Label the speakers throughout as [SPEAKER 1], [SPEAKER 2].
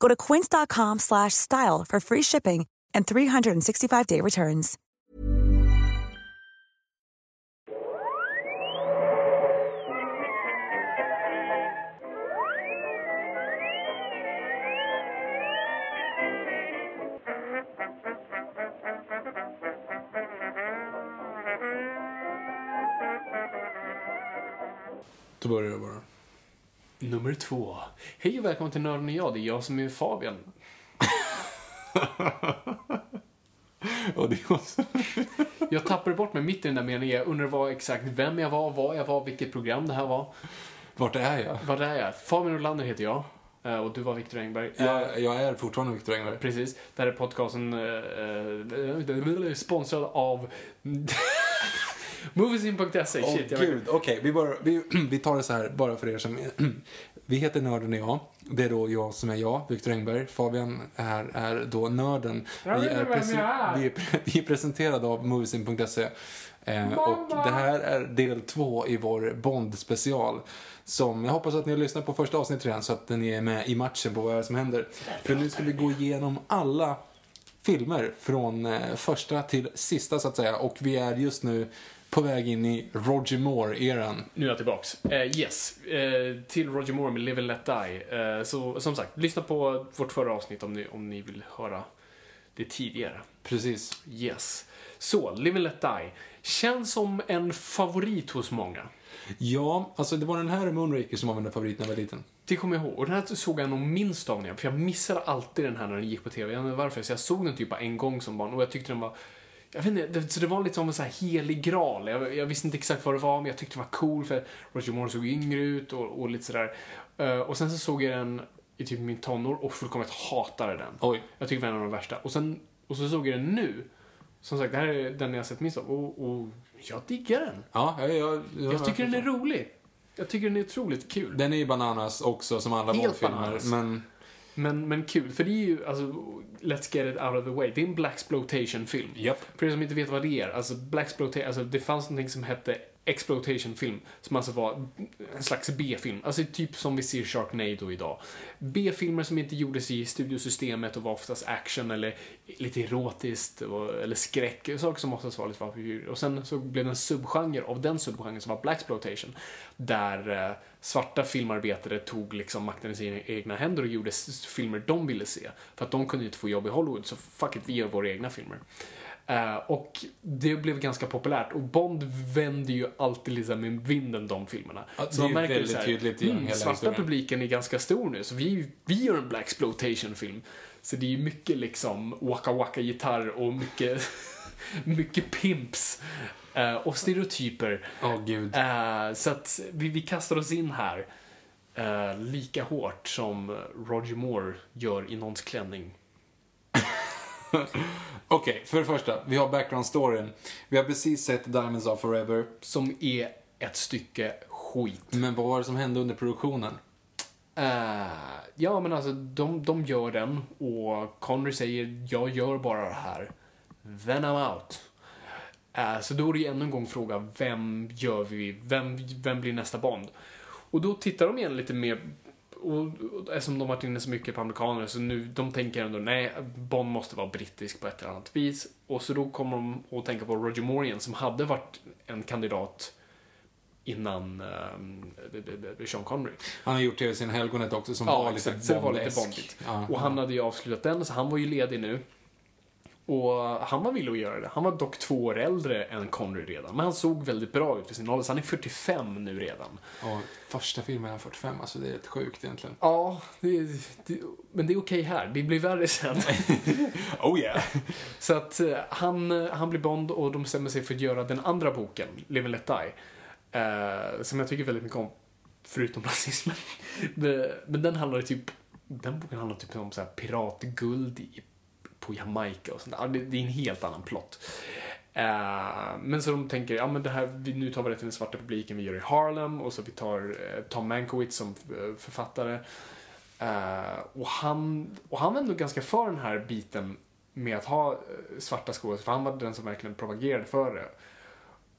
[SPEAKER 1] Go to quince.com slash style for free shipping and 365-day returns.
[SPEAKER 2] Då börjar jag bara.
[SPEAKER 3] Nummer två. Hej och välkommen till Nörden och jag. Det är jag som är Fabian.
[SPEAKER 2] Och det var så...
[SPEAKER 3] Jag tappade bort mig mitt i den där meningen. Jag undrar vad, exakt vem jag var, vad jag var, vilket program det här var.
[SPEAKER 2] Vart är jag?
[SPEAKER 3] Vad är jag? Fabian Olander heter jag. Eh, Och du var Viktor Engberg. Eh,
[SPEAKER 2] Jag, jag är fortfarande Viktor Engberg.
[SPEAKER 3] Precis. Det här är podcasten eh, eh, sponsrad av Moviesin.se. Shit, vet-
[SPEAKER 2] gud, okej. vi, bara- vi, vi tar det så här, bara för er som... vi heter Nörden och jag. Det är då jag som är jag, Viktor Engberg. Fabian är, är då Nörden. Vi är, vi är, vi är presenterade av Moviesin.se. Eh, och det här är del två i vår Bond-special. Som jag hoppas att ni har lyssnat på första avsnittet redan så att ni är med i matchen på vad som händer. För nu ska vi gå igenom alla filmer från eh, första till sista så att säga. Och vi är just nu på väg in i Roger Moore-eran.
[SPEAKER 3] Nu är jag tillbaks. Eh, yes, eh, till Roger Moore med Live and Let Die. Eh, så som sagt, lyssna på vårt förra avsnitt om ni, om ni vill höra det tidigare.
[SPEAKER 2] Precis.
[SPEAKER 3] Yes. Så, Live and Let Die. Känns som en favorit hos många.
[SPEAKER 2] Ja, alltså det var den här Moonraker som var min favorit när jag var liten.
[SPEAKER 3] Det kommer jag ihåg. Och den här såg jag nog minst av när jag, för jag missade alltid den här när den gick på TV. Jag vet inte varför, så jag såg den typ bara en gång som barn och jag tyckte den var jag vet inte, det, så det var lite som en så här helig graal. Jag, jag visste inte exakt vad det var, men jag tyckte det var cool för Roger Moore såg yngre ut och, och lite sådär. Uh, och sen så såg jag den i typ min tonår och fullkomligt hatade den.
[SPEAKER 2] Oj.
[SPEAKER 3] Jag tycker det var en av de värsta. Och, sen, och så såg jag den nu. Som sagt, det här är den jag har sett minst av. Och, och jag diggar den.
[SPEAKER 2] Ja, jag, jag, jag,
[SPEAKER 3] tycker den är rolig. Jag tycker den är otroligt kul.
[SPEAKER 2] Den är ju bananas också som alla
[SPEAKER 3] Helt bananas.
[SPEAKER 2] Men
[SPEAKER 3] Men, men kul, för det är ju, alltså, Let's get it out of the way. Det är en Blaxploitation-film.
[SPEAKER 2] Japp.
[SPEAKER 3] För er som inte vet vad det är, alltså Blaxploitation, alltså det fanns någonting som hette exploitation-film, som alltså var en slags B-film. Alltså typ som vi ser Sharknado idag. B-filmer som inte gjordes i studiosystemet och var oftast action eller lite erotiskt och, eller skräck, saker som oftast var lite vampyr. Och sen så blev det en subgenre av den subgenren som var Black exploitation där eh, svarta filmarbetare tog liksom makten i sina egna händer och gjorde filmer de ville se. För att de kunde inte få jobb i Hollywood, så fuck it, vi gör våra egna filmer. Eh, och det blev ganska populärt och Bond vänder ju alltid här med vinden de filmerna.
[SPEAKER 2] Ja,
[SPEAKER 3] så man
[SPEAKER 2] är
[SPEAKER 3] märker
[SPEAKER 2] väldigt
[SPEAKER 3] så här,
[SPEAKER 2] tydligt
[SPEAKER 3] mm,
[SPEAKER 2] hela
[SPEAKER 3] svarta
[SPEAKER 2] historien.
[SPEAKER 3] publiken är ganska stor nu, så vi, vi gör en Black film Så det är ju mycket liksom waka waka gitarr och mycket, mycket pimps. eh, och stereotyper.
[SPEAKER 2] Åh gud.
[SPEAKER 3] Eh, så att vi, vi kastar oss in här lika hårt som Roger Moore gör i någons klänning.
[SPEAKER 2] Okej, för det första. Vi har background-storyn. Vi har precis sett Diamonds of Forever.
[SPEAKER 3] Som är ett stycke skit.
[SPEAKER 2] Men vad var det som hände under produktionen?
[SPEAKER 3] Eh, ja, men alltså de, de gör den och Connery säger jag gör bara det här. Then I'm out. Eh, så då är det ju ännu en gång fråga, vem gör vi, vem, vem blir nästa Bond? Och då tittar de igen lite mer, och, eftersom de varit inne så mycket på amerikaner, så nu, de tänker ändå, nej, Bond måste vara brittisk på ett eller annat vis. Och så då kommer de att tänka på Roger Moore igen, som hade varit en kandidat innan um, Sean Connery.
[SPEAKER 2] Han har gjort TV-serien Helgonet också som
[SPEAKER 3] Ja,
[SPEAKER 2] var
[SPEAKER 3] exakt.
[SPEAKER 2] lite
[SPEAKER 3] var lite bondigt.
[SPEAKER 2] Ja,
[SPEAKER 3] och han hade ju avslutat den, så han var ju ledig nu. Och han var villig att göra det. Han var dock två år äldre än Connery redan. Men han såg väldigt bra ut för sin ålder, så han är 45 nu redan.
[SPEAKER 2] Och första filmen är 45, alltså det är rätt sjukt egentligen.
[SPEAKER 3] Ja, det, det, men det är okej här. Det blir värre sen.
[SPEAKER 2] Oh yeah!
[SPEAKER 3] Så att eh, han, han blir Bond och de bestämmer sig för att göra den andra boken, Live and Let Die. Eh, som jag tycker väldigt mycket om, förutom rasismen. men, men den handlar typ, den boken handlar typ om så här piratguld i, på Jamaica och sånt där. Det, det är en helt annan plott. Eh, men så de tänker, ja men det här, vi, nu tar vi det till den svarta publiken, vi gör det i Harlem och så vi tar eh, Tom Mankiewicz som eh, författare. Och, han, och han var ändå ganska för den här biten med att ha svarta skådespelare, för han var den som verkligen propagerade för det.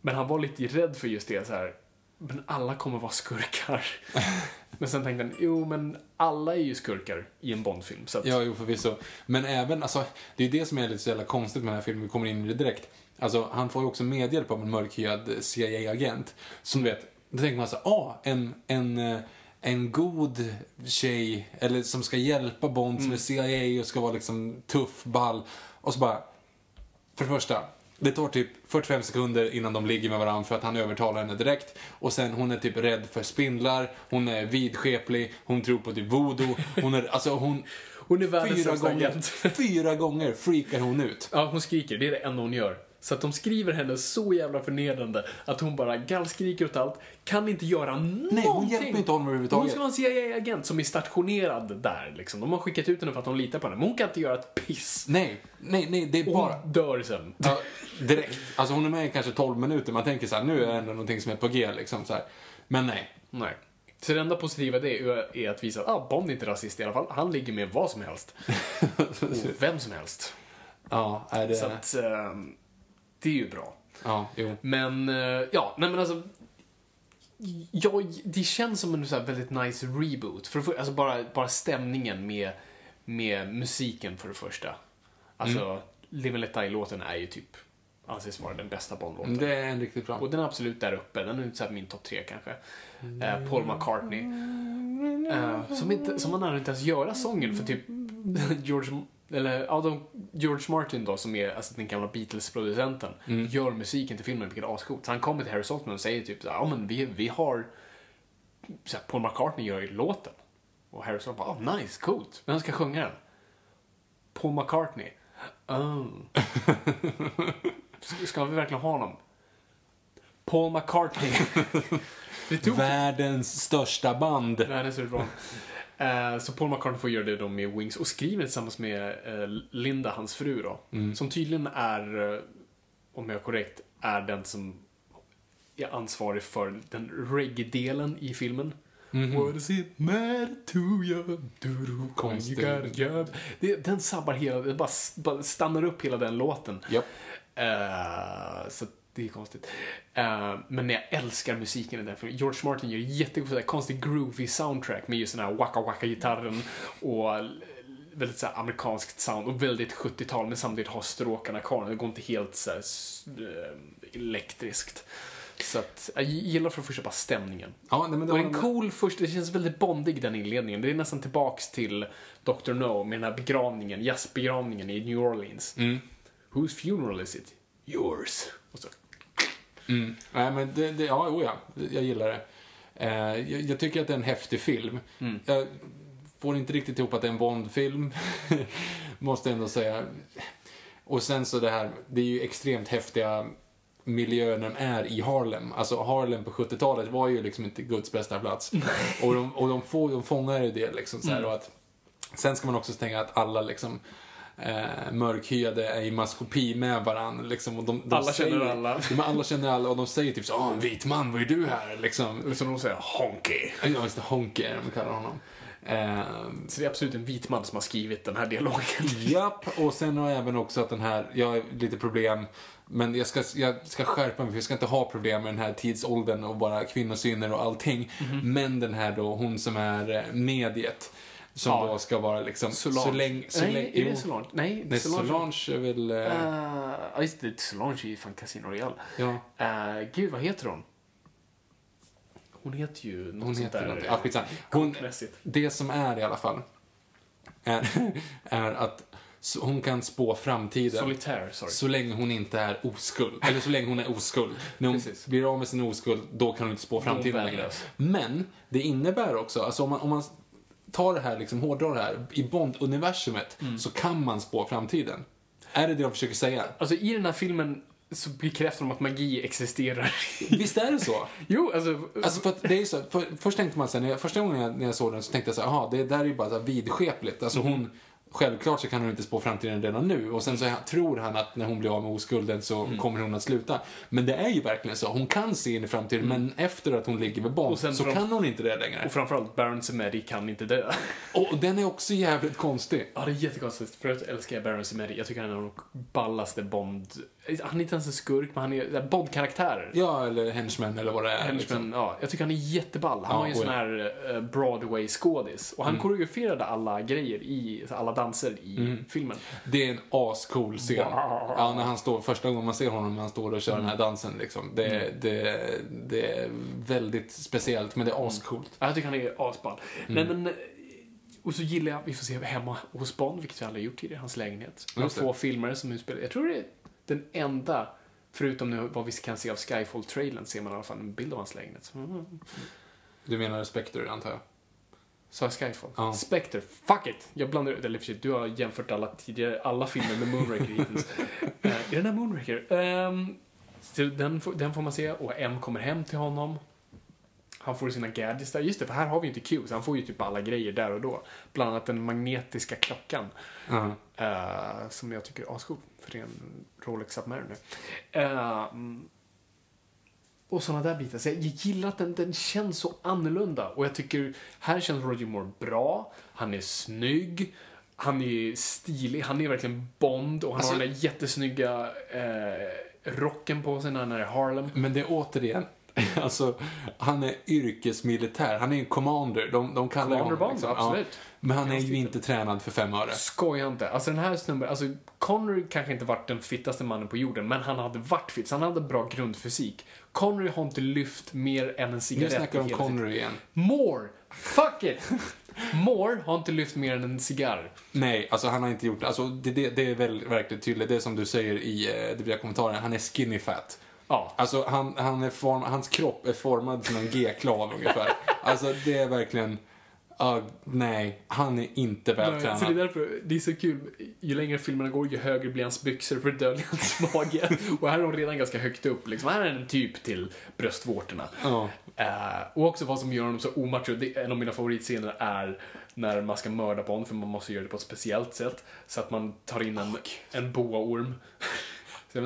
[SPEAKER 3] Men han var lite rädd för just det så här men alla kommer vara skurkar. men sen tänkte han, jo men alla är ju skurkar i en Bondfilm. Så att,
[SPEAKER 2] Ja, jo förvisso. Men även, alltså, det är det som är lite så jävla konstigt med den här filmen, vi kommer in i det direkt. Alltså, han får ju också medhjälp av en mörkhyad CIA-agent. Som du vet, då tänker man så ah, en, en, eh, en god tjej, eller som ska hjälpa Bond som är CIA och ska vara liksom tuff, ball. Och så bara, för det första, det tar typ 45 sekunder innan de ligger med varandra för att han övertalar henne direkt. Och sen hon är typ rädd för spindlar, hon är vidskeplig, hon tror på typ voodoo. Hon är, alltså hon...
[SPEAKER 3] Hon är världens
[SPEAKER 2] fyra gånger,
[SPEAKER 3] agent.
[SPEAKER 2] fyra gånger freakar hon ut.
[SPEAKER 3] Ja, hon skriker. Det är det enda hon gör. Så att de skriver henne så jävla förnedrande att hon bara gallskriker åt allt, kan inte göra någonting.
[SPEAKER 2] Nej, hon hjälper inte honom
[SPEAKER 3] Hon
[SPEAKER 2] överhuvudtaget.
[SPEAKER 3] ska vara en CIA-agent som är stationerad där. Liksom. De har skickat ut henne för att de litar på henne, men hon kan inte göra ett piss.
[SPEAKER 2] Nej, nej, nej, det är
[SPEAKER 3] Och
[SPEAKER 2] bara...
[SPEAKER 3] hon dör sen.
[SPEAKER 2] Ja, direkt. Alltså hon är med i kanske 12 minuter, man tänker så här, nu är det ändå någonting som är på G liksom så här. Men nej.
[SPEAKER 3] Nej. Så det enda positiva det är- är att visa att ah, Bond är inte rasist i alla fall. Han ligger med vad som helst. Och vem som helst.
[SPEAKER 2] Ja, är det...
[SPEAKER 3] Så att, ehm, det är ju bra.
[SPEAKER 2] Ja, jo.
[SPEAKER 3] Men, eh, ja, nej men alltså. Ja, det känns som en så väldigt nice reboot. För, för alltså bara, bara stämningen med, med musiken för det första. Alltså,
[SPEAKER 2] Mm.
[SPEAKER 3] Live and Let Die-låten är ju typ, anses vara den bästa Bond-låten.
[SPEAKER 2] Det är en riktigt bra.
[SPEAKER 3] Och den är absolut där uppe. Den är så här min topp tre kanske.
[SPEAKER 2] Mm.
[SPEAKER 3] Eh, Paul McCartney. Eh, som, inte, som han inte ens göra sången för typ George, eller, ja, de, George Martin då, som är alltså, den gamla Beatles-producenten,
[SPEAKER 2] Mm.
[SPEAKER 3] gör musiken till filmen, vilket är ascoolt. Så han kommer till Harry Saltman och säger typ ja men vi, vi har, så här, Paul McCartney gör ju låten. Och Harry Saltman bara, oh, nice, coolt. Vem ska sjunga den? Paul McCartney. Oh. Ska- vi verkligen ha honom? Paul McCartney.
[SPEAKER 2] Världens största band.
[SPEAKER 3] Världens bra. Eh, så Paul McCartney får göra det då med Wings och skriver tillsammans med eh, Linda, hans fru då. Som tydligen är, eh, om jag är korrekt, är den som är ansvarig för den reggae-delen i filmen. What does it matter to you? You got job? Det, den sabbar hela, den bara, bara stannar upp hela den låten.
[SPEAKER 2] Japp.
[SPEAKER 3] Eh, så det är konstigt. Eh, men jag älskar musiken i den filmen. George Martin gör jättegod, konstig groovy soundtrack med just den här waka waka gitarren och väldigt såhär amerikanskt sound och väldigt 70-tal men samtidigt har stråkarna kvar. Det går inte helt såhär s- eh, elektriskt. Så att jag gillar för det första bara stämningen.
[SPEAKER 2] Ja, nej, men det
[SPEAKER 3] Och en cool första, det känns väldigt bondig den inledningen. Det är nästan tillbaks till Dr. No med den här begravningen, jazzbegravningen i New Orleans.
[SPEAKER 2] Mm.
[SPEAKER 3] Whose funeral is it? Yours. Och så.
[SPEAKER 2] Mm. Nej, men det, det, ja, oh ja, jag gillar det. Eh, jag, jag tycker att det är en häftig film.
[SPEAKER 3] Mm.
[SPEAKER 2] Jag får inte riktigt ihop att det är en Bond-film, måste ändå säga. Och sen så det här, det är ju extremt häftiga miljöer när de är i Harlem. Alltså Harlem på 70-talet var ju liksom inte Guds bästa plats. och de, och de, får, de fångar ju det liksom så
[SPEAKER 3] Mm.
[SPEAKER 2] här, och att, Sen ska man också tänka att alla liksom eh, mörkhyade är i maskopi med varandra. Liksom, och de, de
[SPEAKER 3] Alla känner
[SPEAKER 2] säger,
[SPEAKER 3] alla.
[SPEAKER 2] Ja, men alla känner alla och de säger typ så Åh, en vit man, vad är du här? Liksom.
[SPEAKER 3] Som de säger, honky.
[SPEAKER 2] Ja, just det, Honky är de kallar honom. Ehm,
[SPEAKER 3] Så det är absolut en vit man som har skrivit den här dialogen.
[SPEAKER 2] Japp, och sen har jag även också att den här, jag har lite problem, men jag ska, jag ska skärpa mig för jag ska inte ha problem med den här tidsåldern och bara kvinnosyner och allting.
[SPEAKER 3] Mhm.
[SPEAKER 2] Men den här då, hon som är eh, mediet, som
[SPEAKER 3] Ja.
[SPEAKER 2] då ska vara liksom
[SPEAKER 3] Solange.
[SPEAKER 2] så länge... Så
[SPEAKER 3] Nej, är det. Solange? Nej,
[SPEAKER 2] Nej,
[SPEAKER 3] Solange.
[SPEAKER 2] Solange är väl... eh,
[SPEAKER 3] Eh, Ja, just det. Solange i fan Casino Royale.
[SPEAKER 2] ja,
[SPEAKER 3] Uh, gud, vad heter hon? Hon heter ju något
[SPEAKER 2] hon
[SPEAKER 3] sånt
[SPEAKER 2] heter
[SPEAKER 3] där.
[SPEAKER 2] något. Ja. Hon, det som är i alla fall, är, är att hon kan spå framtiden.
[SPEAKER 3] Solitär, sorry.
[SPEAKER 2] Så länge hon inte är oskuld. Eller så länge hon är oskuld. När hon
[SPEAKER 3] Precis.
[SPEAKER 2] blir av med sin oskuld, då kan hon inte spå framtiden längre. Men det innebär också, alltså om man, om man tar det här, liksom hårdrar det här, i Bond-universumet
[SPEAKER 3] Mm.
[SPEAKER 2] så kan man spå framtiden. Är det det de försöker säga?
[SPEAKER 3] Alltså i den här filmen så bekräftar de att magi existerar.
[SPEAKER 2] Visst är det så?
[SPEAKER 3] jo, alltså...
[SPEAKER 2] Alltså för det är så, för, först tänkte man så här, när jag, första gången jag, när jag såg den så tänkte jag så här, jaha, det där är ju bara så här vidskepligt. Alltså hon, självklart så kan hon inte spå framtiden redan nu. Och sen så tror han att när hon blir av med oskulden så kommer hon att sluta. Men det är ju verkligen så, hon kan se in i framtiden, men efter att hon ligger med
[SPEAKER 3] sen
[SPEAKER 2] så kan hon inte det längre.
[SPEAKER 3] Och framförallt, Baron Samedi kan inte dö.
[SPEAKER 2] Och den är också jävligt konstig.
[SPEAKER 3] Ja, det är jättekonstigt. Förut älskar jag Baron Samedi. Jag tycker han är en av de ballaste Bond... Han är inte ens en skurk, men han är Bond-karaktärer.
[SPEAKER 2] Ja, eller Henchman eller vad det är.
[SPEAKER 3] Henchman,
[SPEAKER 2] Liksom.
[SPEAKER 3] ja, jag tycker han är jätteball. Han
[SPEAKER 2] Ja,
[SPEAKER 3] var ju en sån här eh, Broadway-skådis. Och han koreograferade alla grejer i, alla danser i filmen.
[SPEAKER 2] Det är en ascool scen. Ja, när han står, första gången man ser honom när han står och kör den här dansen liksom. Det, det, det är väldigt speciellt, men det är ascoolt.
[SPEAKER 3] Ja, Jag tycker han är asball. Nej, men, eh, och så gillar jag, vi får se hemma hos Bond, vilket vi aldrig gjort tidigare, hans lägenhet. De två filmer som utspelar, jag tror det är den enda, förutom nu vad vi kan se av Skyfall-trailern, ser man i alla fall en bild av hans lägenhet. Mm.
[SPEAKER 2] Du menar Spectre, antar jag?
[SPEAKER 3] Sa jag Skyfall?
[SPEAKER 2] Ja.
[SPEAKER 3] Spectre, fuck it! Jag blandar ut, eller för sig, du har jämfört alla tidigare, alla filmer med Moonraker hittills. uh, är den här Moonraker? Um, den, får- den får man se, och M kommer hem till honom. Han får sina gadgets där. Just det, för här har vi ju inte Q, så han får ju typ alla grejer där och då. Bland annat den magnetiska klockan.
[SPEAKER 2] Ja.
[SPEAKER 3] eh, som jag tycker är ascool, för det är en Rolex Submariner. Uh, och såna där bitar. Så jag gillar att den, den känns så annorlunda. Och jag tycker, här känns Roger Moore bra. Han är snygg. Han är stilig. Han är verkligen Bond. Och han
[SPEAKER 2] Alltså-
[SPEAKER 3] har den där jättesnygga eh, rocken på sig när han är i Harlem.
[SPEAKER 2] Men det är återigen, alltså, han är yrkesmilitär. Han är en commander. De, de kallar
[SPEAKER 3] Commander
[SPEAKER 2] honom liksom.
[SPEAKER 3] absolut.
[SPEAKER 2] Men han är ju inte tränad för fem öre.
[SPEAKER 3] Skoja inte. Alltså den här snubben, alltså Connery kanske inte varit den fittaste mannen på jorden, men han hade varit fit, så han hade bra grundfysik. Connery har inte lyft mer än en
[SPEAKER 2] Nu
[SPEAKER 3] cigarett
[SPEAKER 2] snackar
[SPEAKER 3] i
[SPEAKER 2] vi om Connery igen.
[SPEAKER 3] More! Fuck it! More har inte lyft mer än en cigarr.
[SPEAKER 2] Nej, alltså han har inte gjort alltså det. Det, det är väl verkligen tydligt. Det är som du säger i eh, det blir kommentaren. Han är skinny fat.
[SPEAKER 3] Ja.
[SPEAKER 2] Alltså han, han är form, hans kropp är formad som en G-klav ungefär. Alltså det är verkligen, ah, nej, han är inte
[SPEAKER 3] Så det är
[SPEAKER 2] vältränad.
[SPEAKER 3] därför, det är så kul, ju längre filmerna går, ju högre blir hans byxor för att dölja hans mage. Och här är de redan ganska högt upp, liksom. Här är en typ till bröstvårtorna.
[SPEAKER 2] Ja.
[SPEAKER 3] Eh, och också vad som gör honom så omacho, en av mina favoritscener är när man ska mörda på honom, för man måste göra det på ett speciellt sätt. Så att man tar in en, en boaorm.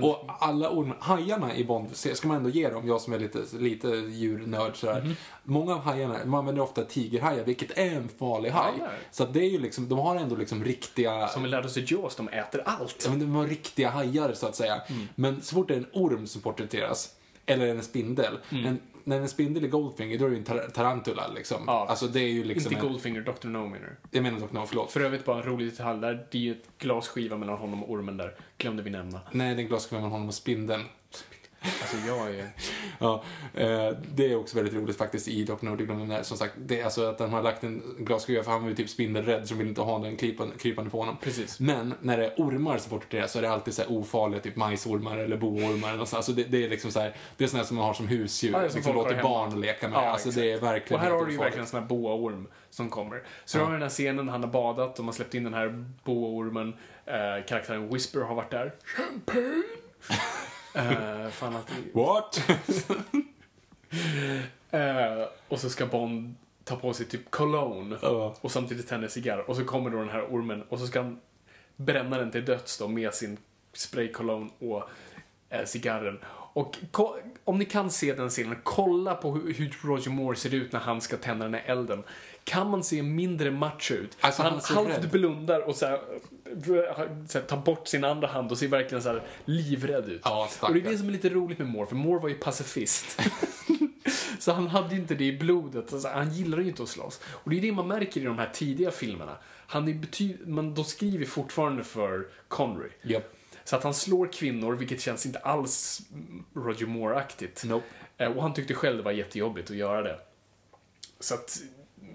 [SPEAKER 2] Och alla orm, hajarna i Bond, ska man ändå ge dem, jag som är lite, lite djurnörd sådär.
[SPEAKER 3] Mhm.
[SPEAKER 2] Många av hajarna, man använder ofta tigerhajar, vilket är en farlig haj.
[SPEAKER 3] Ja.
[SPEAKER 2] Så det är ju liksom, de har ändå liksom riktiga,
[SPEAKER 3] Som vi lärde oss i Jaws, de äter allt.
[SPEAKER 2] ja, men de har riktiga hajar så att säga.
[SPEAKER 3] Mm.
[SPEAKER 2] Men så fort det är en orm som porträtteras, eller en spindel,
[SPEAKER 3] Mm.
[SPEAKER 2] en, när en spindel är Goldfinger, då är det ju en tar tarantula liksom.
[SPEAKER 3] Ja.
[SPEAKER 2] Alltså det är ju liksom
[SPEAKER 3] Inte
[SPEAKER 2] en,
[SPEAKER 3] Goldfinger, Dr. No menar du?
[SPEAKER 2] Jag menar dock no, förlåt.
[SPEAKER 3] För övrigt bara en rolig detalj där, det är ju ett glasskiva mellan honom och ormen där. Glömde vi nämna.
[SPEAKER 2] Nej, den glasskruven mellan honom och spindeln.
[SPEAKER 3] Alltså jag är...
[SPEAKER 2] Ja, eh, det är också väldigt roligt faktiskt i Dr. No, det glömde jag nämna. Som sagt, det är alltså att de har lagt en glasskruva för han var ju typ spindelrädd så de vill inte ha den krypande, krypande på honom.
[SPEAKER 3] Precis.
[SPEAKER 2] Men när det är ormar som porträtteras så är det alltid så här ofarliga, typ majsormar eller boormar eller sånt. Alltså det, det är liksom så här, det är här som man har som husdjur,
[SPEAKER 3] Ja, som
[SPEAKER 2] liksom låter barn leka med.
[SPEAKER 3] Ja,
[SPEAKER 2] alltså det är
[SPEAKER 3] exakt.
[SPEAKER 2] verkligen
[SPEAKER 3] Och här har du ju verkligen en sån här boaorm som kommer. Så du har den här scenen, han har badat och man släppt in den här boaormen. Eh, karaktären Whisper har varit där. Champagne! Eh, fan att...
[SPEAKER 2] What?
[SPEAKER 3] Eh, och så ska Bond ta på sig typ cologne
[SPEAKER 2] Ja.
[SPEAKER 3] och samtidigt tända en cigarr. Och så kommer då den här ormen och så ska han bränna den till döds då med sin spraycologne och eh, cigarren. Och om ni kan se den scenen, kolla på hur, hur Roger Moore ser ut när han ska tända den här elden. Kan man se mindre macho ut?
[SPEAKER 2] Alltså,
[SPEAKER 3] han
[SPEAKER 2] han
[SPEAKER 3] halvt
[SPEAKER 2] rädd.
[SPEAKER 3] blundar och så här, så här, tar bort sin andra hand och ser verkligen så här livrädd ut.
[SPEAKER 2] Ja,
[SPEAKER 3] och det är det som är lite roligt med Moore, för Moore var ju pacifist. Så han hade ju inte det i blodet. Alltså, han gillar ju inte att slåss. Och det är det man märker i de här tidiga filmerna. Han är bety- men de skriver fortfarande för Connery.
[SPEAKER 2] Japp.
[SPEAKER 3] Så att han slår kvinnor, vilket känns inte alls Roger Moore-aktigt.
[SPEAKER 2] Nope.
[SPEAKER 3] Eh, Och han tyckte själv det var jättejobbigt att göra det. Så att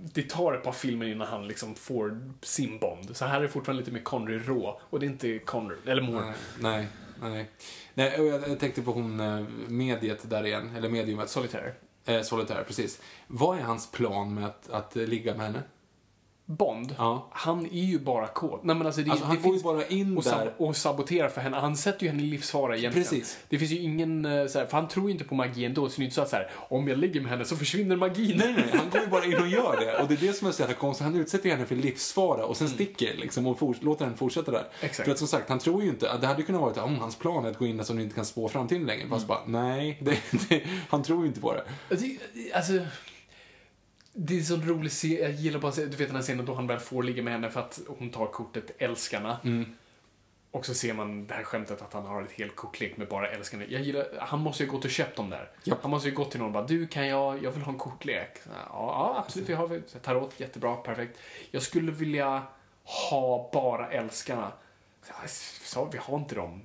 [SPEAKER 3] det tar ett par filmer innan han liksom får sin Bond. Så här är det fortfarande lite mer Connery rå. Och det är inte Connery, eller Moore.
[SPEAKER 2] Nej, nej. nej. nej och jag, tänkte på hon eh, mediet där igen, eller mediumet.
[SPEAKER 3] Solitaire.
[SPEAKER 2] Eh, Solitär, precis. Vad är hans plan med att, att ligga med henne?
[SPEAKER 3] Bond,
[SPEAKER 2] Ja.
[SPEAKER 3] han är ju bara kåt. Nej, men alltså, det,
[SPEAKER 2] Alltså,
[SPEAKER 3] det
[SPEAKER 2] han får ju bara in
[SPEAKER 3] och,
[SPEAKER 2] där.
[SPEAKER 3] och saboterar för henne. Han sätter ju henne i livsfara egentligen.
[SPEAKER 2] Precis.
[SPEAKER 3] Det finns ju ingen, eh, så här, för han tror ju inte på magi ändå, så det är inte så att så här, om jag ligger med henne så försvinner magin.
[SPEAKER 2] Nej, nej, han går ju bara in och gör det. Och det är det som är så jävla konstigt. Han utsätter henne för livsfara och sen sticker liksom och fort, låter henne fortsätta där.
[SPEAKER 3] Mm. Exakt.
[SPEAKER 2] För att som sagt, han tror ju inte, det hade kunnat vara om hans plan är att gå in där så du inte kan spå framtiden längre. Fast
[SPEAKER 3] Mm.
[SPEAKER 2] bara, nej, det, det, han tror ju inte på det.
[SPEAKER 3] Det, alltså, det är så rolig scen. Jag gillar bara, du vet den här scenen då han väl får ligga med henne för att hon tar kortet älskarna. Och så ser man det här skämtet att han har ett helt kortlek med bara älskarna. Jag gillar, han måste ju gått och köpt dem där.
[SPEAKER 2] Japp.
[SPEAKER 3] Han måste ju gått till någon och bara, du kan jag, jag vill ha en kortlek. Ja, ja absolut, vi har Tarot, jättebra, perfekt. Jag skulle vilja ha bara älskarna. Så vi har inte dem.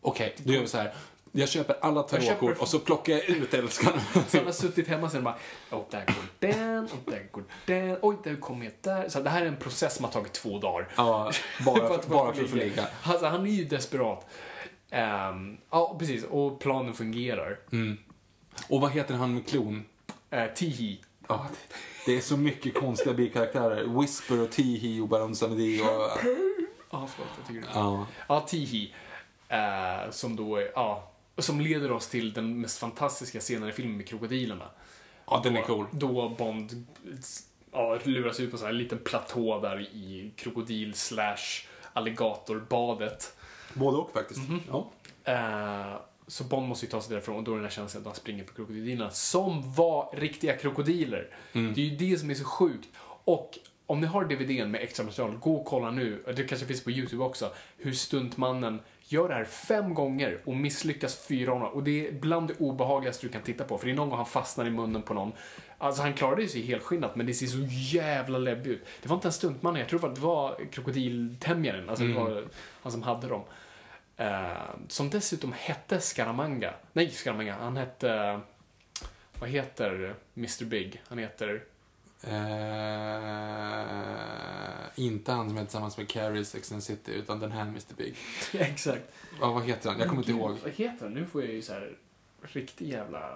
[SPEAKER 2] Okej, då gör vi så här. Jag köper alla tarotkort och så plockar jag ut älskarna.
[SPEAKER 3] Så han har suttit hemma sen och bara, och där går den, och där går den, oj, där kommer jag där. Så det här är en process som har tagit två dagar.
[SPEAKER 2] Ja, bara, för, bara för att få ligga.
[SPEAKER 3] Alltså, han är ju desperat. Ehm, ja, precis. Och planen fungerar.
[SPEAKER 2] Och vad heter han med klon?
[SPEAKER 3] Uh, Tihi.
[SPEAKER 2] Ja, det- är så mycket konstiga bikaraktärer. Whisper och Tihi och Baron Samedi och...
[SPEAKER 3] Ja, förlåt, jag tycker det.
[SPEAKER 2] Ja.
[SPEAKER 3] Ja, Tihi. eh, som då är, ja, som leder oss till den mest fantastiska scenen i filmen med krokodilerna.
[SPEAKER 2] Ja, den är
[SPEAKER 3] Då-
[SPEAKER 2] cool.
[SPEAKER 3] Då Bond ja, luras ut på en liten platå där i krokodil slash alligatorbadet.
[SPEAKER 2] Både och faktiskt. Ja.
[SPEAKER 3] Eh, så Bond måste ju ta sig därifrån och då är den här känslan att han springer på krokodilerna som var riktiga krokodiler.
[SPEAKER 2] Mm.
[SPEAKER 3] Det är ju det som är så sjukt. Och om ni har DVDn med extra material, gå och kolla nu, det kanske finns på YouTube också, hur stuntmannen gör det här fem gånger och misslyckas fyra gånger. Och det är bland det obehagligaste du kan titta på, för det är någon gång han fastnar i munnen på någon. Alltså han klarade sig helskinnat, men det ser så jävla läbbigt ut. Det var inte en stuntman, jag tror det var krokodiltämjaren, alltså det var han som hade dem. Eh, som dessutom hette Scaramanga. Nej, Scaramanga. Han hette... Vad heter Mr Big? Han heter...
[SPEAKER 2] Eh, inte han som är tillsammans med Carrie i Sex and City, utan den här Mr Big.
[SPEAKER 3] Exakt.
[SPEAKER 2] Ja, vad heter han? Jag kommer inte
[SPEAKER 3] Gud,
[SPEAKER 2] ihåg.
[SPEAKER 3] Vad heter han? Nu får jag ju så här riktig jävla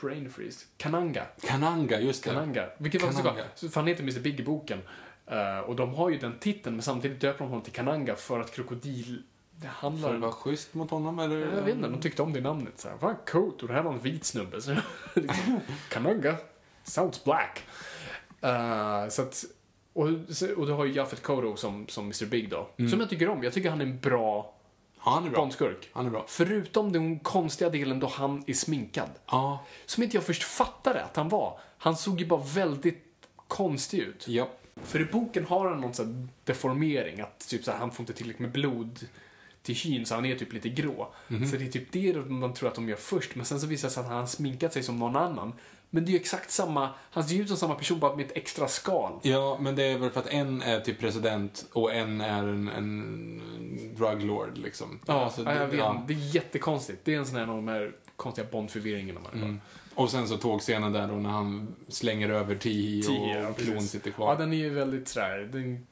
[SPEAKER 3] brain freeze. Kananga.
[SPEAKER 2] Kananga, just det.
[SPEAKER 3] Kananga. Vilket var
[SPEAKER 2] Kananga.
[SPEAKER 3] bra. Så- För han heter Mr Big i boken. Eh, och de har ju den titeln, men samtidigt döper de honom till Kananga för att krokodil... Det handlar...
[SPEAKER 2] För att vara schysst mot honom, eller?
[SPEAKER 3] Jag vet inte, de tyckte om det namnet. Så här, Fan coolt, och det här var en vit snubbe. Så, liksom, Kananga, sounds black. Eh, så att, och, och du har ju Jaffet Kodo som, som Mr Big då. Som jag tycker om. Jag tycker han är en bra
[SPEAKER 2] han är bra.
[SPEAKER 3] Bondskurk.
[SPEAKER 2] Han är bra.
[SPEAKER 3] Förutom den konstiga delen då han är sminkad.
[SPEAKER 2] Ja.
[SPEAKER 3] Som inte jag först fattade att han var. Han såg ju bara väldigt konstig ut.
[SPEAKER 2] Ja.
[SPEAKER 3] För i boken har han någon sån här deformering, att typ så här, han får inte tillräckligt med blod till hyn så han är typ lite grå. Så det är typ det man tror att de gör först, men sen så visar det sig att han har sminkat sig som någon annan. Men det är ju exakt samma, han ser ju ut som samma person bara med ett extra skal.
[SPEAKER 2] Ja, men det är väl för att en är typ president och en är en, en druglord liksom.
[SPEAKER 3] Ja,
[SPEAKER 2] Alltså,
[SPEAKER 3] ja, jag vet.
[SPEAKER 2] ja.
[SPEAKER 3] Det är jättekonstigt. Det är en sån här av de här konstiga Bond-förvirringarna man
[SPEAKER 2] Mm. Och sen så tågscenen där då när han slänger över Tihi och,
[SPEAKER 3] ja,
[SPEAKER 2] klon sitter
[SPEAKER 3] Ja,
[SPEAKER 2] kvar.
[SPEAKER 3] den är ju väldigt sådär, den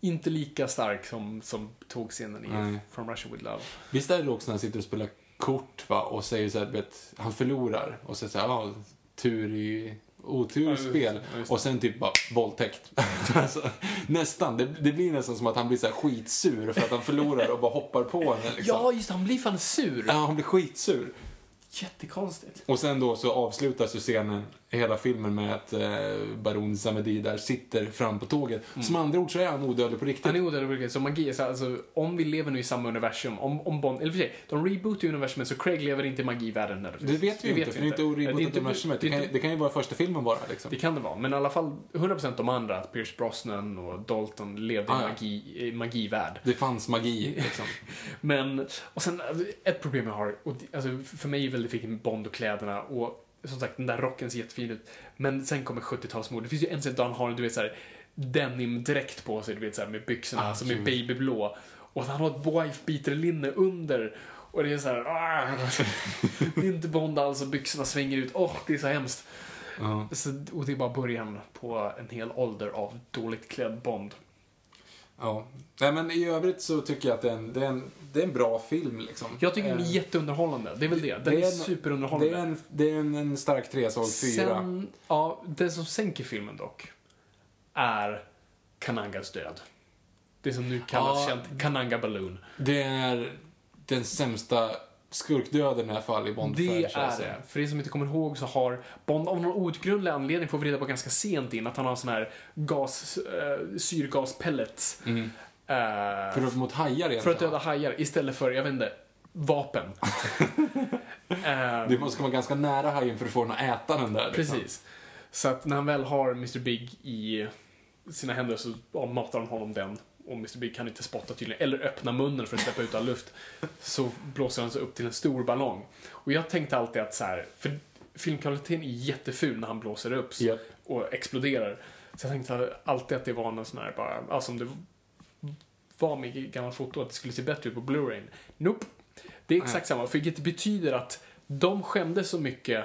[SPEAKER 3] inte lika stark som, som tågscenen i
[SPEAKER 2] Nej.
[SPEAKER 3] From Russia With Love.
[SPEAKER 2] Visst är det också när han sitter och spelar kort va, och säger så här, vet, han förlorar och säger så här, ja, tur i otur
[SPEAKER 3] Ja,
[SPEAKER 2] i spel.
[SPEAKER 3] ja,
[SPEAKER 2] och sen typ bara våldtäkt. alltså, nästan. Det, det blir nästan som att han blir så här skitsur för att han förlorar och bara hoppar på henne. Liksom.
[SPEAKER 3] Ja, just han blir fan sur.
[SPEAKER 2] Ja, han blir skitsur.
[SPEAKER 3] Jättekonstigt.
[SPEAKER 2] Och sen då så avslutas ju scenen, hela filmen med att eh, Baron Samedi där sitter fram på tåget. Som andra ord så är han odödlig på riktigt.
[SPEAKER 3] Han är odödlig på riktigt, så magi så alltså, om vi lever nu i samma universum, om, om Bond, eller för sig, de rebootar ju universumet så Craig lever inte i magivärlden.
[SPEAKER 2] Det vet vi ju inte, för det är inte
[SPEAKER 3] Det är inte-
[SPEAKER 2] universumet.
[SPEAKER 3] det
[SPEAKER 2] Det
[SPEAKER 3] inte-
[SPEAKER 2] det kan ju vara första filmen bara liksom.
[SPEAKER 3] Det kan det vara, men i alla fall 100% de andra, att Pierce Brosnan och Dalton levde
[SPEAKER 2] Ah, ja.
[SPEAKER 3] magi, i magivärld.
[SPEAKER 2] Det fanns magi liksom.
[SPEAKER 3] Men, och sen ett problem jag har, och det, alltså, för mig är väldigt viktigt med Bond och kläderna och som sagt den där rocken ser jättefin ut. Men sen kommer 70-talsmode. Det finns ju en scen där han har du vet såhär, denim-dräkt på sig, du vet såhär med byxorna
[SPEAKER 2] Ah,
[SPEAKER 3] som är babyblå. Och han har ett wife-beater-linne under. Och det är såhär, ah, det är inte Bond alls och byxorna svänger ut. Åh, det är så hemskt.
[SPEAKER 2] Ja.
[SPEAKER 3] Så, och det är bara början på en hel ålder av dåligt klädd Bond.
[SPEAKER 2] Ja. Nej, men i övrigt så tycker jag att det är en, det är en, det är en bra film liksom.
[SPEAKER 3] Jag tycker den är
[SPEAKER 2] Eh,
[SPEAKER 3] jätteunderhållande. Det är väl det. Den
[SPEAKER 2] det
[SPEAKER 3] är,
[SPEAKER 2] en-
[SPEAKER 3] superunderhållande.
[SPEAKER 2] Det är en, det är en, en stark tresåg fyra.
[SPEAKER 3] Sen, ja, det som sänker filmen dock är Kanangas död. Det som nu kallas
[SPEAKER 2] Ja.
[SPEAKER 3] känt Kananga Balloon.
[SPEAKER 2] Det är den sämsta skurkdöden i alla fall i bond
[SPEAKER 3] Det är det. För er som inte kommer ihåg så har Bond av någon outgrundlig anledning får vi reda på ganska sent in att han har sån här gas, äh, syrgaspellets.
[SPEAKER 2] Mm.
[SPEAKER 3] eh,
[SPEAKER 2] För att mot hajar egentligen.
[SPEAKER 3] för att döda hajar istället för, jag vet inte, vapen. Eh,
[SPEAKER 2] Du måste komma ganska nära hajen för att få den att äta den där. liksom.
[SPEAKER 3] Precis. Så att när han väl har Mr. Big i sina händer så matar han honom den. Och Mr. Big kan inte spotta tydligen, eller öppna munnen för att släppa ut all luft. Så blåser han sig upp till en stor ballong. Och jag tänkte alltid att så här, för filmkvaliteten är jätteful när han blåser upp så-
[SPEAKER 2] Japp.
[SPEAKER 3] och exploderar. Så jag tänkte alltid att det var någon sån här bara, ja, som det var med gammalt foto, att det skulle se bättre ut på Blu-ray. Nope. Det är exakt samma, vilket betyder att de skämdes så mycket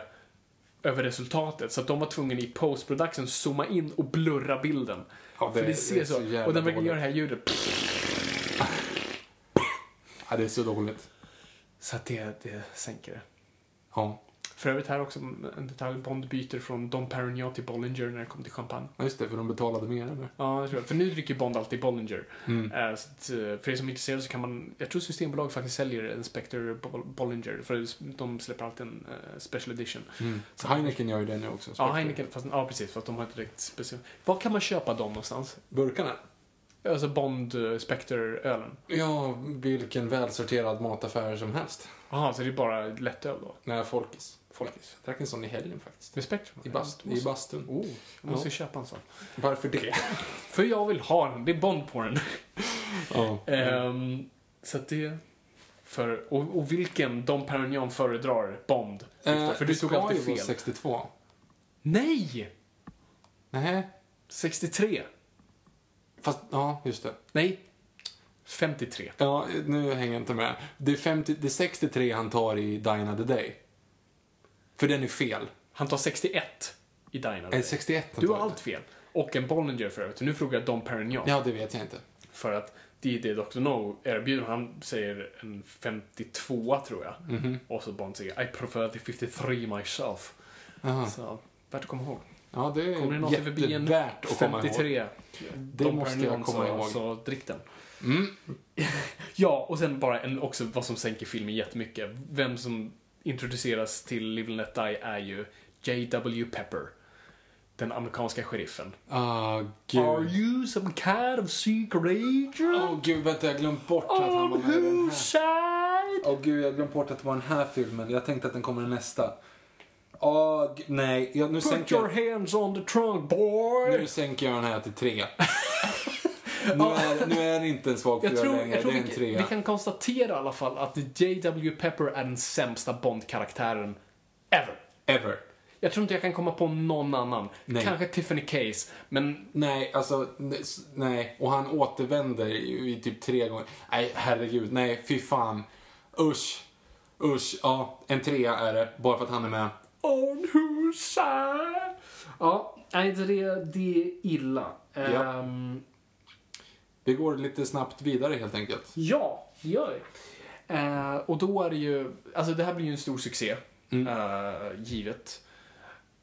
[SPEAKER 3] över resultatet så att de var tvungna i post-production zooma in och blurra bilden.
[SPEAKER 2] Ja,
[SPEAKER 3] För det ser
[SPEAKER 2] är
[SPEAKER 3] så.
[SPEAKER 2] jävla
[SPEAKER 3] och den verkar göra det här ljudet.
[SPEAKER 2] Ja, det är så dåligt.
[SPEAKER 3] Så att det, det sänker det.
[SPEAKER 2] Ja.
[SPEAKER 3] För övrigt här också en detalj. Bond byter från Dom Perignon till Bollinger när det kommer till champagne.
[SPEAKER 2] Ja, just det, för de betalade mer eller?
[SPEAKER 3] Ja. För nu dricker Bond alltid Bollinger.
[SPEAKER 2] Mm.
[SPEAKER 3] Eh, så att, eh, för er som är intresserade så kan man, jag tror Systembolag faktiskt säljer en Spectre Bol- Bollinger. För de släpper alltid en eh, special edition.
[SPEAKER 2] Mm. Så Heineken gör ju det nu också.
[SPEAKER 3] Ja, Heineken, fast, ja precis, för att de har inte direkt special. Var kan man köpa dem någonstans?
[SPEAKER 2] Burkarna?
[SPEAKER 3] Alltså Bond Spectre-ölen.
[SPEAKER 2] Ja, vilken välsorterad mataffär som helst.
[SPEAKER 3] Jaha, så det är bara lättöl då?
[SPEAKER 2] Nej, Folkis. Folkis. Jag drack en sån i helgen faktiskt.
[SPEAKER 3] Med Spectre?
[SPEAKER 2] I, bast, I bastun.
[SPEAKER 3] Oh, jag måste
[SPEAKER 2] Ja.
[SPEAKER 3] köpa en sån.
[SPEAKER 2] Varför det?
[SPEAKER 3] För jag vill ha den, det är Bond på den.
[SPEAKER 2] Ja.
[SPEAKER 3] Ehm, så att det... För, och, och vilken Dom Perignon föredrar Bond?
[SPEAKER 2] Eh,
[SPEAKER 3] för du tog alltid fel.
[SPEAKER 2] 62.
[SPEAKER 3] Nej!
[SPEAKER 2] Nej,
[SPEAKER 3] 63.
[SPEAKER 2] fast ja, just det.
[SPEAKER 3] Nej. 53.
[SPEAKER 2] Ja, nu hänger jag inte med. Det är, 50, det är 63 han tar i Die Another Day. För den är fel.
[SPEAKER 3] Han tar 61 i Dina.
[SPEAKER 2] Är det 61 han
[SPEAKER 3] Du
[SPEAKER 2] tar?
[SPEAKER 3] har allt fel. Och en Bollinger för övrigt. Nu frågar jag Dom Perignon.
[SPEAKER 2] Ja, det vet jag inte.
[SPEAKER 3] För att det är det Dr. No erbjuder. Han säger en 52 tror jag.
[SPEAKER 2] Mhm.
[SPEAKER 3] Och så Bond säger I prefer the 53 myself.
[SPEAKER 2] Aha.
[SPEAKER 3] Så värt att komma ihåg.
[SPEAKER 2] Ja, det
[SPEAKER 3] Kommer
[SPEAKER 2] är
[SPEAKER 3] någonsin förbi en
[SPEAKER 2] att komma ihåg.
[SPEAKER 3] 53.
[SPEAKER 2] Det
[SPEAKER 3] Dom
[SPEAKER 2] måste jag
[SPEAKER 3] Perignon,
[SPEAKER 2] komma
[SPEAKER 3] så,
[SPEAKER 2] ihåg.
[SPEAKER 3] Så drick den.
[SPEAKER 2] Mm.
[SPEAKER 3] Ja, och sen bara en, också vad som sänker filmen jättemycket. Vem som introduceras till Live and Let Die är ju J.W. Pepper. Den amerikanska sheriffen.
[SPEAKER 2] Ah,
[SPEAKER 3] Are
[SPEAKER 2] gud.
[SPEAKER 3] you some kind of secret agent?
[SPEAKER 2] Åh gud, vänta, jag glömt bort att han var med i den här. Åh gud, jag glömt bort att det var den här filmen. Jag tänkte att den kommer i nästa. Åh, g- nej. Jag, nu,
[SPEAKER 3] Put
[SPEAKER 2] sänker
[SPEAKER 3] your
[SPEAKER 2] jag,
[SPEAKER 3] hands on the trunk boy!
[SPEAKER 2] nu sänker jag den här till tre. nu, är, nu är det inte en svag fyra längre,
[SPEAKER 3] jag tror
[SPEAKER 2] det är en trea.
[SPEAKER 3] vi kan konstatera i alla fall att J.W. Pepper är den sämsta Bond-karaktären ever.
[SPEAKER 2] Ever.
[SPEAKER 3] Jag tror inte jag kan komma på någon annan.
[SPEAKER 2] Nej.
[SPEAKER 3] Kanske Tiffany Case, men
[SPEAKER 2] Nej, alltså, nej. Och han återvänder i, typ tre gånger. Nej, herregud, nej, fy fan. Usch. Usch, ja, en trea är det, bara för att han är med.
[SPEAKER 3] On whose side? Ja, nej, det, det är illa.
[SPEAKER 2] Ja.
[SPEAKER 3] Ehm,
[SPEAKER 2] Vi går lite snabbt vidare helt enkelt.
[SPEAKER 3] ja, det gör det. Eh, och då är det ju, alltså det här blir ju en stor succé, eh, givet.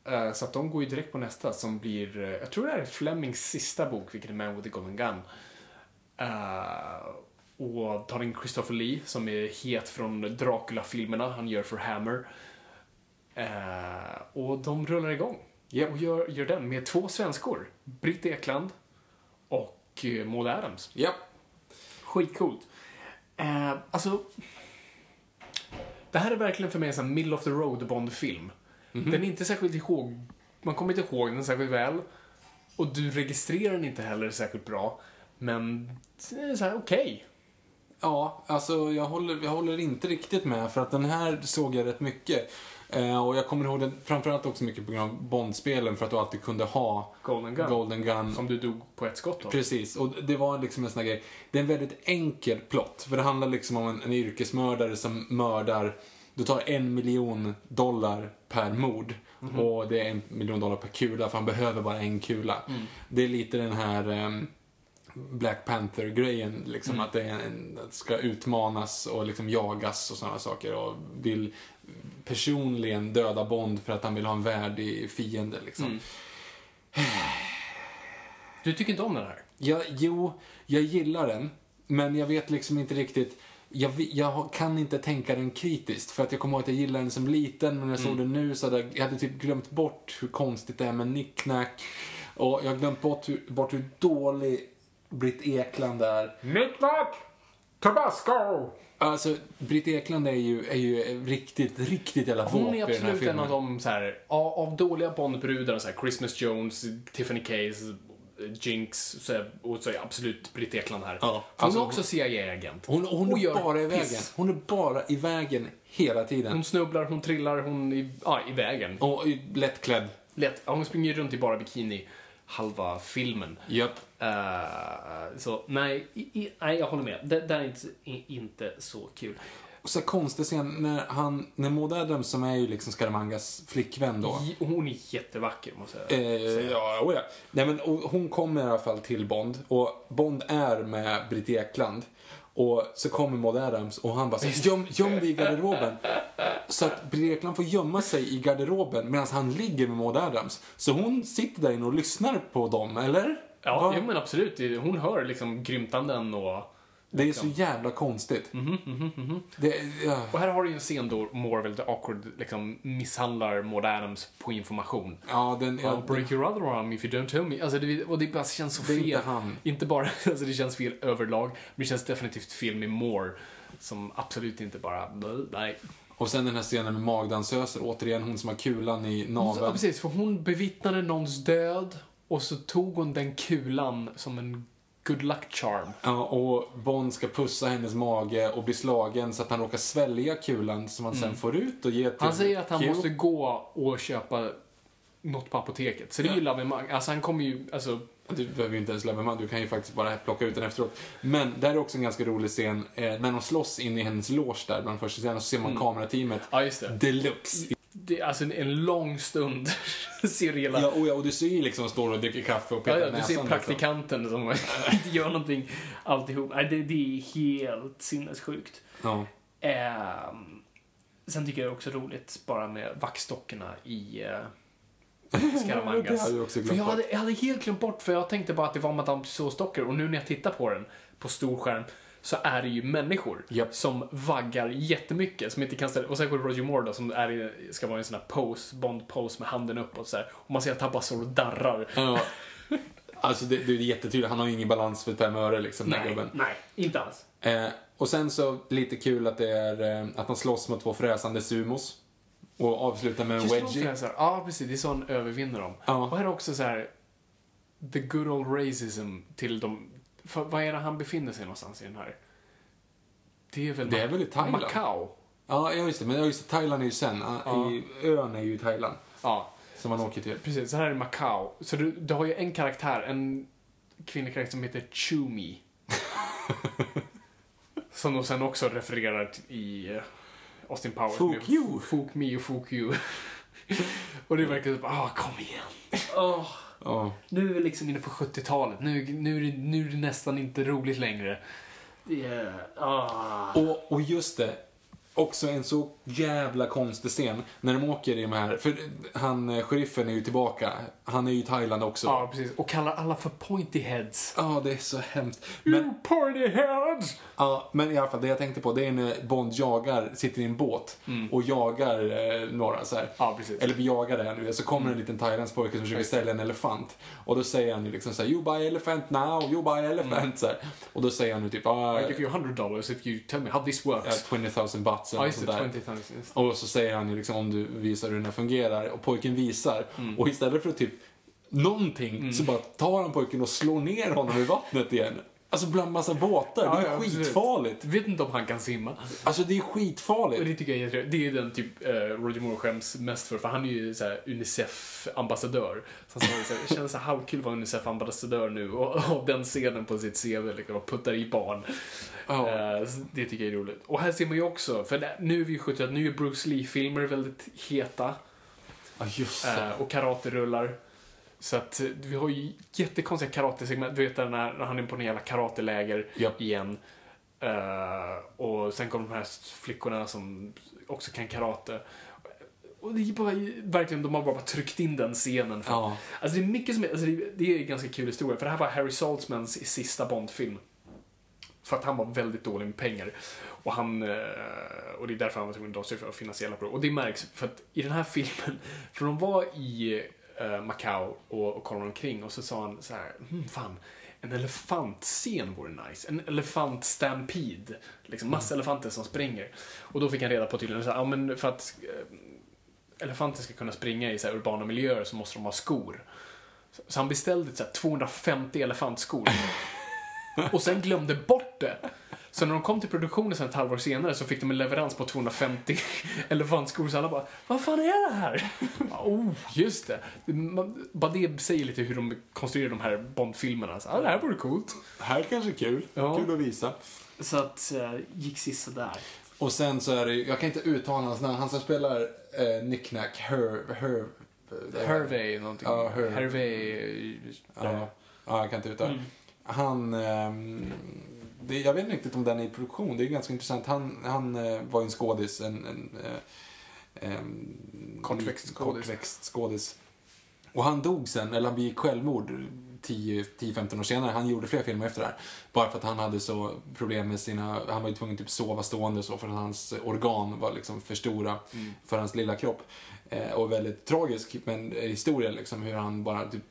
[SPEAKER 3] Eh, så att de går ju direkt på nästa som blir, eh, jag tror det här är Flemings sista bok, vilket är Man with the Golden Gun. Eh, och tar in Christopher Lee som är het från Dracula-filmerna han gör för Hammer. Eh, och de rullar igång.
[SPEAKER 2] Japp.
[SPEAKER 3] Och gör, gör den med två svenskor. Britt Ekland och eh, Maud Adams.
[SPEAKER 2] Ja.
[SPEAKER 3] Skitcoolt. Eh, alltså... Det här är verkligen för mig en sån middle of the road Bond-film. Den är inte särskilt ihåg... Man kommer inte ihåg den särskilt väl. Och du registrerar den inte heller särskilt bra. Men det är så här okej.
[SPEAKER 2] Ja, alltså jag håller, jag håller inte riktigt med för att den här såg jag rätt mycket. Eh, och jag kommer ihåg den framförallt också mycket på grund av Bondspelen för att du alltid kunde ha
[SPEAKER 3] Golden Gun.
[SPEAKER 2] Golden Gun.
[SPEAKER 3] Som du dog på ett skott av.
[SPEAKER 2] Precis, och det var liksom en sån här grej. Det är en väldigt enkel plott, för det handlar liksom om en, en yrkesmördare som mördar du tar en miljon dollar per mord.
[SPEAKER 3] Mhm.
[SPEAKER 2] Och det är en miljon dollar per kula, för han behöver bara en kula.
[SPEAKER 3] Mm.
[SPEAKER 2] Det är lite den här ehm, Black Panther-grejen, liksom
[SPEAKER 3] Mm.
[SPEAKER 2] att det en, ska utmanas och liksom jagas och sådana saker. Och vill personligen döda Bond för att han vill ha en värdig fiende, liksom.
[SPEAKER 3] Mm. Du tycker inte om den här?
[SPEAKER 2] Jag, jo, jag gillar den, men jag vet liksom inte riktigt jag, jag kan inte tänka den kritiskt, för att jag kommer ihåg att jag gillade den som liten, men när jag såg den nu så hade jag, jag hade typ glömt bort hur konstigt det är med nicknack. Och jag har glömt bort hur, bort hur dålig Britt Ekland är.
[SPEAKER 3] Nicknack! Tabasco!
[SPEAKER 2] Alltså, Britt Ekland är ju, är ju riktigt, riktigt jävla våp
[SPEAKER 3] Hon är
[SPEAKER 2] i den här
[SPEAKER 3] absolut en
[SPEAKER 2] filmen.
[SPEAKER 3] av de så här, av, av dåliga Bondbrudar, så här, Christmas Jones, Tiffany Case, Jinx så här, och så är absolut Britt Ekland här.
[SPEAKER 2] Ja,
[SPEAKER 3] Hon
[SPEAKER 2] alltså,
[SPEAKER 3] är också CIA-agent.
[SPEAKER 2] Hon, hon
[SPEAKER 3] Och
[SPEAKER 2] är bara i vägen. Hon är bara i vägen hela tiden.
[SPEAKER 3] Hon snubblar, hon trillar, hon är ja, i vägen.
[SPEAKER 2] Och är lättklädd.
[SPEAKER 3] Lätt. Ja, hon springer runt i bara bikini halva filmen.
[SPEAKER 2] Japp.
[SPEAKER 3] Eh, så nej, i, i, nej, jag håller med. Det där är inte, är inte så kul.
[SPEAKER 2] Och så konstig scen när han, när Maud Adams som är ju liksom Scaramangas flickvän då.
[SPEAKER 3] J- Hon är jättevacker, måste jag
[SPEAKER 2] Eh, ja, oh ja. Nej, men, hon kommer i alla fall till Bond och Bond är med Britt Ekland. Och så kommer Maud Adams och han bara säger göm, göm dig i garderoben. Så att Britt Ekland får gömma sig i garderoben medan han ligger med Maud Adams. Så hon sitter där inne och lyssnar på dem, eller?
[SPEAKER 3] Ja,
[SPEAKER 2] Va?
[SPEAKER 3] jo, men absolut. Hon hör liksom grymtanden och...
[SPEAKER 2] Det är så jävla konstigt. Det, ja.
[SPEAKER 3] Och här har du ju en scen då Morvel the Awkward liksom misshandlar Maud Adams på information.
[SPEAKER 2] Ja, den,
[SPEAKER 3] I'll
[SPEAKER 2] ja,
[SPEAKER 3] break your other arm if you don't tell me. Alltså det, och det bara känns så fel.
[SPEAKER 2] inte han.
[SPEAKER 3] Inte bara, alltså det känns fel överlag, men det känns definitivt fel med Moore. Som absolut inte bara, nej.
[SPEAKER 2] Och sen den här scenen med magdansöser, återigen hon som har kulan i
[SPEAKER 3] Ja,
[SPEAKER 2] naveln.
[SPEAKER 3] precis, för hon bevittnade någons död och så tog hon den kulan som en good luck charm.
[SPEAKER 2] Ja, och Bond ska pussa hennes mage och bli slagen så att han råkar svälja kulan som han sen får ut och ge till
[SPEAKER 3] Mm. Han säger att han
[SPEAKER 2] Q.
[SPEAKER 3] måste gå och köpa något på apoteket. Så det är ju lavemang. Alltså han kommer ju, alltså...
[SPEAKER 2] Du behöver ju inte ens man, du kan ju faktiskt bara plocka ut den efteråt. Men där är också en ganska rolig scen eh, när de slåss in i hennes loge där bland första scenen så ser man kamerateamet
[SPEAKER 3] Mm. Ja, just det.
[SPEAKER 2] deluxe.
[SPEAKER 3] Det alltså en, en lång stund ser du hela...
[SPEAKER 2] Ja, och, ja, och du ser ju liksom står och dricker kaffe och
[SPEAKER 3] Ja,
[SPEAKER 2] petar
[SPEAKER 3] ja, du
[SPEAKER 2] näsan.
[SPEAKER 3] ser
[SPEAKER 2] liksom.
[SPEAKER 3] praktikanten som inte gör någonting alltihop. Nej, det, det är helt sinnessjukt.
[SPEAKER 2] Ja.
[SPEAKER 3] Ehm, sen tycker jag det är också roligt bara med vaxdockorna i
[SPEAKER 2] Det
[SPEAKER 3] Scaramangas.
[SPEAKER 2] har jag också glömt
[SPEAKER 3] jag hade, jag hade helt glömt bort, för jag tänkte bara att det var Madame Tussauds-dockor och nu när jag tittar på den på stor skärm så är det ju människor
[SPEAKER 2] Japp.
[SPEAKER 3] som vaggar jättemycket, som inte kan ställa, och särskilt Roger Moore då, som är i, ska vara i en sån här pose, Bond-pose med handen uppåt så här. Och man ser att han bara står och darrar.
[SPEAKER 2] Ja. Alltså det, det är jättetydligt, han har ju ingen balans för fem öre liksom, den
[SPEAKER 3] Nej,
[SPEAKER 2] gubben.
[SPEAKER 3] nej, inte alls.
[SPEAKER 2] Eh, och sen så lite kul att det är eh, att han slåss mot två fräsande sumos. Och avslutar med en wedgie.
[SPEAKER 3] ja, precis. Det är så han övervinner dem.
[SPEAKER 2] Ja.
[SPEAKER 3] Och här är också så här the good old racism till de... För, vad är det han befinner sig någonstans i den här? Det är väl,
[SPEAKER 2] Det är väl i Thailand?
[SPEAKER 3] Macau?
[SPEAKER 2] Ja, just det. Men just det, Thailand är ju sen.
[SPEAKER 3] Ja.
[SPEAKER 2] I, ön är ju Thailand.
[SPEAKER 3] Ja,
[SPEAKER 2] Som man åker till.
[SPEAKER 3] precis. Så här är Macau. Så du, du har ju en karaktär, en kvinnlig karaktär som heter Chumi. som de sen också refererar till i eh, Austin Powers. Med
[SPEAKER 2] you.
[SPEAKER 3] Fuck me och fuck you. och det verkar som, ah, kom igen. Åh.
[SPEAKER 2] Ja.
[SPEAKER 3] Nu är vi liksom inne på 70-talet. Nu, nu, nu är det nästan inte roligt längre. Yeah. Ah.
[SPEAKER 2] Och, och just det, också en så jävla konstig scen när de åker i de här, för han, eh, sheriffen är ju tillbaka. Han är ju i Thailand också.
[SPEAKER 3] Ja, precis. Och kallar alla för pointy heads.
[SPEAKER 2] Ja, det är så hemskt. Men,
[SPEAKER 3] You pointy heads!
[SPEAKER 2] ja, men i alla fall, det jag tänkte på, det är när Bond jagar, sitter i en båt och jagar eh, några så här.
[SPEAKER 3] Ja, precis.
[SPEAKER 2] Eller vi jagar det nu, så kommer en liten thailändsk pojke som försöker ställa en elefant. Och då säger han ju liksom såhär, you buy elephant now, you buy elephant. Så här. Och då säger han ju typ, ah,
[SPEAKER 3] I give you 100 dollars if you tell me how this
[SPEAKER 2] ja,
[SPEAKER 3] works.
[SPEAKER 2] 20 000 bucks eller
[SPEAKER 3] Ja, just
[SPEAKER 2] sånt där.
[SPEAKER 3] 20 000. just.
[SPEAKER 2] Och så säger han ju liksom om du visar hur den här fungerar och pojken visar. Och istället för att typ någonting så bara tar han pojken och slår ner honom i vattnet igen. Alltså bland massa båtar.
[SPEAKER 3] Ja,
[SPEAKER 2] det är
[SPEAKER 3] ja,
[SPEAKER 2] skitfarligt.
[SPEAKER 3] Vet inte om han kan simma.
[SPEAKER 2] Alltså det är
[SPEAKER 3] Och
[SPEAKER 2] skitfarligt.
[SPEAKER 3] det tycker jag är jätteroligt. Det är den typ eh, Roger Moore skäms mest för, för han är ju så här Unicef-ambassadör. Så han sa det känns så här halvkul att vara Unicef-ambassadör nu och ha den scenen på sitt CV liksom, och puttar i barn.
[SPEAKER 2] Ja.
[SPEAKER 3] Eh, det tycker jag är roligt. Och här ser man ju också, för det- nu är vi ju 70 nu är Bruce Lee-filmer väldigt heta.
[SPEAKER 2] Ja, just det.
[SPEAKER 3] Eh, och karaterullar. Så att eh, vi har ju jättekonstiga karatesegment. Du vet när, när han är på en jävla karateläger
[SPEAKER 2] Japp.
[SPEAKER 3] igen. Eh, och sen kommer de här flickorna som också kan karate. Och det är bara, verkligen, de har bara tryckt in den scenen. För,
[SPEAKER 2] Ja.
[SPEAKER 3] Alltså det är mycket som alltså det, det är en ganska kul historia. För det här var Harry Saltzmans sista Bond-film. För att han var väldigt dålig med pengar. Och han, eh, och det är därför han var tvungen att dra sig för finansiella problem. Och det märks, för att i den här filmen, för de var i eh, Macau och, och kollade omkring och så sa han så här, hmm, fan, en elefantscen vore nice. En elefant-stampede. Liksom massa elefanter som springer. Och då fick han reda på tydligen så här, ja men för att eh, elefanter ska kunna springa i så här urbana miljöer så måste de ha skor. Så, så han beställde så här 250 elefantskor. och sen glömde bort det. Så när de kom till produktionen sen ett halvår senare så fick de en leverans på 250 elefantskor. Så alla bara, vad fan är det här? oh, just det. det. man- Bara det säger lite hur de konstruerar de här Bond-filmerna. Så, ah, det här vore coolt.
[SPEAKER 2] Här kanske är kul.
[SPEAKER 3] Ja.
[SPEAKER 2] Kul att visa.
[SPEAKER 3] Så att, uh, gick sista där.
[SPEAKER 2] Och sen så är det jag kan inte uttala hans namn, han som spelar eh, Nicknack, Her, Her, eh,
[SPEAKER 3] Hervey någonting.
[SPEAKER 2] Ja, Her-
[SPEAKER 3] Hervey.
[SPEAKER 2] Ja, ja, jag kan inte uttala.
[SPEAKER 3] Mm.
[SPEAKER 2] Han, ehm, det, jag vet inte riktigt om den är i produktion, det är ganska intressant. Han, han eh, var ju en skådis, en, en eh, em,
[SPEAKER 3] Kortväxt skådis.
[SPEAKER 2] kortväxt skådis. Och han dog sen, eller han begick självmord 10-15 år senare. Han gjorde fler filmer efter det här. Bara för att han hade så problem med sina, han var ju tvungen att typ sova stående så för att hans organ var liksom för stora
[SPEAKER 3] Mm.
[SPEAKER 2] för hans lilla kropp. Eh, och väldigt tragisk men eh, historia liksom hur han bara typ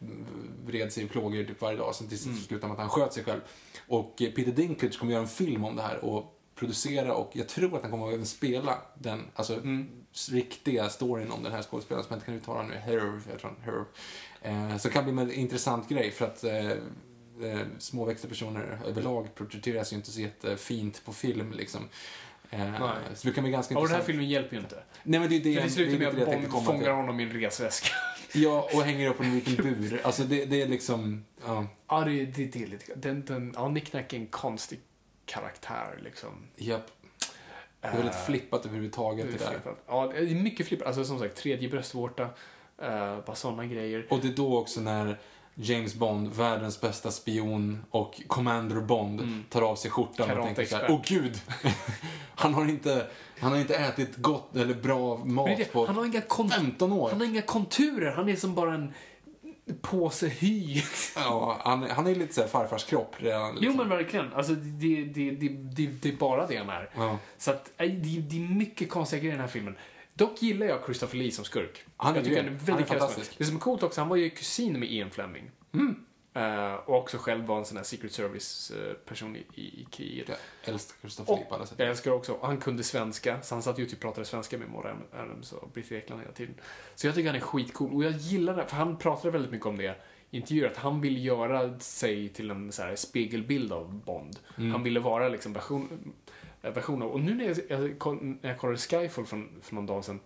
[SPEAKER 2] vred sig i plågor typ varje dag. Sen till slut slutade med att han sköt sig själv. Och Peter Dinklage kommer göra en film om det här och producera och jag tror att han kommer att även spela den, alltså
[SPEAKER 3] Mm.
[SPEAKER 2] riktiga storyn om den här skådespelaren som jag inte kan uttala nu, Herv, jag tror Herv. Eh, så det kan bli en intressant grej för att eh, eh, små växta personer överlag porträtteras ju inte så jättefint på film liksom. Eh, så det kan bli ganska
[SPEAKER 3] Och den här
[SPEAKER 2] intressant.
[SPEAKER 3] filmen hjälper ju inte.
[SPEAKER 2] Nej men det är det,
[SPEAKER 3] För det slutar med att Bond
[SPEAKER 2] till.
[SPEAKER 3] fångar honom i en resväska.
[SPEAKER 2] Ja, och hänger upp honom i en liten bur. Alltså det, det är liksom, ja,
[SPEAKER 3] Ja, det, det, det är lite... Den, den, ja, Nick Nack är en konstig karaktär, liksom.
[SPEAKER 2] japp. Det är väldigt
[SPEAKER 3] Eh,
[SPEAKER 2] flippat överhuvudtaget
[SPEAKER 3] det
[SPEAKER 2] det
[SPEAKER 3] är
[SPEAKER 2] där.
[SPEAKER 3] flippat. Ja, det är mycket flippat. Alltså som sagt, tredje bröstvårta. Uh, bara sådana grejer.
[SPEAKER 2] Och det är då också när James Bond, världens bästa spion och Commander Bond
[SPEAKER 3] Mm.
[SPEAKER 2] tar av sig skjortan och tänker så här,
[SPEAKER 3] Karateexpert.
[SPEAKER 2] åh gud! han, har inte, han har inte ätit gott eller bra mat
[SPEAKER 3] det,
[SPEAKER 2] på
[SPEAKER 3] han, har inga kont-
[SPEAKER 2] 15 år.
[SPEAKER 3] han har inga konturer. Han är som bara en påse hy.
[SPEAKER 2] Ja, han, han är lite så här farfars kropp redan.
[SPEAKER 3] Jo,
[SPEAKER 2] Liksom.
[SPEAKER 3] men verkligen. Alltså, det, det, det, det, det är bara det han är.
[SPEAKER 2] Ja.
[SPEAKER 3] Så att, nej, det, det är mycket konstiga grejer i den här filmen. Dock gillar jag Christopher Lee som skurk.
[SPEAKER 2] Han är
[SPEAKER 3] jag tycker han är
[SPEAKER 2] Han är
[SPEAKER 3] väldigt
[SPEAKER 2] fantastisk.
[SPEAKER 3] Det som är coolt också, han var ju kusin med Ian Fleming. Eh, och också själv var en sån här Secret Service-person i, i, i kriget.
[SPEAKER 2] Jag älskar Christopher Lee på alla
[SPEAKER 3] Och
[SPEAKER 2] sätt.
[SPEAKER 3] jag älskar också, han kunde svenska, så han satt ju och typ pratade svenska med Maura Adams och Britt Ekland hela tiden. Så jag tycker han är skitcool, och jag gillar det, för han pratade väldigt mycket om det i intervjuer, att han vill göra sig till en så här spegelbild av Bond.
[SPEAKER 2] Mm.
[SPEAKER 3] Han ville vara liksom version, eh, version av, och nu när jag, jag, när jag kollade Skyfall för, för någon dag sedan,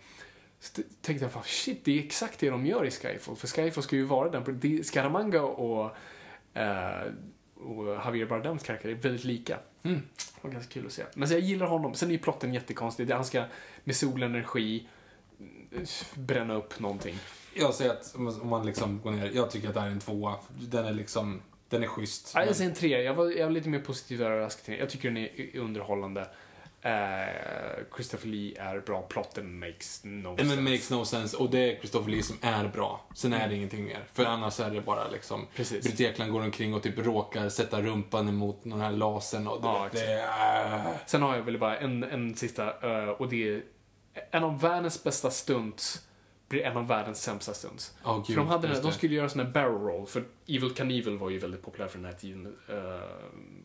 [SPEAKER 3] så tänkte jag fan, shit, det är exakt det de gör i Skyfall. För Skyfall ska ju vara den, Scaramanga och, eh, och Javier Bardems karaktär är väldigt lika.
[SPEAKER 2] Mm.
[SPEAKER 3] Det var ganska kul att se. Men så jag gillar honom. Sen är ju plotten jättekonstig. Det- Han ska med solenergi eh, bränna upp någonting.
[SPEAKER 2] Jag säger att om man liksom går ner, jag tycker att det här är en tvåa. Den är liksom, den är schysst.
[SPEAKER 3] Ja, jag säger en tre. Jag var, jag var lite mer positivt överraskad. Jag tycker den är underhållande. Eh, Christopher Lee är bra. Plotten makes no sense.
[SPEAKER 2] men makes no sense. Och det är Christopher Lee som är bra. Sen är det ingenting mer. För annars är det bara liksom...
[SPEAKER 3] Precis.
[SPEAKER 2] Britt Ekland går omkring och typ råkar sätta rumpan emot den här lasern och
[SPEAKER 3] Ja,
[SPEAKER 2] det är...
[SPEAKER 3] Sen har jag väl bara en, en sista, eh, och det är en av världens bästa stunts blir en av världens sämsta stunts.
[SPEAKER 2] Gud,
[SPEAKER 3] för de, hade den, de skulle göra sån här barrel roll, för Evil Knievel var ju väldigt populär för den här tiden. Eh,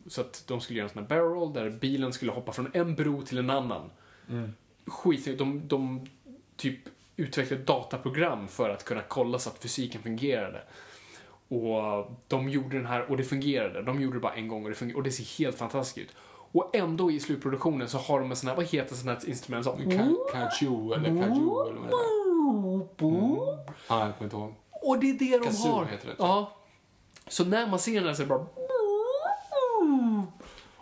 [SPEAKER 3] så att de skulle göra en sån här barrel roll där bilen skulle hoppa från en bro till en annan.
[SPEAKER 2] Mm.
[SPEAKER 3] Skit, de, de typ utvecklade dataprogram för att kunna kolla så att fysiken fungerade. Och de gjorde den här och det fungerade. De gjorde det bara en gång och det, fungerade, och det ser helt fantastiskt ut. Och ändå i slutproduktionen så har de en sån här, vad heter sån här instrument?
[SPEAKER 2] Kaju eller Kaju eller vad det är. Mm. Ja, jag kommer inte ihåg.
[SPEAKER 3] Och det är det de
[SPEAKER 2] Kazoo
[SPEAKER 3] har.
[SPEAKER 2] heter det,
[SPEAKER 3] Ja. Så när man ser den här så är det bara...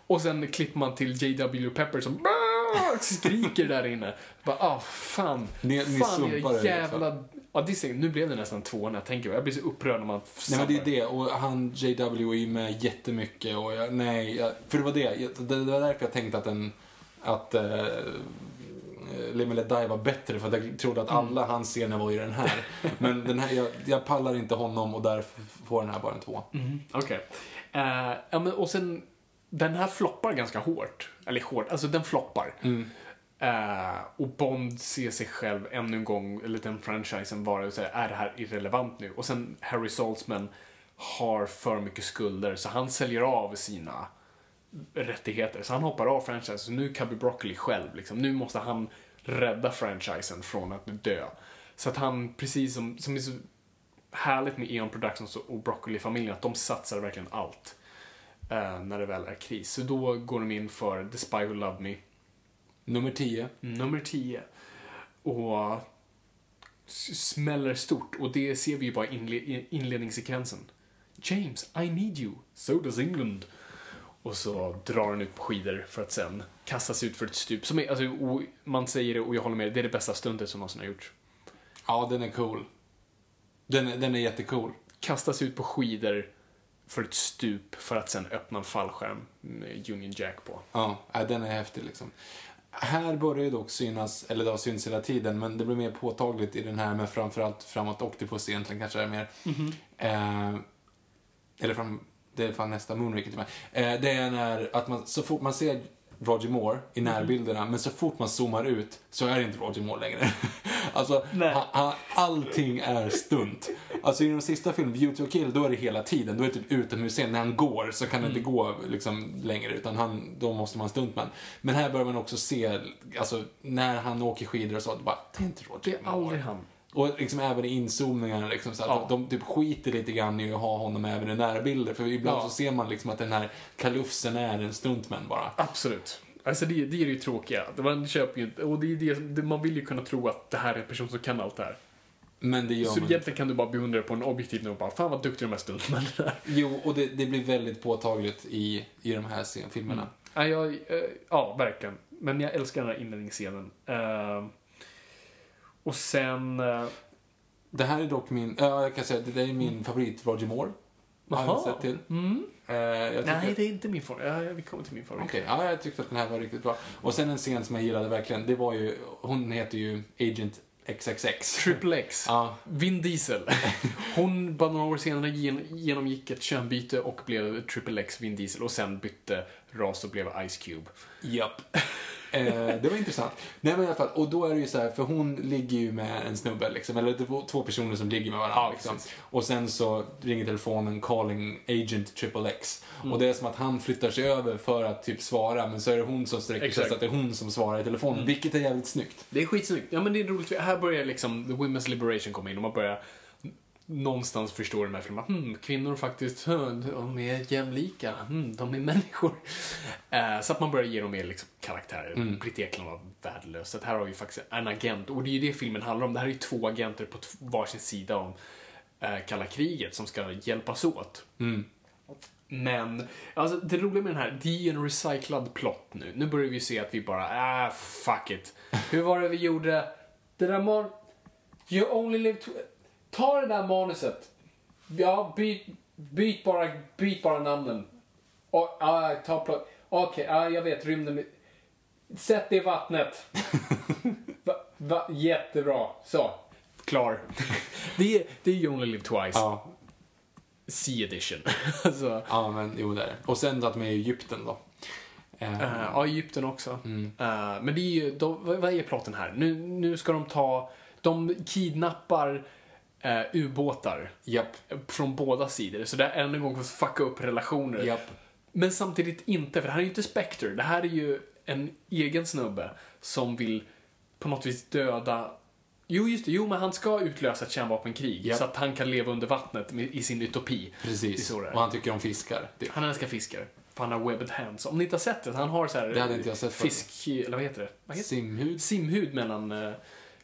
[SPEAKER 3] Och sen klipper man till J.W. Pepper som skriker där inne. Bara, ah, fan.
[SPEAKER 2] Ni- ni
[SPEAKER 3] fan
[SPEAKER 2] sumpar
[SPEAKER 3] är
[SPEAKER 2] det,
[SPEAKER 3] jävla... Ja, det är, nu blev det nästan två när jag tänker Jag blir så upprörd när man
[SPEAKER 2] Nej men det är det, och han JW är ju med jättemycket och jag, nej, jag, för det var det, det, var därför jag tänkte att den, att uh, Live and Let Die var bättre för att jag trodde att alla hans scener var i den här. Men den här, jag, jag pallar inte honom och därför får den här bara en två.
[SPEAKER 3] Mm, Okej. Eh, ja, men och sen, den här floppar ganska hårt. Eller hårt, alltså den floppar. Eh, och Bond ser sig själv ännu en gång, eller den franchisen, vara så här, är det här irrelevant nu? Och sen Harry Saltzman har för mycket skulder, så han säljer av sina rättigheter. Så han hoppar av franchisen, så nu Cubby Broccoli själv. Liksom. Nu måste han rädda franchisen från att dö. Så att han, precis som, som är så härligt med Eon Productions och Broccoli-familjen, att de satsar verkligen allt eh, när det väl är kris. Så då går de in för The Spy Who Loved Me,
[SPEAKER 2] Nummer 10.
[SPEAKER 3] nummer 10. Och smäller stort. Och det ser vi ju bara i inle- i inledningssekvensen. James, I need you. So does England. Och så drar han ut på skidor för att sen kastas ut för ett stup. Som är, alltså, man säger det och jag håller med, det är det bästa stuntet som någonsin har gjorts.
[SPEAKER 2] Ja, den är cool. Den, är- den är jättecool.
[SPEAKER 3] Kastas ut på skidor för ett stup för att sen öppna en fallskärm med Union Jack på.
[SPEAKER 2] Ja, ja, den är häftig liksom. Här börjar ju dock synas, eller det har synts hela tiden, men det blir mer påtagligt i den här med framförallt framåt Octopus egentligen kanske är mer. Eh, eller fram, det är fan nästa Moonraker till mig. Eh, det är när, att man, så fort man ser Roger Moore i närbilderna, men så fort man zoomar ut så är det inte Roger Moore längre. alltså, han, han, allting är stunt. Alltså i den sista filmen, Beauty och Kill, då är det hela tiden. Då är det typ utomhusscen. När han går så kan det inte gå liksom längre, utan han, då måste man stuntman. Men här börjar man också se, alltså när han åker skidor och så, bara, det är inte Roger
[SPEAKER 3] Det är
[SPEAKER 2] Moore.
[SPEAKER 3] aldrig han.
[SPEAKER 2] Och liksom även i inzoomningarna, liksom, så att
[SPEAKER 3] Ja.
[SPEAKER 2] de typ skiter lite grann i att ha honom även i närbilder. För ibland
[SPEAKER 3] Ja.
[SPEAKER 2] så ser man liksom att den här kalufsen är en stuntman bara.
[SPEAKER 3] Absolut. Alltså det, det är ju tråkiga. Man köper ju och det är det, det, man vill ju kunna tro att det här är en person som kan allt det här.
[SPEAKER 2] Men det gör
[SPEAKER 3] Så
[SPEAKER 2] man
[SPEAKER 3] egentligen kan du bara beundra på en objektiv nivå och bara, fan vad duktiga de här stuntmännen är.
[SPEAKER 2] Jo, och det, det blir väldigt påtagligt i, i de här scenfilmerna.
[SPEAKER 3] Ja, jag, eh, ja, verkligen. Men jag älskar den här inledningsscenen. Eh, och sen... eh,
[SPEAKER 2] Det här är dock min, ja jag kan säga det är min favorit Roger Moore. Har jag sett till.
[SPEAKER 3] mm.
[SPEAKER 2] Tycker-
[SPEAKER 3] Nej, det är inte min favorit. Ja, vi kommer till min favorit.
[SPEAKER 2] Okej, ja, jag tyckte att den här var riktigt bra. Och sen en scen som jag gillade verkligen, det var ju, hon heter ju Agent XXX.
[SPEAKER 3] Triple X.
[SPEAKER 2] Ja,
[SPEAKER 3] Vin Diesel. Hon bara några år senare gen- genomgick ett könbyte och blev Triple X Vin Diesel och sen bytte ras och blev Ice Cube.
[SPEAKER 2] Japp. Eh, det var intressant. Nej men i alla fall, och då är det ju så här, för hon ligger ju med en snubbe liksom, eller var två personer som ligger med varandra
[SPEAKER 3] Ja,
[SPEAKER 2] liksom. Och sen så ringer telefonen calling agent triple X.
[SPEAKER 3] Mm.
[SPEAKER 2] Och det är som att han flyttar sig över för att typ svara, men så är det hon som sträcker sig.
[SPEAKER 3] Mm.
[SPEAKER 2] så att det är hon som svarar i telefonen, vilket är jävligt snyggt.
[SPEAKER 3] Det är skitsnyggt. Ja, men det är roligt. Här börjar liksom the women's liberation komma in och man börjar någonstans förstå den här filmen. Hmm, kvinnor faktiskt, de är jämlika. Hmm, de är människor. Eh, så att man börjar ge dem mer liksom, karaktärer. Mm. Britt Ekland var värdelös. Så här har vi faktiskt en agent. Och det är ju det filmen handlar om. Det här är ju två agenter på varsin sida om eh, kalla kriget som ska hjälpas åt. Men, alltså det roliga med den här, det är ju en recyclad plott nu. Nu börjar vi se att vi bara, ah, fuck it. Hur var det vi gjorde? Det där man... You only live. Ta det där manuset. Ja, byt, byt, bara, byt bara namnen. Och, ah, ta plott. Okej, ah, jag vet, rymden... Sätt det i vattnet. va, va, jättebra. Så. Klar. det, är, det är You only live twice.
[SPEAKER 2] Ja,
[SPEAKER 3] Sea edition. alltså,
[SPEAKER 2] ja men jo det är det. Och sen att med Egypten då. Eh,
[SPEAKER 3] Eh, ja, Egypten också. Eh, men det är ju, vad vad är plotten här? Nu, nu ska de ta, de kidnappar uh, ubåtar
[SPEAKER 2] Japp.
[SPEAKER 3] från båda sidor. Så det är än en gång för att fucka upp relationer.
[SPEAKER 2] Japp.
[SPEAKER 3] Men samtidigt inte, för det här är ju inte Spectre. Det här är ju en egen snubbe som vill på något vis döda Jo, just det. Jo, men han ska utlösa ett kärnvapenkrig
[SPEAKER 2] Ja.
[SPEAKER 3] så att han kan leva under vattnet i sin utopi.
[SPEAKER 2] Precis. Och han tycker om fiskar. Det.
[SPEAKER 3] Han älskar fiskar. För han har webbed hands. Om ni inte har sett det, han har så här...
[SPEAKER 2] Det hade inte jag sett
[SPEAKER 3] Fisk... Eller vad heter det? Vad heter
[SPEAKER 2] Simhud.
[SPEAKER 3] Simhud mellan eh,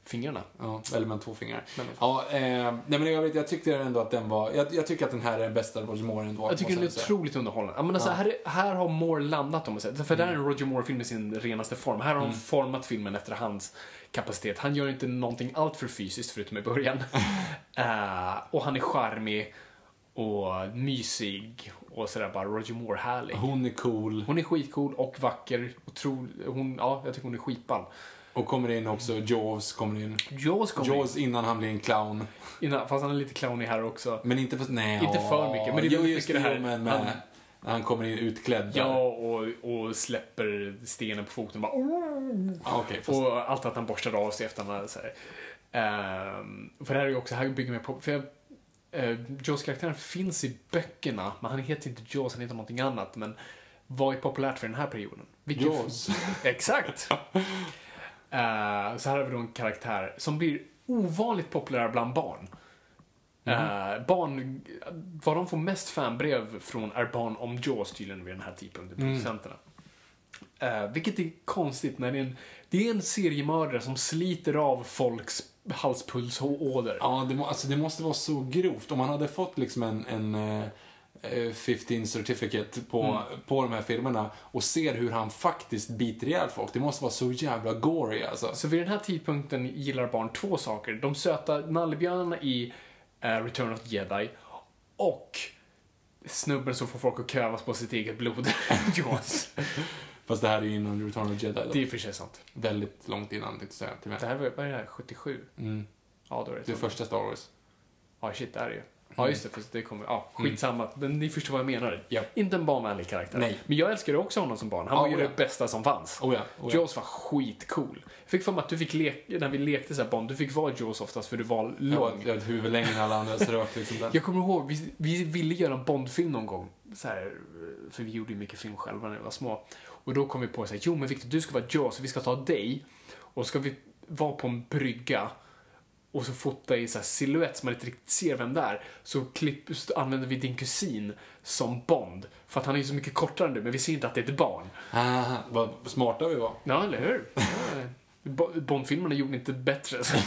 [SPEAKER 3] fingrarna.
[SPEAKER 2] Ja, eller med två fingrar.
[SPEAKER 3] Men-
[SPEAKER 2] Ja, eh, nej men jag, vet, jag tyckte ändå att den var... Jag, jag tycker att den här är den bästa Roger Moore ändå.
[SPEAKER 3] Jag tycker den är otroligt underhållande. Jag menar, så här, här har Moore landat om man säger. För det här är en Roger Moore-film i sin renaste form. Här har han format filmen efter hans kapacitet. Han gör inte någonting allt för fysiskt förutom i början. Eh, och han är charmig och mysig och sådär bara Roger Moore-härlig.
[SPEAKER 2] Hon är cool
[SPEAKER 3] Hon är skitcool och vacker. Och tro, hon, ja, jag tycker hon är skitball.
[SPEAKER 2] Och kommer in också. Jaws kommer in.
[SPEAKER 3] Jaws kommer
[SPEAKER 2] Jaws innan han blir en clown.
[SPEAKER 3] innan, fast han är lite clownig här också.
[SPEAKER 2] Men inte för... Nej,
[SPEAKER 3] Inte för mycket, men det är
[SPEAKER 2] jo,
[SPEAKER 3] väldigt
[SPEAKER 2] just
[SPEAKER 3] mycket det här.
[SPEAKER 2] Men med,
[SPEAKER 3] Han-
[SPEAKER 2] när han kommer in utklädd. där.
[SPEAKER 3] Ja, och, och släpper stenen på foten bara!
[SPEAKER 2] Ah, Okej, fast,
[SPEAKER 3] Och allt att han borstade av sig efter han så här. Ehm, för det här är ju också, här bygger man på, för jag, uh, Jaws karaktären finns i böckerna, men han heter inte Jaws, han heter någonting annat. Men vad är populärt för den här perioden? Vilken-
[SPEAKER 2] Jaws.
[SPEAKER 3] Exakt! Eh, så här har vi då en karaktär som blir ovanligt populär bland barn. Eh, barn, vad de får mest fanbrev från är barn om Jaws tydligen vid den här tidpunkten, producenterna. Eh, vilket är konstigt när det är en, det är en seriemördare som sliter av folks halspulsåder.
[SPEAKER 2] Ja, det, må, alltså, det måste vara så grovt. Om man hade fått liksom en, en 15 certificate på,
[SPEAKER 3] Mm.
[SPEAKER 2] på de här filmerna och ser hur han faktiskt biter ihjäl folk. Det måste vara så jävla gory alltså.
[SPEAKER 3] Så vid den här tidpunkten gillar barn två saker. De söta nallebjörnarna i eh, Return of the Jedi och snubben som får folk att kvävas på sitt eget blod. Jaws.
[SPEAKER 2] Fast det här är ju innan Return of the Jedi. Då.
[SPEAKER 3] Det är för sig sant.
[SPEAKER 2] Väldigt långt innan, tänkte jag säga.
[SPEAKER 3] Det här var, vad är det här, 77?
[SPEAKER 2] Mm.
[SPEAKER 3] Ja, då är det
[SPEAKER 2] Det är första Star Wars.
[SPEAKER 3] Ja, shit, det är det ju. Ja, just det, för det kommer, ja, skitsamma. Men ni förstår vad jag menar.
[SPEAKER 2] Mm. Ja.
[SPEAKER 3] Inte en barnvänlig karaktär.
[SPEAKER 2] Nej.
[SPEAKER 3] Men jag älskade också honom som barn. Han
[SPEAKER 2] Ja,
[SPEAKER 3] var ju
[SPEAKER 2] oh ja.
[SPEAKER 3] det bästa som fanns.
[SPEAKER 2] Oh ja, oh ja.
[SPEAKER 3] Jaws var skitcool. Jag fick för mig att du fick leka, när vi lekte så här barn, du fick vara Jaws oftast för du var lång.
[SPEAKER 2] jag har ett huvud längre än alla andra, så det var liksom den.
[SPEAKER 3] Jag kommer ihåg, vi, vi ville göra en Bondfilm någon gång. Så här, för vi gjorde ju mycket film själva när vi var små. Och då kom vi på här, jo men Victor, du ska vara Jaws vi ska ta dig. Och ska vi vara på en brygga. Och så fota i så här silhuett så man inte riktigt ser vem det är. Så klipp, så använder vi din kusin som Bond. För att han är ju så mycket kortare än du, men vi ser inte att det är ett barn.
[SPEAKER 2] Ah, vad smarta vi var.
[SPEAKER 3] Ja, eller hur? Ja. Bondfilmerna gjorde inte bättre. Så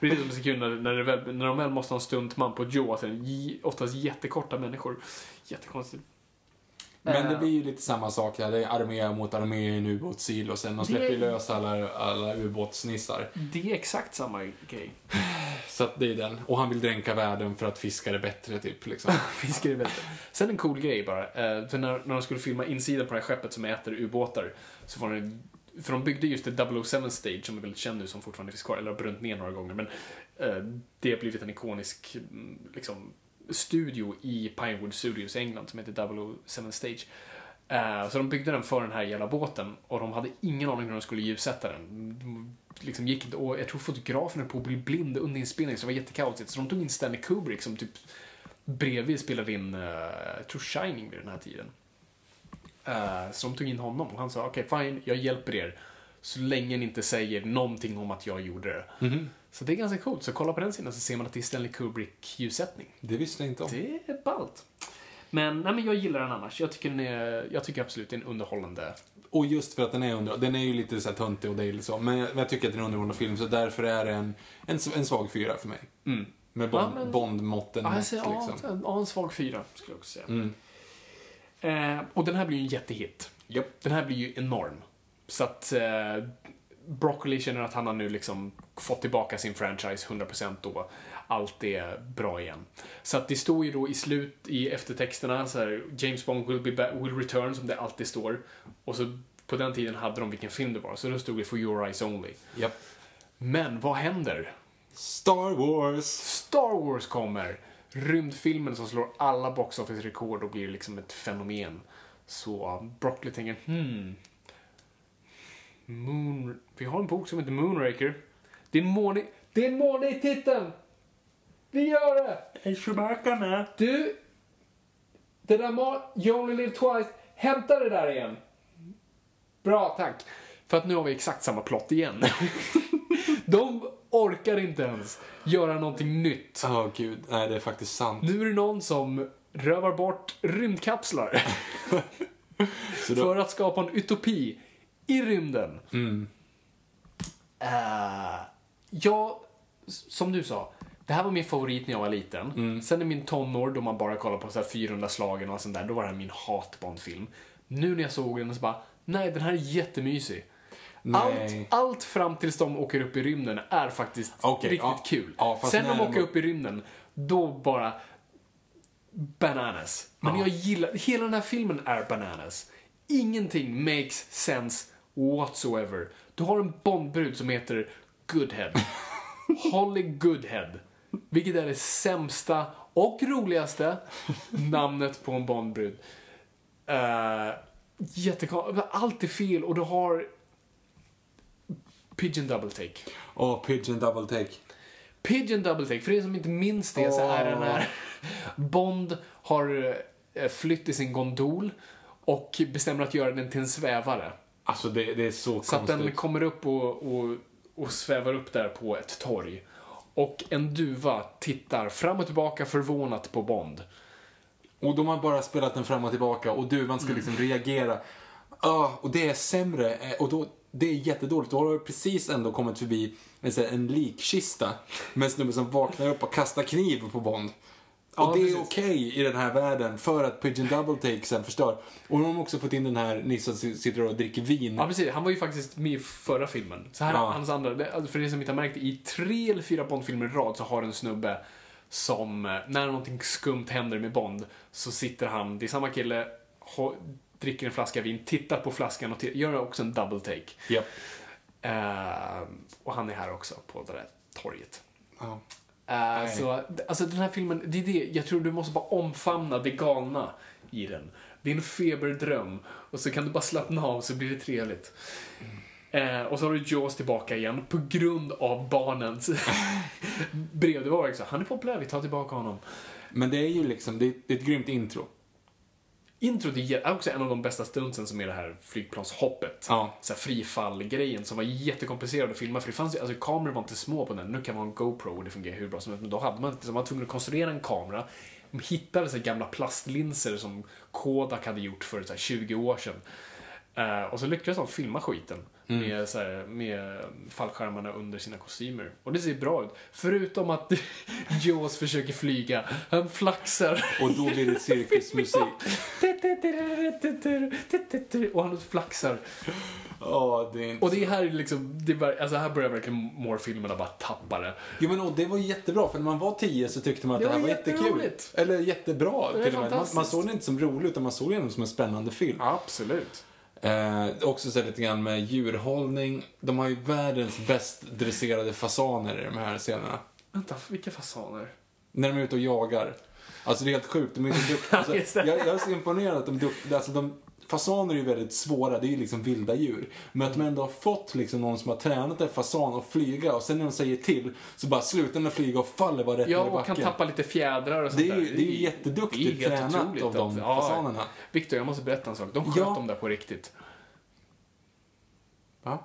[SPEAKER 3] det är det som så kul när, när, det väl, när de väl måste ha en stuntman på Joe, en j- oftast jättekorta människor. Jättekonstigt.
[SPEAKER 2] Men det
[SPEAKER 3] Eh.
[SPEAKER 2] blir ju lite samma sak här. Det är armé mot armé i en ubåtsil och sen de släpper
[SPEAKER 3] Det
[SPEAKER 2] lös alla, alla ubåtsnissar.
[SPEAKER 3] Det är exakt samma grej.
[SPEAKER 2] Så att det är den. Och han vill dränka världen för att fiskar är bättre, typ. Liksom.
[SPEAKER 3] Fiskar är bättre. Sen en cool grej bara. eh, För när, när de skulle filma insidan på det här skeppet som äter ubåtar, så var det för de byggde just ett 007 Stage som är väldigt känd nu, som fortfarande finns kvar, eller har brunnit ner några gånger, men eh, det har blivit en ikonisk mm, liksom, studio i Pinewood Studios i England som heter 007 Stage. Eh, så de byggde den för den här jävla båten och de hade ingen aning hur de skulle ljussätta den. De liksom gick inte, och jag tror fotografen höll på att bli blind under inspelningen så det var jättekaosigt. Så de tog in Stanley Kubrick som typ bredvid spelade in, uh, jag tror Shining vid den här tiden. Eh, så de tog in honom och han sa okej fine, jag hjälper er. Så länge ni inte säger någonting om att jag gjorde det.
[SPEAKER 2] Mhm.
[SPEAKER 3] Så det är ganska coolt. Så kolla på den sidan så ser man att det är Stanley Kubrick ljussättning.
[SPEAKER 2] Det visste jag inte om.
[SPEAKER 3] Det är ballt. Men, nej, men jag gillar den annars. Jag tycker, den är, jag tycker absolut det är en underhållande.
[SPEAKER 2] Och just för att den är under, den är ju lite så här töntig och dejlig så, men jag, jag tycker att den är en underhållande film så därför är det en, en, en svag fyra för mig.
[SPEAKER 3] Mm.
[SPEAKER 2] Med bond,
[SPEAKER 3] Ja, men-
[SPEAKER 2] Bond-måtten
[SPEAKER 3] Ja,
[SPEAKER 2] mätt, liksom.
[SPEAKER 3] en- ja, en svag fyra skulle jag också säga.
[SPEAKER 2] Mm.
[SPEAKER 3] Eh, och den här blir ju en jättehit.
[SPEAKER 2] Japp.
[SPEAKER 3] Den här blir ju enorm. Så att eh, Broccoli känner att han har nu liksom fått tillbaka sin franchise 100% då. Allt är bra igen. Så att det står ju då i slut i eftertexterna så här, James Bond will, be back, will return som det alltid står. Och så på den tiden hade de vilken film det var, så då stod det For your eyes only.
[SPEAKER 2] Japp.
[SPEAKER 3] Men vad händer?
[SPEAKER 2] Star Wars!
[SPEAKER 3] Star Wars kommer! Rymdfilmen som slår alla box office-rekord och blir liksom ett fenomen. Så Broccoli tänker, hmm. Moon... Vi har en bok som heter Moonraker. Det är en måne... Det är måne i titeln! Vi gör det!
[SPEAKER 2] Är Chewbacca med?
[SPEAKER 3] Du! Det där må... You only live twice. Hämta det där igen. Bra, tack. För att nu har vi exakt samma plott igen. De orkar inte ens göra någonting nytt.
[SPEAKER 2] Åh gud, nej det är faktiskt sant.
[SPEAKER 3] Nu är det någon som rövar bort rymdkapslar
[SPEAKER 2] då,
[SPEAKER 3] för att skapa en utopi i rymden.
[SPEAKER 2] mm,
[SPEAKER 3] Eh, ja, s- som du sa. Det här var min favorit när jag var liten.
[SPEAKER 2] Mm.
[SPEAKER 3] Sen i min tonår, då man bara kollar på så här 400 slagen och sånt där, då var det här min hatbondfilm. Nu när jag såg den så bara, nej den här är jättemysig. Allt,
[SPEAKER 2] nej.
[SPEAKER 3] allt fram tills de åker upp i rymden är faktiskt
[SPEAKER 2] Okej,
[SPEAKER 3] riktigt
[SPEAKER 2] ja.
[SPEAKER 3] kul.
[SPEAKER 2] Ja,
[SPEAKER 3] Sen när
[SPEAKER 2] de
[SPEAKER 3] åker upp i rymden, då bara bananas. Men
[SPEAKER 2] Ja.
[SPEAKER 3] jag gillar, hela den här filmen är bananas. Ingenting makes sense whatsoever. Du har en Bondbrud som heter Goodhead. Holly Goodhead. Vilket är det sämsta och roligaste namnet på en Bondbrud. Uh, Jättekonstigt. Allt är fel och du har Pigeon Double Take.
[SPEAKER 2] Åh, Pigeon Double Take.
[SPEAKER 3] Pigeon Double Take, för er som inte minns det så är den här Bond har eh, flytt i sin gondol och bestämmer att göra den till en svävare.
[SPEAKER 2] Alltså det, det är så,
[SPEAKER 3] Så att
[SPEAKER 2] konstigt.
[SPEAKER 3] den kommer upp och, och, och svävar upp där på ett torg. Och en duva tittar fram och tillbaka förvånat på Bond.
[SPEAKER 2] Och de har bara spelat den fram och tillbaka och duvan ska liksom reagera. Ah, och det är sämre. eh, Och då, det är jättedåligt. Då har du precis ändå kommit förbi en likkista med en snubbe som vaknar upp och kastar kniv på Bond.
[SPEAKER 3] Ja,
[SPEAKER 2] och det är okej i den här världen för att Pigeon Double Take sen förstör. Och de har också fått in den här nissen som sitter och dricker vin.
[SPEAKER 3] Ja, precis. Han var ju faktiskt med i förra filmen. Så här
[SPEAKER 2] Ja.
[SPEAKER 3] hans andra. alltså För er som inte har märkt i tre eller fyra Bond-filmer i rad så har en snubbe som, eh, när någonting skumt händer med Bond, så sitter han, det är samma kille, dricker en flaska vin, tittar på flaskan och gör också en double take.
[SPEAKER 2] Japp.
[SPEAKER 3] Eh, och han är här också, på det där torget.
[SPEAKER 2] Ja.
[SPEAKER 3] Eh, så, alltså den här filmen, det är det, jag tror du måste bara omfamna det galna i den. Det är en feberdröm och så kan du bara slappna av så blir det trevligt. Eh, och så har du Jaws tillbaka igen på grund av barnens brev. Det var också, han är populär, vi tar tillbaka honom.
[SPEAKER 2] Men det är ju liksom, det är, det är ett grymt intro.
[SPEAKER 3] Introt är också en av de bästa stuntsen som är det här flygplanshoppet.
[SPEAKER 2] Ja.
[SPEAKER 3] Så här frifall-grejen som var jättekomplicerad att filma för det fanns ju, alltså kameror var inte små på den. Nu kan man ha en GoPro och det fungerar hur bra som helst. Men då hade man så man var tvungen att konstruera en kamera. De hittade så gamla plastlinser som Kodak hade gjort för så här 20 år sedan. Eh, och så lyckades de filma skiten med, så här, med fallskärmarna under sina kostymer. Och det ser bra ut. Förutom att Jaws försöker flyga. Han flaxar.
[SPEAKER 2] Och då blir det cirkusmusik.
[SPEAKER 3] Och han flaxar.
[SPEAKER 2] Ja, det är
[SPEAKER 3] Och det är här liksom, det var, alltså här börjar verkligen Moore-filmerna bara tappa det.
[SPEAKER 2] Jo men och det var jättebra, för när man var tio så tyckte man att
[SPEAKER 3] Det
[SPEAKER 2] det, här
[SPEAKER 3] var
[SPEAKER 2] jättekul. Eller jättebra
[SPEAKER 3] Det är
[SPEAKER 2] till och med. Man, man såg det inte som roligt, utan man såg det som en spännande film.
[SPEAKER 3] Absolut.
[SPEAKER 2] Eh, också så lite grann med djurhållning. De har ju världens bäst dresserade fasaner i de här scenerna.
[SPEAKER 3] Vänta, vilka fasaner?
[SPEAKER 2] När de är ute och jagar. Alltså det är helt sjukt, de är så duktiga. Alltså, jag, jag är så imponerad att de. Alltså, de, fasaner är ju väldigt svåra, det är ju liksom vilda djur. Men att de ändå har fått liksom någon som har tränat en fasan att flyga och sen när de säger till så bara slutar den flyga och faller bara rätt
[SPEAKER 3] Ja,
[SPEAKER 2] ner i
[SPEAKER 3] och
[SPEAKER 2] backen.
[SPEAKER 3] kan tappa lite fjädrar och sånt
[SPEAKER 2] Det är
[SPEAKER 3] där.
[SPEAKER 2] det är ju jätteduktigt
[SPEAKER 3] det är
[SPEAKER 2] tränat av de
[SPEAKER 3] ja,
[SPEAKER 2] fasanerna.
[SPEAKER 3] Victor, jag måste berätta en sak. De sköt
[SPEAKER 2] Ja.
[SPEAKER 3] dem där på riktigt.
[SPEAKER 2] Va?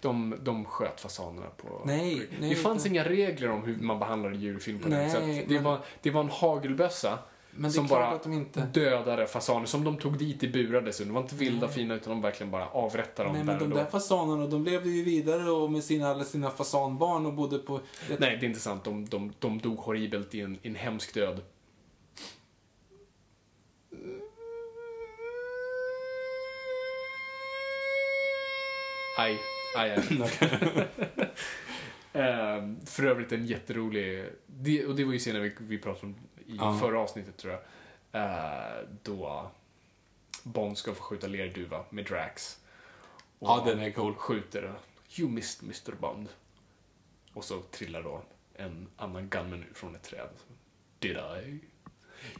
[SPEAKER 3] De, de sköt fasanerna på...
[SPEAKER 2] Nej, nej,
[SPEAKER 3] det fanns
[SPEAKER 2] inte.
[SPEAKER 3] inga regler om hur man behandlar djurfilm på
[SPEAKER 2] Nej,
[SPEAKER 3] det sättet. Det,
[SPEAKER 2] men-
[SPEAKER 3] var, det var en hagelbössa
[SPEAKER 2] Men
[SPEAKER 3] som bara
[SPEAKER 2] de inte-
[SPEAKER 3] dödade fasaner, som de tog dit i burar dessutom. De var inte vilda fina, utan de verkligen bara avrättade dem
[SPEAKER 2] Nej,
[SPEAKER 3] där
[SPEAKER 2] men de där fasanerna, de levde ju vidare och med sina, alla sina fasanbarn och bodde på...
[SPEAKER 3] Nej, det är inte sant. De, de, de dog horribelt i en, i en hemsk död. Aj, aj, aj. Ehm, för övrigt en jätterolig, det, och det var ju senare vi, vi pratade om i
[SPEAKER 2] Ja.
[SPEAKER 3] förra avsnittet tror jag. Eh, då Bond ska få skjuta lerduva med Drax. Och
[SPEAKER 2] Ja, den är cool.
[SPEAKER 3] Skjuter You missed Mr Bond. Och så trillar då en annan gunman från ett träd. Did I?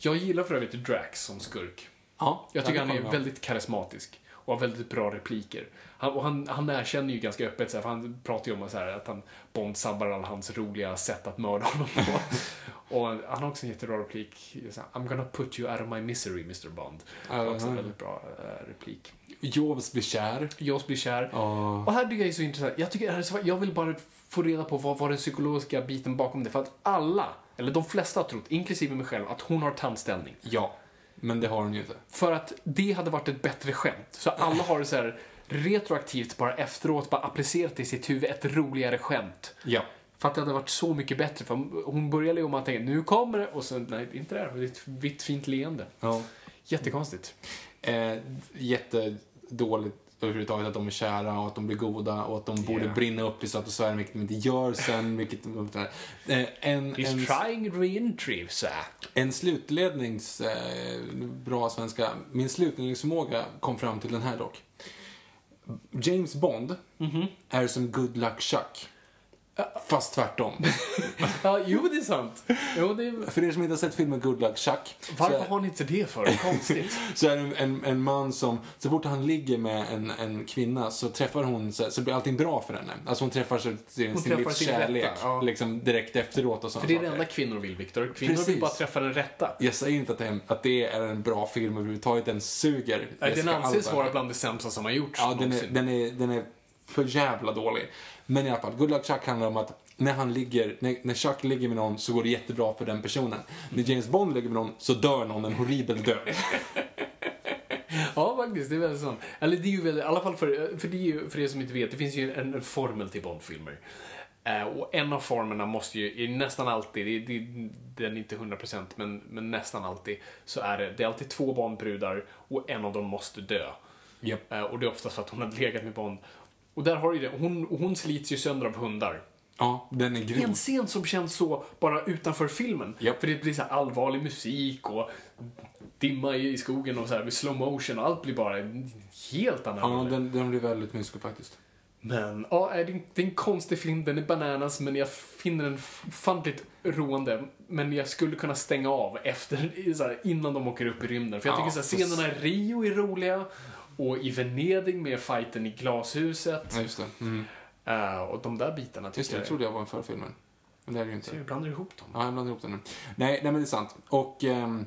[SPEAKER 3] Jag gillar för övrigt Drax som skurk.
[SPEAKER 2] Ja,
[SPEAKER 3] Jag tycker han är väldigt karismatisk och har väldigt bra repliker. Han, och han, han erkänner ju ganska öppet, så för han pratar ju om så här, att han, Bond sabbar alla hans roliga sätt att mörda honom på. och han har också en jättebra replik. Så här, I'm gonna put you out of my misery, Mr Bond.
[SPEAKER 2] Ja,
[SPEAKER 3] också en väldigt bra eh, replik.
[SPEAKER 2] Jobs blir kär.
[SPEAKER 3] Jaws blir kär.
[SPEAKER 2] Ja.
[SPEAKER 3] Och här tycker jag är så intressant. Jag, tycker det här jag vill bara få reda på vad var den psykologiska biten bakom det. För att alla, eller de flesta har trott, inklusive mig själv, att hon har tandställning.
[SPEAKER 2] Ja. Men det har hon ju inte.
[SPEAKER 3] För att det hade varit ett bättre skämt. Så alla har det så här retroaktivt bara efteråt bara applicerat i sitt huvud ett roligare skämt.
[SPEAKER 2] Ja.
[SPEAKER 3] För att det hade varit så mycket bättre. För hon började ju och man tänkte, nu kommer det. Och så, nej, inte det här. Det är ett vitt fint leende.
[SPEAKER 2] ja.
[SPEAKER 3] Jättekonstigt.
[SPEAKER 2] Eh, jättedåligt överhuvudtaget att de är kära och att de blir goda och att de borde brinna upp i Sverige, vilket de inte gör sen. Vilket, eh, en,
[SPEAKER 3] He's
[SPEAKER 2] en,
[SPEAKER 3] trying re-entry, sir.
[SPEAKER 2] en slutlednings... Eh, bra svenska. Min slutledningsförmåga kom fram till den här dock. James Bond är som Good Luck Chuck. Fast tvärtom.
[SPEAKER 3] Ja, jo, det är sant. Jo, det är...
[SPEAKER 2] För er som inte har sett filmen Good Luck Chuck.
[SPEAKER 3] Varför
[SPEAKER 2] är-
[SPEAKER 3] har ni inte det för? Konstigt.
[SPEAKER 2] så är det en, en man som, så fort han ligger med en, en kvinna så träffar hon, så, så blir allting bra för henne. Alltså hon träffar sin, sin,
[SPEAKER 3] Hon träffar
[SPEAKER 2] livs
[SPEAKER 3] sin
[SPEAKER 2] kärlek
[SPEAKER 3] rätta, ja.
[SPEAKER 2] liksom direkt efteråt och sånt.
[SPEAKER 3] För det är det enda kvinnor vill, Viktor. Kvinnor
[SPEAKER 2] Precis.
[SPEAKER 3] vill bara träffa den rätta.
[SPEAKER 2] Jag säger inte att det, är en, att det är en bra film överhuvudtaget, den suger.
[SPEAKER 3] Nej, Den anses vara bland det sämsta som har gjorts
[SPEAKER 2] Ja, den är, den, är, den är för jävla dålig. Men i alla fall, Good Luck Chuck handlar om att när han ligger, när, när Chuck ligger med någon så går det jättebra för den personen. När James Bond ligger med någon så dör någon en horribel död.
[SPEAKER 3] Ja, faktiskt. Det är väldigt sant. Eller det är ju väldigt, i alla fall för, för, det är ju, för er som inte vet, det finns ju en, en formel till Bond-filmer. Eh, och en av formerna måste ju, nästan alltid, det, det, den är inte 100% men, men nästan alltid, så är det, det är alltid två Bond-brudar och en av dem måste dö.
[SPEAKER 2] Japp.
[SPEAKER 3] Eh, och det är oftast för att hon har legat med Bond. Och där har du det, hon, hon slits ju sönder av hundar.
[SPEAKER 2] Ja, den är grym.
[SPEAKER 3] En scen som känns så bara utanför filmen.
[SPEAKER 2] Japp.
[SPEAKER 3] För det blir så allvarlig musik och dimma i skogen och så här med slow motion och allt blir bara helt
[SPEAKER 2] Ja,
[SPEAKER 3] annorlunda.
[SPEAKER 2] den, den blir väldigt mysko faktiskt.
[SPEAKER 3] Men ja, det är en- konstig film, den är bananas men jag finner den ofantligt roande. Men jag skulle kunna stänga av efter, så här, innan de åker upp i rymden. För jag
[SPEAKER 2] Ja,
[SPEAKER 3] tycker så här, scenerna i Rio är roliga och i Venedig med fighten i glashuset.
[SPEAKER 2] Ja, just det. Mm.
[SPEAKER 3] Eh, och de där bitarna tycker
[SPEAKER 2] Just det, jag trodde jag var inför filmen. Men det är det ju inte.
[SPEAKER 3] Så jag blandar ihop dem.
[SPEAKER 2] Ja, jag blandar ihop det nu. Nej, nej men det är sant. Och ehm,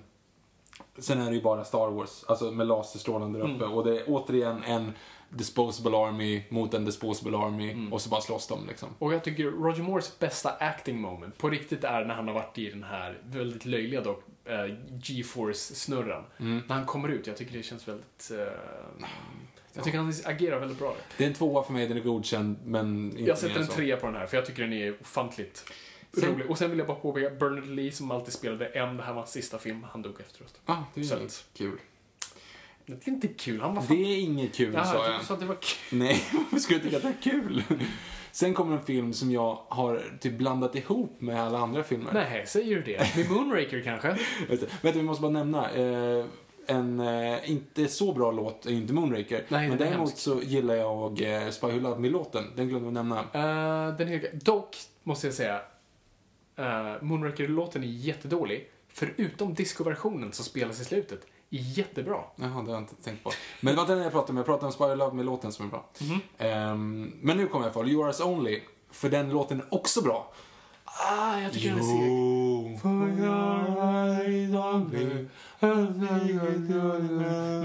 [SPEAKER 2] sen är det ju bara Star Wars, alltså med laserstrålen där uppe. Och det är återigen en disposable army mot en disposable army och så bara slåss de liksom.
[SPEAKER 3] Och jag tycker Roger Moores bästa acting moment på riktigt är när han har varit i den här väldigt löjliga dock, eh, G-force-snurran. När han kommer ut, jag tycker det känns väldigt... eh, jag tycker han agerar väldigt bra.
[SPEAKER 2] Det är en tvåa för mig, den är godkänd, men inte
[SPEAKER 3] Jag sätter en
[SPEAKER 2] så.
[SPEAKER 3] trea på den här, för jag tycker den är ofantligt
[SPEAKER 2] Sen-
[SPEAKER 3] rolig. Och sen vill jag bara påpeka, Bernard Lee som alltid spelade M, det här var hans sista film, han dog efteråt.
[SPEAKER 2] Ah, det är
[SPEAKER 3] Så
[SPEAKER 2] kul.
[SPEAKER 3] Det är inte kul, han var
[SPEAKER 2] Det
[SPEAKER 3] fan...
[SPEAKER 2] är inget kul,
[SPEAKER 3] Ja,
[SPEAKER 2] sa jag.
[SPEAKER 3] du sa att det var kul.
[SPEAKER 2] Nej, varför skulle jag tycka att det är kul? Sen kommer en film som jag har typ blandat ihop med alla andra filmer.
[SPEAKER 3] Nej, säger du det? Med Moonraker kanske?
[SPEAKER 2] Du, vi måste bara nämna. Eh, en eh, inte så bra låt är inte Moonraker.
[SPEAKER 3] Nej,
[SPEAKER 2] men däremot så gillar jag eh, Spy Who Loved Me-låten. Den glömde vi nämna.
[SPEAKER 3] Uh, den är, dock, måste jag säga, uh, Moonraker-låten är jättedålig. Förutom discoversionen som spelas i slutet, jättebra.
[SPEAKER 2] Jaha, det har jag inte tänkt på. Men det var den jag pratade om. Jag pratade om Spy Who Loved Me-låten som är bra.
[SPEAKER 3] Mhm.
[SPEAKER 2] Ehm, men nu kommer jag i alla fall. You Are Us Only. För den låten är också bra.
[SPEAKER 3] Ah, jag tycker den är seg.
[SPEAKER 2] Jo, for your eyes only.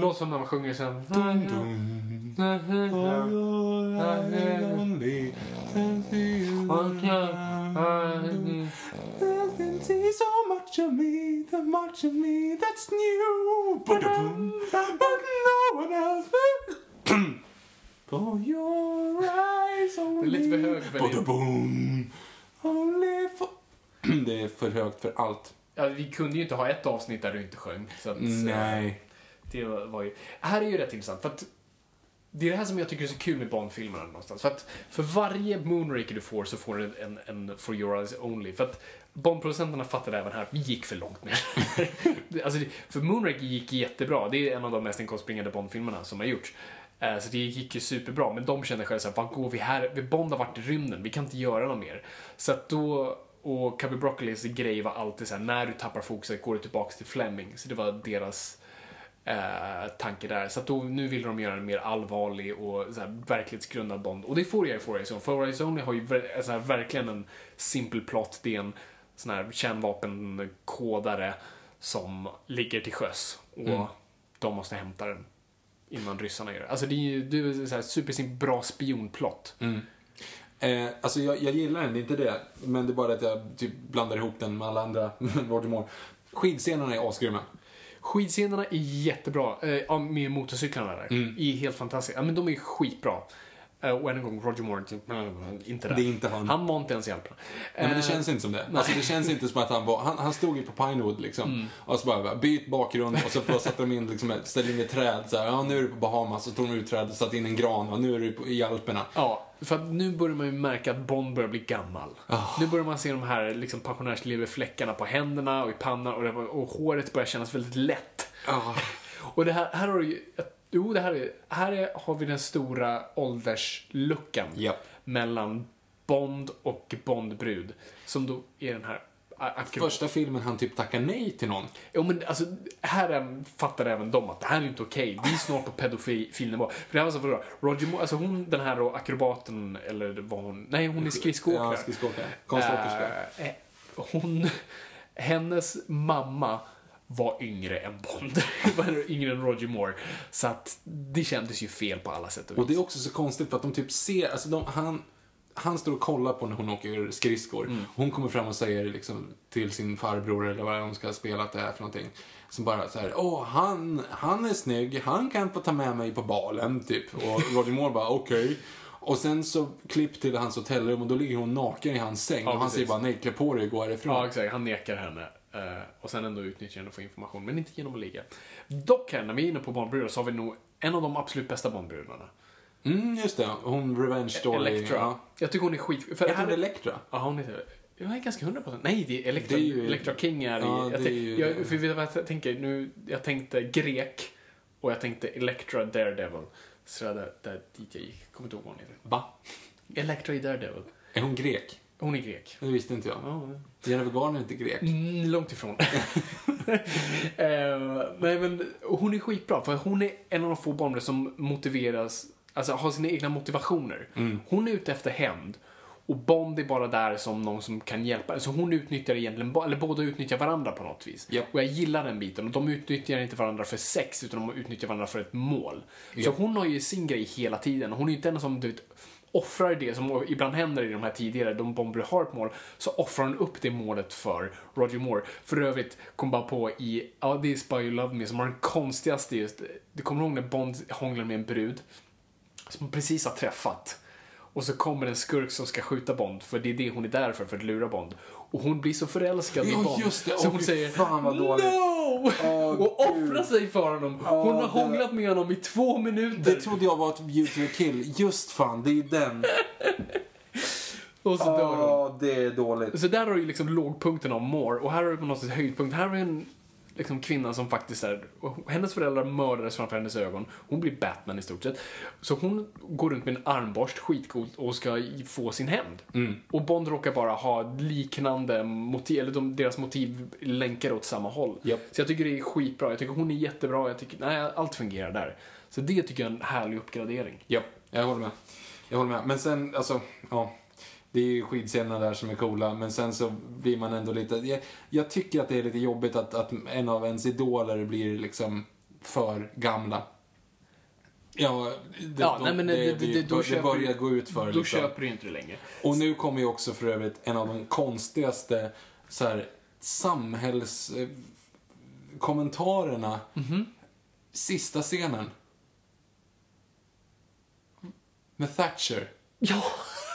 [SPEAKER 3] Låt som när man sjunger sen.
[SPEAKER 2] So much of me, the much of me that's new. But no one else. For your eyes only.
[SPEAKER 3] Det är lite för högt för det.
[SPEAKER 2] Only for... Det är för högt för allt.
[SPEAKER 3] Ja, vi kunde ju inte ha ett avsnitt där du inte sjöng. Så att,
[SPEAKER 2] Nej.
[SPEAKER 3] Det var, var ju... Här är ju rätt intressant, för att det är det här som jag tycker är så kul med Bond-filmerna någonstans. För att för varje Moonraker du får så får du en, en For Your Eyes Only. För att Bond-producenterna fattade även här, vi gick för långt ner. Alltså, för Moonraker gick jättebra, det är en av de mest inkomstbringande Bond-filmerna som har gjorts. Eh, så det gick ju superbra, men de kände själva såhär, vad går vi här? Vi Bond har varit i rymden, vi kan inte göra något mer. Så att då, och Cubby Broccolis grej var alltid såhär, när du tappar fokuset går du tillbaks till Fleming. Så det var deras eh, tanke där. Så då, nu vill de göra en mer allvarlig och så här, verklighetsgrundad Bond. Och det får jag i For Eyes Only. For Eyes Only har ju så här, verkligen en simpel plot. Det är en sån här kärnvapenkodare som ligger till sjöss och
[SPEAKER 2] Mm.
[SPEAKER 3] de måste hämta den. innan ryssarna gör det. Alltså det är ju det är så här supersimpel, bra spionplott.
[SPEAKER 2] Eh, alltså jag, jag gillar den, det är inte det. Men det är bara att jag typ blandar ihop den med alla andra Roger Moore. Skidscenerna är asgrymma.
[SPEAKER 3] Skidscenerna är jättebra, eh, med motorcyklarna där.
[SPEAKER 2] Mm.
[SPEAKER 3] Är helt fantastiska. Ja, men de är skitbra. Eh, och än en gång, Roger Moore, typ, inte där.
[SPEAKER 2] Det är inte han.
[SPEAKER 3] Han var inte ens hjälpen.
[SPEAKER 2] Nej, men det känns inte som det. Alltså, det känns inte som att han var... Han, han stod ju på Pinewood liksom.
[SPEAKER 3] Mm.
[SPEAKER 2] Och så bara, byt bakgrund och så bara satte de in, liksom, ställde in ett träd. Så här, ja, nu är du på Bahamas. Så tog de ut trädet och satte in en gran. Och nu är du på, i Alperna.
[SPEAKER 3] Ja, för att nu börjar man ju märka att Bond börjar bli gammal.
[SPEAKER 2] Ah.
[SPEAKER 3] Nu börjar man se de här liksom, pensionärsleverfläckarna på händerna och i pannan och, det, och håret börjar kännas väldigt lätt. Och det här, här har du ju, jo det här är, här är, har vi den stora åldersluckan
[SPEAKER 2] Japp.
[SPEAKER 3] mellan Bond och Bondbrud. Som då är den här a- akrobat.
[SPEAKER 2] Första filmen han typ tackar nej till någon.
[SPEAKER 3] Jo men alltså, här är, fattar även de att det här är inte okej. Vi är snart på pedofilnivå. För det här var så bra. Roger Moore, alltså hon, den här då, akrobaten, eller vad hon, nej hon är skridskoåkare.
[SPEAKER 2] Ja, skridskoåkare. Konståkerska.
[SPEAKER 3] Eh, hon, hennes mamma var yngre än Bond. yngre än Roger Moore. Så att det kändes ju fel på alla sätt och vis.
[SPEAKER 2] Och det är också så konstigt för att de typ ser, alltså de, han, han står och kollar på när hon åker skridskor.
[SPEAKER 3] Mm.
[SPEAKER 2] Hon kommer fram och säger liksom till sin farbror eller vad de ska spela att det är för någonting. Som bara så här, åh han, han är snygg, han kan få ta med mig på balen typ. Och Roger Moore bara, okej. Och sen så klipp till hans hotellrum och då ligger hon naken i hans säng.
[SPEAKER 3] Ja,
[SPEAKER 2] och han
[SPEAKER 3] precis.
[SPEAKER 2] säger bara, nej klä på dig och gå härifrån.
[SPEAKER 3] Ja, exakt. Han nekar henne. Eh, och sen ändå utnyttjar henne och får information, men inte genom att ligga. Dock här, när vi är inne på Bondbrudar så har vi nog en av de absolut bästa Bondbrudarna.
[SPEAKER 2] Mm, just det. Hon Revenge Story.
[SPEAKER 3] Electra.
[SPEAKER 2] Ja.
[SPEAKER 3] Jag tycker hon är skit... För
[SPEAKER 2] Heter
[SPEAKER 3] här-
[SPEAKER 2] hon Electra?
[SPEAKER 3] Ja, hon heter... Jag är ganska hundra procent. Nej, det är Electra.
[SPEAKER 2] Det är ju-
[SPEAKER 3] Electra King är i...
[SPEAKER 2] Ja,
[SPEAKER 3] jag,
[SPEAKER 2] det är
[SPEAKER 3] tänk-
[SPEAKER 2] ju-
[SPEAKER 3] jag, för vet du vad jag tänker? Nu, jag tänkte grek och jag tänkte Electra Daredevil. Så det där, där dit jag gick. Kommer inte ihåg vad hon heter.
[SPEAKER 2] Va?
[SPEAKER 3] Electra i Daredevil.
[SPEAKER 2] Är hon grek?
[SPEAKER 3] Hon är grek.
[SPEAKER 2] Det visste inte jag.
[SPEAKER 3] Ja,
[SPEAKER 2] Jennifer Garner är inte grek.
[SPEAKER 3] Mm, långt ifrån. eh, nej, men hon är skitbra, för hon är en av de få barnen som motiveras, alltså har sina egna motivationer. Hon är ute efter hämnd. Och Bond är bara där som någon som kan hjälpa. Så hon utnyttjar egentligen, eller båda utnyttjar varandra på något vis.
[SPEAKER 2] Japp.
[SPEAKER 3] Och jag gillar den biten. Och de utnyttjar inte varandra för sex, utan de utnyttjar varandra för ett mål. Så
[SPEAKER 2] Japp.
[SPEAKER 3] hon har ju sin grej hela tiden. Hon är ju inte en som du vet, offrar det som ibland händer i de här tidigare, de bomber har ett mål, så offrar hon upp det målet för Roger Moore. För övrigt kom bara på i, ja det är Spy You Love Me som har den konstigaste just, du kommer ihåg när Bond hånglar med en brud som hon precis har träffat. Och så kommer en skurk som ska skjuta Bond, för det är det hon är där för, för att lura Bond. Och hon blir så förälskad i Bond.
[SPEAKER 2] just det.
[SPEAKER 3] Så
[SPEAKER 2] Åh,
[SPEAKER 3] hon säger
[SPEAKER 2] fan, vad dåligt.
[SPEAKER 3] No!
[SPEAKER 2] Åh,
[SPEAKER 3] och
[SPEAKER 2] Gud.
[SPEAKER 3] offrar sig för honom. Hon har
[SPEAKER 2] det-
[SPEAKER 3] hånglat med honom i två minuter.
[SPEAKER 2] Det trodde jag var ett Beauty kill. Just fan, det är den.
[SPEAKER 3] och så dör hon.
[SPEAKER 2] Ja, det är dåligt.
[SPEAKER 3] Så där har du ju liksom lågpunkten av Moore och här har du på något sätt höjdpunkt. Här har vi en liksom, kvinna som faktiskt är, hennes föräldrar mördades framför hennes ögon. Hon blir Batman i stort sett. Så hon går runt med en armborst, skitcoolt, och ska få sin hämnd.
[SPEAKER 2] Mm.
[SPEAKER 3] Och Bond råkar bara ha liknande motiv, eller de, deras motiv länkar åt samma håll.
[SPEAKER 2] Japp.
[SPEAKER 3] Så jag tycker det är skitbra. Jag tycker hon är jättebra. Jag tycker, nej, allt fungerar där. Så det tycker jag är en härlig uppgradering.
[SPEAKER 2] Ja, jag håller med. Jag håller med. Men sen, alltså, ja. Det är ju skidscenerna där som är coola, men sen så blir man ändå lite... Jag, jag tycker att det är lite jobbigt att, att en av ens idoler blir liksom för gamla. Ja, det,
[SPEAKER 3] Ja,
[SPEAKER 2] de-
[SPEAKER 3] nej, men det- det- det-
[SPEAKER 2] det
[SPEAKER 3] köper-
[SPEAKER 2] börjar gå ut för
[SPEAKER 3] Då
[SPEAKER 2] liksom.
[SPEAKER 3] köper du inte det längre.
[SPEAKER 2] Och nu kommer ju också för övrigt en av de konstigaste så här, samhällskommentarerna.
[SPEAKER 3] Mhm.
[SPEAKER 2] Sista scenen. Med Thatcher.
[SPEAKER 3] Ja,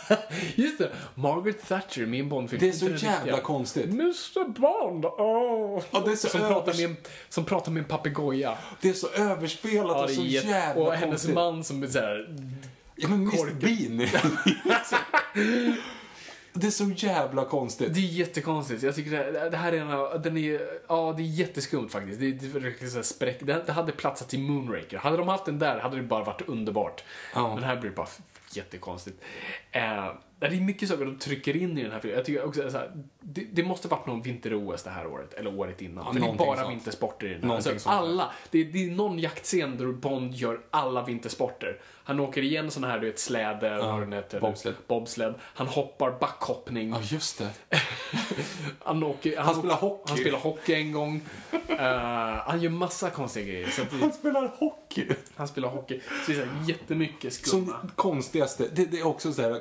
[SPEAKER 3] just det. Margaret Thatcher med en Bondfilm.
[SPEAKER 2] Det är så
[SPEAKER 3] Inte den
[SPEAKER 2] jävla
[SPEAKER 3] riktiga.
[SPEAKER 2] konstigt.
[SPEAKER 3] Mr Bond, åh!
[SPEAKER 2] Ja, det är så
[SPEAKER 3] som, pratar
[SPEAKER 2] övers-
[SPEAKER 3] med en, som pratar med en papegoja.
[SPEAKER 2] Det är så överspelat
[SPEAKER 3] Ja,
[SPEAKER 2] och
[SPEAKER 3] det
[SPEAKER 2] så jävla
[SPEAKER 3] Och hennes
[SPEAKER 2] konstigt.
[SPEAKER 3] man som är såhär...
[SPEAKER 2] Ja, men Mr. Bean. det är så jävla konstigt.
[SPEAKER 3] Det är jättekonstigt. Jag tycker det, det här är en av, den är, ja det är jätteskumt faktiskt. Det, det, är verkligen så här spräck, det, det hade platsat i Moonraker. Hade de haft den där hade det bara varit underbart.
[SPEAKER 2] Ja.
[SPEAKER 3] Men här blir det bara jättekonstigt. Eh, det är mycket saker de trycker in i den här filmen. Jag tycker också så här, det, det måste varit någon vinter-OS det här året, eller året innan. För det är bara
[SPEAKER 2] sånt.
[SPEAKER 3] vintersporter i den här. Alltså, alla, det, är- det är någon jaktscen där Bond gör alla vintersporter. Han åker igen sån här, du vet, släde, vad den heter.
[SPEAKER 2] bobsled.
[SPEAKER 3] Bobsled. Han hoppar backhoppning.
[SPEAKER 2] Ja, just det.
[SPEAKER 3] han, åker, han,
[SPEAKER 2] Han spelar hockey.
[SPEAKER 3] Han spelar hockey en gång. Eh, han gör massa konstiga grejer. Så att
[SPEAKER 2] Han spelar hockey.
[SPEAKER 3] han spelar hockey. Så det är så här jättemycket
[SPEAKER 2] Som
[SPEAKER 3] skumma.
[SPEAKER 2] konstigaste, det, det är också så här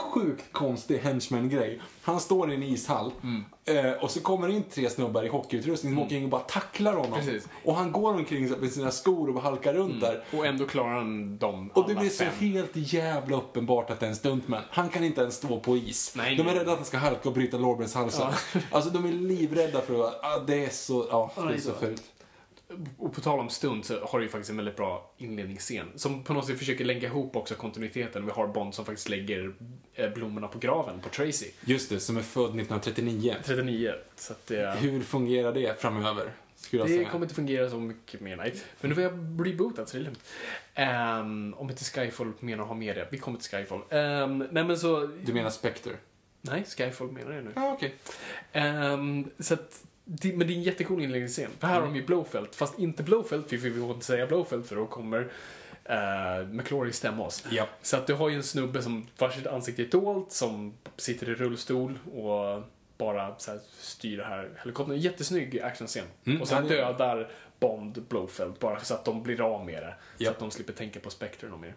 [SPEAKER 2] sjukt konstig henchman-grej. Han står i en ishall
[SPEAKER 3] Mm.
[SPEAKER 2] eh, och så kommer det in tre snubbar i hockeyutrustning som åker in och bara tacklar honom.
[SPEAKER 3] Precis.
[SPEAKER 2] Och han går omkring med sina skor och halkar runt där.
[SPEAKER 3] Och ändå klarar han dem
[SPEAKER 2] Och det blir så
[SPEAKER 3] fem.
[SPEAKER 2] helt jävla uppenbart att det är en stuntman. Han kan inte ens stå på is.
[SPEAKER 3] Nej,
[SPEAKER 2] de är rädda att han ska halka och bryta lårbenshalsar. Alltså de är livrädda för att... Ah, det är så... Ja, det är så fult.
[SPEAKER 3] Och på tal om stunt så har det ju faktiskt en väldigt bra inledningsscen. Som på något sätt försöker länka ihop också kontinuiteten. Vi har Bond som faktiskt lägger eh, blommorna på graven på Tracy.
[SPEAKER 2] Just det, som är född 1939.
[SPEAKER 3] 39. Så att det,
[SPEAKER 2] Hur fungerar det framöver? Skulle
[SPEAKER 3] det kommer inte fungera så mycket mer, nej. Men nu får jag reboota så det är lugnt. Ehm, om inte Skyfall menar att ha med det. Vi kommer till Skyfall. Ehm, nej men så...
[SPEAKER 2] Du menar Spectre?
[SPEAKER 3] Nej, Skyfall menar jag nu.
[SPEAKER 2] Ja, okej.
[SPEAKER 3] Ehm, så att, men det är en jättecool inledningsscen. För här har de ju Blowfelt, fast inte Blowfelt, för vi får inte säga Blowfelt för då kommer uh, McClory stämma oss.
[SPEAKER 2] Ja.
[SPEAKER 3] Så att du har ju en snubbe som vars ansikte är dolt, som sitter i rullstol och bara så här, styr det här helikoptern. Jättesnygg actionscen.
[SPEAKER 2] Mm,
[SPEAKER 3] och sen dödar Bond Blowfelt bara så att de blir av med det.
[SPEAKER 2] Ja.
[SPEAKER 3] Så att de slipper tänka på Spectre någon mer.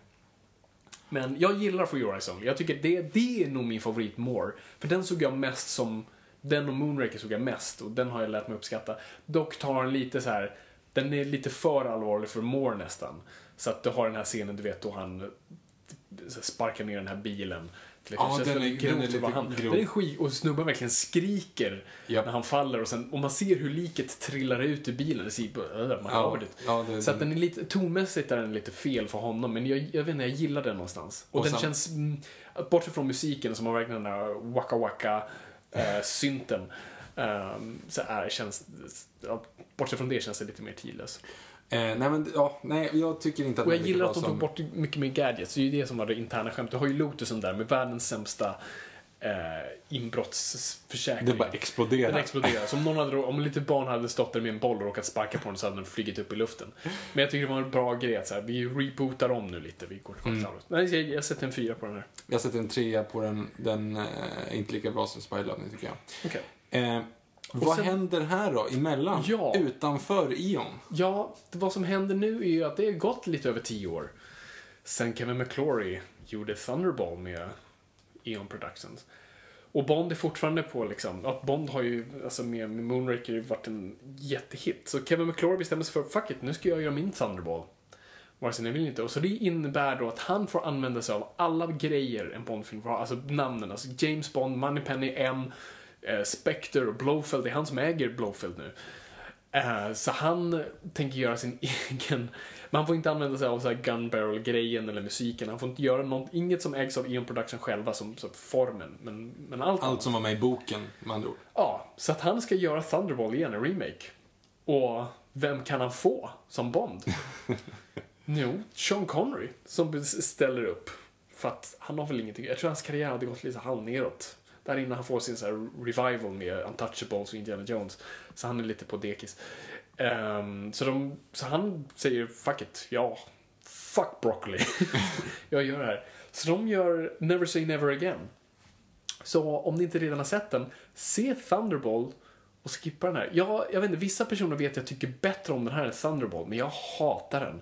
[SPEAKER 3] Men jag gillar For Your Eyes Only. Jag tycker det, det är nog min favorit more. För den såg jag mest som, den och Moonraker såg jag mest och den har jag lärt mig uppskatta. Dock tar den lite så här, den är lite för allvarlig för more nästan. Så att du har den här scenen, du vet, då han sparkar ner den här bilen.
[SPEAKER 2] Ja, den är- den är lite
[SPEAKER 3] han,
[SPEAKER 2] grov.
[SPEAKER 3] Den är skit och snubben verkligen skriker
[SPEAKER 2] Japp.
[SPEAKER 3] när han faller och, sen, och man ser hur liket trillar ut ur bilen. Det ser bara, äh, man
[SPEAKER 2] Ja,
[SPEAKER 3] hör det.
[SPEAKER 2] ja, det-
[SPEAKER 3] Så att den är lite, tonmässigt är den lite fel för honom, men jag, jag vet inte, jag gillar den någonstans. Och,
[SPEAKER 2] Och
[SPEAKER 3] den
[SPEAKER 2] sen-
[SPEAKER 3] känns, mm, bortsett från musiken som har verkligen den där waka waka eh, synten, ehm, så är, känns, ja, bortsett från det känns det lite mer tidlös.
[SPEAKER 2] Eh, nej, men ja, nej, jag tycker inte att
[SPEAKER 3] Och jag gillar att de
[SPEAKER 2] som-
[SPEAKER 3] tog bort mycket mer gadgets, det är ju det som var det interna skämtet. Du har ju Lotusen där med världens sämsta eh, inbrottsförsäkring.
[SPEAKER 2] Det bara exploderar.
[SPEAKER 3] Den exploderar. Så om, någon hade, om lite barn hade stått där med en boll och råkat sparka på den så hade den flugit upp i luften. Men jag tycker det var en bra grej att så här, vi rebootar om nu lite. Vi går
[SPEAKER 2] Mm.
[SPEAKER 3] mm. Nej, jag, jag sätter en fyra på den här.
[SPEAKER 2] Jag sätter en trea på den. Den eh, är inte lika bra som Spy Lovely, tycker jag.
[SPEAKER 3] Okej.
[SPEAKER 2] Eh, vad
[SPEAKER 3] sen-
[SPEAKER 2] händer här då, emellan?
[SPEAKER 3] Ja.
[SPEAKER 2] Utanför Ion?
[SPEAKER 3] Ja, det- vad som händer nu är ju att det har gått lite över tio år sen Kevin McClory gjorde Thunderball med Eon Productions. Och Bond är fortfarande på liksom, att Bond har ju, alltså med, med Moonraker varit en jättehit. Så Kevin McClure bestämmer sig för, fuck it, nu ska jag göra min Thunderball. Vare sig ni vill inte. Och så det innebär då att han får använda sig av alla grejer en Bondfilm får ha. Alltså namnen, alltså James Bond, Moneypenny, M, eh, Spectre och Blowfield, Det är han som äger Blowfield nu. Eh, så han tänker göra sin egen... Men han får inte använda sig av så här gun barrel-grejen eller musiken. Han får inte göra något, inget som ägs av Eon Production själva, som, som formen. Men, men allt,
[SPEAKER 2] Allt
[SPEAKER 3] annat.
[SPEAKER 2] som var med i boken, med andra ord.
[SPEAKER 3] Ja, så att han ska göra Thunderball igen, en remake. Och vem kan han få som Bond? jo, Sean Connery som ställer upp. För att han har väl ingenting, jag tror hans karriär hade gått lite halvneråt. Där innan han får sin så revival med Untouchables och Indiana Jones. Så han är lite på dekis. Ehm, så, de, så han säger fuck it, ja, fuck broccoli. jag gör det här. Så de gör Never Say Never Again. Så om ni inte redan har sett den, se Thunderball och skippa den här. Jag, jag vet inte, vissa personer vet jag tycker bättre om den här än Thunderball, men jag hatar den.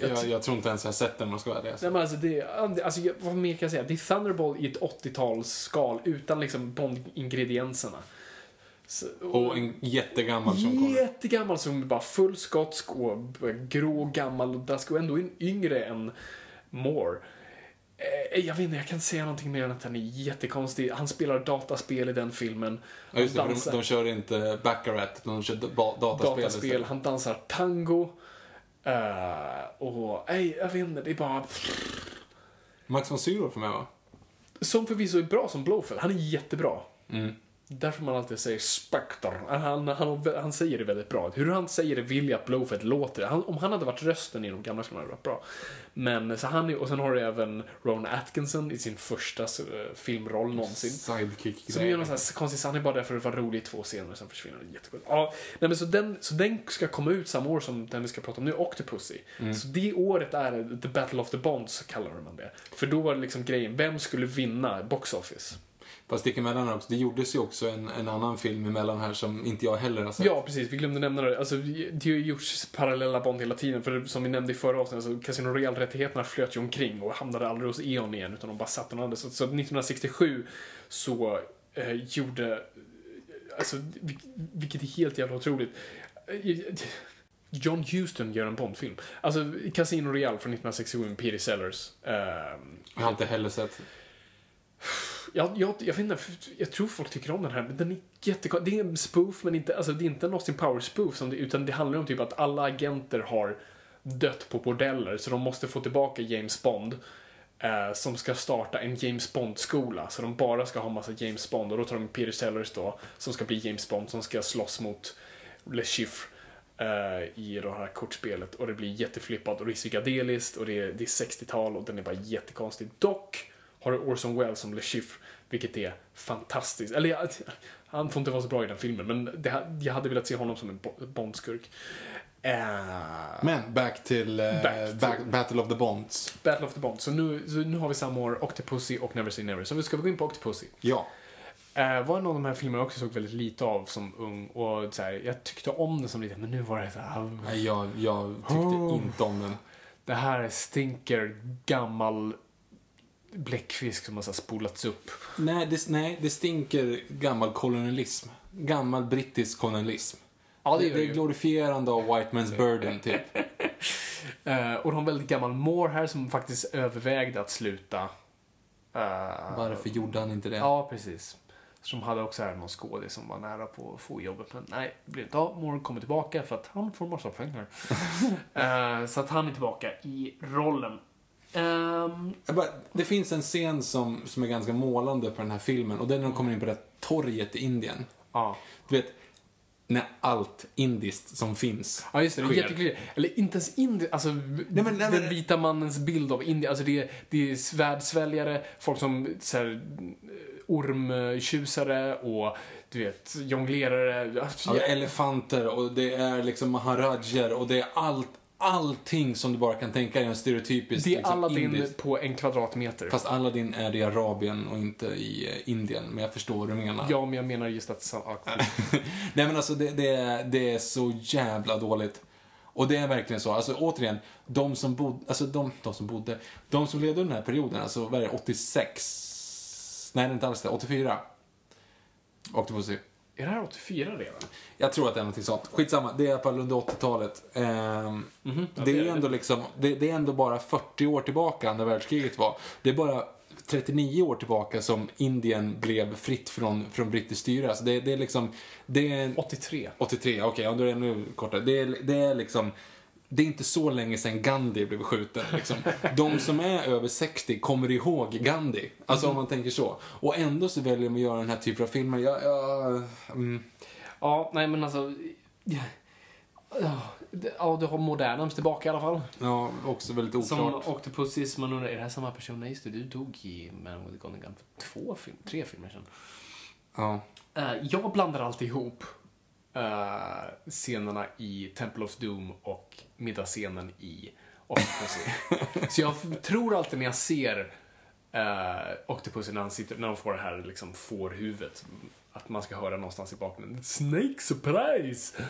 [SPEAKER 3] Jag
[SPEAKER 2] Jag, jag tror inte ens jag har sett den om jag ska vara.
[SPEAKER 3] Nej, men alltså det, alltså, jag- vad mer kan jag säga? Det är Thunderball i ett 80-talsskal utan liksom Bond-ingredienserna. Så-
[SPEAKER 2] Och en jättegammal som kommer.
[SPEAKER 3] Jättegammal som är bara full skotsk och grå gammal och dask och ändå en yngre än Moore. Eh, Jag vet inte, jag kan inte säga någonting mer än att han är jättekonstig. Han spelar dataspel i den filmen.
[SPEAKER 2] Ja, just det,
[SPEAKER 3] Han
[SPEAKER 2] för de, de kör inte Baccarat, de kör dataspel.
[SPEAKER 3] dataspel, han dansar tango. Eh, och, nej, jag vet inte, det är bara...
[SPEAKER 2] Max von Sydow för mig va?
[SPEAKER 3] Som förvisso är bra som Blofeld, han är jättebra.
[SPEAKER 2] Mm.
[SPEAKER 3] Därför man alltid säger Spectre. Han, han, han säger det väldigt bra. Hur han säger det vill jag att Blofeld låter. Han, om han hade varit rösten i de gamla filmerna hade det varit bra. Men så han och sen har du även Ron Atkinson i sin första eh, filmroll någonsin.
[SPEAKER 2] Sidekick
[SPEAKER 3] Som gör någon sån här konstig, han är bara där för att vara rolig i två scener och sen försvinner han. Jättegott. Ja, nej men så den, så den ska komma ut samma år som den vi ska prata om nu, Octopussy. Så det året är The Battle of the Bonds, kallar man det. För då var det liksom grejen, vem skulle vinna box office?
[SPEAKER 2] Fast sticka emellan också, det gjordes ju också en, en annan film emellan här som inte jag heller har sett.
[SPEAKER 3] Ja, precis. Vi glömde nämna det. Alltså, det har ju gjorts parallella Bond hela tiden. För som vi nämnde i förra avsnittet, så Casino Royale-rättigheterna flöt ju omkring och hamnade aldrig hos E.ON igen, utan de bara satt någon annanstans. Så, så 1967 så eh, gjorde, alltså, vil- vilket är helt jävla otroligt. Eh, John Huston gör en Bond-film. Alltså, Casino Royale från 1967 med Peter Sellers. Ehm,
[SPEAKER 2] Jag har inte heller sett.
[SPEAKER 3] jag, jag, jag vet inte, jag tror folk tycker om den här, men den är jättekonstig. Det är en spoof, men inte, alltså, det är inte en Austin Powers-spoof, som det, utan det handlar om typ att alla agenter har dött på bordeller, så de måste få tillbaka James Bond. Eh, som ska starta en James Bond-skola, så de bara ska ha massa James Bond. Och då tar de Peter Sellers då, som ska bli James Bond, som ska slåss mot Le Chiffre eh, i det här kortspelet. Och det blir jätteflippat och det är psykedeliskt och det är, det är 60-tal och den är bara jättekonstig. Dock har du Orson Welles som Le Chiffre, vilket är fantastiskt. Eller jag, han får inte vara så bra i den filmen, men det, jag hade velat se honom som en Bo- Bondskurk. Eh,
[SPEAKER 2] Men back till, eh,
[SPEAKER 3] Back till-
[SPEAKER 2] Back- Battle of the Bonds.
[SPEAKER 3] Battle of the Bonds. Så nu, så nu har vi samma år Octopussy och Never Say Never. Så vi ska gå in på Octopussy.
[SPEAKER 2] Ja.
[SPEAKER 3] Eh, var en av de här filmerna jag också såg väldigt lite av som ung och så här, jag tyckte om den som liten, men nu var det så här,
[SPEAKER 2] Nej, jag, jag tyckte
[SPEAKER 3] Oh.
[SPEAKER 2] inte om den.
[SPEAKER 3] det här stinker gammal bläckfisk som har så spolats upp.
[SPEAKER 2] Nej det, nej, det stinker gammal kolonialism. Gammal brittisk kolonialism.
[SPEAKER 3] Ja, det
[SPEAKER 2] det, det är
[SPEAKER 3] ju.
[SPEAKER 2] glorifierande av White Man's Burden, typ.
[SPEAKER 3] Eh, och de har en väldigt gammal mor här som faktiskt övervägde att sluta. Eh,
[SPEAKER 2] Varför gjorde han inte det?
[SPEAKER 3] Ja, precis. Som hade också här någon skådis som var nära på att få jobbet. Men nej, det blev inte av. Mor kommer tillbaka för att han får massa pengar. Eh, så att han är tillbaka i rollen.
[SPEAKER 2] Bara, det finns en scen som, som är ganska målande på den här filmen och det är när de kommer in på det här torget i Indien.
[SPEAKER 3] ja.
[SPEAKER 2] Du vet, när allt indiskt som finns
[SPEAKER 3] Ja, just det. det är. Eller inte ens Indien, alltså
[SPEAKER 2] nej, men-
[SPEAKER 3] den vita mannens bild av Indien. Alltså det är, det är svärdsväljare, folk som så här, ormtjusare och du vet, jonglerare.
[SPEAKER 2] Ja, elefanter och det är liksom maharajer och det är allt, allting som du bara kan tänka dig en stereotypisk
[SPEAKER 3] Det är
[SPEAKER 2] liksom,
[SPEAKER 3] Aladdin
[SPEAKER 2] indisk-
[SPEAKER 3] på en kvadratmeter.
[SPEAKER 2] Fast Aladdin är i Arabien och inte i eh, Indien, men jag förstår vad du menar.
[SPEAKER 3] Ja, men jag menar just att... Cool.
[SPEAKER 2] Nej men alltså det, det, är, det är så jävla dåligt. Och det är verkligen så. Alltså återigen, de som bodde, alltså de, de som bodde, de som levde under den här perioden, alltså vad är det, 86? Nej det är inte alls det, 84. Octopussy.
[SPEAKER 3] Är det här 84 redan?
[SPEAKER 2] Jag tror att det är någonting sånt. Skitsamma, det är i alla fall under 80-talet. Ehm,
[SPEAKER 3] Mhm, ja,
[SPEAKER 2] det, är
[SPEAKER 3] är
[SPEAKER 2] ändå liksom, det, det är ändå bara 40 år tillbaka när världskriget var. Det är bara 39 år tillbaka som Indien blev fritt från, från brittiskt styre. Alltså det, det är liksom, det är...
[SPEAKER 3] 83.
[SPEAKER 2] 83, okej, ja, då är det ännu kortare. Det det är liksom, det är inte så länge sedan Gandhi blev skjuten. Liksom. De som är över 60 kommer ihåg Gandhi. Alltså om man tänker så. Och ändå så väljer de att göra den här typen av filmer. Jag, jag, mm,
[SPEAKER 3] Ja, nej men alltså... Ja, ja, du har Modernams tillbaka i alla fall.
[SPEAKER 2] ja, också väldigt
[SPEAKER 3] Som
[SPEAKER 2] oklart.
[SPEAKER 3] Octopussis, man undrar, är det här samma person? Nej, just det, du dog i Man with a Golden Gun för två film, tre filmer sedan.
[SPEAKER 2] Ja.
[SPEAKER 3] Eh, jag blandar alltid ihop eh, scenerna i Temple of Doom och middagsscenen i Octopussy. Så jag tror alltid när jag ser uh, Octopussy när, han sitter, när de får det här liksom fårhuvudet, att man ska höra någonstans i bakgrunden Snake surprise!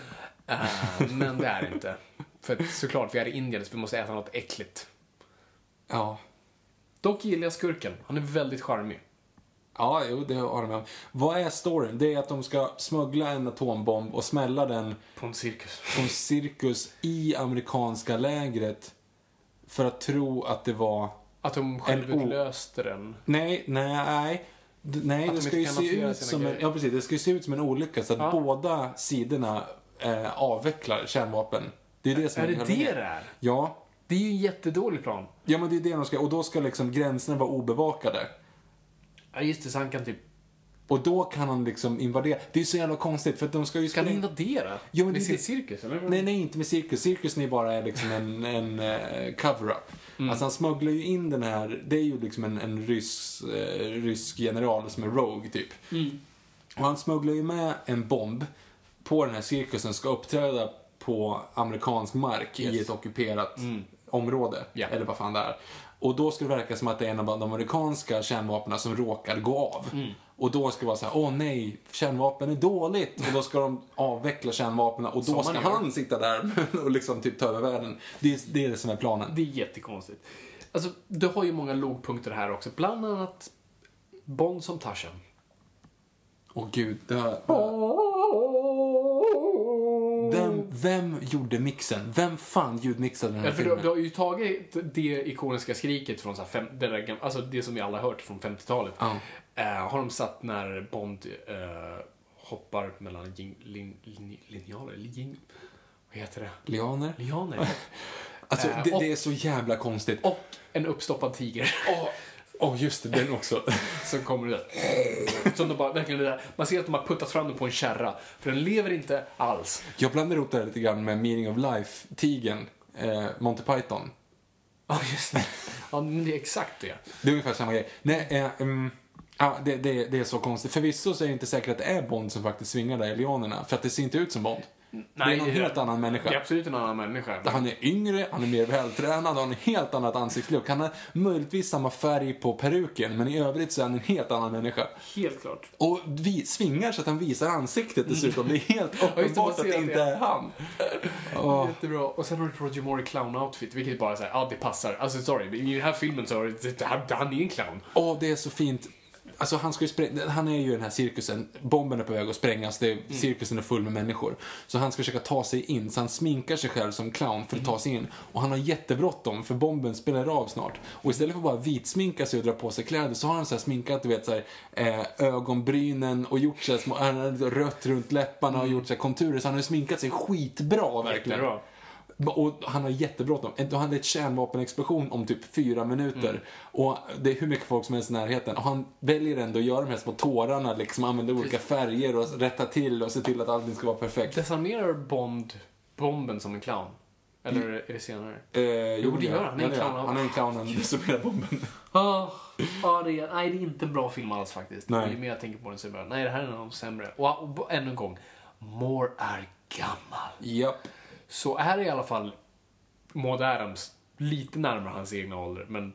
[SPEAKER 3] Eh, men det är det inte. För såklart, vi är i Indien så vi måste äta något äckligt.
[SPEAKER 2] Ja.
[SPEAKER 3] Dock gillar jag skurken. Han är väldigt charmig.
[SPEAKER 2] Ja, jo, det har om. Vad är storyn? Det är att de ska smuggla en atombomb och smälla den
[SPEAKER 3] På en cirkus.
[SPEAKER 2] på en cirkus i amerikanska lägret för att tro att det var...
[SPEAKER 3] Att de självutlöste den.
[SPEAKER 2] Nej, nej, nej. Nej,
[SPEAKER 3] Att
[SPEAKER 2] det
[SPEAKER 3] de
[SPEAKER 2] ska ju se ut som en, ja, precis, det ska se ut som en olycka så att
[SPEAKER 3] Ja.
[SPEAKER 2] båda sidorna eh, avvecklar kärnvapen. Det är det som
[SPEAKER 3] Är det
[SPEAKER 2] hela
[SPEAKER 3] det
[SPEAKER 2] grejen.
[SPEAKER 3] det är?
[SPEAKER 2] Ja.
[SPEAKER 3] Det är ju en jättedålig plan.
[SPEAKER 2] Ja, men det är det de ska, och då ska liksom gränserna vara obevakade.
[SPEAKER 3] Ja, just det, så han kan typ...
[SPEAKER 2] Och då kan han liksom invadera. Det är så jävla konstigt för att de ska ju
[SPEAKER 3] Kan han invadera?
[SPEAKER 2] Jo, men
[SPEAKER 3] Med sin cirkus, eller?
[SPEAKER 2] Nej, nej, inte med cirkus. Cirkusen är bara liksom en, en eh, cover-up.
[SPEAKER 3] Mm.
[SPEAKER 2] Alltså han smugglar ju in den här, det är ju liksom en, en ryss, eh, rysk general som är Rogue, typ.
[SPEAKER 3] Mm.
[SPEAKER 2] Och han smugglar ju med en bomb på den här cirkusen, ska uppträda på amerikansk mark i
[SPEAKER 3] Yes.
[SPEAKER 2] ett ockuperat
[SPEAKER 3] Mm.
[SPEAKER 2] område.
[SPEAKER 3] Ja.
[SPEAKER 2] Eller vad fan det är. Och då ska det verka som att det är en av de amerikanska kärnvapnen som råkar gå av.
[SPEAKER 3] Mm.
[SPEAKER 2] Och då ska det vara så här, åh nej, kärnvapen är dåligt. Och då ska de avveckla kärnvapnen och då ska han sitta där och liksom typ ta över världen. Det är det, är det som är planen.
[SPEAKER 3] Det är jättekonstigt. Alltså, du har ju många lågpunkter här också. Bland annat Bond som Tarzan.
[SPEAKER 2] Åh gud, det har... Vem, vem gjorde mixen? Vem fan ljudmixade den här
[SPEAKER 3] Ja, för du,
[SPEAKER 2] filmen?
[SPEAKER 3] du har ju tagit det ikoniska skriket från så här fem, det, där, alltså det som vi alla har hört från 50-talet.
[SPEAKER 2] Ja.
[SPEAKER 3] Eh, har de satt när Bond eh, hoppar mellan lin, lin, lin, linjaler, lin, vad heter det?
[SPEAKER 2] Lianer?
[SPEAKER 3] Lianer.
[SPEAKER 2] Alltså,
[SPEAKER 3] Eh,
[SPEAKER 2] det,
[SPEAKER 3] och-
[SPEAKER 2] det är så jävla konstigt.
[SPEAKER 3] och en uppstoppad tiger.
[SPEAKER 2] Åh, åh, just det, den också.
[SPEAKER 3] Som kommer det där. Som de bara, verkligen det där. Man ser att de har puttat fram den på en kärra. För den lever inte alls.
[SPEAKER 2] Jag blandar ihop det här lite grann med Meaning of Life-tigern, eh, Monty Python.
[SPEAKER 3] Ja, just det. Ja, men det är exakt det.
[SPEAKER 2] Det är ungefär samma grej. Nej, eh, mm, ja, det, det, det är så konstigt. Förvisso så är det inte säkert att det är Bond som faktiskt svingar där i lianerna, för att det ser inte ut som Bond. Det är någon helt annan människa.
[SPEAKER 3] Det är absolut en annan människa.
[SPEAKER 2] Han är yngre, han är mer vältränad, har en helt annat ansiktslook. Han har möjligtvis samma färg på peruken, men i övrigt så är han en helt annan människa.
[SPEAKER 3] Helt klart.
[SPEAKER 2] Och vi svingar så att han visar ansiktet dessutom. Det är helt uppenbart att det inte är han. Åh.
[SPEAKER 3] Jättebra. Och sen har du Roger Moore i clown-outfit, vilket bara säger ja det passar. Alltså sorry, i den här filmen så är det, han, han är en clown.
[SPEAKER 2] Åh, det är så fint. Alltså han, ska ju sprä- han är ju i den här cirkusen, bomben är på väg att sprängas, det är, cirkusen är full med människor. Så han ska försöka ta sig in, så han sminkar sig själv som clown för att ta sig in. Och han har jättebråttom, för bomben spelar av snart. Och istället för att bara vitsminka sig och dra på sig kläder så har han så här sminkat, du vet, så här, eh, ögonbrynen och gjort så här små, rött runt läpparna och gjort så här konturer. Så han har sminkat sig skitbra verkligen.
[SPEAKER 3] Jättebra.
[SPEAKER 2] Och han har jättebråttom. Han hade ett kärnvapenexplosion om typ fyra minuter.
[SPEAKER 3] Mm.
[SPEAKER 2] Och det är hur mycket folk som helst i närheten. Och han väljer ändå att göra de här små tårarna, liksom använda olika färger och rätta till och se till att allting ska vara perfekt.
[SPEAKER 3] Desarmerar Bond bomben som en clown? Eller
[SPEAKER 2] Mm.
[SPEAKER 3] är det senare?
[SPEAKER 2] Eh,
[SPEAKER 3] Jo, det gör han. Han är en
[SPEAKER 2] Ja, det gör
[SPEAKER 3] clown.
[SPEAKER 2] Han är en clown, han desarmerar bomben.
[SPEAKER 3] Ja, ja det är, nej det är inte en bra film alls faktiskt.
[SPEAKER 2] Nej.
[SPEAKER 3] Ju mer jag tänker på den så är det bara, nej det här är en av de sämre. Och, och, och ännu en gång, Moore är gammal.
[SPEAKER 2] Japp.
[SPEAKER 3] Så är i alla fall Maud Adams lite närmare hans egna ålder, men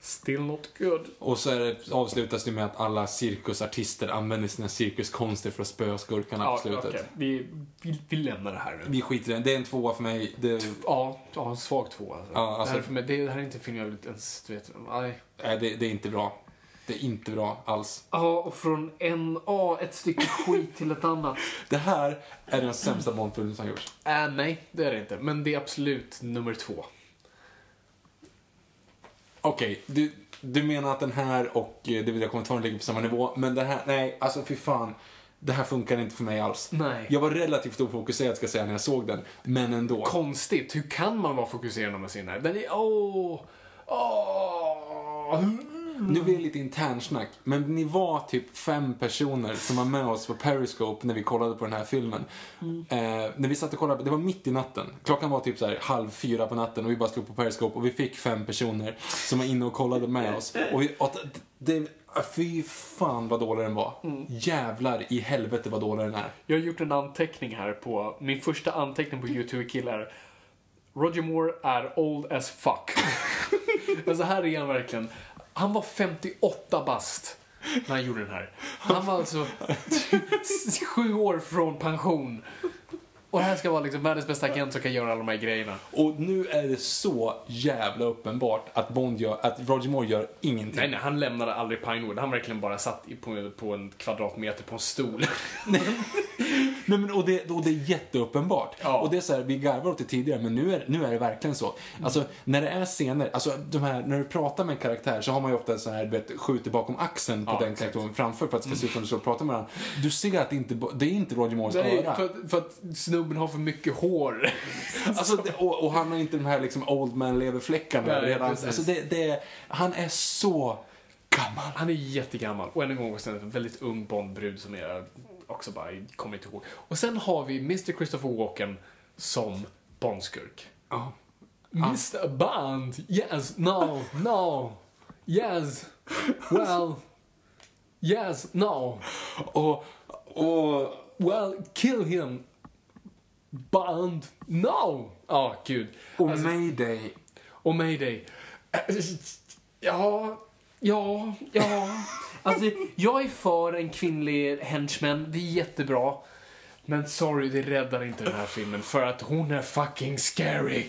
[SPEAKER 3] still not good.
[SPEAKER 2] Och så är det, avslutas det med att alla cirkusartister använder sina cirkuskonster för att spöa skurkarna
[SPEAKER 3] Ja,
[SPEAKER 2] på slutet.
[SPEAKER 3] okej. vi, vi, vi lämnar det här nu.
[SPEAKER 2] Vi skiter i det. Det är en tvåa för mig. Det,
[SPEAKER 3] Ja, ja en svag två alltså.
[SPEAKER 2] Ja, alltså-
[SPEAKER 3] det, här är för mig, det här är inte en film jag vill ens, du vet, nej.
[SPEAKER 2] nej, det, det är inte bra. Det är inte bra alls.
[SPEAKER 3] Ja, och från en, ja, ett stycke skit till ett annat.
[SPEAKER 2] Det här är den sämsta Bondfilmen som gjorts.
[SPEAKER 3] Äh, nej, det är det inte. Men det är absolut nummer två.
[SPEAKER 2] Okej, du, du menar att den här och eh, det vill jag kommentaren ligger på samma nivå, men det här, nej, alltså fy fan. Det här funkar inte för mig alls.
[SPEAKER 3] Nej.
[SPEAKER 2] Jag var relativt ofokuserad ska jag säga när jag såg den, men ändå.
[SPEAKER 3] Konstigt, hur kan man vara fokuserad när man ser den här? Den är, åh, åh.
[SPEAKER 2] Nu blir det lite internsnack, men ni var typ fem personer som var med oss på Periscope när vi kollade på den här filmen. Eh, när vi satt och kollade, det var mitt i natten. Klockan var typ så här halv fyra på natten och vi bara slog på Periscope och vi fick fem personer som var inne och kollade med oss. Och, vi, och det, fy fan vad dålig den var. Jävlar i helvete vad dålig den är.
[SPEAKER 3] Jag har gjort en anteckning här på, min första anteckning på YouTube-kill är Roger Moore är old as fuck. alltså här är han verkligen, han var 58 bast när han gjorde den här. Han var alltså sju år från pension. Och det här ska vara liksom världens bästa agent som kan göra alla de här grejerna.
[SPEAKER 2] Och nu är det så jävla uppenbart att Bond gör, att Roger Moore gör ingenting.
[SPEAKER 3] Nej, nej, han lämnade aldrig Pinewood. Han verkligen bara satt på, på en kvadratmeter på en stol.
[SPEAKER 2] Nej, men, och, det, och det är jätteuppenbart.
[SPEAKER 3] Ja.
[SPEAKER 2] Och det är så här, vi garvade åt det tidigare, men nu är, nu är det verkligen så. Alltså, när det är scener, alltså de här, när du pratar med en karaktär så har man ju ofta så här, du vet, skjuter bakom axeln på
[SPEAKER 3] Ja,
[SPEAKER 2] den
[SPEAKER 3] exakt.
[SPEAKER 2] karaktären framför för att det ska se ut som du står och pratar med varandra. Du ser att det inte, det är inte Roger Moores
[SPEAKER 3] Nej,
[SPEAKER 2] öra.
[SPEAKER 3] för, för att snubben har för mycket hår.
[SPEAKER 2] Alltså, det, och, och han har inte de här liksom old man leverfläckarna redan. Alltså, det, det, han är så gammal.
[SPEAKER 3] Han är jättegammal. Och än en gång sen en väldigt ung Bondbrud som är också bara, kommer inte ihåg. Och sen har vi Mr. Christopher Walken som Bondskurk.
[SPEAKER 2] Ja.
[SPEAKER 3] Mr. Bond, yes, no, no, yes, well, yes, no,
[SPEAKER 2] Och, och
[SPEAKER 3] well, kill him. Bond, no! Ja, gud.
[SPEAKER 2] Och
[SPEAKER 3] Alltså,
[SPEAKER 2] Mayday.
[SPEAKER 3] och Mayday. Ja, Ja, ja. Alltså, jag är för en kvinnlig henchman. Det är jättebra. Men sorry, det räddar inte den här filmen för att hon är fucking scary.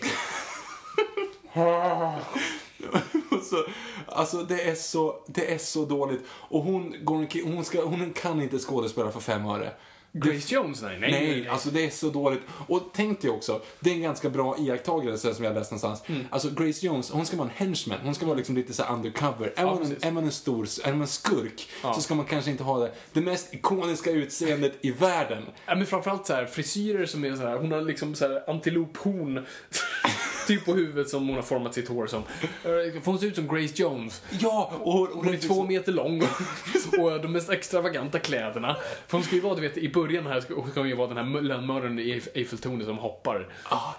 [SPEAKER 2] så, alltså det är, så, det är så dåligt. Och hon, går, hon, ska, hon kan inte skådespela för fem öre.
[SPEAKER 3] Grace Jones? Nej, nej,
[SPEAKER 2] Nej, alltså det är så dåligt. Och tänk dig också, det är en ganska bra iakttagelse som jag läst någonstans.
[SPEAKER 3] Mm.
[SPEAKER 2] Alltså Grace Jones, hon ska vara en henchman. Hon ska vara liksom lite så här undercover. Är, man, en, är man en stor, är man en skurk,
[SPEAKER 3] Ja.
[SPEAKER 2] så ska man kanske inte ha det, det mest ikoniska utseendet i världen.
[SPEAKER 3] Ja, men framförallt så här, frisyrer som är så här, hon har liksom så här antilophorn typ på huvudet som hon har format sitt hår som. Eh, hon ser ut som Grace Jones.
[SPEAKER 2] Ja, och, och
[SPEAKER 3] Hon är två meter lång och de mest extravaganta kläderna. För hon ska ju vara, du vet, i början här ska hon ju vara den här lönnmördaren i Eiffeltornet som hoppar.
[SPEAKER 2] Ah,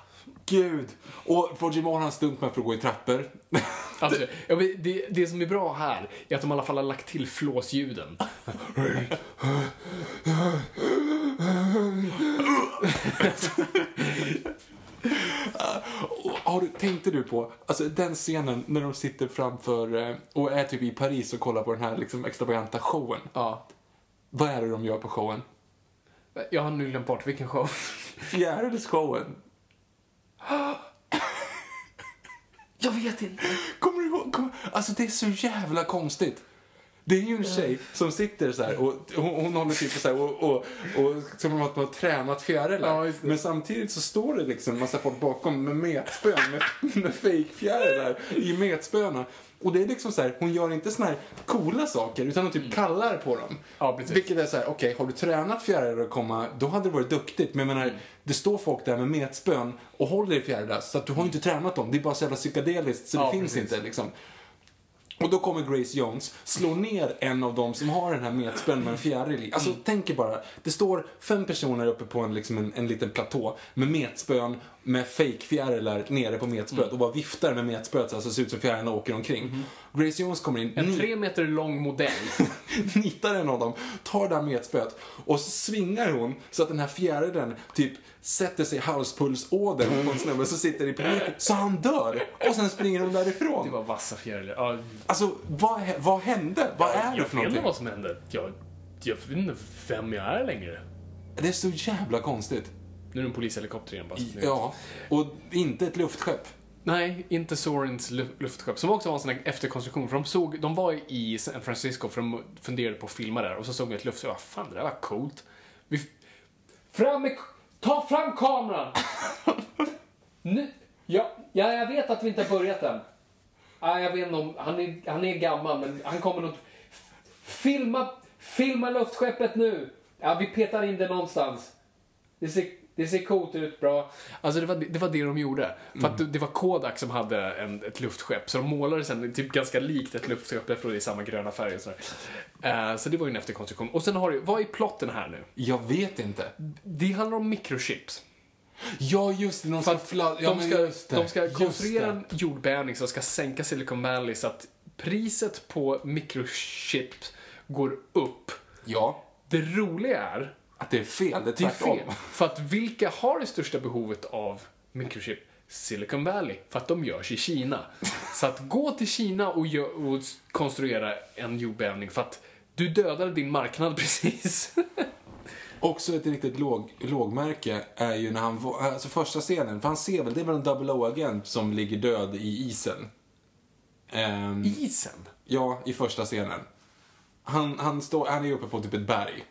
[SPEAKER 2] gud. Och Roger Moore har en stunt med för att gå i trappor.
[SPEAKER 3] Alltså, ja, det, det som är bra här är att de i alla fall har lagt till flåsljuden.
[SPEAKER 2] Har du, tänkte du på, alltså den scenen när de sitter framför eh, och är typ i Paris och kollar på den här liksom extravaganta showen.
[SPEAKER 3] Ja.
[SPEAKER 2] Vad är det de gör på showen?
[SPEAKER 3] Jag har nu glömt bort vilken show.
[SPEAKER 2] Fjärilsshowen.
[SPEAKER 3] Jag vet inte.
[SPEAKER 2] Kommer du ihåg? Kommer, alltså det är så jävla konstigt. Det är ju en tjej som sitter så här och hon, hon håller typ så här och, och, och som att man har tränat fjärilar.
[SPEAKER 3] Ja, det.
[SPEAKER 2] Men samtidigt så står det liksom massa folk bakom med metspön, med, med fejkfjärilar i metspöna. Och det är liksom så här, hon gör inte såna här coola saker utan hon typ kallar på dem.
[SPEAKER 3] Ja, precis.
[SPEAKER 2] Vilket är så här, okej, har du tränat fjärilar att komma, då hade det varit duktigt. Men jag menar, det står folk där med metspön och håller i fjärilar så att du har inte tränat dem. Det är bara så jävla psykedeliskt så det
[SPEAKER 3] Ja,
[SPEAKER 2] finns
[SPEAKER 3] precis.
[SPEAKER 2] inte liksom. Och då kommer Grace Jones, slår ner en av dem som har den här metspön med en fjäril i. Alltså tänk er bara, det står fem personer uppe på en, liksom en, en liten platå med metspön med fake-fjärilar nere på metspöet och bara viftar med metspöet så att det ser ut som fjärilarna åker omkring. Grace Jones kommer in,
[SPEAKER 3] En tre meter lång modell.
[SPEAKER 2] nitar en av dem, tar det här metspöet och så svingar hon så att den här fjärilen typ sätter sig i halspulsådern på en snubbe som sitter i publiken så han dör. Och sen springer hon därifrån.
[SPEAKER 3] Det var vassa fjärilar. Ja,
[SPEAKER 2] Alltså, vad, vad hände? Vad är det
[SPEAKER 3] jag
[SPEAKER 2] för
[SPEAKER 3] vet inte
[SPEAKER 2] någonting?
[SPEAKER 3] vad som hände. Jag, jag vet inte vem jag är längre.
[SPEAKER 2] Det är så jävla konstigt.
[SPEAKER 3] Nu är det en polishelikopter igen bara.
[SPEAKER 2] Ja, och inte ett luftskepp.
[SPEAKER 3] Nej, inte Sorens lu- luftskepp. Som också var en sån här efterkonstruktion. För de, såg, de var i San Francisco för de funderade på att filma där. Och så såg vi ett luftskepp. Fan, det där var coolt. Vi... Fram med... Ta fram kameran! nu... Ja, ja, jag vet att vi inte har börjat än. Ja, jag vet inte om... Han är, han är gammal, men han kommer nog... Filma, filma luftskeppet nu! Ja, vi petar in det någonstans. Det ser, det ser coolt ut, bra. Alltså det var det, var det de gjorde. För att det, det var Kodak som hade en, ett luftskepp, så de målade sen typ ganska likt ett luftskepp, därför det är samma gröna färg och sådär. Eh, så det var ju en efterkonstruktion. Och sen har du, vad är plotten här nu?
[SPEAKER 2] Jag vet inte.
[SPEAKER 3] Det handlar om microchips.
[SPEAKER 2] Ja, just det. De ska, fla- ja,
[SPEAKER 3] de
[SPEAKER 2] men
[SPEAKER 3] ska,
[SPEAKER 2] just det.
[SPEAKER 3] de ska
[SPEAKER 2] Just
[SPEAKER 3] konstruera en jordbävning som ska sänka Silicon Valley så att priset på microchips går upp.
[SPEAKER 2] Ja,
[SPEAKER 3] Det roliga är
[SPEAKER 2] att det är fel. Det är
[SPEAKER 3] Det är
[SPEAKER 2] tvärtom.
[SPEAKER 3] fel. För att vilka har det största behovet av microchip? Silicon Valley. För att de görs i Kina. Så att gå till Kina och, gö- och konstruera en jordbävning för att du dödade din marknad precis.
[SPEAKER 2] Också ett riktigt låg, lågmärke är ju när han, alltså första scenen, för han ser väl, det är väl en double O-agent som ligger död i isen. Ehm,
[SPEAKER 3] Isen?
[SPEAKER 2] Ja, i första scenen. Han, han, står, han är uppe på typ ett berg.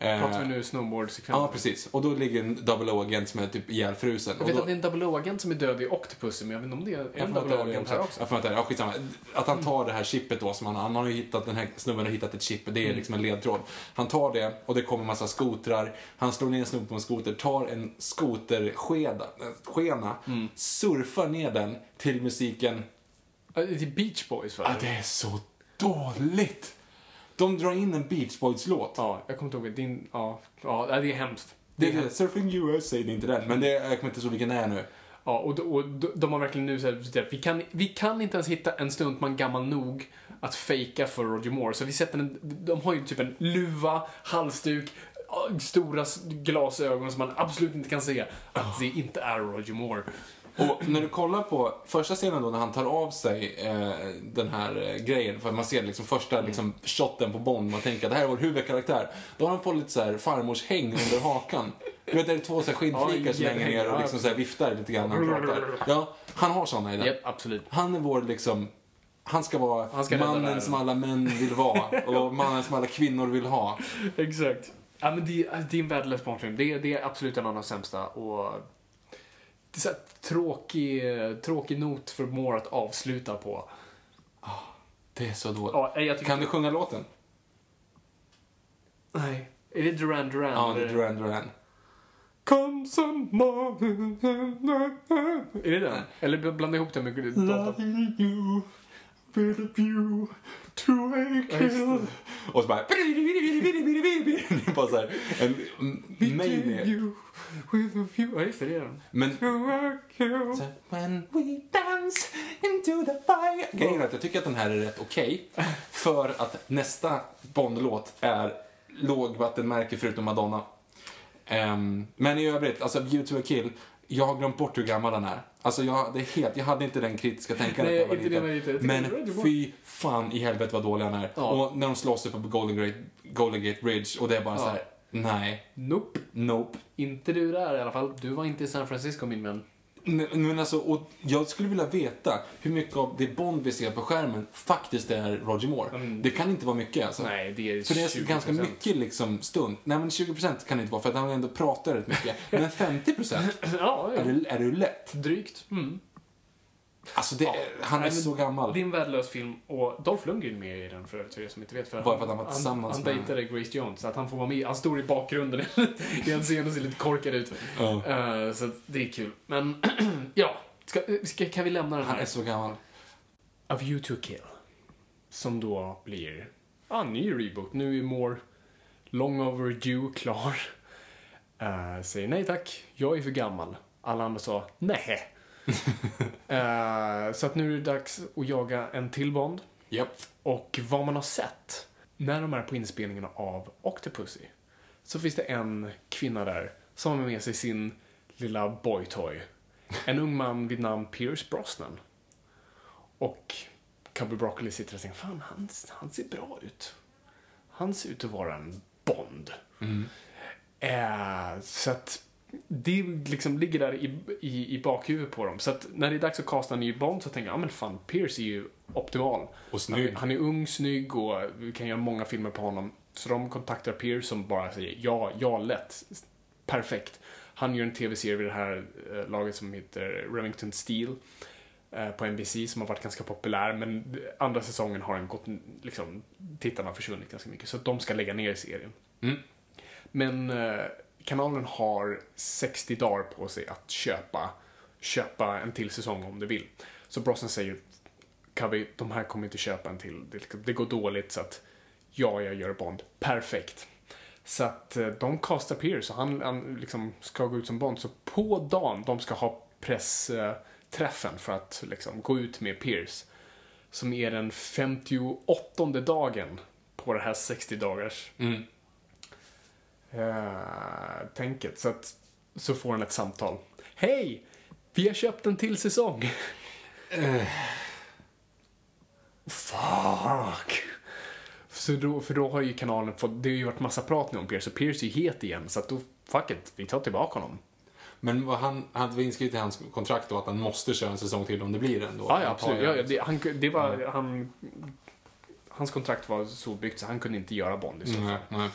[SPEAKER 2] Eh,
[SPEAKER 3] Pratar vi nu snowboardsekvens?
[SPEAKER 2] Ja, precis. Och då ligger en double O-agent som är typ ihjälfrusen.
[SPEAKER 3] Jag vet
[SPEAKER 2] då,
[SPEAKER 3] att det är en double O-agent som är död i Octopussy, men jag vet inte om det är en double O-agent här också.
[SPEAKER 2] Jag får det. Ja, skitsamma. Att han tar det här chippet då, som han, han har ju hittat, den här snubben har hittat ett chip, det är
[SPEAKER 3] Mm.
[SPEAKER 2] liksom en ledtråd. Han tar det och det kommer massa skotrar. Han slår ner en snubbe på en skoter, tar en skoterskena, skena,
[SPEAKER 3] Mm.
[SPEAKER 2] surfar ner den till musiken
[SPEAKER 3] Det är Beach Boys va?
[SPEAKER 2] Ja, det är så dåligt! De drar in en Beach Boys-låt.
[SPEAKER 3] Ja, jag kommer inte ihåg. Din, ja, ja, det är hemskt.
[SPEAKER 2] Det
[SPEAKER 3] Det är
[SPEAKER 2] är
[SPEAKER 3] hemskt.
[SPEAKER 2] Surfing USA, det är inte den. Men det, jag kommer inte ihåg vilken det är nu.
[SPEAKER 3] Ja, och, och de, har verkligen nu sagt att vi kan, vi kan inte ens hitta en stuntman gammal nog att fejka för Roger Moore. Så vi sätter en, de har ju typ en luva, halsduk, stora glasögon som man absolut inte kan se att det inte är Roger Moore.
[SPEAKER 2] Och när du kollar på första scenen då när han tar av sig eh, den här eh, grejen, för man ser liksom första liksom, shotten på Bond, man tänker att det här är vår huvudkaraktär. Då har han fått lite så här farmors häng under hakan. Du vet, det är två så här skinnflikar som hänger ner och liksom så här viftar lite grann när han pratar. Ja, han har såna i den.
[SPEAKER 3] Japp, absolut.
[SPEAKER 2] Han är vår liksom, han ska vara
[SPEAKER 3] Han ska
[SPEAKER 2] mannen som alla män vill vara och mannen som alla kvinnor vill ha.
[SPEAKER 3] Exakt. Ja, men det, det är en värdelös barnfilm. Det, är- det är absolut en av de sämsta. Och det är så här tråkig, tråkig not för Moore att avsluta på.
[SPEAKER 2] Det är så dåligt.
[SPEAKER 3] Ja, tycker...
[SPEAKER 2] Kan du sjunga låten?
[SPEAKER 3] Nej. Är det Duran Duran?
[SPEAKER 2] Ja, det är? Duran Duran.
[SPEAKER 3] Come some morning. Är det den? Eller blanda ihop den med data.
[SPEAKER 2] you with view to a
[SPEAKER 3] det.
[SPEAKER 2] Och så bara... Det är bara så här, en mania.
[SPEAKER 3] you with a view. Ja, just det, det är den.
[SPEAKER 2] Men
[SPEAKER 3] kill.
[SPEAKER 2] When we dance into the fire. Grejen är att jag tycker att den här är rätt okej. för att nästa Bond-låt är lågvattenmärke förutom Madonna. Ehm, men i övrigt, alltså View to a kill. Jag har glömt bort hur gammal den är. Alltså jag, det är helt, jag hade inte den kritiska tänkandet
[SPEAKER 3] Nej,
[SPEAKER 2] när jag var
[SPEAKER 3] inte det var lite.
[SPEAKER 2] Liten. Men
[SPEAKER 3] var-
[SPEAKER 2] fy fan i helvete vad dålig han är.
[SPEAKER 3] Ja.
[SPEAKER 2] Och när de slåss uppe på Golden Gate, Golden Gate Bridge och det är bara
[SPEAKER 3] Ja.
[SPEAKER 2] så här. nej,
[SPEAKER 3] Nope.
[SPEAKER 2] nope.
[SPEAKER 3] Inte du där i alla fall. Du var inte i San Francisco, min vän.
[SPEAKER 2] Men, men alltså, och jag skulle vilja veta hur mycket av det Bond vi ser på skärmen faktiskt är Roger Moore.
[SPEAKER 3] Mm.
[SPEAKER 2] Det kan inte vara mycket alltså.
[SPEAKER 3] Nej, det är
[SPEAKER 2] För det är
[SPEAKER 3] 20%.
[SPEAKER 2] ganska mycket liksom stund. Nej men 20% kan det inte vara för att han ändå pratar rätt mycket. Men 50%
[SPEAKER 3] Ja, ja.
[SPEAKER 2] är det, är det lätt.
[SPEAKER 3] Drygt. Mm.
[SPEAKER 2] Alltså det,
[SPEAKER 3] Ja.
[SPEAKER 2] han är
[SPEAKER 3] Nej,
[SPEAKER 2] så gammal.
[SPEAKER 3] Det är en värdelös film och Dolph Lundgren är med i den för övrigt, för er som inte vet. För
[SPEAKER 2] Bara för att han var tillsammans
[SPEAKER 3] han,
[SPEAKER 2] med-
[SPEAKER 3] han dejtade Grace Jones, så att han får vara med. Han står i bakgrunden i en scen och ser lite korkad ut.
[SPEAKER 2] Ja.
[SPEAKER 3] Eh, så det är kul. Men, ja. Ska, ska, kan vi lämna den
[SPEAKER 2] Han
[SPEAKER 3] här?
[SPEAKER 2] är så gammal.
[SPEAKER 3] A View to Kill. Som då blir ja, en ny reboot. Nu är More long overdue klar. Uh, säger nej tack, jag är för gammal. Alla andra sa nej. Eh, så att nu är det dags att jaga en till Bond.
[SPEAKER 2] Japp.
[SPEAKER 3] Och vad man har sett när de är på inspelningen av Octopussy så finns det en kvinna där som har med sig sin lilla boytoy. En ung man vid namn Pierce Brosnan. Och Cubby Broccoli sitter och tänker, fan han, han ser bra ut. Han ser ut att vara en Bond. Eh, så att det liksom ligger där i, i, i bakhuvudet på dem. Så att när det är dags att kasta en ny Bond så tänker jag, ja men fan, Pierce är ju optimal.
[SPEAKER 2] Och snygg.
[SPEAKER 3] Han, är- han är ung, snygg och vi kan göra många filmer på honom. Så de kontaktar Pierce som bara säger, ja, ja, lätt. Perfekt. Han gör en tv-serie vid det här eh, laget som heter Remington Steel eh, på NBC som har varit ganska populär men andra säsongen har den gått, liksom, tittarna har försvunnit ganska mycket så de ska lägga ner serien.
[SPEAKER 2] Mm.
[SPEAKER 3] Men eh, kanalen har 60 dagar på sig att köpa, köpa en till säsong om du vill. Så Brosnan säger, Cubby, de här kommer inte köpa en till. Det, det går dåligt så att ja, jag gör Bond. Perfekt. Så att eh, de castar Pierce och han, han liksom ska gå ut som Bond. Så på dagen de ska ha pressträffen för att liksom gå ut med Pierce. Som är den 58 dagen på det här 60 dagars
[SPEAKER 2] Mm
[SPEAKER 3] eh, tänket. Så att så får han ett samtal. Hej! Vi har köpt en till säsong. Fuck. Så då, för då har ju kanalen fått, det har ju varit massa prat nu om Pierce, och Pierce är ju het igen, så att då, fuck it, vi tar tillbaka honom.
[SPEAKER 2] Men vad han hade vi inskrivet i hans kontrakt då att han måste köra en säsong till om det blir en då?
[SPEAKER 3] Ja, ja absolut. Ja, det, han, det var, han, hans kontrakt var så byggt så han kunde inte göra Bond i så fall.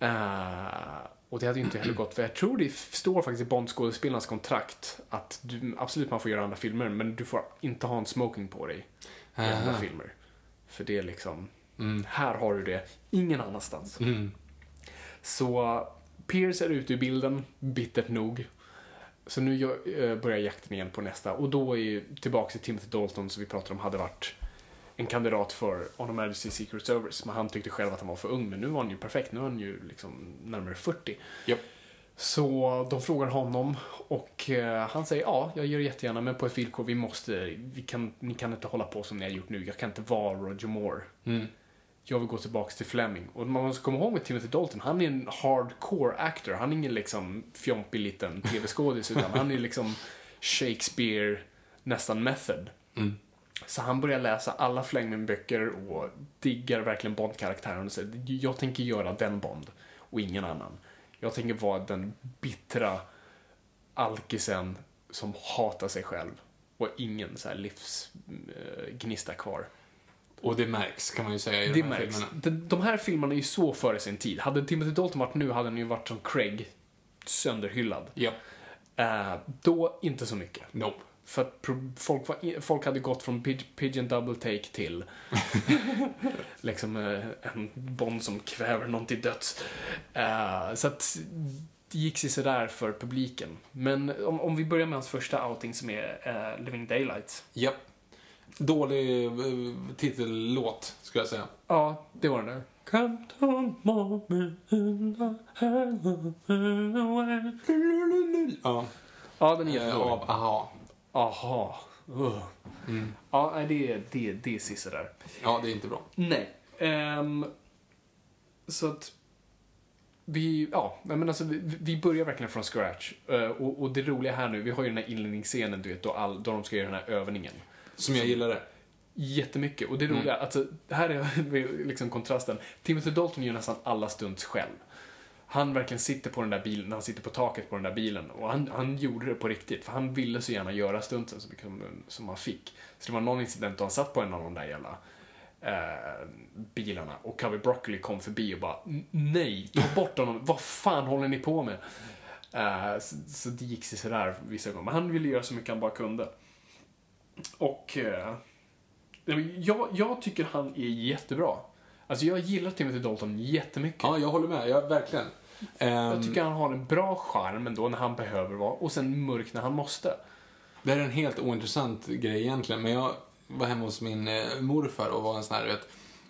[SPEAKER 3] Eh, och det hade ju inte heller gått, för jag tror det står faktiskt i Bond-skådespelarnas kontrakt att du, absolut man får göra andra filmer, men du får inte ha en smoking på dig i andra
[SPEAKER 2] Aha.
[SPEAKER 3] filmer. För det är liksom,
[SPEAKER 2] Mm.
[SPEAKER 3] här har du det, ingen annanstans.
[SPEAKER 2] Mm.
[SPEAKER 3] Så Pierce är ute ur bilden, bittert nog. Så nu eh, börjar jakten igen på nästa. Och då är ju tillbaka till Timothy Dalton som vi pratade om hade varit en kandidat för On Her Majesty's Secret Service. Men han tyckte själv att han var för ung. Men nu var han ju perfekt. Nu är han ju liksom närmare 40.
[SPEAKER 2] Japp.
[SPEAKER 3] Så de frågar honom och eh, han säger ja, jag gör det jättegärna men på ett villkor. Vi måste, vi kan, ni kan inte hålla på som ni har gjort nu. Jag kan inte vara Roger Moore
[SPEAKER 2] Mm.
[SPEAKER 3] jag vill gå tillbaka till Fleming. Och man måste komma ihåg med Timothy Dalton, han är en hardcore actor. Han är ingen liksom fjompig liten tv-skådis, utan han är liksom Shakespeare nästan method.
[SPEAKER 2] Mm.
[SPEAKER 3] Så han börjar läsa alla Flengman-böcker och diggar verkligen Bond-karaktären och säger jag tänker göra den Bond och ingen annan. Jag tänker vara den bittra alkisen som hatar sig själv och ingen så här livsgnista kvar.
[SPEAKER 2] Och det märks kan man ju säga i
[SPEAKER 3] Det
[SPEAKER 2] de här
[SPEAKER 3] märks.
[SPEAKER 2] filmerna.
[SPEAKER 3] De, de här filmerna är ju så före sin tid. Hade Timothy Dalton varit nu hade han ju varit som Craig, sönderhyllad.
[SPEAKER 2] Ja.
[SPEAKER 3] Eh, då inte så mycket.
[SPEAKER 2] Nope.
[SPEAKER 3] För att folk, var, folk hade gått från pig- Pigeon Double Take till liksom eh, en Bond som kväver någon till döds. Eh, så att det gick sig sådär för publiken. Men om, om vi börjar med hans första outing som är eh, Living Daylights.
[SPEAKER 2] Ja. Dålig eh, titellåt, skulle jag säga.
[SPEAKER 3] Ja, det var den där. Captain Marvel and I have away.
[SPEAKER 2] Ja.
[SPEAKER 3] Ja, den är jättedålig.
[SPEAKER 2] Av Aha.
[SPEAKER 3] Aha. Uh.
[SPEAKER 2] Mm.
[SPEAKER 3] Ja, det, det, det är sisådär.
[SPEAKER 2] Ja, det är inte bra.
[SPEAKER 3] Nej. Ehm, så att vi, ja, men alltså, vi, vi börjar verkligen från scratch. Eh, och, och det roliga här nu, vi har ju den här inledningsscenen, du vet, då, all, då de ska göra den här övningen.
[SPEAKER 2] Som jag gillade.
[SPEAKER 3] Jättemycket. Och det roliga, alltså, här är liksom kontrasten. Timothy Dalton gör nästan alla stunts själv. Han verkligen sitter på den där bilen, han sitter på taket på den där bilen. Och han, han gjorde det på riktigt, för han ville så gärna göra stuntsen så mycket som, liksom, som han fick. Så det var någon incident då han satt på en av de där jävla eh, bilarna och Covey Broccoli kom förbi och bara nej, ta bort honom, vad fan håller ni på med? Eh, så, så det gick sig sådär vissa gånger, men han ville göra så mycket han bara kunde. Och eh, jag, jag tycker han är jättebra. Alltså jag gillar Timothy Dalton jättemycket.
[SPEAKER 2] Ja, jag håller med. Jag, verkligen. Ehm,
[SPEAKER 3] Jag tycker han har en bra charm ändå när han behöver vara och sen mörk när han måste.
[SPEAKER 2] Det här är en helt ointressant grej egentligen, men jag var hemma hos min eh, morfar och var en sån här, vet,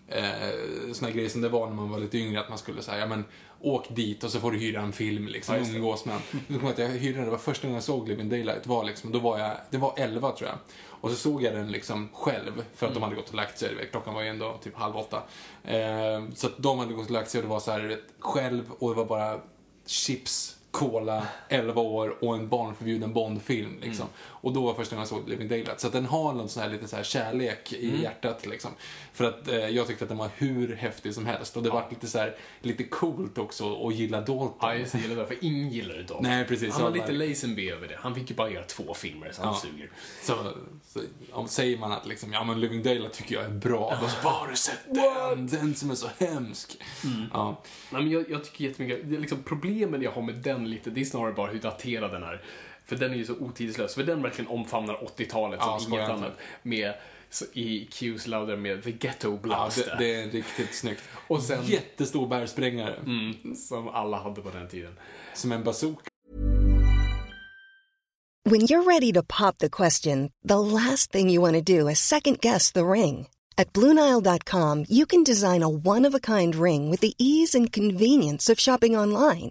[SPEAKER 2] eh, sån här grej som det var när man var lite yngre, att man skulle säga, ja men åk dit och så får du hyra en film liksom,
[SPEAKER 3] Ja,
[SPEAKER 2] umgås med. Jag ihåg att jag hyrde det var första gången jag såg Living Daylight, var liksom, då var jag, det var 11 tror jag. Och så såg jag den liksom själv, för att de hade gått och lagt sig, klockan var ju ändå typ halv åtta. Eh, så att de hade gått och lagt sig och det var så här, själv och det var bara chips, cola, 11 år och en barnförbjuden Bondfilm. Liksom. Och då var första gången jag såg Living Daylight. Så den har någon sån här lite så här kärlek i hjärtat. Liksom. För att eh, jag tyckte att den var hur häftig som helst. Och det var lite så här, lite coolt också att gilla Dalton.
[SPEAKER 3] Ja, just det, gillar det, för ingen gillar det Dalton.
[SPEAKER 2] Nej, precis.
[SPEAKER 3] Han var lite Lazenby över det. Han fick ju bara göra två filmer, så han
[SPEAKER 2] Ja.
[SPEAKER 3] suger.
[SPEAKER 2] Så, så om säger man att liksom, ja men Living Daylight tycker jag är bra. Då så, "Vad har du sett den? Den som är så hemsk. Ja.
[SPEAKER 3] Nej, men jag, jag tycker jättemycket, det är liksom problemen jag har med den lite, det är snarare bara hur daterad den är. För den är ju så otidslös, för den verkligen omfamnar 80-talet
[SPEAKER 2] Ja,
[SPEAKER 3] som inget annat. Med, så, i Q's Louder med The Ghetto
[SPEAKER 2] Ja,
[SPEAKER 3] Blast.
[SPEAKER 2] det, det är riktigt snyggt.
[SPEAKER 3] Och sen-
[SPEAKER 2] Jättestor bärsprängare.
[SPEAKER 3] mm, som alla hade på den tiden.
[SPEAKER 2] Som en bazooka.
[SPEAKER 4] When you're ready to pop the question, the last thing you want to do is second guess the ring. At Bluenile.com, you can design a one of a kind ring with the ease and convenience of shopping online.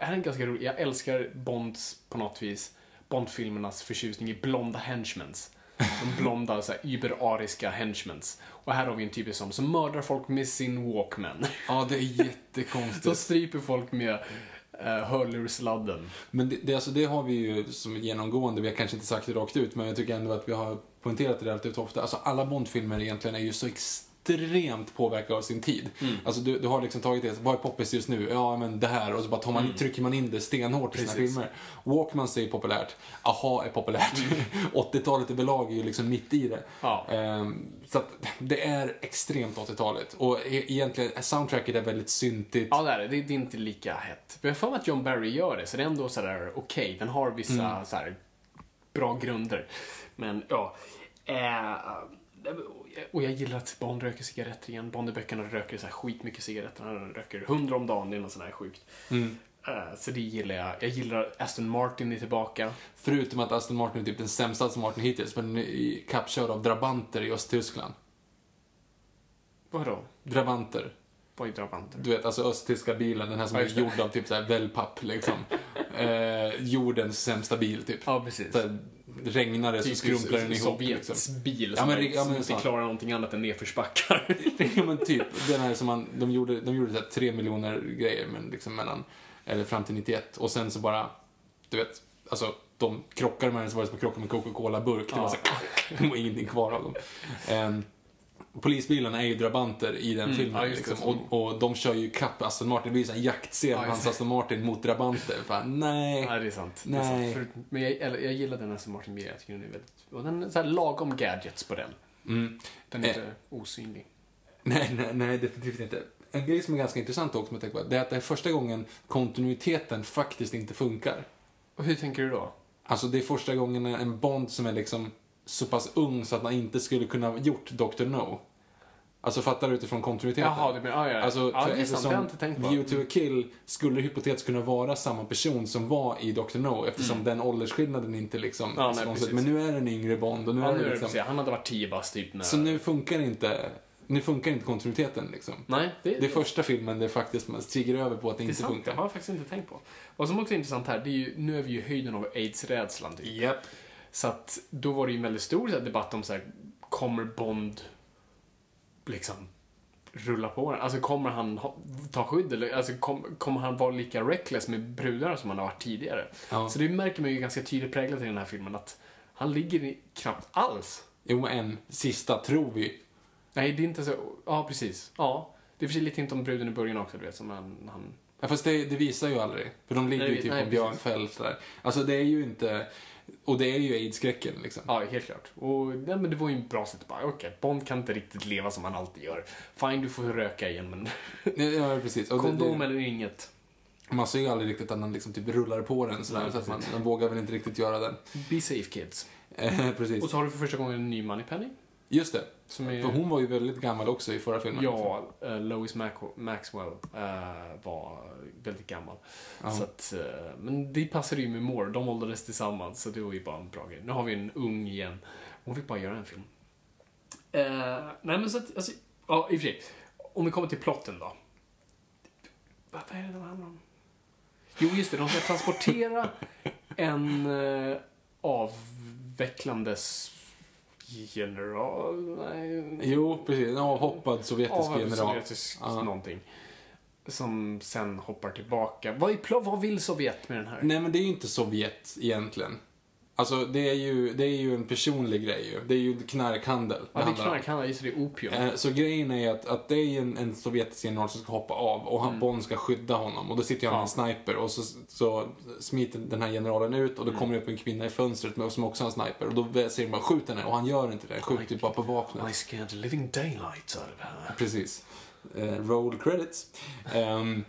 [SPEAKER 3] eh, är en ganska rolig, jag älskar Bonds på något vis, Bondfilmernas förtjusning i blonda henchmens. De blonda, så här, überariska henchmens. Och här har vi en typisk som, som mördar folk med sin Walkman.
[SPEAKER 2] Ja, det är jättekonstigt.
[SPEAKER 3] stryper folk med uh, hörlursladden.
[SPEAKER 2] Men det, det, alltså, det har vi ju som genomgående, vi har kanske inte sagt det rakt ut, men jag tycker ändå att vi har poängterat det relativt ofta. Alltså alla Bondfilmer egentligen är ju så extremt påverkade av sin tid. Alltså du, du har liksom tagit det, vad är poppis just nu? Ja, men det här. Och så bara tar man, trycker man in det stenhårt i sina filmer. Walkmans är ju populärt. Aha är populärt. 80-talet överlag är ju liksom mitt i det.
[SPEAKER 3] Ja.
[SPEAKER 2] Ehm, så att det är extremt 80-taligt. Och e- egentligen, soundtracket är väldigt syntigt.
[SPEAKER 3] Ja, det är det. Det är inte lika hett. Men jag mig att John Barry gör det, så det är ändå sådär okej. Den har vissa så här, bra grunder. Men ja. Eh, och jag gillar att Bond röker cigaretter igen. Bond i böckerna röker så här skitmycket cigaretter. Han röker hundra om dagen. Det är något sånt här sjukt. Eh, så det gillar jag. Jag gillar Aston Martin är tillbaka.
[SPEAKER 2] Förutom att Aston Martin är typ den sämsta Aston Martin hittills, men kappkörd av drabanter i Östtyskland.
[SPEAKER 3] Vadå?
[SPEAKER 2] Drabanter.
[SPEAKER 3] Vad är drabanter?
[SPEAKER 2] Du vet, alltså östtyska bilen, den här som är gjord av typ såhär wellpapp liksom. eh, jordens sämsta bil typ.
[SPEAKER 3] Ja, precis.
[SPEAKER 2] Så regnar det så skrumplar den ihop
[SPEAKER 3] Sovjets
[SPEAKER 2] liksom.
[SPEAKER 3] bil
[SPEAKER 2] Ja,
[SPEAKER 3] som,
[SPEAKER 2] men ja,
[SPEAKER 3] som
[SPEAKER 2] men
[SPEAKER 3] inte
[SPEAKER 2] sant.
[SPEAKER 3] klarar någonting annat än nedförsbackar.
[SPEAKER 2] ja men typ, den här som man, de gjorde, de gjorde så här tre miljoner grejer men liksom mellan, eller fram till 91 och sen så bara, du vet, alltså de krockade med den så var det som att krocka med Coca-Cola-burk. Det var så här, det var ingenting kvar av dem. Um, polisbilarna är ju drabanter i den filmen
[SPEAKER 3] Mm. ja, just det.
[SPEAKER 2] liksom, och, och de kör ju kapp Aston Martin. Det blir en jaktscen
[SPEAKER 3] Ja,
[SPEAKER 2] med hans. Aston Martin mot drabanter. Fan, nej.
[SPEAKER 3] Nej, det är sant. Det är
[SPEAKER 2] Nej.
[SPEAKER 3] sant. För, men jag, eller, jag gillar den som Martin Beer. Jag tycker den är väldigt... Och den är så här lagom gadgets på den.
[SPEAKER 2] Mm.
[SPEAKER 3] Den är
[SPEAKER 2] Eh.
[SPEAKER 3] inte osynlig.
[SPEAKER 2] Nej, nej, nej, definitivt inte. En grej som är ganska intressant också, med på, det är att det är första gången kontinuiteten faktiskt inte funkar.
[SPEAKER 3] Och hur tänker du då?
[SPEAKER 2] Alltså det är första gången en Bond som är liksom så pass ung så att man inte skulle kunna ha gjort Dr. No. Alltså fattar du utifrån kontinuiteten?
[SPEAKER 3] Jaha, du menar... Ja, ja.
[SPEAKER 2] Alltså,
[SPEAKER 3] ja, det är sant. Det har jag inte tänkt på.
[SPEAKER 2] View to a Kill skulle hypotetiskt kunna vara samma person som var i Dr. No eftersom den åldersskillnaden inte liksom...
[SPEAKER 3] Mm. Ja, nej, precis.
[SPEAKER 2] Men nu är det en yngre Bond och nu
[SPEAKER 3] Ja,
[SPEAKER 2] är
[SPEAKER 3] nu
[SPEAKER 2] liksom...
[SPEAKER 3] precis. Han hade varit 10 bast typ när...
[SPEAKER 2] Så nu funkar inte, nu funkar inte kontinuiteten liksom.
[SPEAKER 3] Nej, det,
[SPEAKER 2] Det är första filmen det faktiskt man stiger över på att det,
[SPEAKER 3] det
[SPEAKER 2] inte
[SPEAKER 3] sant.
[SPEAKER 2] funkar.
[SPEAKER 3] Det har jag faktiskt inte tänkt på. Vad som också är intressant här, det är ju, nu är vi ju höjden av aids-rädslan typ.
[SPEAKER 2] Japp.
[SPEAKER 3] Så att då var det ju en väldigt stor här, debatt om så här, kommer Bond liksom rulla på den? Alltså kommer han ha, ta skydd eller alltså, kom, kommer han vara lika reckless med brudar som han har varit tidigare?
[SPEAKER 2] Ja.
[SPEAKER 3] Så det märker man ju ganska tydligt präglat i den här filmen att han ligger i, knappt alls.
[SPEAKER 2] Jo, men en sista tror vi.
[SPEAKER 3] Nej, det är inte så. Ja, precis. Ja. Det är för sig lite hint om bruden i början också, du vet, som han... han
[SPEAKER 2] Ja, fast det, det visar ju aldrig. För de ligger
[SPEAKER 3] Nej,
[SPEAKER 2] ju typ
[SPEAKER 3] nej,
[SPEAKER 2] på björnfält där. Alltså det är ju inte... Och det är ju aids-skräcken liksom.
[SPEAKER 3] ja, helt klart. Och nej, men det var ju en bra sätt bara, okej, Bond kan inte riktigt leva som han alltid gör. Fine, du får röka igen, men
[SPEAKER 2] Ja, precis. Och det-
[SPEAKER 3] kondom
[SPEAKER 2] det,
[SPEAKER 3] eller inget.
[SPEAKER 2] man ser ju aldrig riktigt att han liksom typ rullar på den sådär,
[SPEAKER 3] Nej,
[SPEAKER 2] så att man, man vågar väl inte riktigt göra den.
[SPEAKER 3] Be safe kids.
[SPEAKER 2] Eh, precis.
[SPEAKER 3] Och så har du för första gången en ny Moneypenny.
[SPEAKER 2] Just det.
[SPEAKER 3] Som är...
[SPEAKER 2] För hon var ju väldigt gammal också i förra filmen.
[SPEAKER 3] Ja, uh, Lois Maxwell eh, var väldigt gammal. Så att, eh, men det passade ju med Moore. De åldrades tillsammans, så det var ju bara en bra grej. Nu har vi en ung igen. Hon fick bara göra en film. Nej, men så att, alltså, ja, i och för sig. Om vi kommer till plotten då. Vad är det det handlar om? Jo, just det. De ska transportera en uh, avvecklandes general... Nej,
[SPEAKER 2] Jo, precis. En avhoppad sovjetisk
[SPEAKER 3] av
[SPEAKER 2] general.
[SPEAKER 3] sovjetisk
[SPEAKER 2] Ja.
[SPEAKER 3] någonting. Som sen hoppar tillbaka. Vad, är, pla- vad vill Sovjet med den här?
[SPEAKER 2] Nej, men det är ju inte Sovjet egentligen. Alltså, det är ju, det är ju en personlig grej ju. Det är ju knarkhandel
[SPEAKER 3] ja, det är knarkhandel, just det, är opium.
[SPEAKER 2] Eh, Så grejen är att, att det är en, en sovjetisk general som ska hoppa av och han, Bond ska skydda honom. Och då sitter han med en
[SPEAKER 3] Mm. Ja.
[SPEAKER 2] sniper och så, så smiter den här generalen ut och då
[SPEAKER 3] Mm.
[SPEAKER 2] kommer det upp en kvinna i fönstret med, som också har en sniper. Och då säger bara skjut henne och han gör inte det. Han skjuter typ bara på vapnet.
[SPEAKER 3] I scared the living daylights out of her.
[SPEAKER 2] Precis. Eh, roll credits. Ehm,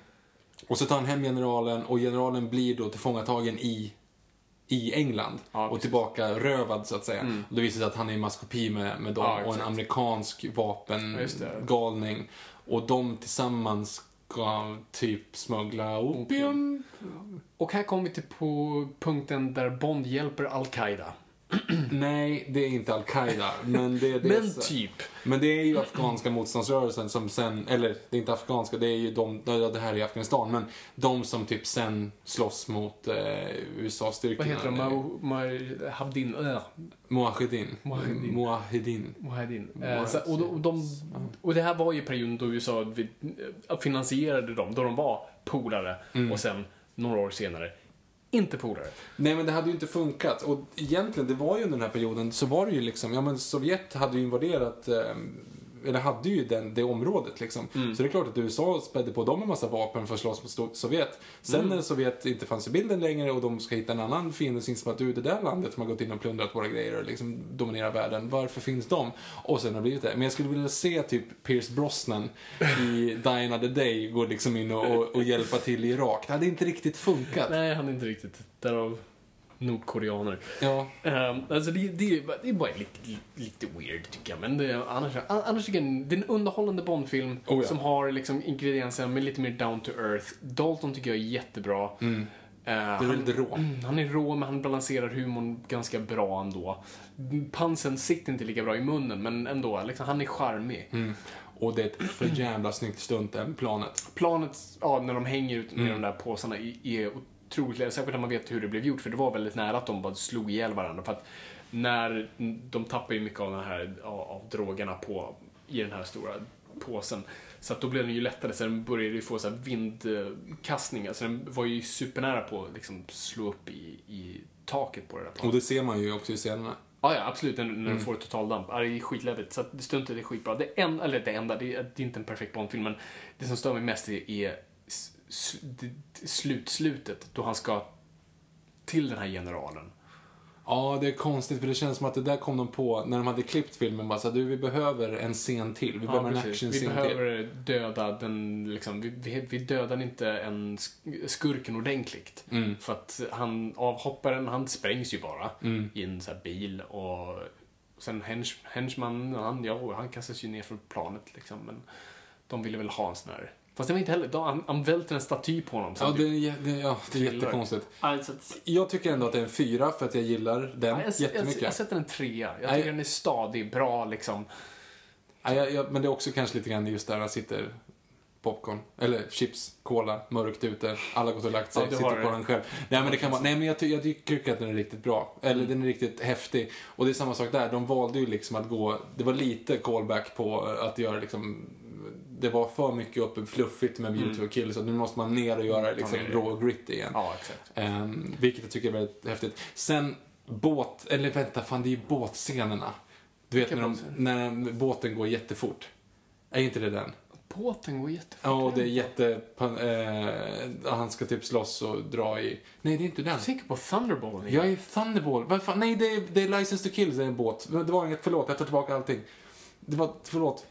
[SPEAKER 2] och så tar han hem generalen och generalen blir då tillfångatagen i, i England.
[SPEAKER 3] Ja,
[SPEAKER 2] och tillbaka rövad så att säga.
[SPEAKER 3] Mm.
[SPEAKER 2] Och det visar sig att han är i maskopi med, med dem
[SPEAKER 3] Ja,
[SPEAKER 2] och en amerikansk
[SPEAKER 3] det.
[SPEAKER 2] vapengalning. Och de tillsammans ska typ smuggla opium.
[SPEAKER 3] Och här kommer vi till på punkten där Bond hjälper Al-Qaida.
[SPEAKER 2] Nej, det är inte Al-Qaida. Men det är det
[SPEAKER 3] Men
[SPEAKER 2] som-
[SPEAKER 3] typ.
[SPEAKER 2] Men det är ju afghanska motståndsrörelsen som sen, eller det är inte afghanska, det är ju de, det här är Afghanistan, men de som typ sen slåss mot eh, USA-styrkorna.
[SPEAKER 3] Vad heter de? Äh.
[SPEAKER 2] Mujahedin.
[SPEAKER 3] Eh,
[SPEAKER 2] Mujahedin.
[SPEAKER 3] så, och, de, och, de, och det här var ju perioden då USA vi- finansierade dem, då de var polare
[SPEAKER 2] Mm.
[SPEAKER 3] och sen några år senare inte polare.
[SPEAKER 2] Nej men det hade ju inte funkat. Och egentligen, det var ju under den här perioden, så var det ju liksom, ja men Sovjet hade ju invaderat, eh, eller hade ju den, det området liksom. Så det är klart att USA spädde på dem en massa vapen för att slåss mot Sovjet. Sen när Sovjet inte fanns i bilden längre och de ska hitta en annan fiende som inser att du, det där landet som har gått in och plundrat våra grejer och liksom dominerar världen, varför finns de? Och sen har det blivit det. Men jag skulle vilja se typ Pierce Brosnan i Die Another Day gå liksom in och, och, och hjälpa till i Irak. Det hade inte riktigt funkat.
[SPEAKER 3] Nej, han är inte riktigt. Därav nordkoreaner.
[SPEAKER 2] Ja.
[SPEAKER 3] Um, alltså det, det, är- det är bara lite, lite weird tycker jag. Men det, är- annars, annars tycker jag det är en underhållande Bondfilm
[SPEAKER 2] Oh, ja.
[SPEAKER 3] som har liksom ingredienser med lite mer down to earth. Dalton tycker jag är jättebra.
[SPEAKER 2] Mm.
[SPEAKER 3] Eh,
[SPEAKER 2] Det är
[SPEAKER 3] han,
[SPEAKER 2] väldigt rå.
[SPEAKER 3] Mm, han är rå, men han balanserar humorn ganska bra ändå. Pansen sitter inte lika bra i munnen, men ändå. Liksom, han är charmig.
[SPEAKER 2] Mm. Och det är ett för jävla snyggt stunt, även planet.
[SPEAKER 3] Planet, ja, när de hänger ut med
[SPEAKER 2] Mm.
[SPEAKER 3] de där påsarna, är, otroligt, särskilt när man vet hur det blev gjort, för det var väldigt nära att de bara slog ihjäl varandra. För att när de tappar ju mycket av den här, av, drogerna på, i den här stora påsen. Så att då blev den ju lättare, sen började det ju få så vindkastningar, så den var ju supernära på att liksom slå upp i, i taket på det där planet.
[SPEAKER 2] Och det ser man ju också i scenerna.
[SPEAKER 3] Ja, ja, absolut. När, när
[SPEAKER 2] Mm.
[SPEAKER 3] du får totaldamp. Det är skitläbbigt. Så att stuntet är skitbra. Det en, eller det enda, det är, det är inte en perfekt Bondfilm, men det som stör mig mest är, är slutslutet, då han ska till den här generalen.
[SPEAKER 2] Ja, det är konstigt för det känns som att det där kom de på när de hade klippt filmen. Bara så du, vi behöver en scen till. Vi behöver en
[SPEAKER 3] precis. Vi
[SPEAKER 2] actionscen till.
[SPEAKER 3] behöver döda den, liksom, vi, vi, vi dödar inte en sk- skurken ordentligt.
[SPEAKER 2] Mm.
[SPEAKER 3] För att han, avhopparen, han sprängs ju bara i en så här bil och sen hench, henchman, han, ja, han kastas ju ner från planet liksom. Men de ville väl ha en sån här, fast det var inte heller, de, han, han välter en staty på honom.
[SPEAKER 2] Ja, det är, det, ja, det är jättekonstigt.
[SPEAKER 3] Alltså,
[SPEAKER 2] Jag tycker ändå att det är en fyra för att jag gillar den
[SPEAKER 3] Ja, jag, jag,
[SPEAKER 2] jättemycket.
[SPEAKER 3] jag sätter en trea. Jag tycker den är stadig, bra liksom.
[SPEAKER 2] Ja, jag, jag, men det är också kanske lite grann just där han sitter popcorn, eller chips, cola, mörkt ute, alla gått och lagt sig,
[SPEAKER 3] Ja,
[SPEAKER 2] sitter på den själv. Nej men det kan vara, nej men jag, ty, jag tycker att den är riktigt bra. Eller
[SPEAKER 3] Mm.
[SPEAKER 2] den är riktigt häftig. Och det är samma sak där, de valde ju liksom att gå, det var lite callback på att göra liksom det var för mycket uppe fluffigt med View to a kill så nu måste man ner och göra det liksom
[SPEAKER 3] det.
[SPEAKER 2] rå och gritty igen.
[SPEAKER 3] Ja.
[SPEAKER 2] Ehm, vilket jag tycker är väldigt häftigt. Sen båt, eller vänta, fan det är ju båtscenerna. Du vet när, de, när båten går jättefort. Är inte det den?
[SPEAKER 3] Båten går jättefort.
[SPEAKER 2] Ja, och det är jätte... Eh, han ska typ slåss och dra i... Nej, det är inte den.
[SPEAKER 3] Jag tänker på Thunderball.
[SPEAKER 2] Jag är Thunderball. Vad fan? Nej, det är, det är License to Kill, det är en båt. Det var inget, förlåt, jag tar tillbaka allting. Det var, förlåt.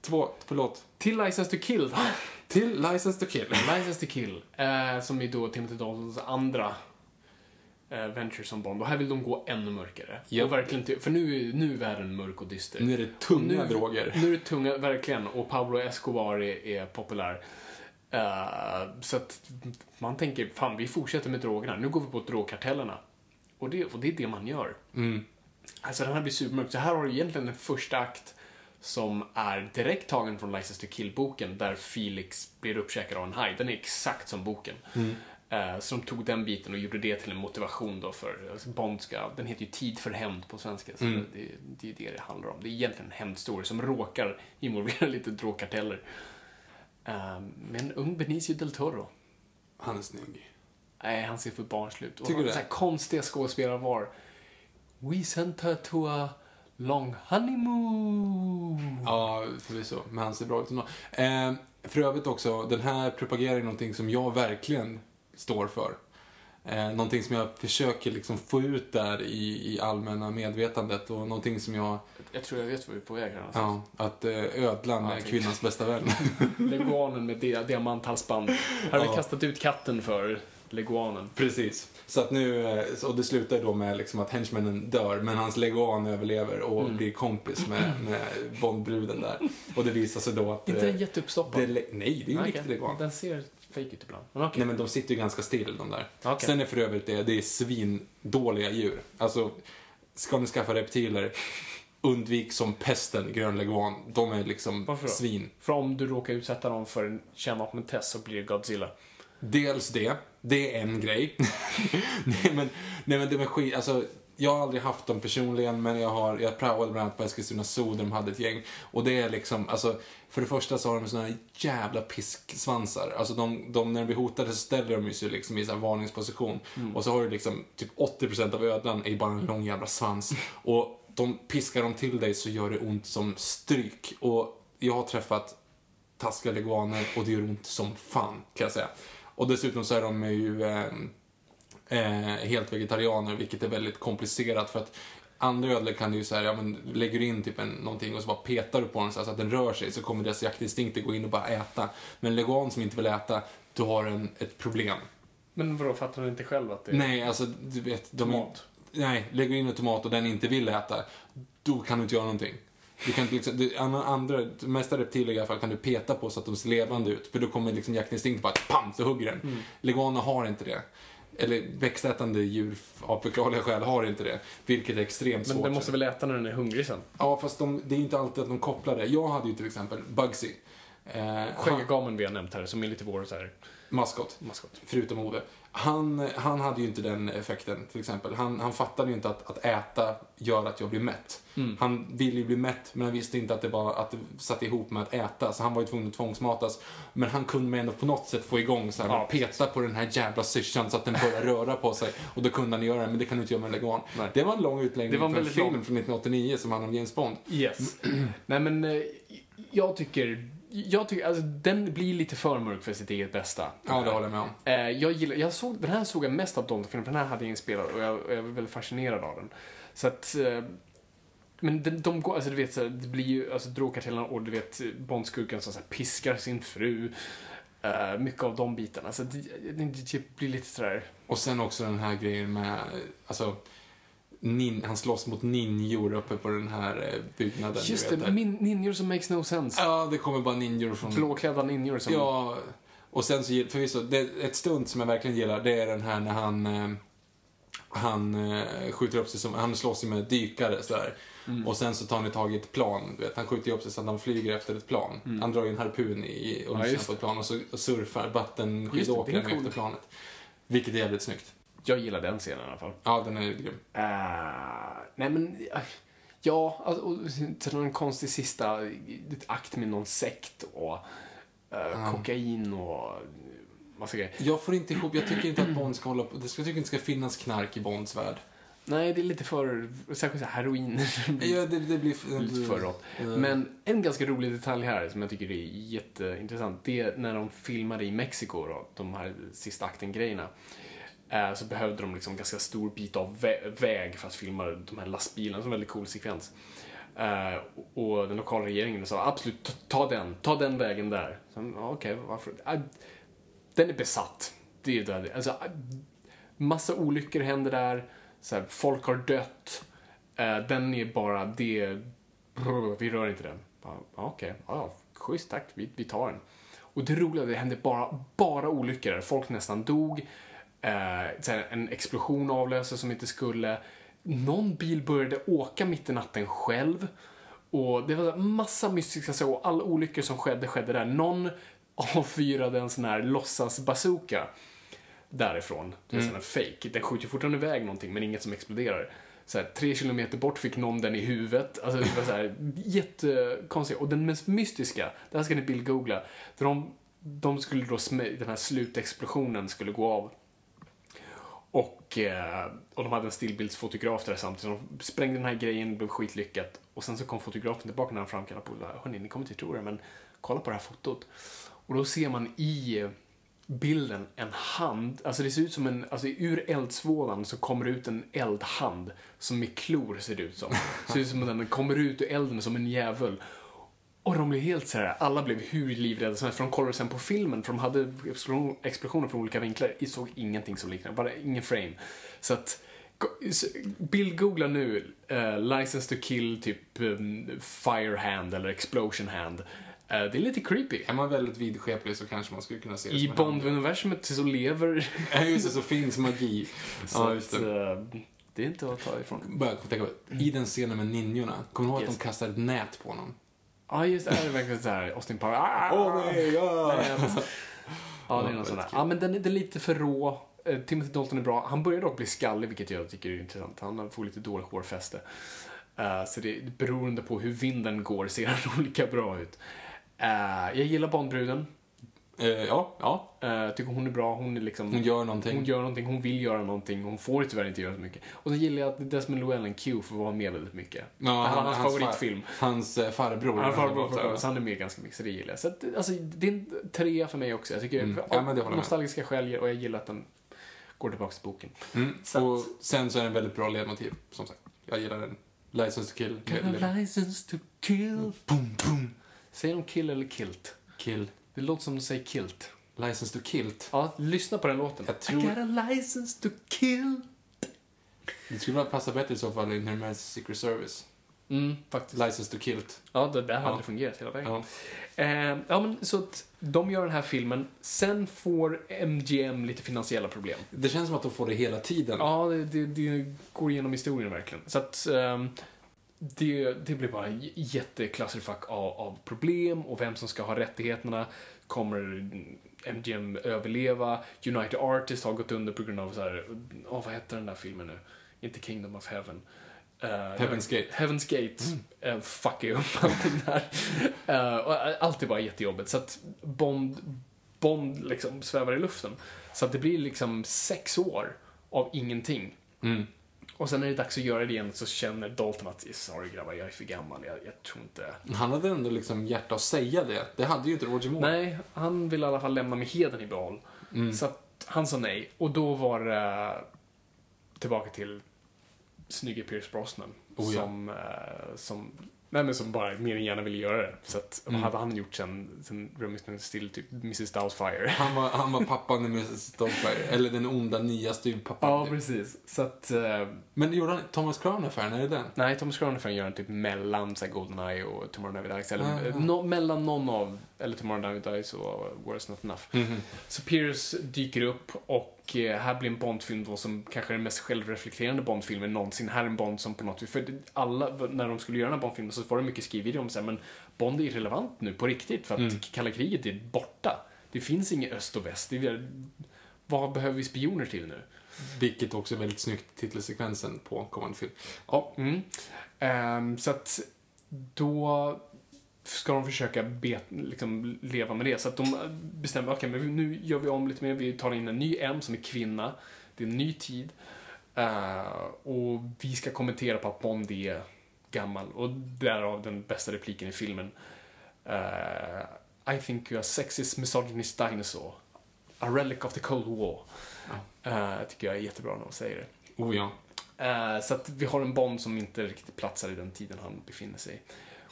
[SPEAKER 2] Två, förlåt.
[SPEAKER 3] Till License to Kill.
[SPEAKER 2] Till License to Kill.
[SPEAKER 3] License to Kill. Eh, som är då Timothy Daltons andra eh, venture som Bond. Och här vill de gå ännu mörkare.
[SPEAKER 2] Ja.
[SPEAKER 3] Och verkligen för nu, nu är världen mörk och dyster.
[SPEAKER 2] Nu är det tunga
[SPEAKER 3] nu,
[SPEAKER 2] droger.
[SPEAKER 3] Nu är det tunga, verkligen. Och Pablo Escobar är, är populär. Eh, så att man tänker, fan vi fortsätter med drogerna. Nu går vi på drogkartellerna. Och det, och det är det man gör.
[SPEAKER 2] Mm.
[SPEAKER 3] Alltså den här blir supermörk. Så här har du egentligen en första akt som är direkt tagen från License to Kill-boken där Felix blir uppkäkad av en haj. Den är exakt som boken. Eh, Så de tog den biten och gjorde det till en motivation då för alltså Bond ska, den heter ju Tid för hämnd på svenska. Så det, det är det det handlar om. Det är egentligen en hämndstory som råkar involvera lite drogkarteller. Eh, Med en ung Benicio del Toro.
[SPEAKER 2] Han är snygg.
[SPEAKER 3] Nej, han ser för barnslig ut. Och
[SPEAKER 2] Tycker du det?
[SPEAKER 3] konstiga skådespelare var We sent her to a long honeymoon.
[SPEAKER 2] Ja, förvisso. Men han ser bra ut ändå. Eh, för övrigt också, den här propagerar ju någonting som jag verkligen står för. Eh, någonting som jag försöker liksom få ut där i, i allmänna medvetandet och någonting som jag,
[SPEAKER 3] Jag tror jag vet vad vi är på väg här någonstans.
[SPEAKER 2] ja, att eh, ödlan
[SPEAKER 3] Ja,
[SPEAKER 2] är kvinnans bästa vän.
[SPEAKER 3] Leguanen med dia- diamanthalsband. Här har vi
[SPEAKER 2] Ja.
[SPEAKER 3] kastat ut katten för leguanen.
[SPEAKER 2] Precis. Så att nu, eh, och det slutar då med liksom att henchmannen dör, men hans leguan överlever och
[SPEAKER 3] Mm.
[SPEAKER 2] blir kompis med, med Bondbruden där. Och det visar sig då att...
[SPEAKER 3] Inte
[SPEAKER 2] eh,
[SPEAKER 3] jätteuppstoppad.
[SPEAKER 2] nej, det är ju en
[SPEAKER 3] Okej,
[SPEAKER 2] riktig leguan.
[SPEAKER 3] Den ser fake ut ibland. Men okej.
[SPEAKER 2] Nej men de sitter ju ganska still de där.
[SPEAKER 3] Okej.
[SPEAKER 2] Sen är för övrigt det, det är svindåliga djur. Alltså, ska ni skaffa reptiler, undvik som pesten grön leguan. De är liksom
[SPEAKER 3] Varför då?
[SPEAKER 2] svin.
[SPEAKER 3] För om du råkar utsätta dem för en kärnvapentest så blir det Godzilla.
[SPEAKER 2] Dels det, det är en grej. nej, men, nej men det med skit, alltså jag har aldrig haft dem personligen men jag har, jag praoade bland annat på Eskilstuna Zoo där de hade ett gäng. Och det är liksom, alltså för det första så har de såna här jävla pisksvansar. Alltså de, de när de blir hotade så ställer de sig liksom i så varningsposition. Och så har du liksom typ 80% av ödlan är bara en lång jävla svans. Och de piskar de till dig så gör det ont som stryk. Och jag har träffat taskiga leguaner och det gör ont som fan kan jag säga. Och dessutom så är de ju eh, eh, helt vegetarianer vilket är väldigt komplicerat för att andra ödlor kan du ju säga, ja men lägger du in typ en, någonting och så bara petar du på den så, att den rör sig så kommer deras jaktinstinkter gå in och bara äta. Men en leguan som inte vill äta, du har en, ett problem.
[SPEAKER 3] Men vadå, fattar du inte själv att det är...
[SPEAKER 2] Nej, alltså du vet. De,
[SPEAKER 3] Tomat.
[SPEAKER 2] Nej, lägger du in en tomat och den inte vill äta, då kan du inte göra någonting. Du kan liksom, du, andra, mesta reptiler i alla fall kan du peta på så att de ser levande ut. För då kommer liksom jaktinstinkten bara pam, så hugger den.
[SPEAKER 3] Mm.
[SPEAKER 2] Leguaner har inte det. Eller växtätande djur av förklarliga skäl har inte det. Vilket är extremt
[SPEAKER 3] Men
[SPEAKER 2] svårt.
[SPEAKER 3] den måste väl äta när den är hungrig sen?
[SPEAKER 2] Ja, fast de, det är inte alltid att de kopplar det. Jag hade ju till exempel Bugsy. Eh,
[SPEAKER 3] Skägggamen vi har nämnt här, som är lite vår så här
[SPEAKER 2] maskot.
[SPEAKER 3] maskot.
[SPEAKER 2] Förutom Ove. Han, han hade ju inte den effekten, till exempel. Han, han fattade ju inte att, att äta gör att jag blir mätt.
[SPEAKER 3] Mm.
[SPEAKER 2] Han ville ju bli mätt, men han visste inte att det, var, att det satt ihop med att äta. Så han var ju tvungen att tvångsmatas. Men han kunde ändå på något sätt få igång så här,
[SPEAKER 3] Ja,
[SPEAKER 2] peta på den här jävla syrsan så att den börjar röra på sig. Och då kunde han göra det, men det kan du inte göra med.
[SPEAKER 3] Nej.
[SPEAKER 2] Det var en lång utläggning
[SPEAKER 3] var en
[SPEAKER 2] film
[SPEAKER 3] lång.
[SPEAKER 2] från 1989 som handlar om James Bond.
[SPEAKER 3] Yes. Nej men, eh, jag tycker, jag tycker, alltså den blir lite för mörk för sitt eget bästa.
[SPEAKER 2] Ja, det håller jag med om.
[SPEAKER 3] Eh, jag gillar, jag såg, den här såg jag mest av Bond-filmen, för den här hade jag inspelat och jag, och jag var väldigt fascinerad av den. Så att, eh, men de, de går, alltså du vet, så här, det blir ju, alltså drogkartellerna och du vet Bondskurken som så här, piskar sin fru. Eh, mycket av de bitarna. Så det, det, det blir lite sådär,
[SPEAKER 2] Och sen också den här grejen med, alltså, nin, han slåss mot ninjor uppe på den här eh, byggnaden.
[SPEAKER 3] just det, min, ninjor som makes no sense.
[SPEAKER 2] Ja, det kommer bara ninjor från...
[SPEAKER 3] Blåklädda ninjor som...
[SPEAKER 2] Ja, och sen så, förvisso, det, ett stunt som jag verkligen gillar, det är den här när han, eh, han eh, skjuter upp sig som, han slåss ju med dykare sådär.
[SPEAKER 3] Mm.
[SPEAKER 2] Och sen så tar han ju tag i ett plan, du vet, han skjuter ju upp sig så att han flyger efter ett plan. Han drar ju en harpun i
[SPEAKER 3] Mm. Ja,
[SPEAKER 2] undersidan på ett plan och så och surfar vattenskidåkaren
[SPEAKER 3] cool.
[SPEAKER 2] efter planet. Vilket är jävligt snyggt.
[SPEAKER 3] Jag gillar den scenen i alla fall.
[SPEAKER 2] Ja, den är grym.
[SPEAKER 3] Uh, nej men, eh, ja, alltså, och sen en konstig sista akt med någon sekt och eh, kokain och massa grejer.
[SPEAKER 2] Jag får inte ihop, jag tycker inte att Bond ska hålla på, jag tycker inte det ska finnas knark i Bonds värld.
[SPEAKER 3] Nej, det är lite för, särskilt så här heroin.
[SPEAKER 2] Ja, det, det blir...
[SPEAKER 3] lite för rått. Men en ganska rolig detalj här som jag tycker är jätteintressant, det är när de filmade i Mexiko då, de här sista akten-grejerna eh, Så behövde de liksom ganska stor bit av vä- väg för att filma de här lastbilarna, som en väldigt cool sekvens. Eh, och den lokala regeringen sa absolut, ta, den, ta den vägen där. Okej, okay, varför? Ah, den är besatt. Det är där, Alltså, ah, massa olyckor händer där, så här, folk har dött. Eh, den är bara, det, vi rör inte den. Okej, okay, ja, schysst tack, vi, vi tar den. Och det roliga, det hände bara, bara olyckor där. Folk nästan dog. Eh, en explosion avlöses som inte skulle. Någon bil började åka mitt i natten själv. Och det var massa mystiska saker och alla olyckor som skedde, skedde där. Någon avfyrade en sån här låtsas-bazooka därifrån. Det är mm. här fake. Den skjuter fortfarande iväg någonting men inget som exploderar. Så här, tre kilometer bort fick någon den i huvudet. Alltså det var så här jättekonstigt. Och den mest mystiska, det här ska ni bildgoogla. För de, de skulle då, den här slutexplosionen skulle gå av. Och, eh, och de hade en stillbildsfotograf där samtidigt. De sprängde den här grejen, det blev skitlyckat. Och sen så kom fotografen tillbaka när han framkallade på bara, Hörni, ni kommer inte tro det, men kolla på det här fotot. Och då ser man i eh, bilden en hand, alltså det ser ut som en, alltså ur eldsvådan så kommer det ut en eldhand som med klor ser det ut som. Ser ut som att den kommer ut ur elden som en djävul. Och de blev helt så här, alla blev hur livrädda som helst, för de kollade sen på filmen, för de hade explosion- explosioner från olika vinklar, jag såg ingenting som liknade, bara ingen frame. Så att, bildgoogla nu, eh, License to kill, typ um, Firehand eller Explosion hand. Eh, det är lite creepy.
[SPEAKER 2] Är man väldigt vidskeplig så kanske man skulle kunna se det
[SPEAKER 3] I
[SPEAKER 2] hand.
[SPEAKER 3] Bond-universumet så lever...
[SPEAKER 2] Ja, just det, så finns magi.
[SPEAKER 3] så
[SPEAKER 2] Ja, just
[SPEAKER 3] att,
[SPEAKER 2] det.
[SPEAKER 3] eh, Det är inte att ta ifrån.
[SPEAKER 2] Bara tänka på, I den scenen med ninjorna, kommer du ihåg
[SPEAKER 3] Yes.
[SPEAKER 2] att de kastar ett nät på honom?
[SPEAKER 3] Ja, just det. Det är verkligen så här Austin Power. Ah!
[SPEAKER 2] Åh nej, ja!
[SPEAKER 3] Nät. Ja, det är någon sån där. Ja, men den är, lite för rå. Eh, Timothy Dalton är bra. Han börjar dock bli skallig, vilket jag tycker är intressant. Han får lite dåligt hårfäste. Eh, så det beroende på hur vinden går ser han olika bra ut. Eh, jag gillar Bondbruden.
[SPEAKER 2] Eh, ja, ja.
[SPEAKER 3] Uh, tycker hon är bra. Hon är liksom...
[SPEAKER 2] Hon gör någonting.
[SPEAKER 3] Hon gör någonting, hon vill göra någonting, hon får tyvärr inte göra så mycket. Och så gillar jag att Desmond Llewellyn Q får vara med väldigt mycket.
[SPEAKER 2] Ja,
[SPEAKER 3] han, hans,
[SPEAKER 2] far-
[SPEAKER 3] favoritfilm.
[SPEAKER 2] Hans eh, farbror.
[SPEAKER 3] Han,
[SPEAKER 2] har
[SPEAKER 3] farbror,
[SPEAKER 2] valt att-
[SPEAKER 3] så han är med ganska mycket, så det gillar jag. Så att, alltså, det är en trea för mig också. Jag tycker,
[SPEAKER 2] Mm. Ja, men det jag
[SPEAKER 3] nostalgiska skäl och jag gillar att den går tillbaka till boken.
[SPEAKER 2] Mm.
[SPEAKER 3] Så
[SPEAKER 2] Och sen så är det en väldigt bra ledmotiv, som sagt. Jag gillar den. License to kill.
[SPEAKER 3] License to kill.
[SPEAKER 2] Boom, boom.
[SPEAKER 3] Säger de kill eller kilt?
[SPEAKER 2] Kill.
[SPEAKER 3] Det låter som de säger kilt.
[SPEAKER 2] License to kilt.
[SPEAKER 3] Ja, lyssna på den låten.
[SPEAKER 2] Jag tror-
[SPEAKER 3] I got a license to kill.
[SPEAKER 2] Det skulle passa bättre i så fall i Närmare Secret Service.
[SPEAKER 3] Mm, faktiskt.
[SPEAKER 2] License to kilt.
[SPEAKER 3] Ja, det där hade
[SPEAKER 2] Ja.
[SPEAKER 3] det fungerat hela vägen.
[SPEAKER 2] Ja.
[SPEAKER 3] Eh, ja, men så att de gör den här filmen. Sen får MGM lite finansiella problem.
[SPEAKER 2] Det känns som att de får det hela tiden.
[SPEAKER 3] Ja, det, det, det går igenom historien verkligen. Så att ehm, det, det blir bara en j- jätteklusterfuck av, av problem och vem som ska ha rättigheterna. Kommer MGM överleva? United Artists har gått under på grund av så här, åh, vad heter den där filmen nu? Inte Kingdom of Heaven. Eh,
[SPEAKER 2] Heaven's Gate.
[SPEAKER 3] Heaven's Gate mm. fuckar ju upp allting där. Eh, och allt är bara jättejobbigt. Så att Bond, Bond liksom svävar i luften. Så att det blir liksom sex år av ingenting.
[SPEAKER 2] Mm.
[SPEAKER 3] Och sen när det är dags att göra det igen så känner Dalton att sorry grabbar, jag är för gammal, jag, jag tror inte...
[SPEAKER 2] Han hade ändå liksom hjärta att säga det. Det hade ju inte Roger Moore.
[SPEAKER 3] Nej, han vill i alla fall lämna med heden i behåll.
[SPEAKER 2] Mm.
[SPEAKER 3] Så att han sa nej. Och då var det tillbaka till snygge Pierce Brosnan.
[SPEAKER 2] Oh ja.
[SPEAKER 3] som, eh, som, nej, men som bara mer än gärna ville göra det. Så att,
[SPEAKER 2] Mm.
[SPEAKER 3] vad hade han gjort sen, sen Remington Still, typ Mrs. Doubtfire?
[SPEAKER 2] Han var, han var pappan i Mrs. Doubtfire. Eller den onda nya styvpappan.
[SPEAKER 3] Ja,
[SPEAKER 2] typ.
[SPEAKER 3] precis. Så att... eh,
[SPEAKER 2] Men gjorde han Thomas Crown-affären? Är det den?
[SPEAKER 3] Nej, Thomas Crown gör en typ mellan så här, Goldeneye och Tomorrow Never Dies. Eller
[SPEAKER 2] Ah.
[SPEAKER 3] eh, no, mellan någon av, eller Tomorrow Never Dies och Worse Not Enough.
[SPEAKER 2] Mhm.
[SPEAKER 3] Så Pierce dyker upp och eh, här blir en Bondfilm då som kanske är den mest självreflekterande Bondfilmen någonsin. Här är en Bond som på något vis, för alla, när de skulle göra den här Bondfilmen så var det mycket skrivet om så här, men Bond är irrelevant nu på riktigt för att
[SPEAKER 2] Mm.
[SPEAKER 3] kalla kriget är borta. Det finns inget öst och väst. Det är, vad behöver vi spioner till nu?
[SPEAKER 2] Vilket också är väldigt snyggt titelsekvensen på kommande film. Ja.
[SPEAKER 3] Mm. Ehm, så att då ska de försöka be, liksom, leva med det. Så att de bestämmer, okej, men nu gör vi om lite mer. Vi tar in en ny M som är kvinna. Det är en ny tid. Eh, och vi ska kommentera på att Bond är gammal. Och därav den bästa repliken i filmen. Eh, I think you're a sexist misogynist dinosaur. A relic of the cold war. Uh, tycker jag är jättebra när de säger det.
[SPEAKER 2] Oh ja.
[SPEAKER 3] Så att vi har en Bond som inte riktigt platsar i den tiden han befinner sig i.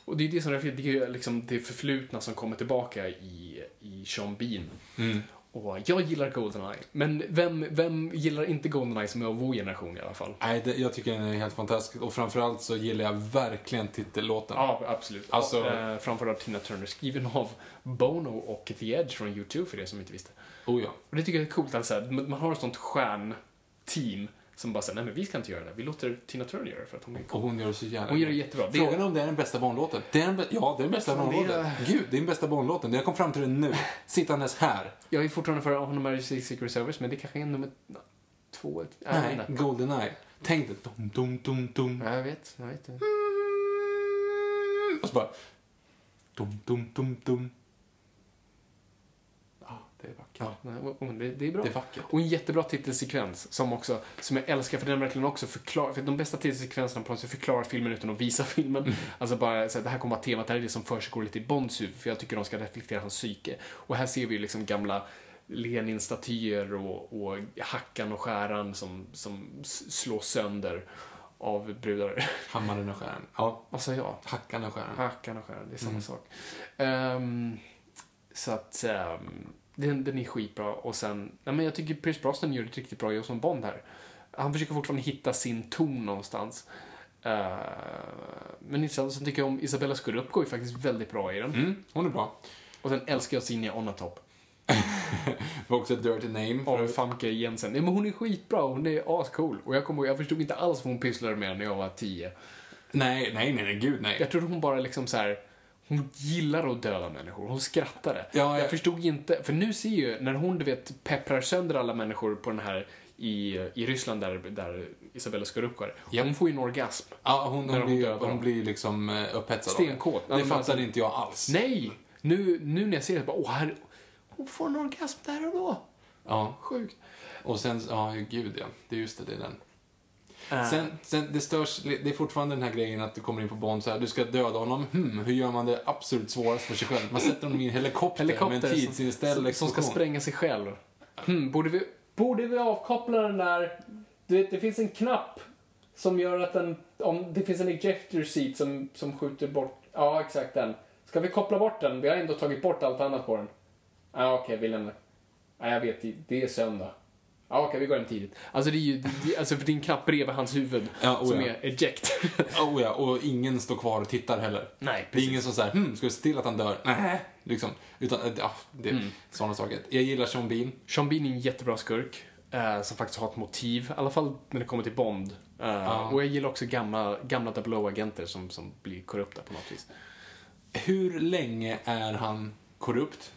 [SPEAKER 3] Och det är det som är det är liksom det förflutna som kommer tillbaka i, i Sean Bean.
[SPEAKER 2] Mm.
[SPEAKER 3] Och jag gillar Goldeneye. Men vem, vem gillar inte Goldeneye som är av vår generation i alla fall?
[SPEAKER 2] Nej, det, jag tycker den är helt fantastisk. Och framförallt så gillar jag verkligen titellåten.
[SPEAKER 3] Ja, absolut.
[SPEAKER 2] Alltså-
[SPEAKER 3] Eh, framförallt Tina Turner, skriven av Bono och The Edge från YouTube, för det som inte visste.
[SPEAKER 2] Oh ja.
[SPEAKER 3] Och det tycker jag är coolt, att så här, man har ett sånt stjärnteam som bara säger nej men vi ska inte göra det, vi låter Tina Turner göra det för att hon är
[SPEAKER 2] Och
[SPEAKER 3] cool.
[SPEAKER 2] hon gör det så jävla
[SPEAKER 3] Hon gör det
[SPEAKER 2] bra.
[SPEAKER 3] jättebra. Det-
[SPEAKER 2] Frågan är om det är den bästa Bondlåten. Det är den, bä- ja, det är den bästa
[SPEAKER 3] Fan, det är-
[SPEAKER 2] Bondlåten. Gud, det är den bästa Bondlåten. Jag kom fram till det nu. Sittandes här.
[SPEAKER 3] Jag är fortfarande för honom är Secret Service, men det kanske är nummer två. Jag
[SPEAKER 2] Nej,
[SPEAKER 3] inte.
[SPEAKER 2] Goldeneye. Tänk dig. Dum, dum, dum, dum.
[SPEAKER 3] Ja, jag vet, jag vet.
[SPEAKER 2] Och så bara... Dum, dum, dum, dum. Ja, det är vackert.
[SPEAKER 3] Ja, nej, och det, det är bra.
[SPEAKER 2] Det är vackert.
[SPEAKER 3] Och en jättebra titelsekvens som också, som jag älskar för den verkligen också förklarar, för de bästa titelsekvenserna på något sätt förklarar filmen utan att visa filmen.
[SPEAKER 2] Mm.
[SPEAKER 3] Alltså bara, så här, det här kommer vara temat, det här är det som försiggår lite i Bonds huvud, för jag tycker de ska reflektera hans psyke. Och här ser vi ju liksom gamla Lenin-statyer och, och hackan och skäran som, som slås sönder av brudar.
[SPEAKER 2] Hammaren och skären. Ja,
[SPEAKER 3] Vad sa jag?
[SPEAKER 2] hackan och skären.
[SPEAKER 3] Hackan och skäran, det är samma
[SPEAKER 2] Mm.
[SPEAKER 3] sak. Ehm, så att um, den, den är skitbra och sen, nej men jag tycker Pierce Brosnan gör ett riktigt bra jobb som Bond här. Han försöker fortfarande hitta sin ton någonstans. Uh, men intressant, så tycker jag om Isabella Scorupco är faktiskt väldigt bra i den.
[SPEAKER 2] Mm, hon är bra.
[SPEAKER 3] Och sen älskar jag Sinja Onatop.
[SPEAKER 2] var också ett dirty name.
[SPEAKER 3] Av Famke Jensen. Nej, men hon är skitbra, hon är ascool. Och jag kommer jag förstod inte alls vad hon pysslade med när jag var tio.
[SPEAKER 2] nej, nej, nej, nej, gud nej.
[SPEAKER 3] Jag trodde hon bara liksom så här. Hon gillar att döda människor. Hon skrattade.
[SPEAKER 2] Ja,
[SPEAKER 3] jag
[SPEAKER 2] jag-
[SPEAKER 3] förstod inte, för nu ser ju, när hon du vet pepprar sönder alla människor på den här i, i Ryssland där, där Isabella Skorupko
[SPEAKER 2] Japp.
[SPEAKER 3] Hon får ju en orgasm.
[SPEAKER 2] Ja, hon, hon,
[SPEAKER 3] hon
[SPEAKER 2] blir, hon
[SPEAKER 3] dem.
[SPEAKER 2] blir liksom eh, upphetsad
[SPEAKER 3] Stenkåt.
[SPEAKER 2] det.
[SPEAKER 3] Men
[SPEAKER 2] fattade
[SPEAKER 3] alltså-
[SPEAKER 2] inte jag alls.
[SPEAKER 3] Nej! Nu, nu när jag ser det, bara, åh, här, hon får en orgasm där och då.
[SPEAKER 2] Ja,
[SPEAKER 3] Sjukt.
[SPEAKER 2] och sen, ja, gud ja. Det är just det, det är den. Sen, sen, det störs, det är fortfarande den här grejen att du kommer in på Bond så här, du ska döda honom. Hmm, hur gör man det absolut svårast för sig själv? Man sätter honom i en helikopter,
[SPEAKER 3] helikopter
[SPEAKER 2] med en tidsinställd
[SPEAKER 3] som, som ska spränga sig själv. Hmm, borde, vi, borde vi avkoppla den där... Du vet, det finns en knapp som gör att den... Om det finns en ejector seat som, som skjuter bort... Ja, exakt den. Ska vi koppla bort den? Vi har ändå tagit bort allt annat på den. Ja, okej, vi lämnar. Ja, jag vet, det är söndag. Ja, okej, vi går hem tidigt. Alltså, det är ju... Det, alltså, för en knapp bredvid hans huvud
[SPEAKER 2] Ja, oh
[SPEAKER 3] som
[SPEAKER 2] ja.
[SPEAKER 3] är eject.
[SPEAKER 2] Oh ja, och ingen står kvar och tittar heller.
[SPEAKER 3] Nej,
[SPEAKER 2] Det är
[SPEAKER 3] precis.
[SPEAKER 2] ingen som säger, hmm, ska vi se till att han dör? Nej, liksom. Utan, eh, ja, det
[SPEAKER 3] Mm.
[SPEAKER 2] sådana saker. Jag gillar Sean Bean.
[SPEAKER 3] Sean Bean är en jättebra skurk. eh, som faktiskt har ett motiv, i alla fall när det kommer till Bond. Eh, Och jag gillar också gamla, gamla Double O-agenter som, som blir korrupta på något vis.
[SPEAKER 2] Hur länge är han korrupt?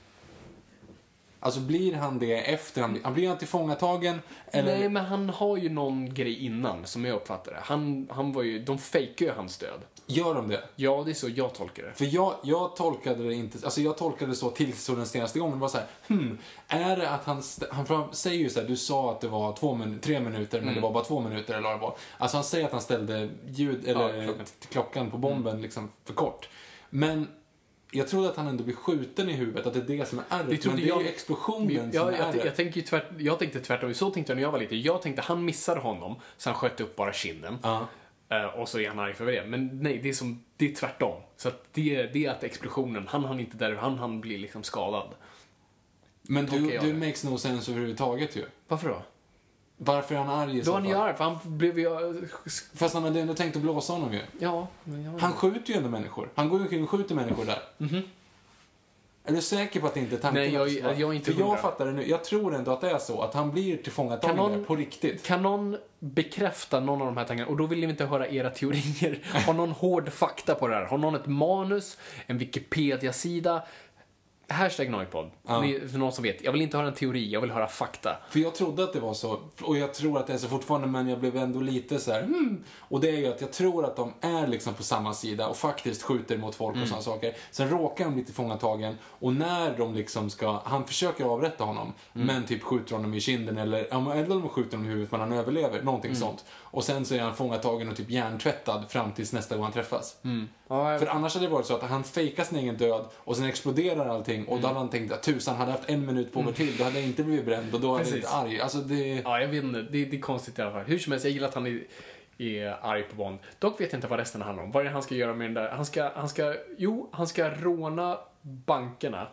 [SPEAKER 2] Alltså blir han det efter han blir, han blir han tillfångatagen? Eller?
[SPEAKER 3] Nej, men han har ju någon grej innan, som jag uppfattar det. Han, han var ju, de fejkar ju hans död.
[SPEAKER 2] Gör de det?
[SPEAKER 3] Ja, det är så jag tolkar det.
[SPEAKER 2] För jag, jag tolkade det inte, alltså jag tolkade det så tills så den senaste gången. Det var så här, hmm, är det att han, han fram- säger ju så här, du sa att det var två min, tre minuter men
[SPEAKER 3] Mm.
[SPEAKER 2] det var bara två minuter eller vad det var. Alltså han säger att han ställde ljud, eller
[SPEAKER 3] Ja, klockan.
[SPEAKER 2] klockan på bomben liksom för kort. Men jag trodde att han ändå blir skjuten i huvudet, att det är det som är ärret. Men det är
[SPEAKER 3] jag-
[SPEAKER 2] ju explosionen
[SPEAKER 3] Ja,
[SPEAKER 2] som är
[SPEAKER 3] jag, jag, tänker tvärt, jag tänkte tvärtom. Så tänkte jag när jag var liten. Jag tänkte han missade honom, så han sköt upp bara kinden.
[SPEAKER 2] Ja.
[SPEAKER 3] Eh, och så är han arg för det. Men nej, det är, som, det är tvärtom. Så att det, är- det är att explosionen, han han inte där, han han blir liksom skadad.
[SPEAKER 2] Men du,
[SPEAKER 3] jag
[SPEAKER 2] du makes no sense överhuvudtaget ju.
[SPEAKER 3] Varför då?
[SPEAKER 2] Varför är han arg i
[SPEAKER 3] Då
[SPEAKER 2] så
[SPEAKER 3] var han ju
[SPEAKER 2] fall?
[SPEAKER 3] arg, för han blev ju...
[SPEAKER 2] Fast han hade ändå tänkt att blåsa honom ju.
[SPEAKER 3] Ja, men jag...
[SPEAKER 2] Han skjuter ju ändå människor. Han går ju omkring och skjuter människor där. Är du säker på att det inte är tanken?
[SPEAKER 3] Mhm. Nej, jag-
[SPEAKER 2] vara-
[SPEAKER 3] jag är inte
[SPEAKER 2] För jag fattar det nu. Jag tror ändå att det är så. Att han blir tillfångatagen
[SPEAKER 3] Kan någon-
[SPEAKER 2] där på riktigt.
[SPEAKER 3] Kan någon bekräfta någon av de här tankarna? Och då vill vi inte höra era teorier. Har någon hård fakta på det här? Har någon ett manus? En Wikipedia-sida? Hashtag Noipod. Ni, för någon som vet. Jag vill inte höra en teori, jag vill höra fakta.
[SPEAKER 2] För jag trodde att det var så. Och jag tror att det är så fortfarande. Men jag blev ändå lite så här. Hmm. Och det är ju att jag tror att de är liksom på samma sida och faktiskt skjuter mot folk
[SPEAKER 3] Mm.
[SPEAKER 2] och sådana saker. Sen råkar han bli tillfångatagen. Och när de liksom ska. Han försöker avrätta honom.
[SPEAKER 3] Mm.
[SPEAKER 2] Men typ skjuter honom i kinden eller. ja, Eller de skjuter honom i huvudet men han överlever. Någonting
[SPEAKER 3] Mm.
[SPEAKER 2] sånt. Och sen så är han fångatagen och typ hjärntvättad fram tills nästa gång han träffas.
[SPEAKER 3] Mm. Ja,
[SPEAKER 2] För annars hade det varit så att han fejkar sin egen död och sen exploderar allting och då hade han tänkt att tusan, hade jag haft en minut på mig till då hade jag inte blivit bränd och då hade jag blivit arg. Alltså det...
[SPEAKER 3] Ja, jag vet inte. Det, det är konstigt i alla fall. Hur som helst, jag gillar att han är, är arg på Bond. Dock vet jag inte vad resten handlar om. Vad är det han ska göra med den där? Han ska, han ska, jo, han ska råna bankerna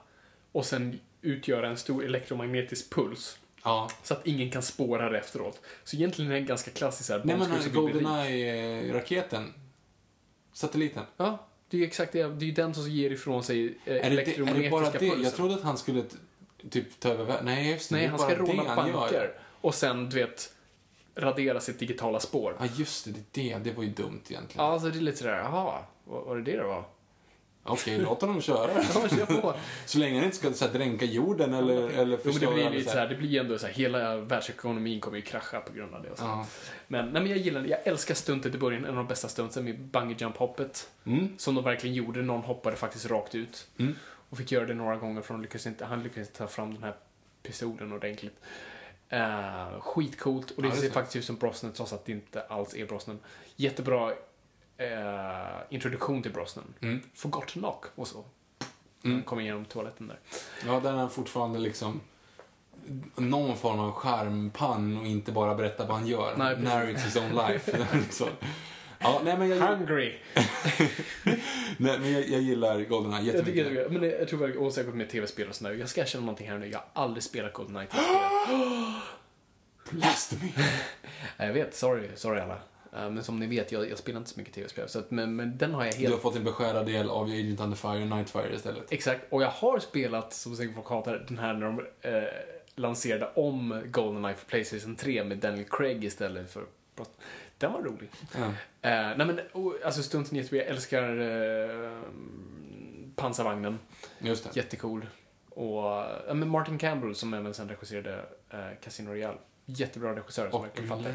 [SPEAKER 3] och sen utgöra en stor elektromagnetisk puls.
[SPEAKER 2] Ja.
[SPEAKER 3] Så att ingen kan spåra det efteråt. Så egentligen är det en ganska klassisk här.
[SPEAKER 2] Nej men
[SPEAKER 3] så.
[SPEAKER 2] Goldeneye-raketen. Satelliten.
[SPEAKER 3] Ja, det är ju exakt det. Det är ju den som ger ifrån sig eh,
[SPEAKER 2] Är det, det, är det bara det?
[SPEAKER 3] pulsen.
[SPEAKER 2] Jag trodde att han skulle typ ta över. Nej just det,
[SPEAKER 3] Nej,
[SPEAKER 2] det
[SPEAKER 3] han ska råna banker
[SPEAKER 2] gör.
[SPEAKER 3] och sen, du vet, radera sitt digitala spår.
[SPEAKER 2] Ja just det, det det. Var ju dumt egentligen.
[SPEAKER 3] Ja, alltså det är lite sådär, jaha, vad var det det det var?
[SPEAKER 2] Okej, låt honom köra.
[SPEAKER 3] Ja, kör på.
[SPEAKER 2] Så länge han inte ska så här, dränka jorden eller, eller
[SPEAKER 3] Jo, men det
[SPEAKER 2] förstöra
[SPEAKER 3] blir lite
[SPEAKER 2] så här-
[SPEAKER 3] det blir ändå så här, hela världsekonomin kommer ju krascha på grund av det. Och så.
[SPEAKER 2] Ja.
[SPEAKER 3] Men, nej, men jag gillar det. Jag älskar stuntet i början, en av de bästa stuntsen med bungee jump hoppet
[SPEAKER 2] Mm.
[SPEAKER 3] Som de verkligen gjorde, någon hoppade faktiskt rakt ut.
[SPEAKER 2] Mm.
[SPEAKER 3] Och fick göra det några gånger för de lyckades inte, han lyckades inte ta fram den här pistolen ordentligt. Uh, skitcoolt och det
[SPEAKER 2] Ja,
[SPEAKER 3] ser- faktiskt ut som Brosnan trots att det inte alls är Brosnan. Jättebra eh, introduktion till Brosnan.
[SPEAKER 2] Mm.
[SPEAKER 3] Forgot to knock och så.
[SPEAKER 2] Mm.
[SPEAKER 3] Han kommer igenom toaletten där.
[SPEAKER 2] Ja, där är han fortfarande liksom någon form av charmpann och inte bara berätta vad han gör.
[SPEAKER 3] Nej.
[SPEAKER 2] Narrates his own life. liksom. Ja, nej men jag,
[SPEAKER 3] Hungry!
[SPEAKER 2] nej, men jag, jag gillar Goldeneye
[SPEAKER 3] Jag, tycker,
[SPEAKER 2] jättemycket.
[SPEAKER 3] jag, men det- jag tror verkligen, och säkert med tv-spel och sådär. Jag ska erkänna någonting här nu. Jag har aldrig spelat Goldeneye tv-spel.
[SPEAKER 2] Blasphemy!
[SPEAKER 3] Ja, Jag vet, sorry, sorry alla. Eh, Men som ni vet, jag, jag spelar inte så mycket tv-spel. Så att, men, men den har jag
[SPEAKER 2] Du
[SPEAKER 3] helt...
[SPEAKER 2] har fått en beskärad del av Agent Under Fire och Nightfire istället.
[SPEAKER 3] Exakt, och jag har spelat, som säkert folk hatar, den här när de eh, lanserade om Goldeneye för Playstation 3 med Daniel Craig istället för. Den var rolig.
[SPEAKER 2] Ja.
[SPEAKER 3] Eh, nej men, oh, alltså stunten är jättebra. Jag älskar eh, pansarvagnen.
[SPEAKER 2] Just det.
[SPEAKER 3] Jättecool. Och ja, men Martin Campbell som även sen regisserade eh, Casino Royale. Jättebra regissör som
[SPEAKER 2] Och
[SPEAKER 3] verkligen fattar.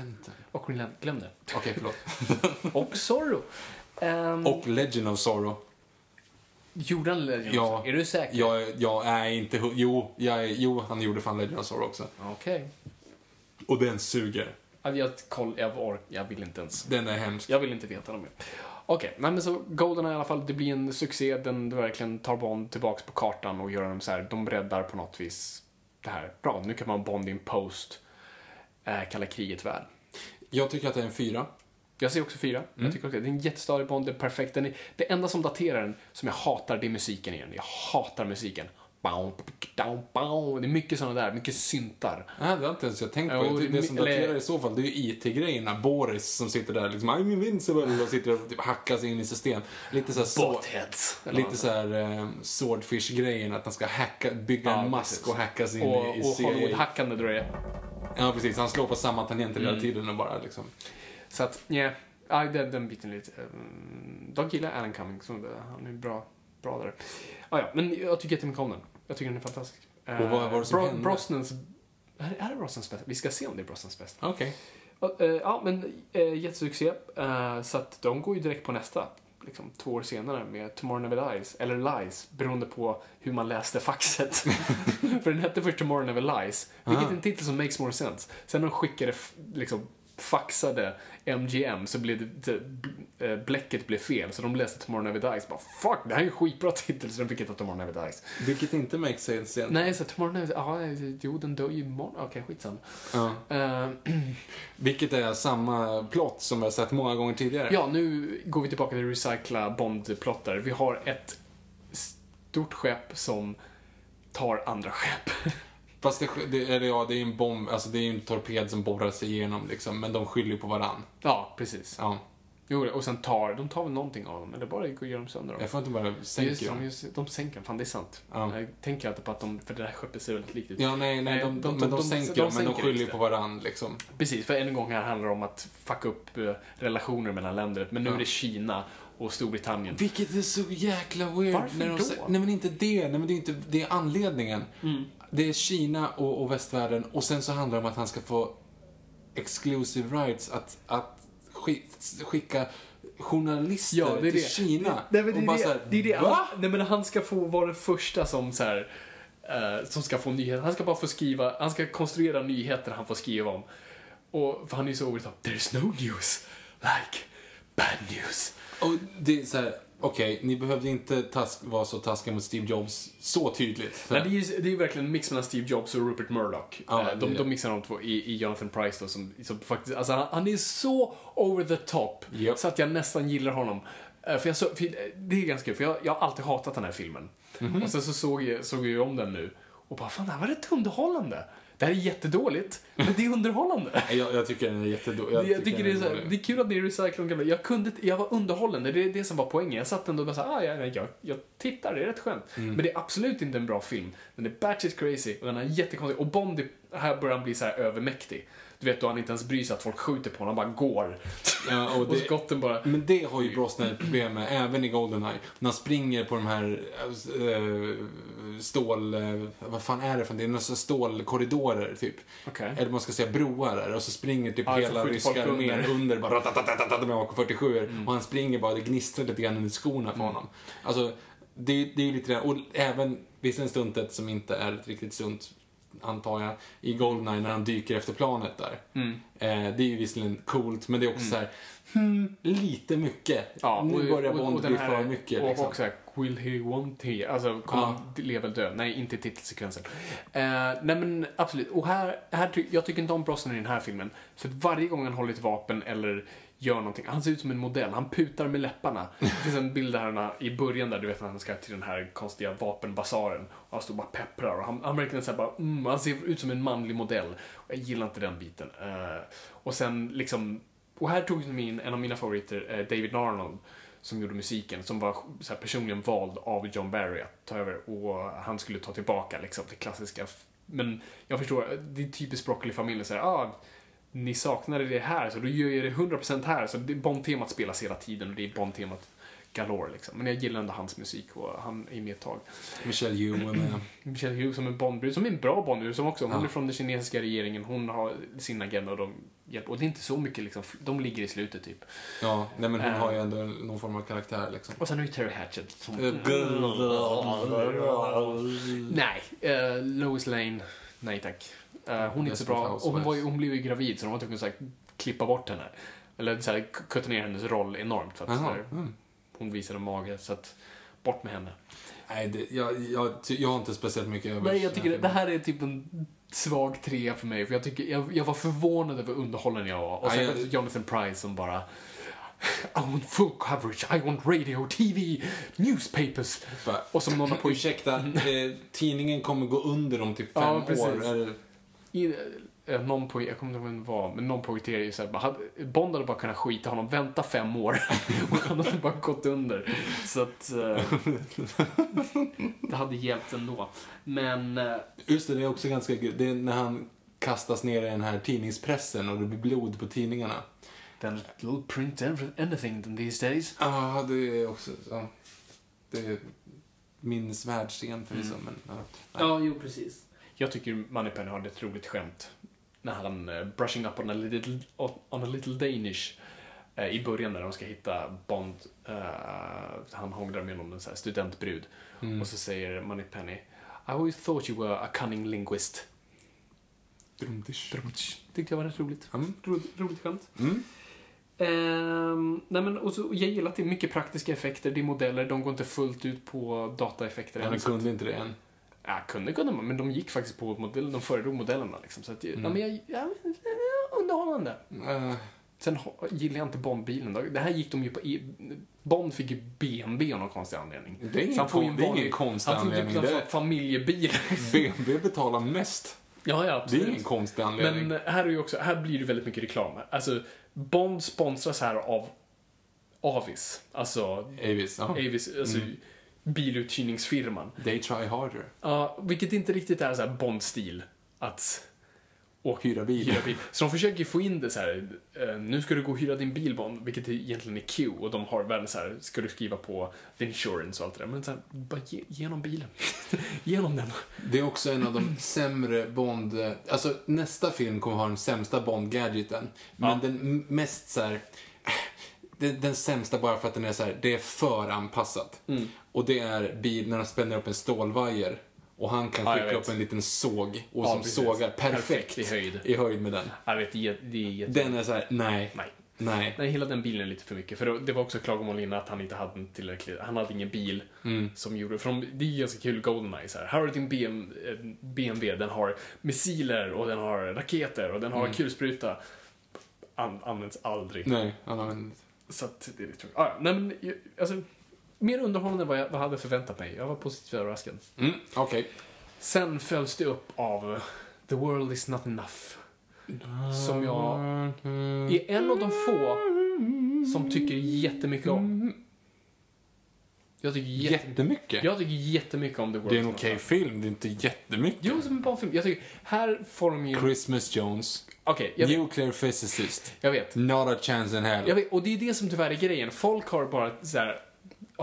[SPEAKER 3] Och Green Lantern. Glöm det.
[SPEAKER 2] Okej, förlåt.
[SPEAKER 3] Och Zorro. Um,
[SPEAKER 2] Och Legend of Sorrow.
[SPEAKER 3] Gjorde han Legend?
[SPEAKER 2] Ja.
[SPEAKER 3] Är du säker?
[SPEAKER 2] Jag, jag är inte... Jo, jag jo, han gjorde fan Legend of Sorrow också.
[SPEAKER 3] Okej.
[SPEAKER 2] Och den suger.
[SPEAKER 3] Okay. Jag, koll, jag, ork, jag vill inte ens.
[SPEAKER 2] Den är hemsk.
[SPEAKER 3] Jag vill inte veta något mer. Okej, nej men så Golden i alla fall, det blir en succé. Den verkligen tar Bond tillbaks på kartan och gör dem så här, de breddar på något vis det här. Bra, nu kan man Bond in post eh, kalla kriget-värld.
[SPEAKER 2] Jag tycker att det är en fyra.
[SPEAKER 3] Jag ser också fyra. Jag tycker också, det är en jättestadig Bond, det är perfekt. Den är, det enda som daterar den, som jag hatar, det är musiken igen. Jag hatar musiken. Det är mycket sådana där, mycket syntar.
[SPEAKER 2] Nej, det har inte ens jag tänkt på. Det, det som daterar i så fall, det är ju IT-grejerna. Boris som sitter där liksom, I'm invincible och sitter och typ hackar sig in i system. Lite så här, så,
[SPEAKER 3] Botheads.
[SPEAKER 2] lite så här eh, Swordfish-grejen, att han ska hacka, bygga
[SPEAKER 3] Ja,
[SPEAKER 2] en mask
[SPEAKER 3] precis.
[SPEAKER 2] och hacka sig in
[SPEAKER 3] Och,
[SPEAKER 2] i, i
[SPEAKER 3] och
[SPEAKER 2] CIA.
[SPEAKER 3] Hollywood-hackande då är.
[SPEAKER 2] Ja, precis. Han slår på samma tangenter
[SPEAKER 3] Mm.
[SPEAKER 2] hela tiden och bara liksom.
[SPEAKER 3] Så att, ja, yeah, den, den biten lite... Um, dock gillar Alan Cumming, han är bra, bra där. Ah, ja, men jag tycker jättemycket om den. Jag tycker den är fantastisk.
[SPEAKER 2] Och vad var det som hände?
[SPEAKER 3] Brosnans... Är, är det Brosnans bästa? Vi ska se om det är Brosnans bästa.
[SPEAKER 2] Okej.
[SPEAKER 3] Och, eh, ja, men uh, jättesuccé. Eh, så att de går ju direkt på nästa. Liksom, två år senare med Tomorrow Never Lies, eller Lies, beroende på hur man läste faxet. För den hette först Tomorrow Never Lies, vilket är en titel som makes more sense. Sen när de skickade, liksom, faxade MGM så blev det, det b- eh, bläcket blev fel, så de läste Tomorrow Never Dies. Bara, Fuck, det här är en skitbra titel, så de fick heta Tomorrow Never Dies.
[SPEAKER 2] Vilket inte makes sense igen.
[SPEAKER 3] Nej, så Tomorrow Never ja, jo, den dör ju imorgon. Okej, skitsamma.
[SPEAKER 2] Ja.
[SPEAKER 3] Eh,
[SPEAKER 2] Vilket är samma plott som jag har sett många gånger tidigare.
[SPEAKER 3] Ja, nu går vi tillbaka till recycla Bond-plottar. Vi har ett stort skepp som tar andra skepp.
[SPEAKER 2] Fast det, det, eller ja, det är en bomb, alltså det är ju en torped som borrar sig igenom liksom, men de skyller ju på varann.
[SPEAKER 3] ja, precis.
[SPEAKER 2] Ja.
[SPEAKER 3] Jo, och sen tar, de tar väl någonting av dem, eller bara gör dem sönder dem.
[SPEAKER 2] Jag får inte bara sänka
[SPEAKER 3] Just,
[SPEAKER 2] dem.
[SPEAKER 3] de, just, de sänker dem, fan det är sant.
[SPEAKER 2] Ja.
[SPEAKER 3] Jag tänker alltid på att de, för det här skeppet ser väldigt likt ut.
[SPEAKER 2] Ja, nej, nej, de, de, men de, sänker dem, men de skyller ju på varann liksom.
[SPEAKER 3] Precis, för en gång här handlar det om att fucka upp eh, relationer mellan länder, men nu
[SPEAKER 2] Ja.
[SPEAKER 3] är det Kina och Storbritannien.
[SPEAKER 2] Vilket är så jäkla weird.
[SPEAKER 3] Varför
[SPEAKER 2] när de,
[SPEAKER 3] då?
[SPEAKER 2] Nej men inte det, nej men det är inte, det är anledningen.
[SPEAKER 3] Mm.
[SPEAKER 2] Det är Kina och, och västvärlden och sen så handlar det om att han ska få exclusive rights att, att skick- skicka journalister
[SPEAKER 3] Ja, det är
[SPEAKER 2] till
[SPEAKER 3] det.
[SPEAKER 2] Kina.
[SPEAKER 3] Nej, men det,
[SPEAKER 2] och bara
[SPEAKER 3] det,
[SPEAKER 2] så här,
[SPEAKER 3] det det.
[SPEAKER 2] Va?
[SPEAKER 3] Han, nej, men han ska få vara den första som så här, eh, som ska få nyheter. Han ska bara få skriva, han ska konstruera nyheter han får skriva om. Och, för han är ju så top. There's no news like bad news.
[SPEAKER 2] Och det är så här, okej, ni behövde inte task, vara så taskiga mot Steve Jobs så tydligt. Så
[SPEAKER 3] Nej, det, är ju, det är verkligen en mix mellan Steve Jobs och Rupert Murdoch.
[SPEAKER 2] Ja,
[SPEAKER 3] Eh, de, de
[SPEAKER 2] det.
[SPEAKER 3] mixar de två i, i Jonathan Price då, som, som faktiskt, alltså han, han är så over the top.
[SPEAKER 2] Japp.
[SPEAKER 3] Så att jag nästan gillar honom. Eh, För jag så, för det är ganska kul, för jag, jag har alltid hatat den här filmen.
[SPEAKER 2] Mhm.
[SPEAKER 3] Och sen så såg jag, såg jag om den nu och bara, fan det här var rätt underhållande. Det här är jättedåligt, men det är underhållande.
[SPEAKER 2] Jag, jag tycker den är jättedålig.
[SPEAKER 3] Jag, jag tycker det är, så det är kul att ni recyclar de gamla. Jag, kunde, jag var underhållande, det är det som var poängen. Jag satt ändå och bara såhär, ah, ja, jag, jag tittar, det är rätt skönt.
[SPEAKER 2] Mm.
[SPEAKER 3] Men det är absolut inte en bra film. Den är batshit crazy och den är jättekonstig. Och Bond, är- här börjar han bli så här övermäktig. Du vet då han inte ens bryr sig att folk skjuter på honom, han bara går.
[SPEAKER 2] Ja, och
[SPEAKER 3] Och
[SPEAKER 2] det,
[SPEAKER 3] skotten bara...
[SPEAKER 2] Men det har ju Brosnan ett problem med, även i Goldeneye. När han springer på de här äh, stål... Äh, vad fan är det för det? är några så stålkorridorer, typ.
[SPEAKER 3] Okej.
[SPEAKER 2] Eller man ska säga broar där. Och så springer typ
[SPEAKER 3] Ja,
[SPEAKER 2] hela ryska armén
[SPEAKER 3] under.
[SPEAKER 2] bara med AK47.
[SPEAKER 3] Mm.
[SPEAKER 2] Och han springer bara, det gnistrar lite grann under skorna på honom. Alltså, det, det är ju lite det. Och även, visserligen stuntet som inte är ett riktigt stunt, antar jag, i Goldeneye när han dyker efter planet där.
[SPEAKER 3] Mm.
[SPEAKER 2] Eh, det är ju visserligen coolt, men det är också så här, hmm, lite mycket.
[SPEAKER 3] Ja,
[SPEAKER 2] nu
[SPEAKER 3] och-
[SPEAKER 2] börjar
[SPEAKER 3] och-
[SPEAKER 2] Bond
[SPEAKER 3] och den
[SPEAKER 2] bli
[SPEAKER 3] här-
[SPEAKER 2] för mycket.
[SPEAKER 3] Och
[SPEAKER 2] liksom.
[SPEAKER 3] också här, will he want he? Alltså, kommer
[SPEAKER 2] Ja.
[SPEAKER 3] han leva eller dö? Nej, inte titelsekvensen. Eh, nej men absolut. Och här, här jag tycker inte om Brosnan i den här filmen. För att varje gång han håller ett vapen eller gör någonting, han ser ut som en modell. Han putar med läpparna. Det finns en bild där han, i början där, du vet när han ska till den här konstiga vapenbasaren. Och han står bara och pepprar och han, han verkligen såhär bara, mm, han ser ut som en manlig modell. Och jag gillar inte den biten. Uh, och sen liksom, och här tog de in en av mina favoriter, uh, David Arnold som gjorde musiken, som var så här, personligen vald av John Barry att ta över och han skulle ta tillbaka liksom, det klassiska Men jag förstår, det är typiskt Broccoli-familjen såhär ah, ni saknade det här, så då gör jag det 100% här. Så det Bond-temat spelas hela tiden och det är Bond-temat galore liksom. Men jag gillar ändå hans musik och han är med ett tag.
[SPEAKER 2] Michelle Yeoh är med.
[SPEAKER 3] Michelle Hughes som är Bondbrud, som är en bra Bondbrud som också. Hon
[SPEAKER 2] Ja.
[SPEAKER 3] är från den kinesiska regeringen, hon har sin agenda och de hjälper. Och det är inte så mycket liksom, de ligger i slutet typ.
[SPEAKER 2] Ja, nej men hon
[SPEAKER 3] Eh.
[SPEAKER 2] har ju ändå någon form av karaktär liksom.
[SPEAKER 3] Och sen har vi Terry Hatchet som...
[SPEAKER 2] Eh,
[SPEAKER 3] Nej, uh, Lois Lane, nej tack. Eh, hon är inte så bra. Och hon, var hon blev ju gravid så de var tvungna att klippa bort henne. Eller så här, kutta ner hennes roll enormt för att så
[SPEAKER 2] Jaha,
[SPEAKER 3] här,
[SPEAKER 2] mm.
[SPEAKER 3] hon visade mage. Så att, bort med henne.
[SPEAKER 2] Nej, det, jag, jag, jag har inte speciellt mycket över
[SPEAKER 3] Nej, jag tycker det, det här är typ en svag trea för mig. För jag, tycker, jag, jag var förvånad över underhållen jag var. Och sen kom
[SPEAKER 2] jag-
[SPEAKER 3] Jonathan Price som bara I want full coverage, I want radio, TV, newspapers.
[SPEAKER 2] Bara,
[SPEAKER 3] Och som någon har på
[SPEAKER 2] Ursäkta, eh, tidningen kommer gå under om typ fem
[SPEAKER 3] Ja,
[SPEAKER 2] år. Det-
[SPEAKER 3] I, eh, någon på, jag kommer inte ihåg vem det var, men någon poängterar ju såhär, Bond hade bara kunnat skita honom, vänta fem år och han hade bara gått under. Så att eh, det hade hjälpt ändå. Men eh,
[SPEAKER 2] Just det, det är också ganska kul. Det är när han kastas ner i den här tidningspressen och det blir blod på tidningarna.
[SPEAKER 3] then it'll print anything these days.
[SPEAKER 2] Ja, det är också... Ja, det är min svärdscen förvisso, men... Ja, nej.
[SPEAKER 3] Ja, jo precis. Jag tycker Moneypenny har ett roligt skämt. När han uh, brushing up on a little, on a little Danish eh, i början när de ska hitta Bond. eh, han hånglar med någon så här studentbrud. Och så säger Moneypenny I always thought you were a cunning linguist.
[SPEAKER 2] Drumtish.
[SPEAKER 3] Tyckte jag var rätt roligt.
[SPEAKER 2] Mm.
[SPEAKER 3] Roligt, roligt skämt.
[SPEAKER 2] Mm.
[SPEAKER 3] Ehm, nej men, och så, jag gillar att det är mycket praktiska effekter, det är modeller, de går inte fullt ut på dataeffekter att-
[SPEAKER 2] kunde inte det än.
[SPEAKER 3] Ja, kunde kunde man, men de gick faktiskt på modell, de föredrog modellerna liksom. Så att, ja, men jag, ja, underhållande.
[SPEAKER 2] Eh,
[SPEAKER 3] Sen gillar jag inte Bondbilen. Det här gick de ju på, Bond fick ju BMW av någon konstig anledning.
[SPEAKER 2] Det är ingen
[SPEAKER 3] han får ju
[SPEAKER 2] kon-
[SPEAKER 3] en
[SPEAKER 2] det är ingen konstig
[SPEAKER 3] Han
[SPEAKER 2] anledning,
[SPEAKER 3] typ en
[SPEAKER 2] det är-
[SPEAKER 3] familjebil.
[SPEAKER 2] BMW betalar mest.
[SPEAKER 3] ja, ja,
[SPEAKER 2] Det är
[SPEAKER 3] absolut.
[SPEAKER 2] ingen konstig anledning.
[SPEAKER 3] Men här är ju också, här blir det väldigt mycket reklam. Alltså, Bond sponsras här av Avis. Alltså,
[SPEAKER 2] Avis.
[SPEAKER 3] Avis, alltså biluthyrningsfirman.
[SPEAKER 2] They try harder.
[SPEAKER 3] Ja, vilket inte riktigt är så här Bond-stil. Att åka
[SPEAKER 2] Hyra bil.
[SPEAKER 3] hyra bil. Så de försöker få in det så här. eh, nu ska du gå och hyra din bil Bond, vilket egentligen är Q och de har världens så här, ska du skriva på the insurance och allt det där. Men så här, bara ge, ge dem bilen. ge dem den.
[SPEAKER 2] Det är också en av de sämre Bond... Alltså nästa film kommer ha den sämsta Bond-gadgeten. Men
[SPEAKER 3] Ja.
[SPEAKER 2] den mest så här... Den, den sämsta bara för att den är så här, det är för anpassat.
[SPEAKER 3] Mm.
[SPEAKER 2] Och det är bil när de spänner upp en stålvajer. Och han kan
[SPEAKER 3] Ja,
[SPEAKER 2] upp en liten såg och
[SPEAKER 3] Ja,
[SPEAKER 2] som
[SPEAKER 3] precis.
[SPEAKER 2] sågar perfekt,
[SPEAKER 3] Perfekt i höjd.
[SPEAKER 2] i höjd med den.
[SPEAKER 3] Jag vet, det är, det är.
[SPEAKER 2] Den är så här, nej,
[SPEAKER 3] Nej.
[SPEAKER 2] nej.
[SPEAKER 3] Nej, hela den bilen är lite för mycket. För det var också klagomål innan att han inte hade en tillräcklig, han hade ingen bil
[SPEAKER 2] Mm.
[SPEAKER 3] som gjorde, för de, det är ju ganska kul Goldeneye så här. Här har du din BM, BMW, den har missiler och den har raketer och den har kulspruta. An, används aldrig.
[SPEAKER 2] Nej, han använder
[SPEAKER 3] Så att det är lite tråkigt. Ah, nej men, alltså, mer underhållande än vad jag, vad jag hade förväntat mig. Jag var positivt överraskad.
[SPEAKER 2] mm, Okej.
[SPEAKER 3] Sen följs det upp av The World Is Not Enough. Som jag är en av de få som tycker jättemycket om. Jag tycker, jätte,
[SPEAKER 2] Jättemycket.
[SPEAKER 3] jag tycker jättemycket om The World
[SPEAKER 2] Det är en okej
[SPEAKER 3] Enough.
[SPEAKER 2] film, det är inte jättemycket.
[SPEAKER 3] Jo, som en bra film. Jag tycker, här får de ju...
[SPEAKER 2] Christmas Jones.
[SPEAKER 3] Okej, vet-
[SPEAKER 2] Nuclear physicist.
[SPEAKER 3] jag vet.
[SPEAKER 2] Not a chance in hell.
[SPEAKER 3] Jag vet. Och det är det som tyvärr är grejen. Folk har bara så här...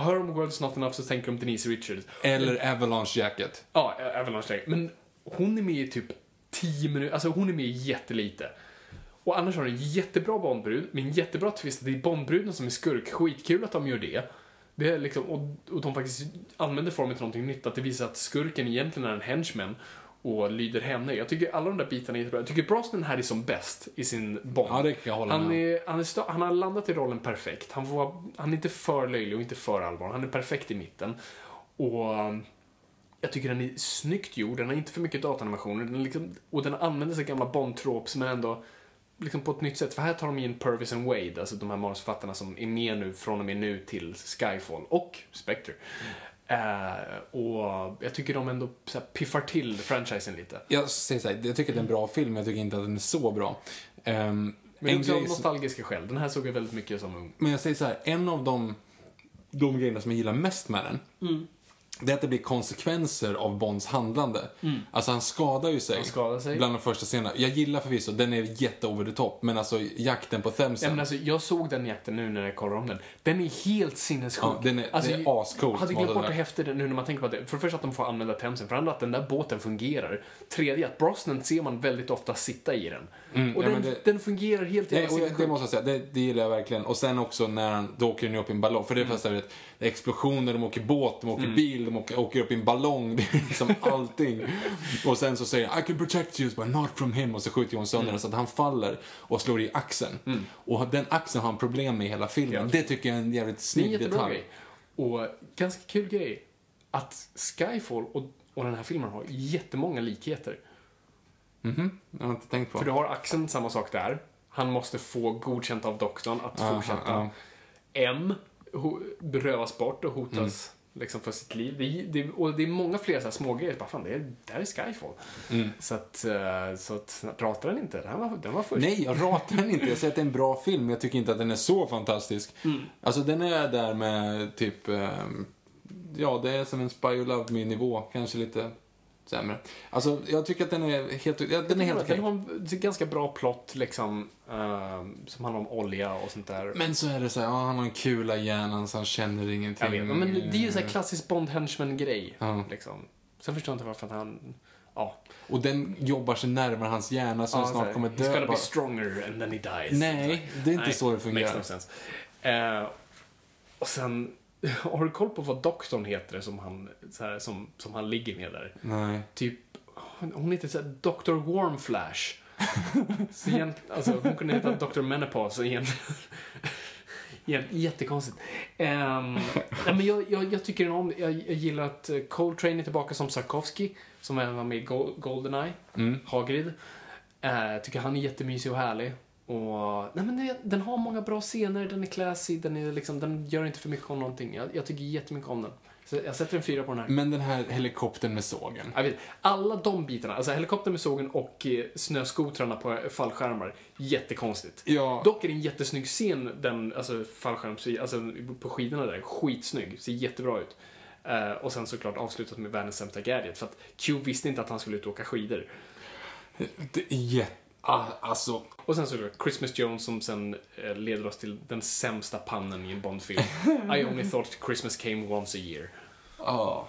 [SPEAKER 3] Hör de World Is Not Enough så tänker de Denise Richards.
[SPEAKER 2] Eller Avalanche Jacket.
[SPEAKER 3] Ja, Avalanche Day. Men hon är med i typ 10 minuter, alltså hon är med jättelite. Och annars har du en jättebra Bondbrud med en jättebra twist. Det är Bondbruden som är skurk. Skitkul att de gör det. det är liksom, och, och de faktiskt använder formen till någonting nytt. Att det visar att skurken egentligen är en henchman och lyder henne. Jag tycker alla de där bitarna är jättebra. Jag tycker Brosnan här är som bäst i sin Bond.
[SPEAKER 2] Ja,
[SPEAKER 3] han, är, han, är han har landat i rollen perfekt. Han, får, han är inte för löjlig och inte för allvarlig. Han är perfekt i mitten. Och um, jag tycker den är snyggt gjord. Den har inte för mycket datanimationer. Den liksom, och den använder sig av gamla Bond-tropes men ändå liksom på ett nytt sätt. För här tar de in Purvis and Wade, alltså de här manusförfattarna som är med nu från och med nu till Skyfall och Spectre. Eh, och jag tycker de ändå så här, piffar till franchisen lite.
[SPEAKER 2] Jag säger så här, jag tycker att det är en bra film, jag tycker inte att den är så bra. Ehm,
[SPEAKER 3] Men
[SPEAKER 2] en
[SPEAKER 3] också av nostalgiska skäl. Den här såg jag väldigt mycket som ung.
[SPEAKER 2] men jag säger så här, en av de, de grejerna som jag gillar mest med den, det är att det blir konsekvenser av Bonds handlande. Alltså han skadar ju sig.
[SPEAKER 3] Han skadar sig.
[SPEAKER 2] Bland de första scenerna. Jag gillar förvisso, den är jätte over the top. Men alltså jakten på Themsen.
[SPEAKER 3] Ja, men alltså, jag såg den jakten nu när jag kollar om den. Den är helt sinnessjuk.
[SPEAKER 2] Ja, den är-
[SPEAKER 3] alltså,
[SPEAKER 2] är ascoolt,
[SPEAKER 3] Jag hade glömt bort hur är nu när man tänker på att det, för det första att de får använda Themsen, för det andra att den där båten fungerar. Tredje att Brosnan ser man väldigt ofta sitta i den. Och
[SPEAKER 2] Mm, ja,
[SPEAKER 3] den,
[SPEAKER 2] det-
[SPEAKER 3] den fungerar helt
[SPEAKER 2] Nej,
[SPEAKER 3] jävla
[SPEAKER 2] och jag, det måste jag säga, det, det gillar jag verkligen. Och sen också när han, då åker den upp i en ballong. För det är vet, det är explosioner, de åker båt, de åker bil, de åker, åker upp i en ballong. Det är liksom allting. och sen så säger han, I can protect you, but not from him. Och så skjuter Jon sönder den så att han faller och slår i axeln. Och den axeln har han problem med i hela filmen. Det tycker jag är en jävligt
[SPEAKER 3] Det är en
[SPEAKER 2] snygg detalj.
[SPEAKER 3] grej. Och ganska kul grej. Att Skyfall och, och den här filmen har jättemånga likheter.
[SPEAKER 2] Mhm, jag har inte tänkt på.
[SPEAKER 3] För du har axeln, samma sak där. Han måste få godkänt av doktorn att
[SPEAKER 2] Aha,
[SPEAKER 3] fortsätta.
[SPEAKER 2] ja.
[SPEAKER 3] M berövas bort och hotas
[SPEAKER 2] Mm.
[SPEAKER 3] liksom för sitt liv. Det, det, och det är många fler så här små grejer. Bara, fan, det, är, det här är Skyfall.
[SPEAKER 2] Mm.
[SPEAKER 3] Så att, eh, så att, pratar den inte? Den var, den var först.
[SPEAKER 2] Nej, jag ratar den inte. Jag säger att det är en bra film, men jag tycker inte att den är så fantastisk.
[SPEAKER 3] Mm.
[SPEAKER 2] Alltså, den är där med typ... ehm, ja, det är som en Spy Who Loved Me-nivå. Kanske lite sämre. Alltså, jag tycker att den är helt, ja, den är helt okej.
[SPEAKER 3] Den har en ganska bra plott liksom, eh, som handlar om olja och sånt där.
[SPEAKER 2] Men så är det så här, ja, han har en kula i hjärnan så han känner ingenting.
[SPEAKER 3] Jag vet, men det är ju så här klassisk Bond henchman-grej.
[SPEAKER 2] Ja.
[SPEAKER 3] Liksom. Sen förstår jag inte varför att han... Ja.
[SPEAKER 2] Och den jobbar sig närmare hans hjärna så han
[SPEAKER 3] Ja,
[SPEAKER 2] snart
[SPEAKER 3] så
[SPEAKER 2] kommer dö.
[SPEAKER 3] He's gonna be stronger and then he dies.
[SPEAKER 2] Nej, det är inte
[SPEAKER 3] Nej,
[SPEAKER 2] så det fungerar.
[SPEAKER 3] Makes no sense. Eh, och sen, har du koll på vad doktorn heter som han, så här, som, som han ligger med där?
[SPEAKER 2] Nej.
[SPEAKER 3] Typ, hon heter såhär Dr. Warmflash. så egent, alltså, hon kunde heta Dr. Menopause egentligen. Jätte- Jättekonstigt. Um, nej, men jag, jag, jag tycker om jag, jag gillar att eh, Coltrane är tillbaka som Sarkovsky, som även var med i Gol- Goldeneye,
[SPEAKER 2] Mm.
[SPEAKER 3] Hagrid. Uh, tycker han är jättemysig och härlig. Och, nej, men det, den har många bra scener, den är classy, den, är liksom, den gör inte för mycket om någonting. Jag, jag tycker jättemycket om den. Så jag sätter en fyra på den här.
[SPEAKER 2] Men den här helikoptern med sågen.
[SPEAKER 3] Jag vet, alla de bitarna, alltså helikoptern med sågen och eh, snöskotrarna på fallskärmar, jättekonstigt.
[SPEAKER 2] Ja.
[SPEAKER 3] Dock är det en jättesnygg scen, den, alltså fallskärms, alltså på skidorna där, skitsnygg, ser jättebra ut. Eh, och sen såklart avslutat med världens sämsta gadget, för att Q visste inte att han skulle ut och åka skidor.
[SPEAKER 2] Det är jätte... Ah, alltså,
[SPEAKER 3] Och sen såklart Christmas Jones som sen eh, leder oss till den sämsta pannen i en Bondfilm. I only thought Christmas came once a year.
[SPEAKER 2] ja.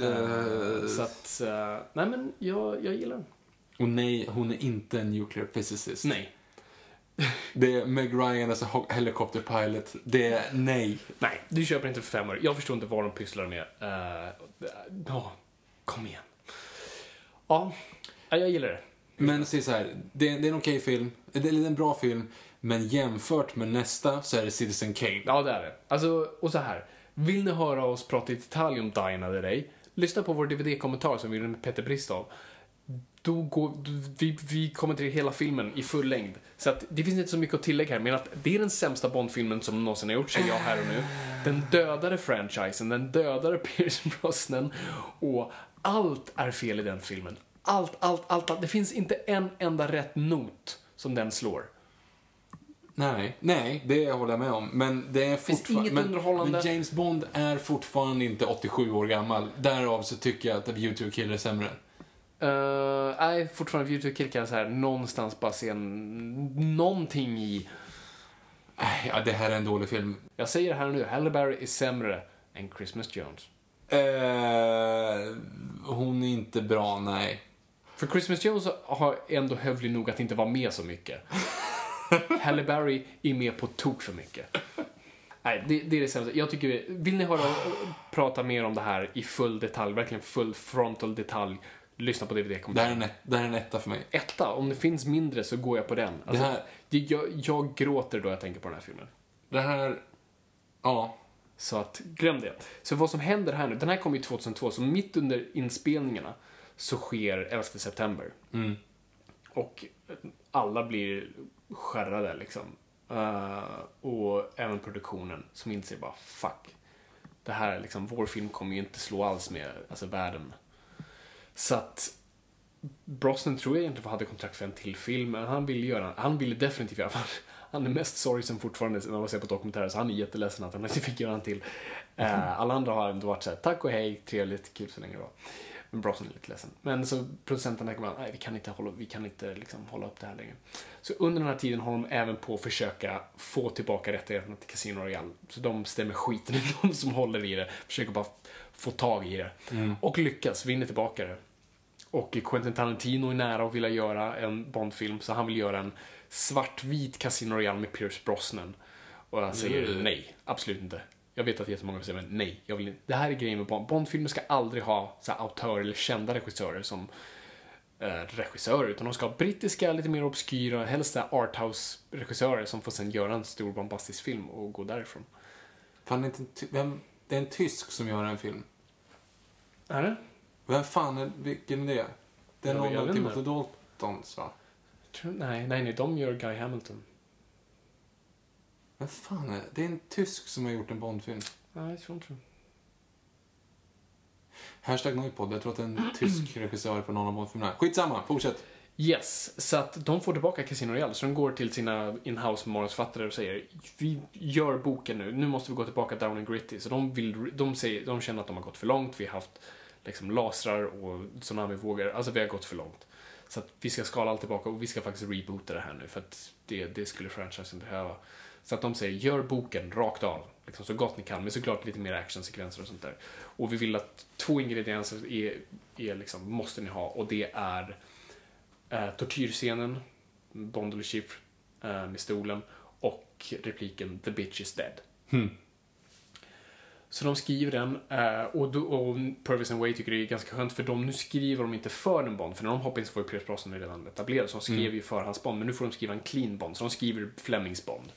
[SPEAKER 3] Eh, så att, eh, nej men jag, jag gillar den.
[SPEAKER 2] Och nej, hon är inte en nuclear physicist.
[SPEAKER 3] Nej.
[SPEAKER 2] Det är Meg Ryan, alltså helicopter pilot. Det är nej.
[SPEAKER 3] Nej, du köper inte för fem öre. Jag förstår inte vad de pysslar med. Uh, ja, kom igen. Ja, jag gillar det.
[SPEAKER 2] Men se så här, det är, det är en okej film. Det är en bra film. Men jämfört med nästa så är det Citizen Kane.
[SPEAKER 3] Ja, det är det. Alltså, och så här. Vill ni höra oss prata i detalj om Die Another Day? Lyssna på vår DVD-kommentar som vi gjorde med Peter Bristov. Då går, vi, vi kommenterar hela filmen i full längd. Så att det finns inte så mycket att tillägga här, men att det är den sämsta Bond-filmen som någonsin har gjorts, säger jag här och nu. Den dödade franchisen, den dödade Pierce Brosnan och allt är fel i den filmen. Allt, allt, allt, allt. Det finns inte en enda rätt not som den slår.
[SPEAKER 2] Nej, nej, det håller jag med om. Men det är fortfarande...
[SPEAKER 3] inget
[SPEAKER 2] Men,
[SPEAKER 3] underhållande.
[SPEAKER 2] men James Bond är fortfarande inte 87 år gammal. Därav så tycker jag att A View to Kill är sämre.
[SPEAKER 3] Uh, nej, fortfarande View to Kill kan jag så här någonstans bara se en, någonting i.
[SPEAKER 2] Äh, Ja, det här är en dålig film.
[SPEAKER 3] Jag säger det här nu, Halle Berry är sämre än Christmas Jones.
[SPEAKER 2] Eh, hon är inte bra, nej.
[SPEAKER 3] För Christmas Jones har ändå hövlig nog att inte vara med så mycket. Halle Berry är med på tok för mycket. Nej, det, det är det sämsta. Jag tycker, vill ni höra prata mer om det här i full detalj, verkligen full frontal detalj, lyssna på
[SPEAKER 2] Det här, är
[SPEAKER 3] DVD-kommentaren.
[SPEAKER 2] en, ett- det här är en etta för mig.
[SPEAKER 3] Etta, om det finns mindre så går jag på den. Alltså,
[SPEAKER 2] Det här-
[SPEAKER 3] det, jag, jag gråter då jag tänker på den här filmen.
[SPEAKER 2] Det här... Ja.
[SPEAKER 3] Så att, glöm det. Så vad som händer här nu, den här kom ju 2002, så mitt under inspelningarna så sker 11 september.
[SPEAKER 2] Mm.
[SPEAKER 3] Och alla blir skärrade liksom. Eh, och även produktionen som inser bara fuck. Det här liksom, vår film kommer ju inte slå alls med alltså, världen. Så att Brosnan tror jag egentligen hade kontrakt för en till film, men han ville göra, han ville definitivt göra, han är mest sorgsen fortfarande när man ser på dokumentärer, så han är jätteledsen att han inte fick göra en till. Eh, alla andra har ändå varit såhär, tack och hej, trevligt, kul så länge det var. Men Brosnan är lite ledsen. Men så producenterna bara, nej vi kan inte hålla, vi kan inte liksom hålla upp det här längre. Så under den här tiden håller de även på att försöka få tillbaka rättigheterna till Casino Royale. Så de stämmer skiten i de som håller i det, försöker bara få tag i det. Och lyckas, vinner tillbaka det. Och Quentin Tarantino är nära att vilja göra en Bondfilm, så han vill göra en svartvit Casino Royale med Pierce Brosnan. Och jag säger
[SPEAKER 2] Mm.
[SPEAKER 3] nej, absolut inte. Jag vet att jättemånga säger men nej, jag vill inte. Det här är grejen med Bond. Bondfilmer ska aldrig ha så här, autörer eller kända regissörer som eh, regissörer, utan de ska ha brittiska, lite mer obskyra, helst så arthouse-regissörer som får sen göra en stor bombastisk film och gå därifrån.
[SPEAKER 2] Fan, det är, inte vem, det är en tysk som gör en film.
[SPEAKER 3] Är det?
[SPEAKER 2] Vem fan är, vilken är det? Det är
[SPEAKER 3] Jag-
[SPEAKER 2] någon av Timothy. Daltons, va?
[SPEAKER 3] Tror- Nej, nej, nej, de gör Guy Hamilton.
[SPEAKER 2] Vem fan är det? Det är en tysk som har gjort en Bondfilm.
[SPEAKER 3] Nej, jag tror inte.
[SPEAKER 2] Hashtag Noipod. Jag tror att det är en tysk regissör på någon av Bondfilmerna. Skitsamma, fortsätt.
[SPEAKER 3] Yes, så att de får tillbaka Casino Royale, så de går till sina in-house manusförfattare och säger vi gör boken nu, nu måste vi gå tillbaka down and gritty. Så de, vill, de, säger, de känner att de har gått för långt, vi har haft liksom lasrar och tsunamivågor, alltså vi har gått för långt. Så att vi ska skala allt tillbaka och vi ska faktiskt reboota det här nu för att det, det skulle franchisen behöva. Så att de säger, gör boken rakt av, liksom så gott ni kan, men såklart lite mer actionsekvenser och sånt där. Och vi vill att två ingredienser är, är liksom, måste ni ha och det är eh, tortyrscenen, Bond eller Chief eh, med stolen och repliken “The bitch is dead”. Så de skriver den eh, och, då, och Purvis and Way tycker det är ganska skönt för de, nu skriver de inte för en Bond, för när de hoppade in så var ju Pierce Brosnan redan etablerad, så de skrev ju förhandsbond, men nu får de skriva en clean Bond, så de skriver Flemings Bond.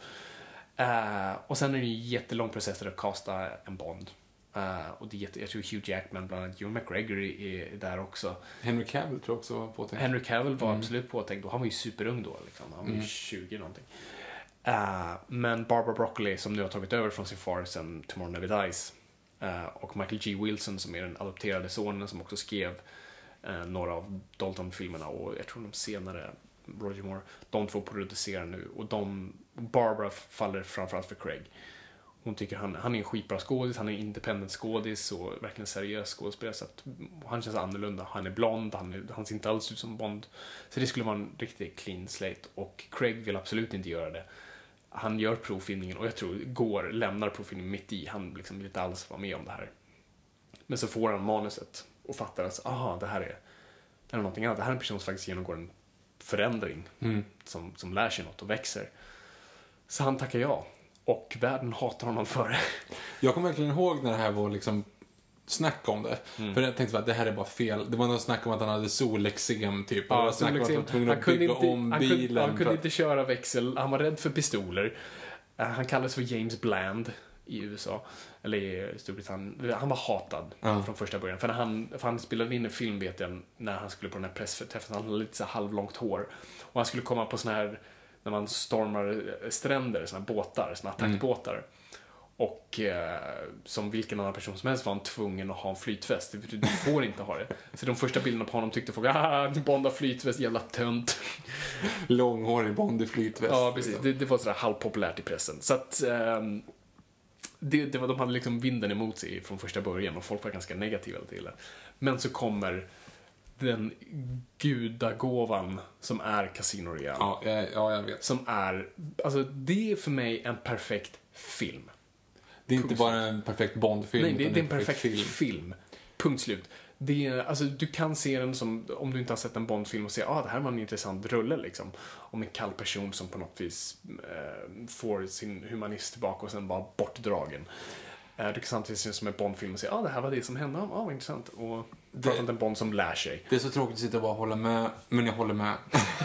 [SPEAKER 3] Eh, och sen är det en jättelång process att casta en Bond. Eh, och det är jätte, jag tror Hugh Jackman, bland annat Ewan McGregor är, är där också.
[SPEAKER 2] Henry Cavill tror jag också var påtänkt.
[SPEAKER 3] Henry Cavill var absolut påtänkt då. Han var ju superung då. Liksom. Han var ju 20 någonting. Eh, men Barbara Broccoli som nu har tagit över från sin far sen Tomorrow Never Dies. eh, och Michael G. Wilson som är den adopterade sonen som också skrev några av Dalton-filmerna och jag tror de senare, Roger Moore, de två producerar nu och de, Barbara faller framförallt för Craig. Hon tycker han, han är en skitbra skådis, han är independent skådis och verkligen seriös skådespelare. Så att han känns annorlunda. Han är blond, han, är, han ser inte alls ut som Bond. Så det skulle vara en riktig clean slate. Och Craig vill absolut inte göra det. Han gör provfilmningen och jag tror går, lämnar provfilmningen mitt i. Han liksom vill inte alls vara med om det här. Men så får han manuset och fattar att aha, det här är, det här är någonting annat. Det här är en person som faktiskt genomgår en förändring. Som, som lär sig något och växer. Så han tackar ja. Och världen hatar honom för det.
[SPEAKER 2] Jag kommer verkligen ihåg när det här var liksom snack om det.
[SPEAKER 3] Mm.
[SPEAKER 2] För jag tänkte att det här är bara fel. Det var något snack om att han hade solexem typ.
[SPEAKER 3] Ja,
[SPEAKER 2] om att han
[SPEAKER 3] han kunde, inte,
[SPEAKER 2] om
[SPEAKER 3] han, kunde,
[SPEAKER 2] bilen.
[SPEAKER 3] han
[SPEAKER 2] för
[SPEAKER 3] kunde inte köra växel, han var rädd för pistoler. Eh, Han kallades för James Bland i USA, eller i Storbritannien. Han var hatad
[SPEAKER 2] Ja.
[SPEAKER 3] från första början. För, när han, för han spelade in en film, vet jag, när han skulle på den här pressträffen. Han hade lite så halvlångt hår. Och han skulle komma på såna här, när man stormar eh, stränder, såna här båtar, såna attackbåtar. Och eh, som vilken annan person som helst var han tvungen att ha en flytväst. Betyder, Du får inte ha det. Så de första bilderna på honom tyckte folk, ah, Bond har flytväst, jävla tönt.
[SPEAKER 2] Långhårig Bond i flytväst.
[SPEAKER 3] Ja, precis. Det, det var sådär halvpopulärt i pressen. Så att ehm, det, det var, de hade liksom vinden emot sig från första början och folk var ganska negativa till det. Men så kommer den gudagåvan som är Casino Royale.
[SPEAKER 2] Ja, ja, ja, jag vet.
[SPEAKER 3] Som är, alltså det är för mig en perfekt film.
[SPEAKER 2] Det är inte bara en perfekt Bond-film.
[SPEAKER 3] Nej, det, det är en perfekt film. Punkt slut. Det är, alltså, du kan se den som, om du inte har sett en Bond-film och säga ah, det här var en intressant rulle liksom. Om en kall person som på något vis eh, får sin humanist tillbaka och sen bara bortdragen. Eh, du kan samtidigt se den som en Bond-film och säga ah, det här var det som hände, ah, vad intressant. Och prata om en Bond som lär sig.
[SPEAKER 2] Det är så tråkigt att sitta och bara hålla med, men jag håller med.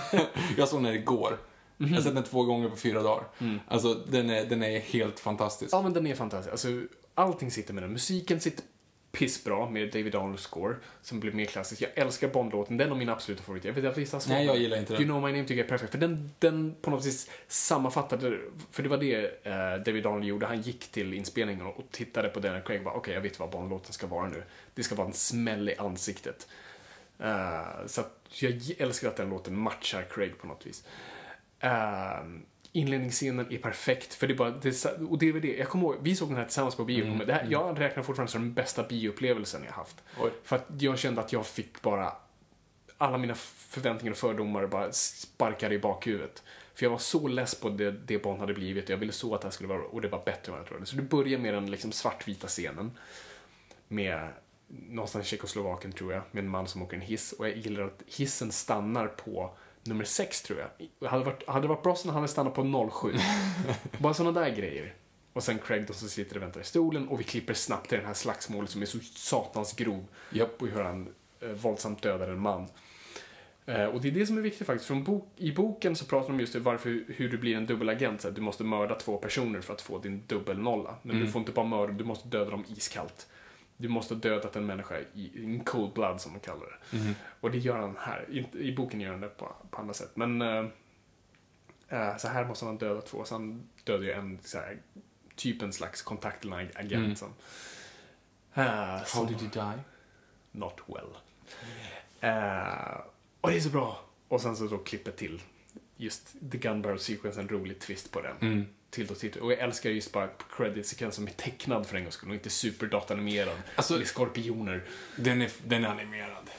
[SPEAKER 2] jag såg den igår. Jag har sett den två gånger på fyra dagar. Alltså, den är, den är helt fantastisk.
[SPEAKER 3] Ja, men den är fantastisk. Alltså, allting sitter med den. Musiken sitter pissbra med David Arnolds score, som blev mer klassisk. Jag älskar Bond-låten, den är min absoluta favorit. Jag vet att vissa
[SPEAKER 2] Nej, jag gillar inte den.
[SPEAKER 3] You know my name tycker jag är perfekt, för den, den på något vis sammanfattade, för det var det eh, David Arnold gjorde. Han gick till inspelningen och, tittade på den och Craig bara, okej, jag vet vad Bond-låten ska vara nu. Det ska vara en smäll i ansiktet. Eh, så att jag älskar att den låten matchar Craig på något vis. Eh, Inledningsscenen är perfekt, för det är bara, det och det är väl det, jag kommer ihåg, vi såg den här tillsammans på bio, men det här, jag räknar fortfarande som den bästa bioupplevelsen jag haft.
[SPEAKER 2] Oj.
[SPEAKER 3] För att jag kände att jag fick bara, alla mina förväntningar och fördomar bara sparkade i bakhuvudet. För jag var så less på det, det Bond hade blivit och jag ville så att det här skulle vara, och det var bättre än vad jag trodde. Så det börjar med den liksom svartvita scenen. Med någonstans i Tjeckoslovakien tror jag, med en man som åker en hiss. Och jag gillar att hissen stannar på nummer sex tror jag. Det hade varit, hade det varit Brosnan hade stannat på 07. Bara sådana där grejer. Och sen Craig då som sitter och väntar i stolen och vi klipper snabbt till den här slagsmålet som är så satans grov.
[SPEAKER 2] Japp.
[SPEAKER 3] Och hur han eh, våldsamt dödar en man. Eh, och det är det som är viktigt faktiskt. Från bok, I boken så pratar de just om varför, hur du blir en dubbelagent. Så att du måste mörda två personer för att få din dubbelnolla. Men du får inte bara mörda, du måste döda dem iskallt. Du måste ha dödat en människa i in cold blood som man kallar det. Och det gör han här. Inte- I boken gör han det på, på andra sätt. Men eh, så här måste han döda två. Så han dödar ju en så här, typ en slags kontaktline agent som... Uh,
[SPEAKER 2] How did you die?
[SPEAKER 3] Not well. Eh, och det är så bra. Och sen så då klippet till just The Gun Barrel Sequence, en rolig twist på den.
[SPEAKER 2] Mm.
[SPEAKER 3] Till då titel. Och jag älskar just bara credit-sekvensen som är tecknad för en gångs skull och inte superdatanimerad.
[SPEAKER 2] Alltså-
[SPEAKER 3] med skorpioner.
[SPEAKER 2] Den är, den är animerad.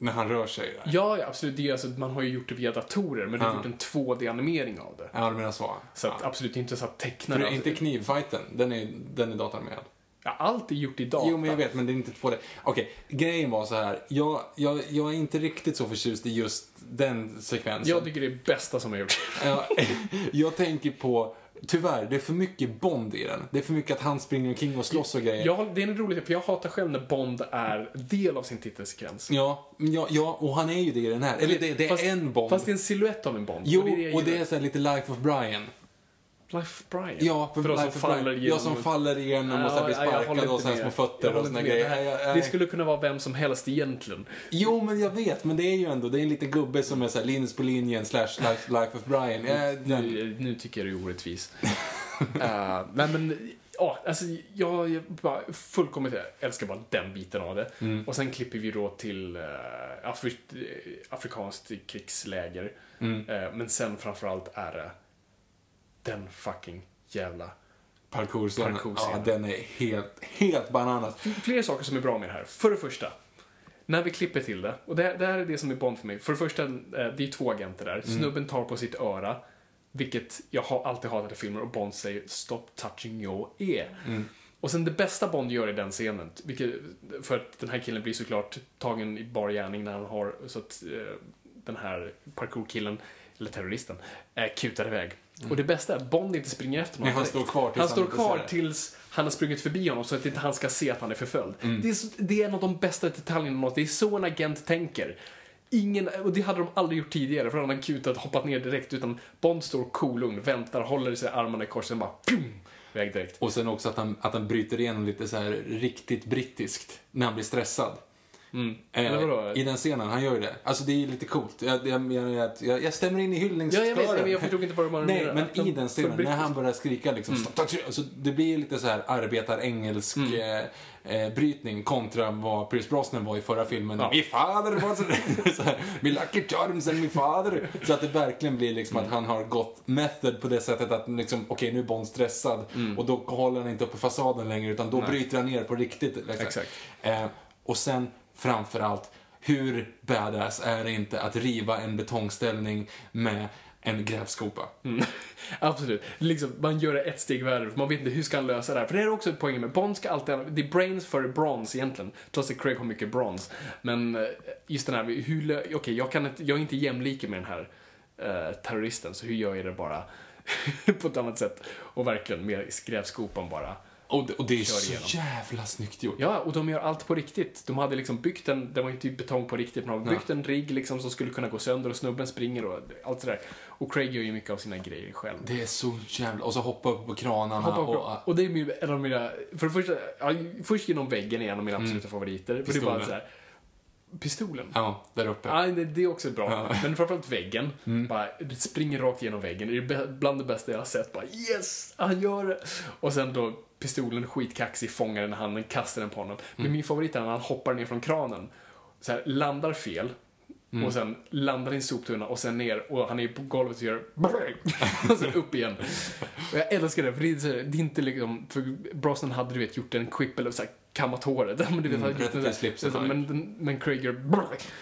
[SPEAKER 2] När han rör sig där.
[SPEAKER 3] Ja, ja, absolut. Det är alltså, man har ju gjort det via datorer, men de har
[SPEAKER 2] Ja.
[SPEAKER 3] gjort en 2D-animering av det.
[SPEAKER 2] Ja, du menar så.
[SPEAKER 3] Så att,
[SPEAKER 2] ja.
[SPEAKER 3] absolut inte så att
[SPEAKER 2] För
[SPEAKER 3] tecknare...
[SPEAKER 2] det är inte knivfighten, den är, den är datanimerad.
[SPEAKER 3] ja, allt är gjort i data.
[SPEAKER 2] Jo, men jag vet, men det är inte 2D. Okej, grejen var så här. Jag, jag, jag är inte riktigt så förtjust i just den sekvensen.
[SPEAKER 3] Jag tycker det är bästa som har gjorts.
[SPEAKER 2] Ja, jag tänker på, tyvärr, det är för mycket Bond i den. Det är för mycket att han springer omkring och slåss och grejer.
[SPEAKER 3] Ja, det är en rolig för jag hatar själv när Bond är del av sin titelsekvens.
[SPEAKER 2] Ja, ja, ja, och han är ju det i den här. Eller det, det är
[SPEAKER 3] Fast-
[SPEAKER 2] en Bond.
[SPEAKER 3] Fast det är en silhuett av en Bond.
[SPEAKER 2] Jo,
[SPEAKER 3] det är jag
[SPEAKER 2] och det är så här lite Life of Brian.
[SPEAKER 3] Life of Brian?
[SPEAKER 2] Ja, för,
[SPEAKER 3] för de som faller igenom...
[SPEAKER 2] Ja, som faller igenom och här blir
[SPEAKER 3] Ja, jag håller
[SPEAKER 2] sparkad och
[SPEAKER 3] med.
[SPEAKER 2] små fötter och såna grejer.
[SPEAKER 3] Det, skulle kunna vara vem som helst egentligen.
[SPEAKER 2] Jo, men jag vet, men det är ju ändå, det är en liten gubbe som är så här Linus på linjen slash Life, life of Brian.
[SPEAKER 3] Nu, nu tycker jag det är orättvis. uh, men, men ja, alltså jag, jag bara fullkomligt älskar bara den biten av det.
[SPEAKER 2] Mm.
[SPEAKER 3] Och sen klipper vi då till uh, Afri eh, afrikanskt krigsläger.
[SPEAKER 2] Mm.
[SPEAKER 3] Eh, men sen framförallt är det den fucking jävla
[SPEAKER 2] parkourscenen.
[SPEAKER 3] Parkourscenen.
[SPEAKER 2] Ja, den är helt, helt bananas.
[SPEAKER 3] flera saker som är bra med det här. För det första, när vi klipper till det, och det, här- det här är det som är Bond för mig. För det första, eh, det är två agenter där. Snubben tar på sitt öra, vilket jag har alltid hatat i filmer, och Bond säger “Stop touching your ear”. Och sen det bästa Bond gör i den scenen, vilket, för att den här killen blir såklart tagen i bar gärning när han har, så att eh, den här parkourkillen, eller terroristen, eh, kutar iväg. Och det bästa är att Bond inte springer efter honom
[SPEAKER 2] Nej, han
[SPEAKER 3] direkt.
[SPEAKER 2] står kvar tills
[SPEAKER 3] Han
[SPEAKER 2] han
[SPEAKER 3] står
[SPEAKER 2] inte
[SPEAKER 3] kvar tills han har sprungit förbi honom så att inte han ska se att han är förföljd.
[SPEAKER 2] Mm.
[SPEAKER 3] Det, är det är en av de bästa detaljerna något. Det är så en agent tänker. Ingen, och det hade de aldrig gjort tidigare för han hade kutat hoppat ner direkt utan Bond står kolugn, väntar, håller sig armarna i kors och sen bara pum, iväg direkt.
[SPEAKER 2] Och sen också att han, att han bryter igenom lite så här riktigt brittiskt när han blir stressad.
[SPEAKER 3] Mm.
[SPEAKER 2] Eh? I den scenen, han gör ju det. Alltså det är lite coolt. Jag, jag, jag, jag, jag stämmer in i
[SPEAKER 3] Ja,
[SPEAKER 2] hyllningskören.
[SPEAKER 3] jag vet, men jag förstod inte vad menade.
[SPEAKER 2] Nej, men i
[SPEAKER 3] de-
[SPEAKER 2] den scenen, när han börjar skrika liksom,
[SPEAKER 3] Mm.
[SPEAKER 2] Alltså, det blir lite så här arbetar-engelsk eh, eh, brytning kontra vad Pierce Brosnan var i förra filmen.
[SPEAKER 3] Ja.
[SPEAKER 2] Min fader var så, så här, min lucky charms and min fader. Så att det verkligen blir liksom
[SPEAKER 3] Mm.
[SPEAKER 2] att han har gått method på det sättet att liksom, okej nu är Bond stressad och då håller han inte uppe fasaden längre utan då
[SPEAKER 3] Mm. Nej.
[SPEAKER 2] bryter han ner på riktigt. Liksom.
[SPEAKER 3] Exakt.
[SPEAKER 2] Eh, och sen framförallt, hur badass är det inte att riva en betongställning med en grävskopa?
[SPEAKER 3] Mm. Absolut. Liksom, man gör det ett steg värre, för man vet inte hur ska han lösa det här. För det är också ett poäng med Bond ska alltid, det är brains för brons egentligen. Trots att Craig har mycket brons. Men eh, just den här, hur, okej okej, jag kan inte, jag är inte jämlik med den här eh, terroristen, så hur gör jag det bara på ett annat sätt? Och verkligen med grävskopan bara.
[SPEAKER 2] Och det, och det är så
[SPEAKER 3] igenom.
[SPEAKER 2] jävla snyggt gjort.
[SPEAKER 3] Ja, och de gör allt på riktigt. De hade liksom byggt en, det var inte betong på riktigt, men de hade byggt en rigg liksom som skulle kunna gå sönder och snubben springer och allt sådär. Och Craig gör ju mycket av sina grejer själv.
[SPEAKER 2] Det är så jävla... Och så hoppa upp på kranarna
[SPEAKER 3] Hoppa upp,
[SPEAKER 2] och...
[SPEAKER 3] och det är en av mina, för det första, ja, först genom väggen är en av mina absoluta favoriter. För det är bara
[SPEAKER 2] Mm. Pistolen.
[SPEAKER 3] så här, pistolen?
[SPEAKER 2] Ja, där uppe.
[SPEAKER 3] Ja, det, det är också bra.
[SPEAKER 2] Ja. Mm.
[SPEAKER 3] Men framförallt väggen. Bara, det springer rakt genom väggen. Det är bland det bästa jag har sett. Bara yes, han gör det. Och sen då pistolen skitkaxig, fångar den i handen, kastar den på honom.
[SPEAKER 2] Mm.
[SPEAKER 3] Men min favorit är när han hoppar ner från kranen. Så här, landar fel. Och sen landar i en soptunna och sen ner och han är på golvet och gör och sen upp igen. Och jag älskar det, för det är, det inte liksom, för Brosnan hade du vet gjort en quip eller så här, kammat håret. Men, du vet,
[SPEAKER 2] Mm, rätt i slipsen,
[SPEAKER 3] så men, men Craig gör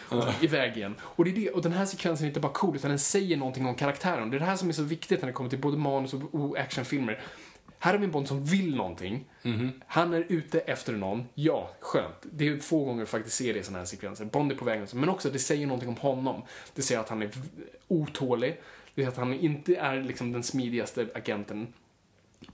[SPEAKER 3] och så iväg igen. Och, det är det, och den här sekvensen är inte bara cool, utan den säger någonting om karaktären. Det är det här som är så viktigt när det kommer till både manus och, och actionfilmer. Här har vi en Bond som vill någonting.
[SPEAKER 2] Mhm.
[SPEAKER 3] Han är ute efter någon. Ja, skönt. Det är få gånger vi faktiskt ser det i sådana här sekvenser. Bond är på väg, men också det säger någonting om honom. Det säger att han är otålig. Det säger att han inte är liksom den smidigaste agenten.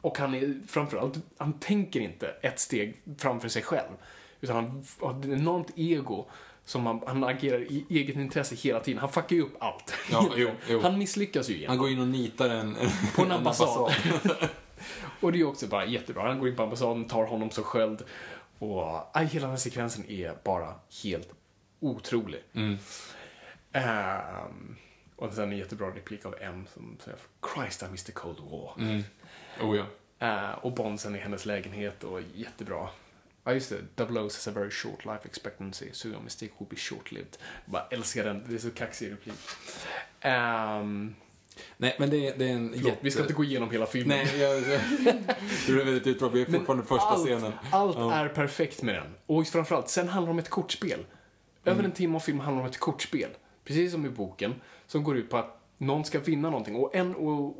[SPEAKER 3] Och han är framförallt, han tänker inte ett steg framför sig själv. Utan han har ett enormt ego som han, han agerar i eget intresse hela tiden. Han fuckar ju upp allt.
[SPEAKER 2] Ja, jo, jo.
[SPEAKER 3] Han misslyckas ju igen.
[SPEAKER 2] Han går in och nitar en,
[SPEAKER 3] På en ambassad. Och det är också bara jättebra. Han går in på ambassaden, tar honom som sköld. Och aj, hela den här sekvensen är bara helt otrolig.
[SPEAKER 2] Mm.
[SPEAKER 3] Ehm, och sen en jättebra replik av M som säger Christ I miss the Cold War.
[SPEAKER 2] Mm. Oh ja.
[SPEAKER 3] Eh, och Bond sen i hennes lägenhet och jättebra. Ja just det, Double O's has a very short life expectancy, so your mistake will be short-lived. Jag bara älskar den, det är så kaxig replik. Um,
[SPEAKER 2] Nej, men det, är- det är en
[SPEAKER 3] förlåt, vi ska inte gå igenom hela filmen.
[SPEAKER 2] Nej, jag, jag, du är väldigt utbra. Vi är fortfarande första
[SPEAKER 3] allt,
[SPEAKER 2] scenen.
[SPEAKER 3] Allt
[SPEAKER 2] Ja.
[SPEAKER 3] är perfekt med den. Och framförallt, sen handlar det om ett kortspel. Över
[SPEAKER 2] Mm.
[SPEAKER 3] en timme av film handlar om ett kortspel. Precis som i boken. Som går ut på att någon ska vinna någonting. Och, en, och,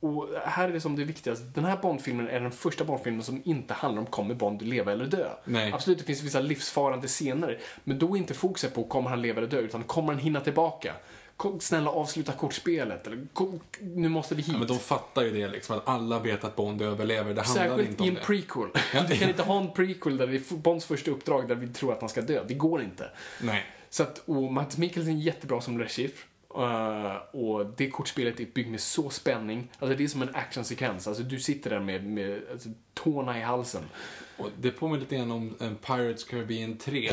[SPEAKER 3] och här är det som det viktigaste. Den här Bondfilmen är den första Bondfilmen som inte handlar om kommer Bond leva eller dö.
[SPEAKER 2] Nej.
[SPEAKER 3] Absolut, det finns vissa livsfarande scener. Men då är inte fokuset på kommer han leva eller dö, utan kommer han hinna tillbaka? Kom, snälla avsluta kortspelet. Eller, kom, nu måste vi hit.
[SPEAKER 2] Ja, men de fattar ju det liksom, att alla vet att Bond överlever. Det handlar
[SPEAKER 3] Särskilt
[SPEAKER 2] inte
[SPEAKER 3] i
[SPEAKER 2] om
[SPEAKER 3] en
[SPEAKER 2] det.
[SPEAKER 3] prequel. Du kan inte ha en prequel där är Bonds första uppdrag där vi tror att han ska dö. Det går inte.
[SPEAKER 2] Nej.
[SPEAKER 3] Så att, och Matt Mikkelsen är jättebra som Le Chiffre. Uh, och det kortspelet är byggt med så spänning. Alltså det är som en actionsekvens. Alltså du sitter där med, med alltså, tårna i halsen.
[SPEAKER 2] Och det påminner lite grann om en Pirates Caribbean 3.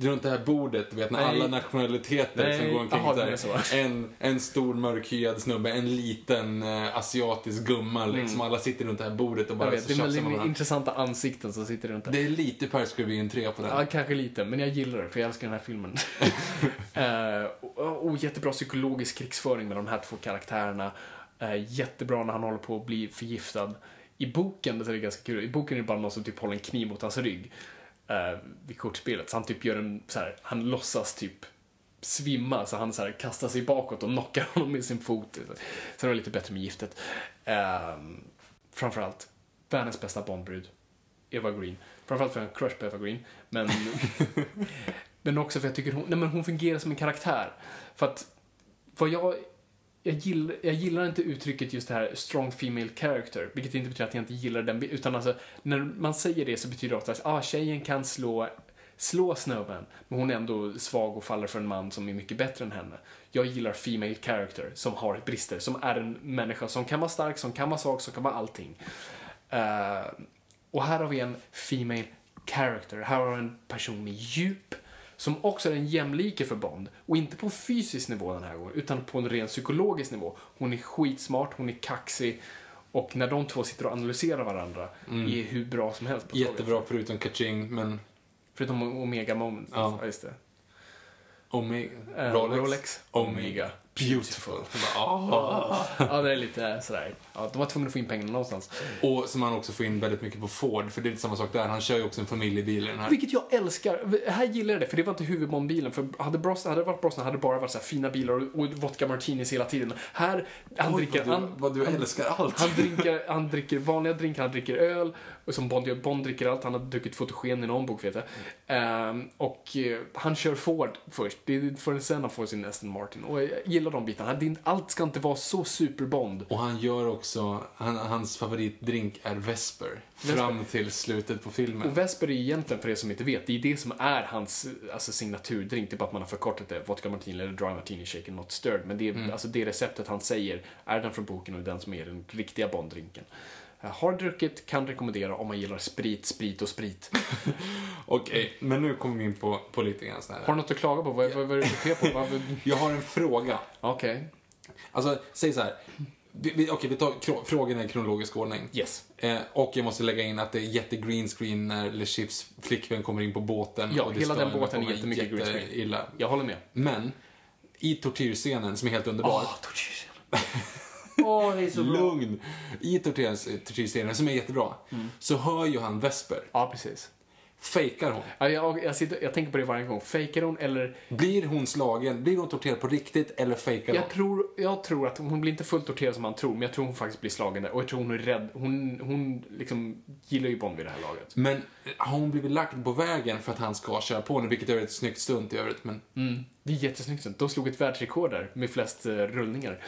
[SPEAKER 2] Runt det här bordet, du vet när
[SPEAKER 3] Nej.
[SPEAKER 2] alla nationaliteter
[SPEAKER 3] Nej.
[SPEAKER 2] som går omkring
[SPEAKER 3] det är så.
[SPEAKER 2] En, en stor mörkhyad snubbe, en liten eh, asiatisk gumma liksom. Alla sitter runt det här bordet och bara
[SPEAKER 3] Mm. Jag vet, det är
[SPEAKER 2] så tjafsar
[SPEAKER 3] väldigt
[SPEAKER 2] med
[SPEAKER 3] intressanta ansikten som sitter runt där.
[SPEAKER 2] Det är lite Pirates Caribbean 3 på den.
[SPEAKER 3] Ja, kanske lite, men jag gillar det för jag älskar den här filmen. Och, och jättebra psykologisk krigsföring med de här två karaktärerna. Eh, jättebra när han håller på att bli förgiftad. I boken, det är det ganska kul, i boken är det bara någon som typ håller en kniv mot hans rygg uh, vid kortspelet. Så han typ gör en, så här, han låtsas typ svimma, så han så här, kastar sig bakåt och knockar honom med sin fot. Sen är det lite bättre med giftet. Um, framförallt, världens bästa Bondbrud. Eva Green. Framförallt för att jag har en crush på Eva Green. Men, men också för att jag tycker hon, nej men hon fungerar som en karaktär. För att vad jag, jag, gillar, jag gillar inte uttrycket just det här strong female character, vilket inte betyder att jag inte gillar den, utan alltså när man säger det så betyder det ofta att ah, tjejen kan slå slå Snowman, men hon är ändå svag och faller för en man som är mycket bättre än henne. Jag gillar female character som har brister, som är en människa som kan vara stark, som kan vara svag, som kan vara allting. Uh, och här har vi en female character. Här har vi en person med djup som också är en jämlike för Bond. Och inte på fysisk nivå den här gången, utan på en ren psykologisk nivå. Hon är skitsmart, hon är kaxig och när de två sitter och analyserar varandra är hur bra som helst. På tåget.
[SPEAKER 2] Jättebra förutom Kaching, men
[SPEAKER 3] Förutom Omega Moment.
[SPEAKER 2] Ja.
[SPEAKER 3] Ja, just det.
[SPEAKER 2] Omega,
[SPEAKER 3] Eh,
[SPEAKER 2] Rolex,
[SPEAKER 3] Rolex,
[SPEAKER 2] Omega, beautiful.
[SPEAKER 3] Ja, det är lite sådär. Ja, de var tvungna att få in pengarna någonstans.
[SPEAKER 2] Och som han också får in väldigt mycket på Ford, för det är lite samma sak där. Han kör ju också en familjebil i den här.
[SPEAKER 3] Vilket jag älskar. Här gillar jag det, för det var inte huvudbondbilen. För hade, Brosnan, hade det varit Brosnan hade det bara varit så fina bilar och, och vodka martinis hela tiden. Här, han
[SPEAKER 2] Oj,
[SPEAKER 3] dricker...
[SPEAKER 2] vad,
[SPEAKER 3] han,
[SPEAKER 2] du, vad du
[SPEAKER 3] han,
[SPEAKER 2] älskar allt.
[SPEAKER 3] Han dricker, han dricker vanliga drinkar, han dricker öl. Och som Bond gör, Bond dricker allt. Han har druckit fotogen i någon bok, vet jag. Ehm, och eh, han kör Ford först. Det är förrän sen han får sin Aston Martin. Och jag gillar de bitarna. Allt ska inte vara så super-Bond.
[SPEAKER 2] Och han gör också, han, hans favoritdrink är Vesper. Fram till slutet på filmen.
[SPEAKER 3] Och Vesper är egentligen, för er som inte vet, det är det som är hans alltså, signaturdrink. Det är bara att man har förkortat det. Vodka martini eller dry martini shaken not stirred. Men det, är, alltså, det receptet han säger är den från boken och den som är den riktiga Bonddrinken. Eh, Har druckit, kan rekommendera om man gillar sprit, sprit och sprit.
[SPEAKER 2] Okej, men nu kommer vi in på, på lite grann sån här.
[SPEAKER 3] Har du något att klaga på? Vad, vad, vad är du för fel på? Vad-
[SPEAKER 2] Jag har en fråga.
[SPEAKER 3] Okej.
[SPEAKER 2] Alltså, säg så här. okej, vi tar frågorna i kronologisk ordning.
[SPEAKER 3] Yes.
[SPEAKER 2] Eh, och jag måste lägga in att det är jätte green screen när Le Chiffs flickvän kommer in på båten.
[SPEAKER 3] Ja,
[SPEAKER 2] och det
[SPEAKER 3] hela den båten är jättemycket green screen.
[SPEAKER 2] jätteilla.
[SPEAKER 3] Jag håller med.
[SPEAKER 2] Men, i tortyrscenen som är helt underbar.
[SPEAKER 3] Åh, tortyrscenen. Åh, det är så bra.
[SPEAKER 2] Lugn! I tortyrs- tortyrscenen, som är jättebra,
[SPEAKER 3] Mm.
[SPEAKER 2] så hör ju han Vesper.
[SPEAKER 3] Ja, precis.
[SPEAKER 2] Fejkar hon?
[SPEAKER 3] Ja, jag, jag, sitter, jag tänker på det varje gång. Fejkar hon eller...
[SPEAKER 2] Blir hon slagen? Blir hon torterad på riktigt eller fejkar hon?
[SPEAKER 3] Jag tror, jag tror att hon blir inte fullt torterad som man tror, men jag tror hon faktiskt blir slagen där. Och jag tror hon är rädd. Hon, hon liksom gillar ju Bond vid det här laget.
[SPEAKER 2] Men har hon blivit lagd på vägen för att han ska köra på henne, vilket är ett snyggt stunt i övrigt, men...
[SPEAKER 3] Mm. Det är jättesnyggt. De slog ett världsrekord där med flest uh, rullningar.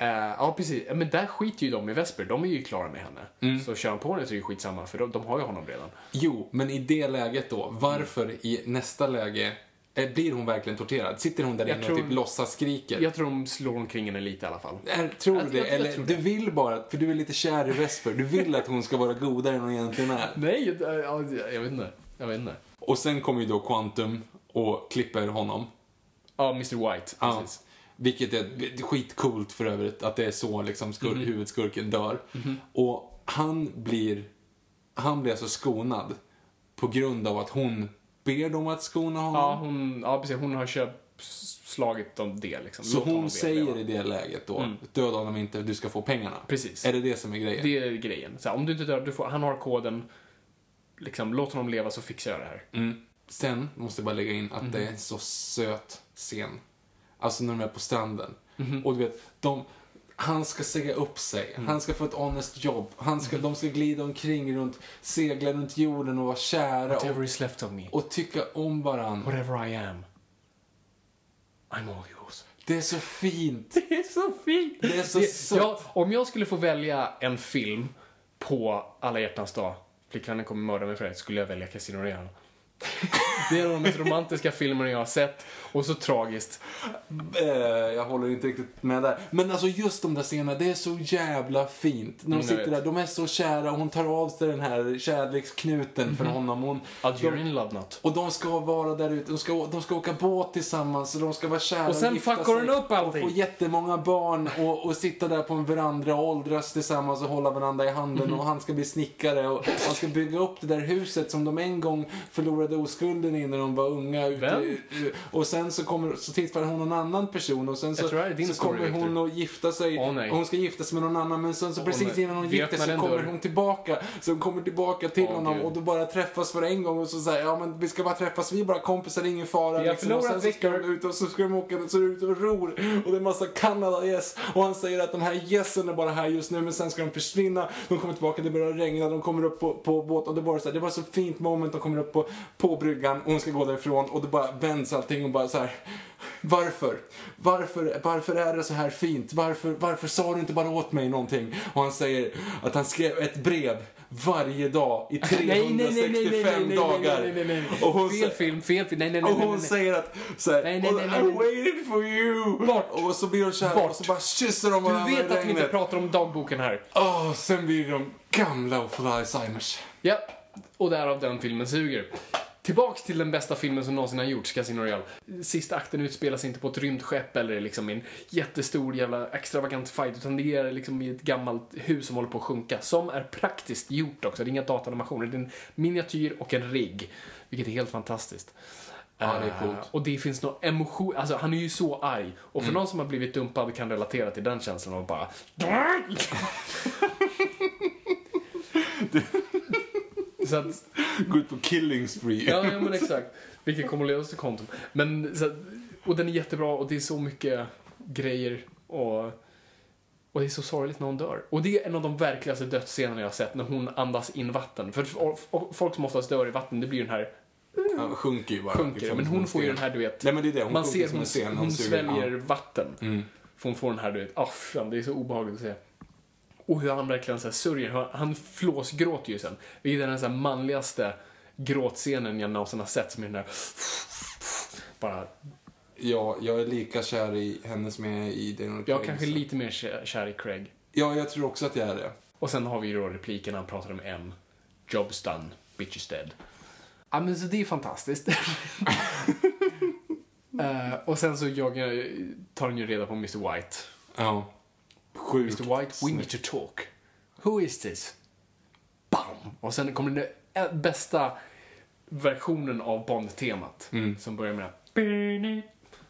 [SPEAKER 3] Eh, ja, precis. Men där skiter ju de i Vesper. De är ju klara med henne.
[SPEAKER 2] Mm.
[SPEAKER 3] Så kör han på henne så är det skitsamma, för de, de har ju honom redan.
[SPEAKER 2] Jo, men i det läget då, varför i nästa läge eh, blir hon verkligen torterad? Sitter hon där
[SPEAKER 3] Jag
[SPEAKER 2] inne
[SPEAKER 3] tror-
[SPEAKER 2] och typ låtsas skriker?
[SPEAKER 3] Jag tror de slår omkring henne lite i alla fall.
[SPEAKER 2] Är, tror
[SPEAKER 3] Jag-
[SPEAKER 2] du det?
[SPEAKER 3] jag-
[SPEAKER 2] Eller
[SPEAKER 3] tror
[SPEAKER 2] du vill bara, för du är lite kär i Vesper, du vill att hon ska vara godare än hon egentligen är.
[SPEAKER 3] Nej, jag, vet inte. Jag vet inte.
[SPEAKER 2] Och sen kommer ju då Quantum och klipper honom.
[SPEAKER 3] Ja, Mr White.
[SPEAKER 2] Ja. Vilket är skitcoolt för övrigt, att det är så liksom skur-
[SPEAKER 3] Mhm.
[SPEAKER 2] huvudskurken dör. Och han blir, han blir alltså skonad på grund av att hon ber dem att skona honom.
[SPEAKER 3] Ja, hon, ja, precis. Hon har köpt, slagit om det liksom.
[SPEAKER 2] Så
[SPEAKER 3] Låt
[SPEAKER 2] hon säger i det läget då,
[SPEAKER 3] Mm.
[SPEAKER 2] döda honom inte, du ska få pengarna.
[SPEAKER 3] Precis.
[SPEAKER 2] Är det det som är grejen?
[SPEAKER 3] Det är grejen. Så här, om du inte dör, du får, han har koden. Liksom, låt honom leva så fixar jag det här.
[SPEAKER 2] Mm. Sen måste jag bara lägga in att
[SPEAKER 3] Mhm.
[SPEAKER 2] det är en så söt scen. Alltså när de är på stranden.
[SPEAKER 3] Mhm.
[SPEAKER 2] Och du vet, de, han ska säga upp sig.
[SPEAKER 3] Mm.
[SPEAKER 2] Han ska få ett honest jobb. Han ska, De ska glida omkring runt, segla runt jorden och vara kära.
[SPEAKER 3] Whatever
[SPEAKER 2] Och,
[SPEAKER 3] is left of me.
[SPEAKER 2] och tycka om varandra.
[SPEAKER 3] Whatever I am. I'm all yours.
[SPEAKER 2] Det är så fint.
[SPEAKER 3] Det är så fint!
[SPEAKER 2] Det är så sött.
[SPEAKER 3] ja, Om jag skulle få välja en film på alla hjärtans dag, Flickvännen kommer mörda mig för det, skulle jag välja Casino Royale. Det är en av de mest romantiska filmerna jag har sett och så tragiskt.
[SPEAKER 2] Eh, jag håller inte riktigt med där. Men alltså just de där scenerna, det är så jävla fint. När de
[SPEAKER 3] Mm,
[SPEAKER 2] sitter där, de är så kära och hon tar av sig den här kärleksknuten för honom. Hon,
[SPEAKER 3] you're
[SPEAKER 2] de,
[SPEAKER 3] in love not.
[SPEAKER 2] och de ska vara där ute, de ska, de ska åka båt tillsammans och de ska vara kära
[SPEAKER 3] Och sen
[SPEAKER 2] gifta
[SPEAKER 3] fuckar hon upp allting.
[SPEAKER 2] Och få jättemånga barn och, och sitta där på en veranda och åldras tillsammans och hålla varandra i handen
[SPEAKER 3] Mhm.
[SPEAKER 2] och han ska bli snickare och han ska bygga upp det där huset som de en gång förlorade oskulden i när de var unga. Ute,
[SPEAKER 3] Vem?
[SPEAKER 2] och sen så, kommer, så tittar hon någon annan person och sen så, så kommer hon att gifta sig. Och hon ska gifta sig med någon annan men sen så
[SPEAKER 3] Åh,
[SPEAKER 2] precis innan hon gifter sig
[SPEAKER 3] en
[SPEAKER 2] kommer
[SPEAKER 3] dörr.
[SPEAKER 2] hon tillbaka. Så hon kommer tillbaka till
[SPEAKER 3] Åh,
[SPEAKER 2] honom
[SPEAKER 3] Gud.
[SPEAKER 2] och då bara träffas för en gång och så säger ja men vi ska bara träffas, vi är bara kompisar, ingen fara. Liksom. och sen så ska de ut och så ska de åka så är ute och ror och det är massa Canada yes och han säger att de här gässen är bara här just nu men sen ska de försvinna. De kommer tillbaka, det börjar regna, de kommer upp på, på båt och det bara så här, det var så fint moment, de kommer upp på, på bryggan och hon ska gå därifrån och det bara vänds allting och bara så här. Varför? Varför, varför är det så här fint? Varför, varför sa du inte bara åt mig någonting? Och han säger att han skrev ett brev varje dag i 365 dagar. Och hon
[SPEAKER 3] fel film, fel film. Nej, nej, nej.
[SPEAKER 2] och hon säger att så här,
[SPEAKER 3] Nej, nej, nej, nej,
[SPEAKER 2] I waited for you.
[SPEAKER 3] Bort.
[SPEAKER 2] Och så blir de kära
[SPEAKER 3] Bort.
[SPEAKER 2] och så bara kysser de varandra
[SPEAKER 3] Du vet att vi inte pratar om dagboken här.
[SPEAKER 2] Åh, sen blir de gamla och får Alzheimers.
[SPEAKER 3] Ja, och därav den filmen suger. Tillbaks till den bästa filmen som någonsin har gjorts, Casino Royale. Sista akten utspelas inte på ett rymdskepp eller liksom i en jättestor jävla extravagant fight, utan det är liksom i ett gammalt hus som håller på att sjunka. Som är praktiskt gjort också, det är inga datanimationer, det är en miniatyr och en rigg. Vilket är helt fantastiskt.
[SPEAKER 2] Ja, det är
[SPEAKER 3] Eh,
[SPEAKER 2] coolt.
[SPEAKER 3] och det finns någon emotion, alltså han är ju så arg. Och för
[SPEAKER 2] Mm.
[SPEAKER 3] någon som har blivit dumpad kan relatera till den känslan av bara... så att,
[SPEAKER 2] Gå ut på killing spree.
[SPEAKER 3] Ja, ja men exakt. Vilket kommer att leda oss till konton. Men, så, att- och den är jättebra och det är så mycket grejer och, och det är så sorgligt när hon dör. Och det är en av de verkligaste dödsscenerna jag har sett, när hon andas in vatten. För folk som oftast dör i vatten, det blir den här,
[SPEAKER 2] Han sjunker ju bara.
[SPEAKER 3] sjunker.
[SPEAKER 2] ifrån
[SPEAKER 3] Men hon får ju den här, du vet,
[SPEAKER 2] Nej men det är det, hon
[SPEAKER 3] man ser hon,
[SPEAKER 2] sten.
[SPEAKER 3] hon
[SPEAKER 2] suger-
[SPEAKER 3] sväljer vatten.
[SPEAKER 2] Mm.
[SPEAKER 3] För hon får den här, du vet, ah, fan, det är så obehagligt att se. Och hur han verkligen så här sörjer. Han- Han flåsgråter ju sen. Vilket är den så här manligaste gråtscenen jag någonsin har sett. Som är den där... Bara...
[SPEAKER 2] Ja, jag är lika kär i henne som jag är i Daniel
[SPEAKER 3] Jag är
[SPEAKER 2] Craig,
[SPEAKER 3] kanske
[SPEAKER 2] så-
[SPEAKER 3] lite mer kär, kär i Craig.
[SPEAKER 2] Ja, jag tror också att jag är det.
[SPEAKER 3] Och sen har vi ju då repliken han pratar om M. Job's done, bitch is dead. Ja men så det är fantastiskt. Eh, och sen så jag, tar han ju reda på Mr White.
[SPEAKER 2] Ja. Sjukt
[SPEAKER 3] Mr White, we need to talk. Who is this? Bam! Och sen kommer den eh, bästa versionen av Bond-temat.
[SPEAKER 2] Mm.
[SPEAKER 3] Som börjar med det.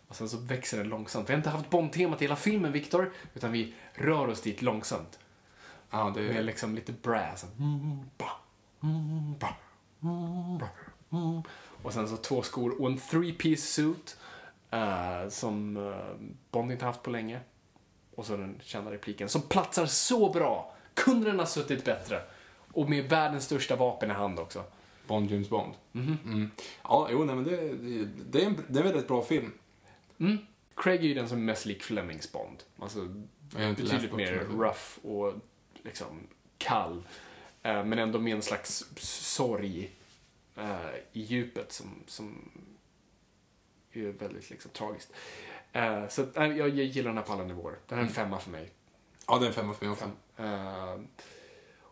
[SPEAKER 3] Och sen så växer den långsamt. Vi har inte haft Bond-temat i hela filmen, Victor. Utan vi rör oss dit långsamt.
[SPEAKER 2] Ja, det
[SPEAKER 3] Med liksom lite brass. Bra, bra, bra. Och sen så två skor och en three-piece suit. eh, som eh, Bond inte haft på länge. Och så den kända repliken som platsar så bra. Kunde den ha suttit bättre? Och med världens största vapen i hand också.
[SPEAKER 2] Bond, James Bond.
[SPEAKER 3] Mhm.
[SPEAKER 2] Mm. Ja, jo, nej, men det, det, det, är en, det är en väldigt bra film.
[SPEAKER 3] Mm. Craig är ju den som är mest lik Flemings Bond. Alltså betydligt mer rough och liksom kall. Eh, men ändå med en slags sorg eh, i djupet som, som är väldigt liksom tragiskt. Eh, så att, nej, jag, jag gillar den här på alla nivåer. Den här är en femma för mig.
[SPEAKER 2] Ja, det är en femma för mig också.
[SPEAKER 3] Eh,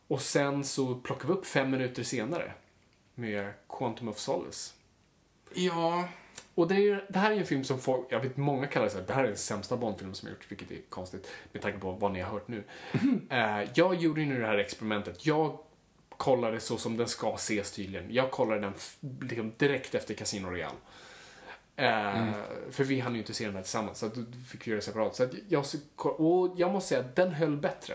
[SPEAKER 3] och sen så plockar vi upp fem minuter senare med Quantum of Solace.
[SPEAKER 2] Ja,
[SPEAKER 3] Och det, är, det här är ju en film som folk, jag vet många kallar det det här är den sämsta Bondfilmen som har gjorts, vilket är konstigt med tanke på vad ni har hört nu. Eh, jag gjorde ju nu det här experimentet. Jag kollade så som den ska ses tydligen. Jag kollade den liksom direkt efter Casino Royale. Eh, För vi hann ju inte se den här tillsammans, så att då fick göra det separat. Så jag, och jag måste säga att den höll bättre.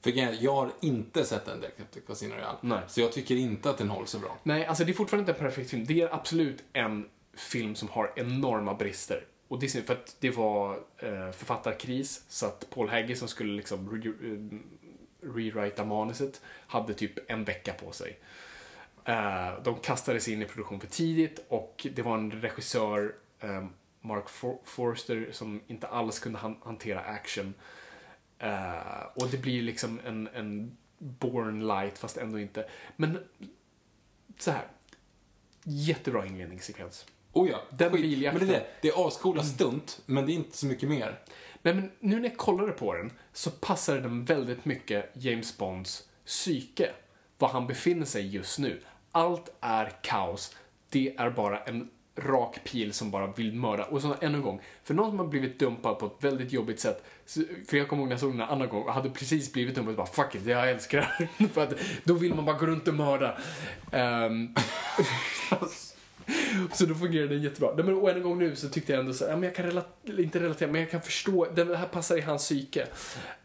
[SPEAKER 2] för jag har inte sett den direkt efter Casino Royale.
[SPEAKER 3] Nej.
[SPEAKER 2] Så jag tycker inte att den håller så bra.
[SPEAKER 3] Nej, alltså det är fortfarande inte en perfekt film. Det är absolut en film som har enorma brister. Och det är synd, för att det var eh, författarkris, så att Paul Hagge som skulle liksom re- eh, rewrita manuset hade typ en vecka på sig. Eh, de kastades in i produktion för tidigt och det var en regissör, eh, Mark For- Forster, som inte alls kunde han- hantera action. Eh, och det blir liksom en, en Born light fast ändå inte. Men så här. Jättebra inledningssekvens.
[SPEAKER 2] Oh ja,
[SPEAKER 3] Den biljakten.
[SPEAKER 2] Men det är det. Det är ascoola stunt, men det är inte så mycket mer.
[SPEAKER 3] Nej, men nu när jag kollade på den så passar den väldigt mycket James Bonds psyke. Var han befinner sig just nu. Allt är kaos. Det är bara en rak pil som bara vill mörda. Och så ännu en gång, för någon som har blivit dumpad på ett väldigt jobbigt sätt. För jag kommer ihåg när jag såg den en annan gång och hade precis blivit dumpad och bara fuck it, jag älskar det här." För att då vill man bara gå runt och mörda. Um, Så då fungerar den jättebra. Men, och en gång nu så tyckte jag ändå så ja, men jag kan relatera, inte relatera, men jag kan förstå, det här passar i hans psyke.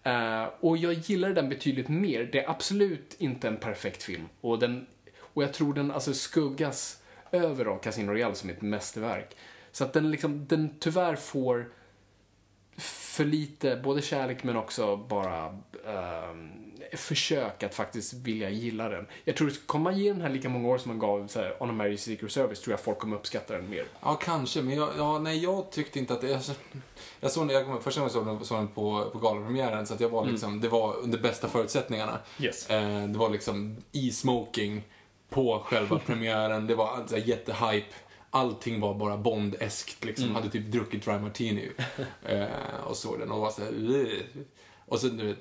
[SPEAKER 3] Uh, och jag gillar den betydligt mer. Det är absolut inte en perfekt film. Och, den, och jag tror den alltså skuggas över av Casino Royale som ett mästerverk. Så att den liksom, den tyvärr får för lite, både kärlek men också bara ehm, försök att faktiskt vilja gilla den. Jag tror kommer man ge den här lika många år som man gav så här, On a Mary Secret Service tror jag folk kommer uppskatta den mer.
[SPEAKER 2] Ja, kanske, men jag, ja, nej, jag tyckte inte att det... Jag såg den, jag första gången såg den, såg den på, på galapremiären, så att jag var liksom, det var under bästa förutsättningarna.
[SPEAKER 3] Yes.
[SPEAKER 2] Eh, det var liksom i smoking på själva premiären, det var alltså, jättehype. Allting var bara Bond-eskt, liksom. Hade typ druckit dry martini eh, och såg den och var så här. Och sen, du vet,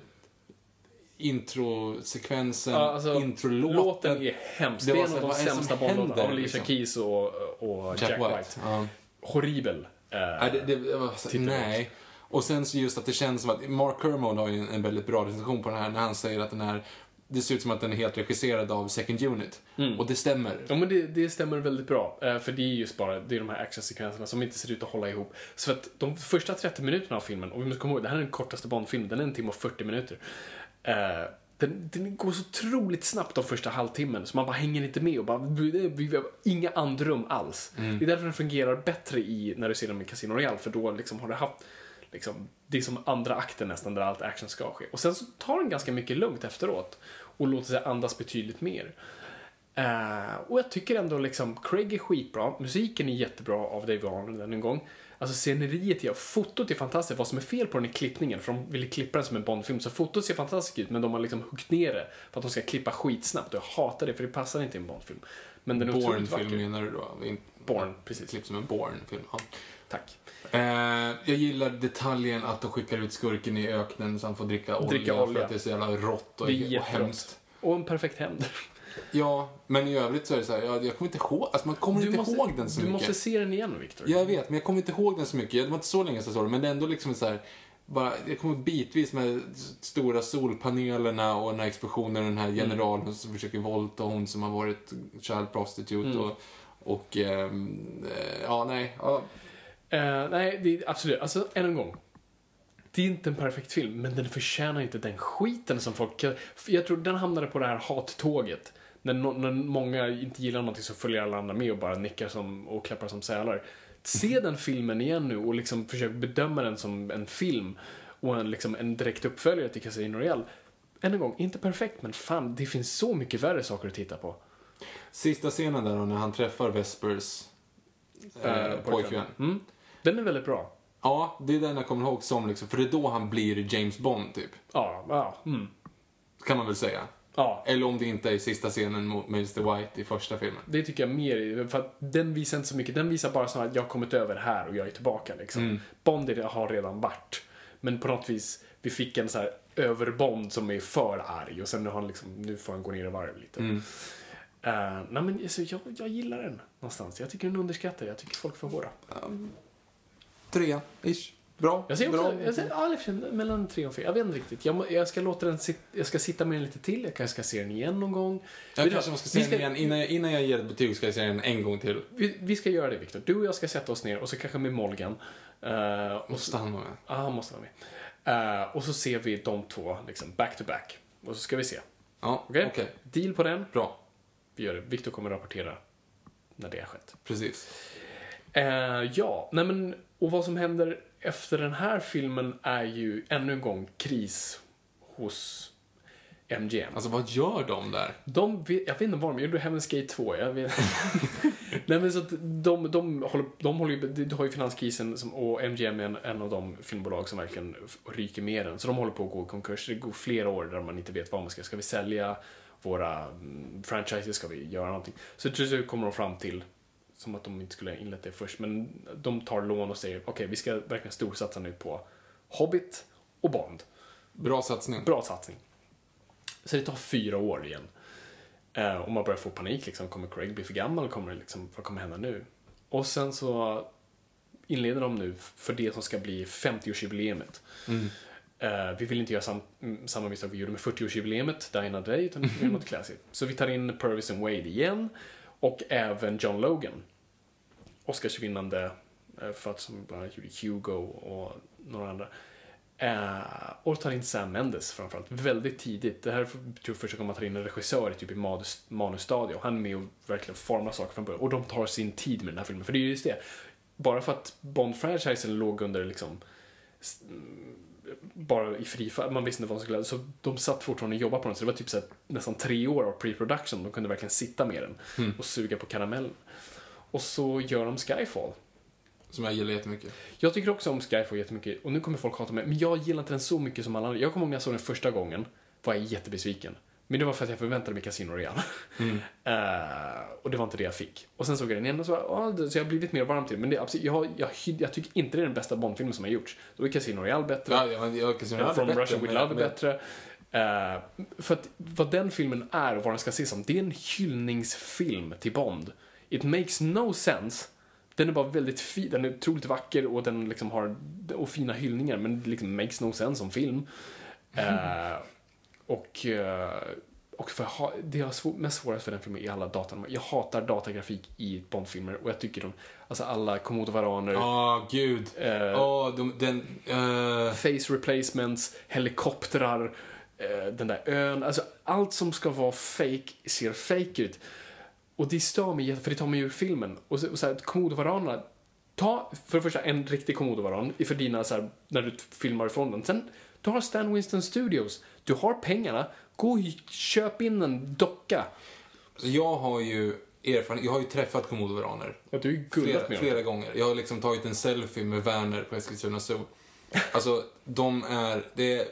[SPEAKER 2] introsekvensen,
[SPEAKER 3] Ja, alltså,
[SPEAKER 2] introlåten.
[SPEAKER 3] Låten är hemsk.
[SPEAKER 2] Det
[SPEAKER 3] Det, är en
[SPEAKER 2] så
[SPEAKER 3] av de sämsta Bondlåtarna. Av Alicia
[SPEAKER 2] liksom?
[SPEAKER 3] Keys och, och Jack,
[SPEAKER 2] Jack
[SPEAKER 3] White.
[SPEAKER 2] White. Ja.
[SPEAKER 3] Horribel. Eh,
[SPEAKER 2] Nej, det, det var så, nej. Och sen så just att det känns som att Mark Kermode har ju en, en väldigt bra recension på den här när han säger att den här det ser ut som att den är helt regisserad av Second Unit. Och det stämmer.
[SPEAKER 3] Ja, men det, det stämmer väldigt bra. Eh, För det är just bara det är de här actionsekvenserna som inte ser ut att hålla ihop. Så att de första 30 minuterna av filmen, och vi måste komma ihåg, det här är den kortaste Bond-filmen, den är en timme och 40 minuter. Eh, Den, den går så otroligt snabbt de första halvtimmen, så man bara hänger inte med och bara, vi har inga andrum alls. Det är därför den fungerar bättre i, när du ser den med Casino Royale, för då liksom har du haft Liksom, det är som andra akten nästan, där allt action ska ske. Och sen så tar den ganska mycket lugnt efteråt och låter sig andas betydligt mer. Eh, och jag tycker ändå liksom, Craig är skitbra, musiken är jättebra av Dave Arnold än en gång. Alltså sceneriet, ja, fotot är fantastiskt. Vad som är fel på den är klippningen, för de ville klippa den som en Bondfilm. Så fotot ser fantastiskt ut, men de har liksom huggit ner det för att de ska klippa skitsnabbt. Och jag hatar det, för det passar inte i en Bondfilm. Men den är
[SPEAKER 2] Born-film menar du då?
[SPEAKER 3] Born, precis.
[SPEAKER 2] Klipp som en Born-film. Ja.
[SPEAKER 3] Tack.
[SPEAKER 2] Eh, jag gillar detaljen att de skickar ut skurken i öknen så han får dricka olja,
[SPEAKER 3] Dricka olja.
[SPEAKER 2] för att det är så jävla rått och, och hemskt.
[SPEAKER 3] Och en perfekt hämnd.
[SPEAKER 2] Ja, men i övrigt så är det så här, jag, jag kommer inte ihåg, alltså man kommer inte ihåg den så
[SPEAKER 3] du
[SPEAKER 2] mycket.
[SPEAKER 3] måste se den igen, Victor.
[SPEAKER 2] Jag vet, men jag kommer inte ihåg den så mycket. Det var inte så länge sedan jag såg den, men det är ändå liksom så här. bara, det kommer bitvis med stora solpanelerna och den här explosionen, den här generalen som försöker våldta hon som har varit child prostitute och, och ehm, eh, ja, nej. Ja,
[SPEAKER 3] Eh, nej, det absolut. Alltså, än en gång. Det är inte en perfekt film, men den förtjänar inte den skiten som folk... Jag tror den hamnade på det här hattåget. När, no, när många inte gillar någonting så följer alla andra med och bara nickar som, och klappar som sälar. Se den filmen igen nu och liksom försök bedöma den som en film och en, liksom, en direkt uppföljare till Casino Royale. Än en gång, inte perfekt, men fan, det finns så mycket värre saker att titta på.
[SPEAKER 2] Sista scenen där då, när han träffar Vespers eh, pojkvän.
[SPEAKER 3] Mm. Den är väldigt bra.
[SPEAKER 2] Ja, det är den jag kommer ihåg som liksom, för det är då han blir James Bond typ.
[SPEAKER 3] Ja, ja. Mm.
[SPEAKER 2] Kan man väl säga.
[SPEAKER 3] ja.
[SPEAKER 2] Eller om det inte är sista scenen mot Mr. White i första filmen.
[SPEAKER 3] Det tycker jag mer, för att den visar inte så mycket. Den visar bara så att jag har kommit över här och jag är tillbaka liksom.
[SPEAKER 2] Mm.
[SPEAKER 3] Bond har redan varit. Men på något vis, vi fick en så här överbond som är för arg och sen nu, har han liksom, nu får han gå ner i varv lite.
[SPEAKER 2] Mm.
[SPEAKER 3] Eh, nej men alltså, jag, jag gillar den någonstans. Jag tycker den är underskattad. Jag tycker folk är för hårda.
[SPEAKER 2] Trea, ish. Bra.
[SPEAKER 3] Jag ser också,
[SPEAKER 2] Bra.
[SPEAKER 3] jag ser, ja, mellan tre och fyra. Jag vet inte riktigt. Jag, jag ska låta den sit, jag ska sitta med den lite till. Jag kanske ska se den igen någon gång.
[SPEAKER 2] Jag
[SPEAKER 3] du
[SPEAKER 2] kanske måste se
[SPEAKER 3] Vi
[SPEAKER 2] den
[SPEAKER 3] ska-
[SPEAKER 2] igen. Innan jag, innan jag ger ett betyg ska jag se den en gång till.
[SPEAKER 3] Vi, vi ska göra det Viktor. Du och jag ska sätta oss ner och så kanske med Molgan. Uh, och
[SPEAKER 2] Måste han vara med?
[SPEAKER 3] Ja, han måste vara med. Eh, och så ser vi de två liksom back to back. Och så ska vi se.
[SPEAKER 2] Ja,
[SPEAKER 3] Okej?
[SPEAKER 2] okej.
[SPEAKER 3] Deal på den.
[SPEAKER 2] Bra.
[SPEAKER 3] Vi gör det. Viktor kommer rapportera när det har skett.
[SPEAKER 2] Precis.
[SPEAKER 3] Eh, ja, nej men, och vad som händer efter den här filmen är ju ännu en gång kris hos MGM.
[SPEAKER 2] Alltså vad gör de där?
[SPEAKER 3] De, jag vet inte vad de gjorde, Heaven's Gate 2, jag vet Nej men så att de, de, håller, de håller ju, du har ju finanskrisen som, och MGM är en, en av de filmbolag som verkligen ryker med den. Så de håller på att gå i konkurs. Det går flera år där man inte vet vad man ska, ska vi sälja våra mm, franchises, ska vi göra någonting? Så till slut kommer de fram till, som att de inte skulle ha inlett det först, men de tar lån och säger okej, vi ska verkligen storsatsa nu på Hobbit och Bond.
[SPEAKER 2] Bra satsning.
[SPEAKER 3] Bra satsning. Så det tar fyra år igen. Eh, och man börjar få panik, liksom, kommer Craig bli för gammal? Kommer liksom, vad kommer hända nu? Och sen så inleder de nu för det som ska bli 50-årsjubileumet. Eh, vi vill inte göra sam, mm, samma misstag vi gjorde med 40-årsjubileumet, Die Another Day, utan vi vill göra något classy. Så vi tar in Purvis and Wade igen och även John Logan. Oscarsvinnande eh, för att som bland annat gjorde Hugo och några andra. Eh, och tar in Sam Mendes framförallt, väldigt tidigt. Det här är tror jag första gången man tar in en regissör i typ i manus, manusstadie. Han är med och verkligen formar saker från början. Och de tar sin tid med den här filmen, för det är ju just det. Bara för att Bond-franchisen låg under liksom bara i fri man visste inte vad som skulle Så de satt fortfarande och jobbade på den, så det var typ så nästan tre år av pre-production. De kunde verkligen sitta med den och suga på karamellen. Och så gör de Skyfall.
[SPEAKER 2] Som jag gillar jättemycket.
[SPEAKER 3] Jag tycker också om Skyfall jättemycket och nu kommer folk hata mig, men jag gillar inte den så mycket som alla andra. Jag kommer ihåg när jag såg den första gången, var jag jättebesviken. Men det var för att jag förväntade mig Casino Royale. Eh, och det var inte det jag fick. Och sen såg jag den igen och så, ja, det- så jag har blivit mer varm till det. Men det, absolut, jag, jag, jag tycker inte det är den bästa Bondfilmen som har gjorts. Då är Casino Royale bättre.
[SPEAKER 2] Ja, jag, jag, jag, jag,
[SPEAKER 3] From Russia With Love är bättre. Eh, för att vad den filmen är och vad den ska ses som, det är en hyllningsfilm till Bond. It makes no sense. Den är bara väldigt fin, den är otroligt vacker och den liksom har och fina hyllningar men det liksom makes no sense som film. Eh, och eh, och för ha, det jag svår, mest svårast för den filmen är alla datan. Jag hatar datagrafik i Bondfilmer och jag tycker de, alltså alla komodo-varaner,
[SPEAKER 2] Ja, gud.
[SPEAKER 3] Eh.
[SPEAKER 2] Åh, de, den... eh,
[SPEAKER 3] face replacements, helikoptrar, eh, den där ön. Alltså allt som ska vara fake ser fake ut. Och det stör mig för det tar mig ur filmen. Och så, och så här, komodovaranerna, ta för det första en riktig komodovaran för dina så här, när du filmar ifrån den. Sen, du har Stan Winston Studios, du har pengarna, gå och köp in en docka.
[SPEAKER 2] jag har ju erfarenhet, jag har ju träffat komodovaraner.
[SPEAKER 3] Ja, du är
[SPEAKER 2] Flera,
[SPEAKER 3] med
[SPEAKER 2] flera gånger. Jag har liksom tagit en selfie med Werner på Eskilstuna Zoo. Alltså, de är... Det är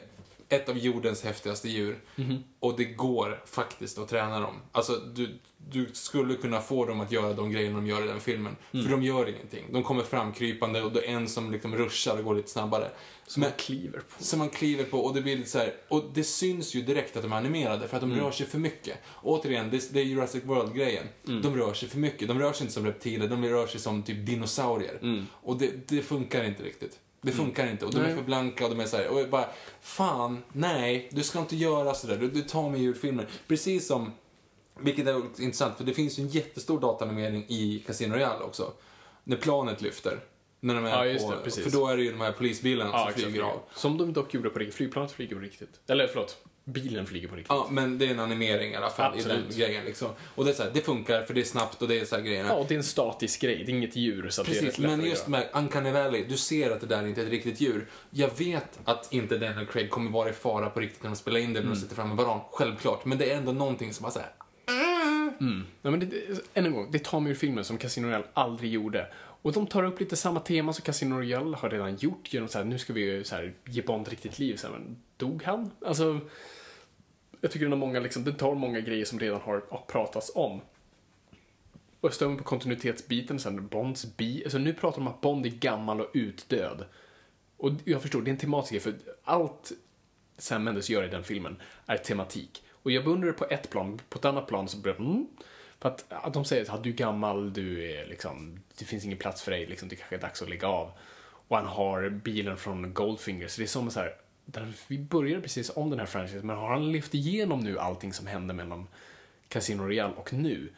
[SPEAKER 2] ett av jordens häftigaste djur.
[SPEAKER 3] Mhm.
[SPEAKER 2] Och det går faktiskt att träna dem. Alltså, du, du skulle kunna få dem att göra de grejerna de gör i den filmen.
[SPEAKER 3] Mm.
[SPEAKER 2] För de gör ingenting. De kommer fram krypande och det är en som liksom ruschar och går lite snabbare.
[SPEAKER 3] Som man kliver på.
[SPEAKER 2] som man kliver på och det blir lite så här, och det syns ju direkt att de är animerade för att de
[SPEAKER 3] Mm.
[SPEAKER 2] rör sig för mycket. Och återigen, det, det är Jurassic World-grejen.
[SPEAKER 3] Mm.
[SPEAKER 2] De rör sig för mycket. De rör sig inte som reptiler, de rör sig som typ dinosaurier.
[SPEAKER 3] Mm.
[SPEAKER 2] Och det, det funkar inte riktigt. Det funkar inte och de är
[SPEAKER 3] Nej.
[SPEAKER 2] för blanka och de är så här, och bara, fan, nej, du ska inte göra sådär, du, du tar mig ur filmen. Precis som, vilket är intressant, för det finns ju en jättestor dataanimering i Casino Royale också. När planet lyfter. När de är
[SPEAKER 3] Ja, just
[SPEAKER 2] på,
[SPEAKER 3] det, precis.
[SPEAKER 2] För då är det ju de här polisbilarna som
[SPEAKER 3] exakt.
[SPEAKER 2] flyger av.
[SPEAKER 3] Som de dock gjorde på riktigt. Flygplanet flyger på riktigt. Eller förlåt, bilen flyger på riktigt.
[SPEAKER 2] Ja, men det är en animering i alla fall i
[SPEAKER 3] Absolut.
[SPEAKER 2] den grejen liksom. Och det är så här, det funkar för det är snabbt och det är så här grejerna.
[SPEAKER 3] Ja, och det är en statisk grej. Det är inget djur, så att det är
[SPEAKER 2] Precis, men just med Uncanny Valley, du ser att det där inte är ett riktigt djur. Jag vet att inte Daniel Craig kommer vara i fara på riktigt när de spelar in det
[SPEAKER 3] Mm.
[SPEAKER 2] när de sitter fram en banan. Självklart. Men det är ändå någonting som bara Mm.
[SPEAKER 3] Nej, men det, än en gång, det tar mig ur filmen som Casino Royale aldrig gjorde. Och de tar upp lite samma tema som Casino Royale har redan gjort genom så här, nu ska vi så här, ge Bond riktigt liv. Så här, men dog han? Alltså, jag tycker den har många, liksom, den tar många grejer som redan har, pratats om. Och jag stör mig på kontinuitetsbiten, sen Bonds bi, alltså nu pratar de om att Bond är gammal och utdöd. Och jag förstår, det är en tematisk grej, för allt Sam Mendes gör i den filmen är tematik. Och jag beundrar det på ett plan, på ett annat plan så blir det mm, För att, att de säger att du är gammal, du är liksom, det finns ingen plats för dig, liksom, det kanske är dags att lägga av. Och han har bilen från Goldfinger, så det är som så här, där vi började precis om den här franchisen, men har han lyft igenom nu allting som hände mellan Casino Royale och nu?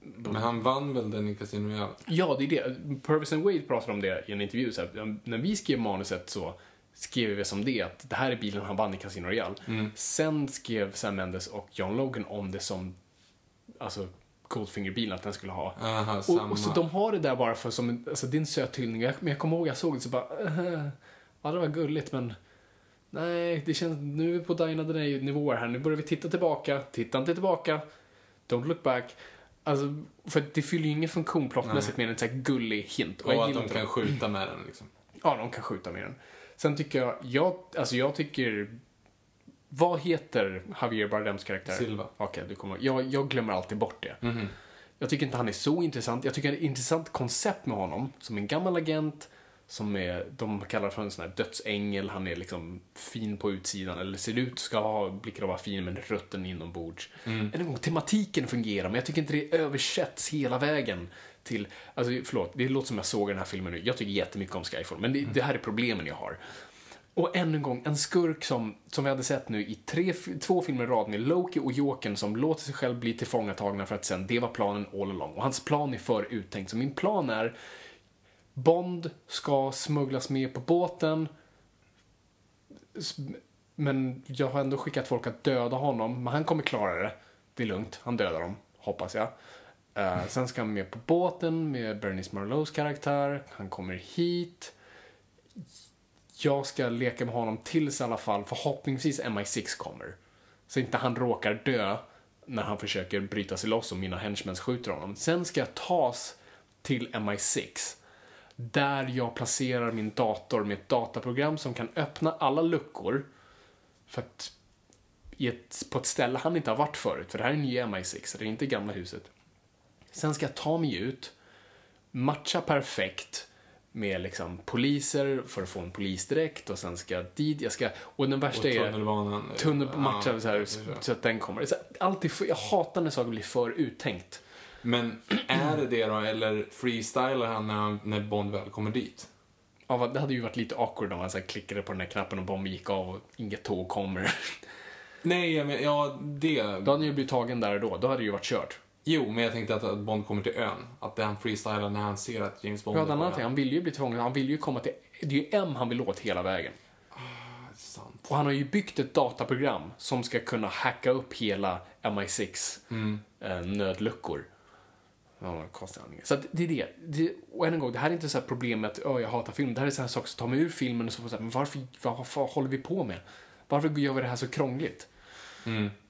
[SPEAKER 2] men han vann väl den i Casino Royale?
[SPEAKER 3] Ja, det är det. Purvis and Wade pratade om det i en intervju. Så här, när vi skrev manuset så skrev vi som det att det här är bilen han vann i Casino Royale. Sen skrev Sam Mendes och John Logan om det som alltså Goldfinger-bilen att den skulle ha.
[SPEAKER 2] Aha,
[SPEAKER 3] och, och så de har det där bara för som alltså det är en söt hyllning. Jag, men jag kommer ihåg jag såg det så bara, äh, ja det var gulligt men nej, det känns, nu är vi på Dina nivåer här. Nu börjar vi titta tillbaka, titta inte tillbaka, don't look back. Alltså, för det fyller ju ingen funktion plottmässigt med en sån här gullig hint.
[SPEAKER 2] och
[SPEAKER 3] jag
[SPEAKER 2] att de kan
[SPEAKER 3] det.
[SPEAKER 2] skjuta med den liksom.
[SPEAKER 3] Ja, de kan skjuta med den. Sen tycker jag, jag, alltså jag tycker, vad heter Javier Bardems karaktär?
[SPEAKER 2] Silva.
[SPEAKER 3] Okej, du kommer, jag, jag glömmer alltid bort det.
[SPEAKER 2] Mhm.
[SPEAKER 3] Jag tycker inte han är så intressant. Jag tycker det är ett intressant koncept med honom, som en gammal agent, som är, de kallar för en sån här dödsängel, han är liksom fin på utsidan, eller ser ut, ska ha blicken vara fin, men rötten inombords.
[SPEAKER 2] Mm.
[SPEAKER 3] Än en gång, tematiken fungerar, men jag tycker inte det översätts hela vägen till, alltså förlåt, det låter som jag såg den här filmen nu, jag tycker jättemycket om Skyfall, men det, det här är problemen jag har. Och än en gång, en skurk som, som vi hade sett nu i tre, två filmer i rad med Loki och Jokern som låter sig själv bli tillfångatagna för att sen, det var planen all along. Och hans plan är för uttänkt. Så min plan är, Bond ska smugglas med på båten, men jag har ändå skickat folk att döda honom, men han kommer klara det. Det är lugnt, han dödar dem, hoppas jag. Uh, sen ska han med på båten med Bernice Marlows karaktär, han kommer hit jag ska leka med honom tills i alla fall förhoppningsvis MI6 kommer. Så inte han råkar dö när han försöker bryta sig loss och mina henchmen skjuter honom. Sen ska jag tas till MI6 där jag placerar min dator med ett dataprogram som kan öppna alla luckor för att ett, på ett ställe han inte har varit förut, för det här är nya MI6, så det är inte gamla huset. Sen ska jag ta mig ut, matcha perfekt med liksom poliser för att få en polisdräkt och sen ska jag dit, jag ska, och den
[SPEAKER 2] Och
[SPEAKER 3] värsta är
[SPEAKER 2] tunnelbanan.
[SPEAKER 3] tunnelmatcha
[SPEAKER 2] Ja,
[SPEAKER 3] så, här, så att den kommer. Så alltid för, jag hatar när saker blir för uttänkt.
[SPEAKER 2] Men är det det då, eller freestylar han när, han- när Bond väl kommer dit?
[SPEAKER 3] Ja, det hade ju varit lite awkward om man så här klickade på den här knappen och bomben gick av och inget tåg kommer.
[SPEAKER 2] Nej, men, ja, det...
[SPEAKER 3] Då hade han ju blivit tagen där och då. Då hade det ju varit kört.
[SPEAKER 2] Jo, men jag tänkte att, att Bond kommer till ön. Att det han freestylar när han ser att James Bond
[SPEAKER 3] Ja,
[SPEAKER 2] är på
[SPEAKER 3] annan
[SPEAKER 2] ön.
[SPEAKER 3] Han vill ju bli tvungen. Han vill ju komma till... Det är ju M han vill åt hela vägen.
[SPEAKER 2] Sant.
[SPEAKER 3] Och han har ju byggt ett dataprogram som ska kunna hacka upp hela MI6 eh, nödluckor. Vad konstig handling. Så att det är det. det. Och än en gång, det här är inte så här problemet att jag hatar film. Det här är så här saker som tar mig ur filmen och så, så här, men varför, vad håller vi på med? Varför gör vi det här så krångligt?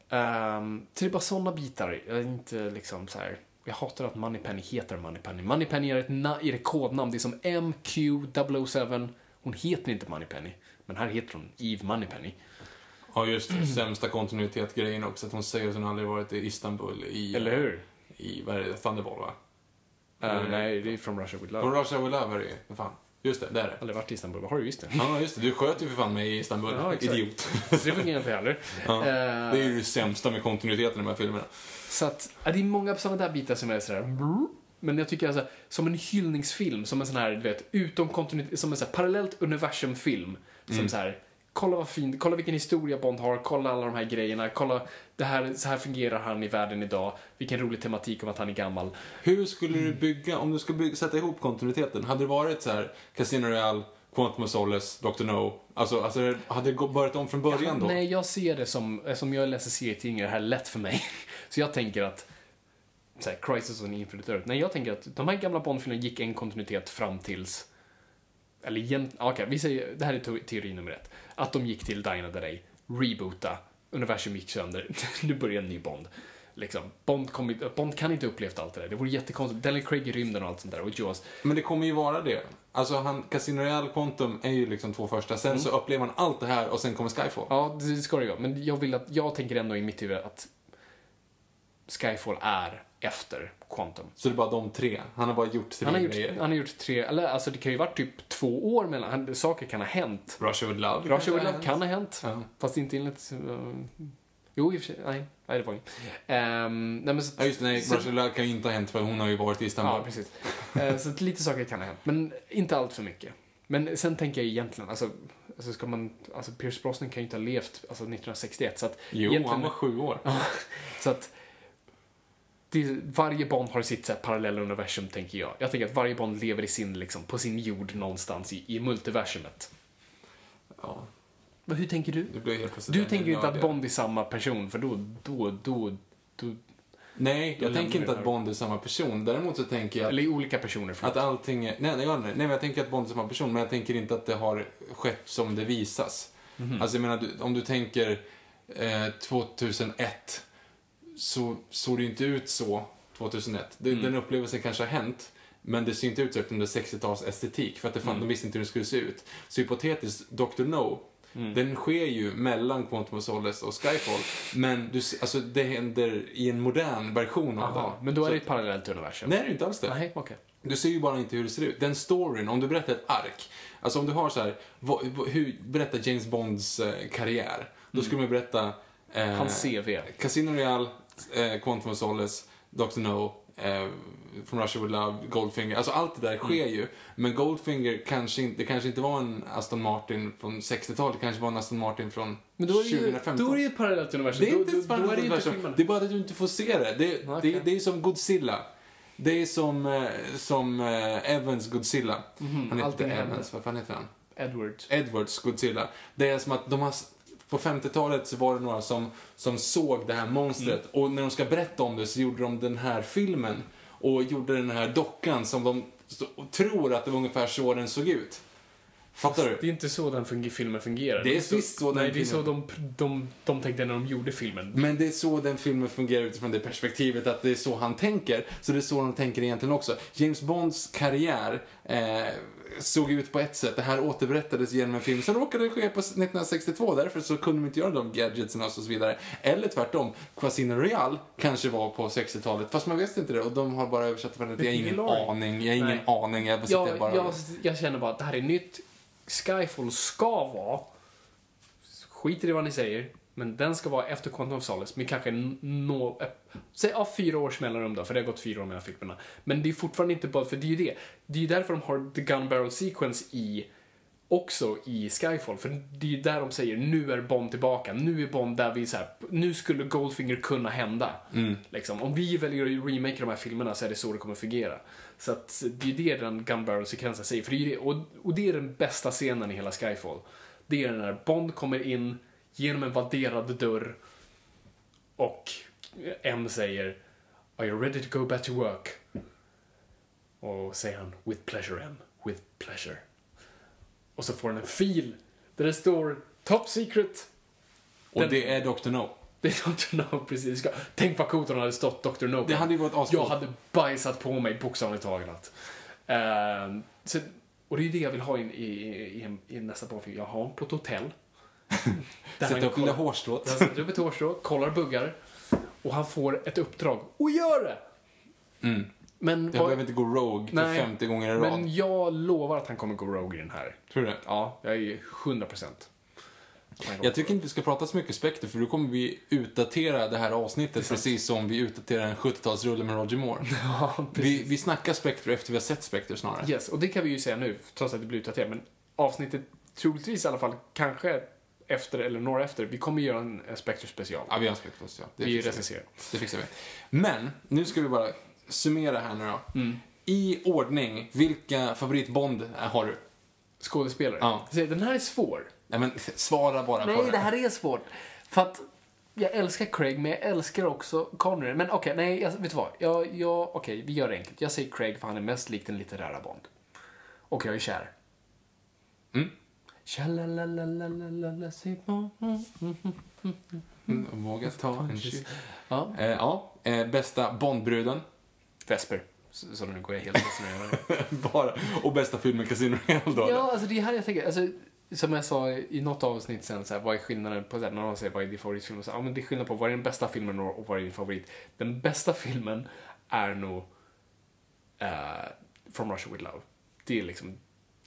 [SPEAKER 3] Ehm, så det är bara sådana bitar. Jag är inte liksom så här. Jag hatar att Moneypenny heter Moneypenny. Moneypenny är ett, na- är ett kodnamn. Det är som MQ007. Hon heter inte Moneypenny. Men här heter hon Eve Moneypenny.
[SPEAKER 2] Ja, just det. Sämsta kontinuitet-grejen också. Att hon säger att hon aldrig varit i Istanbul i...
[SPEAKER 3] Eller hur?
[SPEAKER 2] I, vad är det? Thunderball, va? Mm.
[SPEAKER 3] nej, det är från Russia with
[SPEAKER 2] Från
[SPEAKER 3] Love.
[SPEAKER 2] Russia with Love är det ju. Vad fan. Just det, det är det.
[SPEAKER 3] Aldrig varit i Istanbul. Vad har du visst det?
[SPEAKER 2] Ja, just det. Du sköt ju för fan mig i Istanbul.
[SPEAKER 3] Ja.
[SPEAKER 2] Idiot.
[SPEAKER 3] Så det fungerar inte heller.
[SPEAKER 2] Ja.
[SPEAKER 3] Eh,
[SPEAKER 2] Det är ju det sämsta med kontinuiteten i de här filmerna.
[SPEAKER 3] Så att, ja, det är många sådana där bitar som är sådär... Men jag tycker alltså, som en hyllningsfilm, som en sån här, du vet, utom kontinuitet, som en sån här parallellt universumfilm. Som så här, kolla vad fint, kolla vilken historia Bond har, kolla alla de här grejerna, kolla, det här, så här fungerar han i världen idag, vilken rolig tematik om att han är gammal.
[SPEAKER 2] Hur skulle du bygga, om du skulle bygga, sätta ihop kontinuiteten, hade det varit så här Casino Royale, Quantum of Solace, Dr. No? Alltså, alltså hade det börjat om från början då?
[SPEAKER 3] Nej, jag ser det som, som jag läser serietidningar, det här är lätt för mig. Så jag tänker att, så här, Crisis on Infinite Earth, nej jag tänker att de här gamla Bond-filmerna gick en kontinuitet fram tills, eller egentligen, okej, vi säger, det här är te- teori nummer ett, att de gick till Dina Day, reboota, universum gick sönder, nu börjar en ny Bond. Liksom, Bond, kom, Bond kan inte ha upplevt allt det där, det vore jättekonstigt, Daniel Craig i rymden och allt sånt där, och Jaws.
[SPEAKER 2] Men det kommer ju vara det. Alltså han, Casino Royale, Quantum är ju liksom två första. Sen så upplever man allt det här och sen kommer Skyfall.
[SPEAKER 3] Ja, det ska det ju vara. Men jag vill att, jag tänker ändå i mitt huvud att Skyfall är efter Quantum.
[SPEAKER 2] Så det är bara de tre. Han har bara gjort tre
[SPEAKER 3] Han har, gjort,
[SPEAKER 2] grejer.
[SPEAKER 3] han har gjort tre, eller alltså det kan ju varit typ två år mellan, han, saker kan ha hänt.
[SPEAKER 2] Russia with Love.
[SPEAKER 3] Russia with Love kan ha hänt,
[SPEAKER 2] Ja.
[SPEAKER 3] fast inte enligt... Uh, jo, i och för sig, nej, nej det var inget. Um, nej men så,
[SPEAKER 2] Ja just det, nej,
[SPEAKER 3] så-
[SPEAKER 2] Russia with Love kan ju inte ha hänt för hon har ju varit i Istanbul.
[SPEAKER 3] Ja, precis. Eh, så lite saker kan ha hänt, men inte allt för mycket. Men sen tänker jag egentligen, alltså, alltså ska man, alltså Pierce Brosnan kan ju inte ha levt alltså 1961, så att
[SPEAKER 2] Jo, han var sju år.
[SPEAKER 3] Så att det, varje Bond har sitt så här, parallella universum, tänker jag. Jag tänker att varje Bond lever i sin, liksom, på sin jord någonstans i, i multiversumet.
[SPEAKER 2] Ja,
[SPEAKER 3] Men hur tänker du? Du tänker inte att. Bond är samma person, för då, då, då, då
[SPEAKER 2] Nej, jag tänker inte att. Bond är samma person. Däremot så tänker jag
[SPEAKER 3] eller olika personer. För
[SPEAKER 2] att allting är... Nej, nej, nej, nej, men jag tänker att Bond är samma person, men jag tänker inte att det har skett som det visas.
[SPEAKER 3] Mhm.
[SPEAKER 2] Alltså jag menar, om du tänker eh, 2001, så såg det ju inte ut så 2001. Det,
[SPEAKER 3] Mm.
[SPEAKER 2] Den upplevelsen kanske har hänt, men det ser inte ut så är 60-tals estetik, för att det fan,
[SPEAKER 3] Mm.
[SPEAKER 2] de visste inte hur det skulle se ut. Så hypotetiskt, Dr. No,
[SPEAKER 3] Mm.
[SPEAKER 2] den sker ju mellan Quantum of Solace och Skyfall, men du, alltså, det händer i en modern version av
[SPEAKER 3] Aha,
[SPEAKER 2] den.
[SPEAKER 3] men då är det ett parallellt universum.
[SPEAKER 2] Nej, det är inte alls det.
[SPEAKER 3] Nej, okej.
[SPEAKER 2] Du ser ju bara inte hur det ser ut. Den storyn, om du berättar ett ark. Alltså om du har så här, vad, hur berättar James Bonds eh, karriär? Då skulle man berätta... Eh,
[SPEAKER 3] Hans CV.
[SPEAKER 2] Casino Royale, eh, Quantum of Solace, Dr. No, eh, From Russia With Love, Goldfinger. Alltså allt det där sker ju. Men Goldfinger kanske inte, det kanske inte var en Aston Martin från 60-talet, det kanske var en Aston Martin från
[SPEAKER 3] Men då är, det ju,
[SPEAKER 2] 2015.
[SPEAKER 3] då är det ju ett parallellt universum.
[SPEAKER 2] Det är inte ett
[SPEAKER 3] inte
[SPEAKER 2] universum. Det är bara att du inte får se det. Det,
[SPEAKER 3] Okej.
[SPEAKER 2] det, det är som Godzilla. Det är som, eh, som eh, Evans Godzilla. han heter
[SPEAKER 3] Mhm, allting
[SPEAKER 2] inte
[SPEAKER 3] händer.
[SPEAKER 2] Evans, vad fan heter han?
[SPEAKER 3] Edward.
[SPEAKER 2] Edwards Godzilla. Det är som att de har, på 50-talet så var det några som, som såg det här monstret
[SPEAKER 3] Mm.
[SPEAKER 2] och när de ska berätta om det så gjorde de den här filmen och gjorde den här dockan som de så, tror att det var ungefär så den såg ut. Fattar du?
[SPEAKER 3] Det är inte så den funger, filmen fungerar.
[SPEAKER 2] Det är visst så den
[SPEAKER 3] Nej, det är så
[SPEAKER 2] filmen-
[SPEAKER 3] de, de, de tänkte när de gjorde filmen.
[SPEAKER 2] Men det är så den filmen fungerar utifrån det perspektivet att det är så han tänker. Så det är så de tänker egentligen också. James Bonds karriär eh, såg ut på ett sätt. Det här återberättades genom en film som råkade ske på 1962. Därför så kunde de inte göra de gadgetsen och så vidare. Eller tvärtom, Casino Royale kanske var på 60-talet. Fast man visste inte det och de har bara översatt det. Jag har ingen
[SPEAKER 3] aning.
[SPEAKER 2] Jag har ingen
[SPEAKER 3] Nej.
[SPEAKER 2] aning. Jag,
[SPEAKER 3] Jag,
[SPEAKER 2] bara...
[SPEAKER 3] jag, jag känner bara att det här är nytt. Skyfall ska vara, skiter i vad ni säger, men den ska vara efter Quantum of Solace med kanske nå, eh, säg ja, fyra års mellanrum då, för det har gått fyra år mellan filmerna. Men det är fortfarande inte bara, för det är ju det. Det är ju därför de har The Gun Barrel Sequence i också i Skyfall, för det är ju där de säger nu är Bond tillbaka, nu är Bond där vi så här, nu skulle Goldfinger kunna hända. Liksom. Om vi väljer att remake de här filmerna så är det så det kommer fungera. Så att det är ju det den Gun Barrel-sekvensen säger, för det är det, och, och det är den bästa scenen i hela Skyfall. Det är när Bond kommer in genom en vadderad dörr och M säger Are you ready to go back to work? Och säger han With pleasure M, with pleasure. Och så får han en fil där det står Top Secret.
[SPEAKER 2] och
[SPEAKER 3] den-
[SPEAKER 2] det är Dr. No.
[SPEAKER 3] Det är Dr. No, precis. Tänk vad coolt om det hade stått Dr. No.
[SPEAKER 2] Det hade ju varit
[SPEAKER 3] Jag
[SPEAKER 2] ascoolt.
[SPEAKER 3] hade bajsat på mig bokstavligt talat. Ehm, så, och det är det jag vill ha in i, i, i, i nästa Bondfilm. Jag har honom på ett hotell.
[SPEAKER 2] Sätta upp lilla hårstrået.
[SPEAKER 3] Han sätter upp ett hårstrå, kollar buggar och han får ett uppdrag. Och gör det!
[SPEAKER 2] Mm.
[SPEAKER 3] Men,
[SPEAKER 2] Jag
[SPEAKER 3] vad-
[SPEAKER 2] behöver inte gå Rogue för
[SPEAKER 3] Nej,
[SPEAKER 2] 50 gånger i rad.
[SPEAKER 3] men jag lovar att han kommer gå Rogue i den här.
[SPEAKER 2] Tror du det?
[SPEAKER 3] Ja, jag är 100 procent.
[SPEAKER 2] Jag tycker inte vi ska prata så mycket Spectre för då kommer vi utdatera det här avsnittet precis som vi utdaterar en 70-talsrulle med Roger Moore.
[SPEAKER 3] Ja,
[SPEAKER 2] vi, vi snackar Spectre efter vi har sett Spectre snarare.
[SPEAKER 3] Yes, och det kan vi ju säga nu, trots att det blir utdaterat. Men avsnittet, troligtvis i alla fall, kanske efter eller några efter, vi kommer göra en Spectre special.
[SPEAKER 2] Ja, vi har en Spectre ja. Det
[SPEAKER 3] vi
[SPEAKER 2] fixar
[SPEAKER 3] recenserar.
[SPEAKER 2] Det fixar vi. Men, nu ska vi bara summera här nu då.
[SPEAKER 3] Mm.
[SPEAKER 2] I ordning, vilka favoritbond har du?
[SPEAKER 3] Skådespelare.
[SPEAKER 2] Ja.
[SPEAKER 3] Den här är svår.
[SPEAKER 2] Nej men, svara bara på
[SPEAKER 3] Nej,
[SPEAKER 2] det.
[SPEAKER 3] här är svårt. För att jag älskar Craig, men jag älskar också Connery. Men okej, nej, jag, vet du vad? Jag, jag, okej, vi gör det enkelt. Jag säger Craig för han är mest lik den litterära Bond. Och jag är kär.
[SPEAKER 2] Mm.
[SPEAKER 3] Våga
[SPEAKER 2] mm, ta en kyss.
[SPEAKER 3] Ja.
[SPEAKER 2] Eh, ja. Eh, bästa Bondbruden?
[SPEAKER 3] Vesper. Så, så nu går jag helt
[SPEAKER 2] Bara. Och bästa filmen Casino Royale då?
[SPEAKER 3] Ja, alltså det är här jag tänker. Alltså, som jag sa i något avsnitt sen, så här, vad är skillnaden på, det? när någon säger vad är din favoritfilm? Så, ja, men det är skillnad på vad är den bästa filmen och vad är din favorit? Den bästa filmen är nog uh, From Russia With Love. Det är liksom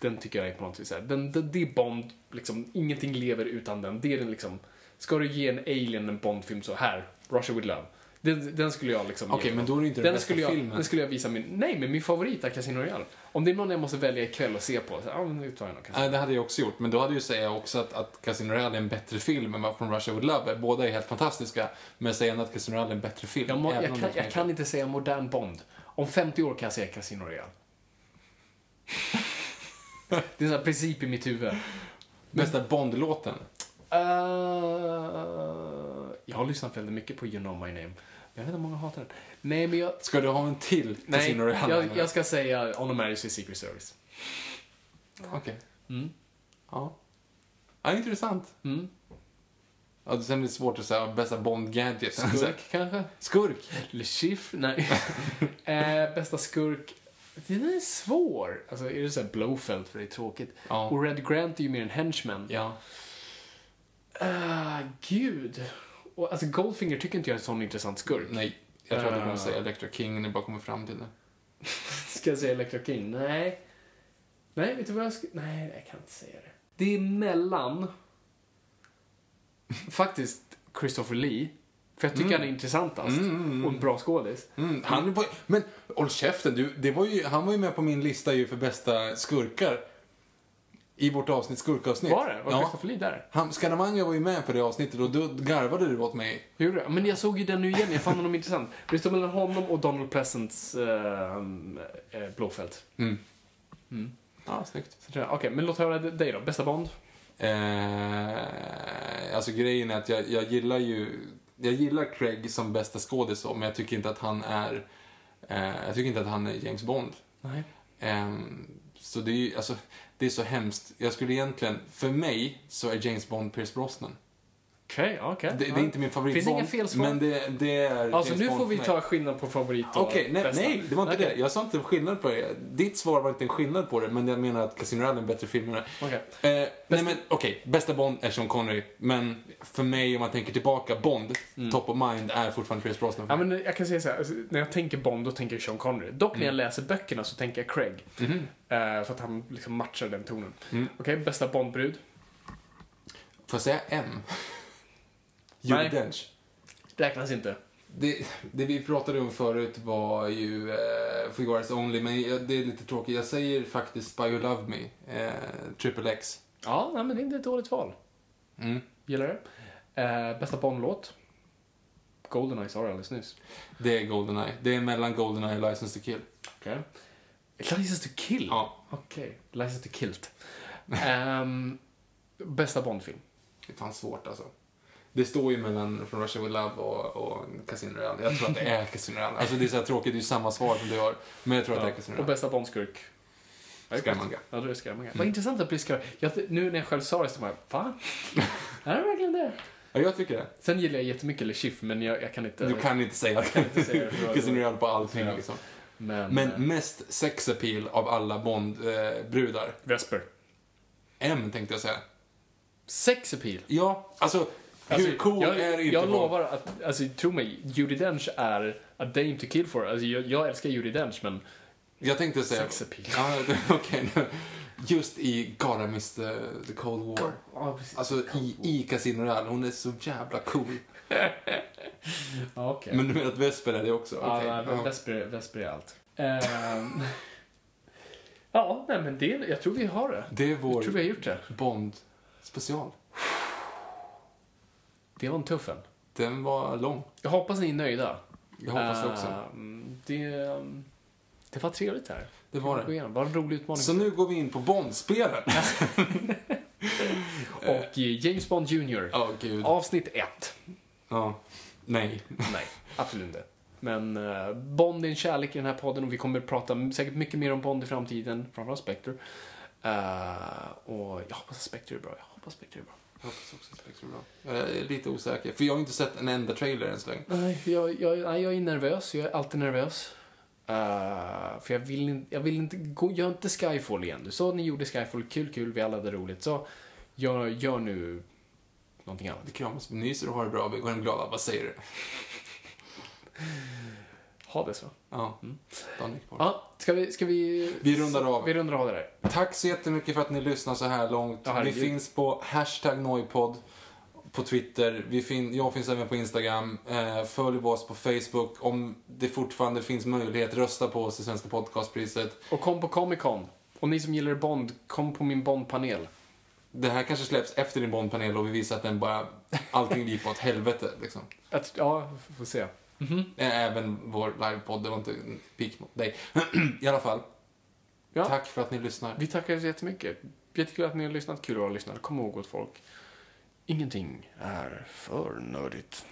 [SPEAKER 3] den tycker jag är på något vis här, den, den, det är Bond, liksom, ingenting lever utan den. Det är den liksom, ska du ge en alien en Bond-film så här, Russia With Love. Den, den skulle jag liksom
[SPEAKER 2] Okej,
[SPEAKER 3] ge.
[SPEAKER 2] men då är det inte den bästa
[SPEAKER 3] skulle jag,
[SPEAKER 2] filmen.
[SPEAKER 3] Den skulle jag visa min, nej men min favorit är Casino Royale. Om det är någon jag måste välja ikväll och se på, så, ja men nu tar jag nog Casino
[SPEAKER 2] Nej, det hade jag också gjort. Men då hade jag säga också att, att Casino Royale är en bättre film än vad From Russia With Love. Båda är helt fantastiska. Men ändå att Casino Royale är en bättre film.
[SPEAKER 3] Jag, må, jag, kan, jag kan inte säga modern Bond. Om 50 år kan jag säga Casino Royale. Det är en princip i mitt huvud.
[SPEAKER 2] Bästa Bond-låten.
[SPEAKER 3] Uh, jag har lyssnat väldigt mycket på You know my name. Jag vet att många hatar den. Nej, men jag...
[SPEAKER 2] Ska du ha en till
[SPEAKER 3] Nej, jag, jag ska säga On a Marriage with Secret Service.
[SPEAKER 2] Okej.
[SPEAKER 3] Mm.
[SPEAKER 2] Ja. ja. Intressant.
[SPEAKER 3] Mm.
[SPEAKER 2] Ja, sen är det svårt att säga bästa Bond-gadget.
[SPEAKER 3] Skurk, kanske?
[SPEAKER 2] Skurk.
[SPEAKER 3] Le Chiffre? Nej. eh, bästa skurk? Den är svår. Alltså, är det så här Blowfelt för det är tråkigt?
[SPEAKER 2] Ja.
[SPEAKER 3] Och Red Grant är ju mer en henchman.
[SPEAKER 2] Ja.
[SPEAKER 3] Ah, gud. Och, alltså Goldfinger tycker inte jag är en sån intressant skurk.
[SPEAKER 2] Nej. Jag tror att du kommer
[SPEAKER 3] Uh.
[SPEAKER 2] säga Electra King när ni bara kommer fram till det.
[SPEAKER 3] Ska jag säga Electra King? Nej. Nej, vet du vad jag ska... Nej, jag kan inte säga det. Det är mellan... Faktiskt Christopher Lee. För jag tycker han är intressantast. Och en bra skådis.
[SPEAKER 2] Mm, han var, men håll käften, du, det var ju, han var ju med på min lista ju för bästa skurkar. I vårt avsnitt, skurkavsnitt.
[SPEAKER 3] Var det? Var
[SPEAKER 2] ja.
[SPEAKER 3] Christopher Lee där?
[SPEAKER 2] Han, Scaramanga var ju med på det avsnittet och då garvade du åt mig.
[SPEAKER 3] Gjorde jag? Men jag såg ju den nu igen, jag fann honom intressant. Det står mellan honom och Donald Pleasants äh, äh, Blåfält.
[SPEAKER 2] Ja, snyggt.
[SPEAKER 3] Så tror jag- Okej, men låt höra dig då. Bästa Bond?
[SPEAKER 2] Eh, alltså grejen är att jag, jag gillar ju, jag gillar Craig som bästa skådis men jag tycker inte att han är, eh, jag tycker inte att han är James Bond.
[SPEAKER 3] Nej.
[SPEAKER 2] Ehm, så det är ju, alltså, det är så hemskt. Jag skulle egentligen, för mig så är James Bond Pierce Brosnan.
[SPEAKER 3] Okej, okej.
[SPEAKER 2] Det, det är inte min favorit
[SPEAKER 3] Finns inga fel svar.
[SPEAKER 2] men det, det är
[SPEAKER 3] Alltså
[SPEAKER 2] James
[SPEAKER 3] nu
[SPEAKER 2] Bond
[SPEAKER 3] får vi ta skillnad på favorit och
[SPEAKER 2] Okej, nej,
[SPEAKER 3] bästa.
[SPEAKER 2] nej, det var inte det. Jag sa inte skillnad på det. Ditt svar var inte en skillnad på det, men jag menar att Casino Royale är en bättre film än det.
[SPEAKER 3] Okej.
[SPEAKER 2] Eh, nej men okej, bästa Bond är Sean Connery, men för mig om man tänker tillbaka, Bond, top of mind, är fortfarande Pierce Brosnan.
[SPEAKER 3] Mm. Ja, men jag kan säga så här, alltså, när jag tänker Bond då tänker jag Sean Connery. Dock när jag
[SPEAKER 2] Mm.
[SPEAKER 3] läser böckerna så tänker jag Craig.
[SPEAKER 2] Mhm.
[SPEAKER 3] Eh, för att han liksom matchar den tonen.
[SPEAKER 2] Mm.
[SPEAKER 3] Okej, bästa Bondbrud?
[SPEAKER 2] Får jag säga M? Judi
[SPEAKER 3] Nej.
[SPEAKER 2] Dench.
[SPEAKER 3] Räknas inte.
[SPEAKER 2] Det, det vi pratade om förut var ju eh, Eyes Only, men det är lite tråkigt. Jag säger faktiskt Spy You Love Me, eh, Triple X.
[SPEAKER 3] Ja, nej, men det är inte ett dåligt val.
[SPEAKER 2] Mm.
[SPEAKER 3] Gillar det. Eh, bästa Bond-låt? Goldeneye sa jag alldeles nyss.
[SPEAKER 2] Det är Goldeneye. Det är mellan Goldeneye och License to Kill.
[SPEAKER 3] Okej. License to kill?
[SPEAKER 2] Ja,
[SPEAKER 3] Okej. License to kilt. Ehm, bästa Bond-film?
[SPEAKER 2] det är fan svårt alltså. Det står ju mellan From Russia With Love och, och Casino Royale. Jag tror att det är Casino Royale. Alltså det är så tråkigt, det är ju samma svar som du har. Men jag tror att det är Casino
[SPEAKER 3] Och
[SPEAKER 2] Royale.
[SPEAKER 3] bästa Bondskurk?
[SPEAKER 2] Scaramanga.
[SPEAKER 3] Ja, det är Scaramanga. Vad intressant att bli Scaramanga. Jag, nu när jag själv sa det så var jag, va? är det verkligen det?
[SPEAKER 2] Ja, jag tycker det.
[SPEAKER 3] Sen gillar jag jättemycket Le Chiffre, men jag, jag kan inte...
[SPEAKER 2] Du kan inte säga
[SPEAKER 3] kan inte säga det,
[SPEAKER 2] Casino Royale på allting
[SPEAKER 3] Ja.
[SPEAKER 2] liksom.
[SPEAKER 3] Men...
[SPEAKER 2] Men
[SPEAKER 3] eh,
[SPEAKER 2] mest sexappeal av alla Bond-brudar.
[SPEAKER 3] Vesper.
[SPEAKER 2] M tänkte jag säga.
[SPEAKER 3] Sex appeal.
[SPEAKER 2] Ja, alltså,
[SPEAKER 3] Alltså,
[SPEAKER 2] hur cool
[SPEAKER 3] jag,
[SPEAKER 2] är inte
[SPEAKER 3] Jag
[SPEAKER 2] Bond?
[SPEAKER 3] lovar att, alltså tro mig, Judi Dench är a dame to kill for. Alltså jag, jag älskar Judi Dench, men
[SPEAKER 2] Jag tänkte säga...
[SPEAKER 3] sex appeal.
[SPEAKER 2] Ja, nu. Just i Gotta Miss the, the Cold War.
[SPEAKER 3] Ja.
[SPEAKER 2] Alltså i, i Casino Royale. Hon är så jävla cool.
[SPEAKER 3] Ja, okej.
[SPEAKER 2] Men du menar att Vesper är det också?
[SPEAKER 3] Ja,
[SPEAKER 2] Okej.
[SPEAKER 3] nej,
[SPEAKER 2] Ja.
[SPEAKER 3] Vesper, Vesper är allt. Ehm, ja, nej, men det, jag tror vi har det.
[SPEAKER 2] Det är
[SPEAKER 3] Jag tror vi
[SPEAKER 2] vår
[SPEAKER 3] har gjort det.
[SPEAKER 2] Bond-special.
[SPEAKER 3] Det var en tuff en.
[SPEAKER 2] Den var lång.
[SPEAKER 3] Jag hoppas ni är nöjda.
[SPEAKER 2] Jag hoppas det också.
[SPEAKER 3] Ehm, det, ehm, det var trevligt här.
[SPEAKER 2] Det var det.
[SPEAKER 3] Det var en rolig utmaning.
[SPEAKER 2] Så nu går vi in på Bond-spelen.
[SPEAKER 3] Och eh, James Bond Jr.
[SPEAKER 2] Ja, gud.
[SPEAKER 3] Avsnitt 1.
[SPEAKER 2] Ja. Nej.
[SPEAKER 3] Nej, absolut inte. Men eh, Bond är en kärlek i den här podden och vi kommer att prata säkert mycket mer om Bond i framtiden, framförallt Spectre. Eh, och jag hoppas att Spectre är bra. Jag hoppas Spectre är bra.
[SPEAKER 2] Jag hoppas också att Spectre är bra. Jag är lite osäker, för jag har inte sett en enda trailer än så länge.
[SPEAKER 3] Nej, jag, jag, nej, jag är nervös. Jag är alltid nervös. Eh, för jag vill, inte- jag vill inte gå, gör inte Skyfall igen. Du sa att ni gjorde Skyfall, kul, kul, vi alla hade roligt. Så gör, gör nu någonting annat.
[SPEAKER 2] Vi kramas, nyser och har det bra. Vi går hem glada. Vad säger du?
[SPEAKER 3] Ha det så.
[SPEAKER 2] Ja. Kvar.
[SPEAKER 3] Ja, ska vi, ska vi...
[SPEAKER 2] Vi rundar av.
[SPEAKER 3] Vi rundar av det där.
[SPEAKER 2] Tack så jättemycket för att ni lyssnar så här långt.
[SPEAKER 3] Ja,
[SPEAKER 2] vi finns på hashtag Noipod på Twitter. Vi fin- jag finns även på Instagram. Eh, följ oss på Facebook. Om det fortfarande finns möjlighet, rösta på oss i Svenska podcastpriset.
[SPEAKER 3] Och kom på Comic Con. Och ni som gillar Bond, kom på min Bond-panel.
[SPEAKER 2] Det här kanske släpps efter din Bondpanel och vi visar att den bara, allting gick åt helvete liksom.
[SPEAKER 3] Att, ja, får se.
[SPEAKER 2] Eh, Även vår livepodd, det var inte en pik mot dig. I alla fall,
[SPEAKER 3] Ja.
[SPEAKER 2] tack för att ni lyssnar.
[SPEAKER 3] Vi tackar så jättemycket. Jättekul att ni har lyssnat. Kul att ha lyssnat. Kom ihåg åt folk. Ingenting är för nördigt.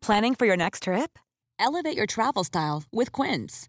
[SPEAKER 1] Planning for your next trip?
[SPEAKER 5] Elevate your travel style with Quince.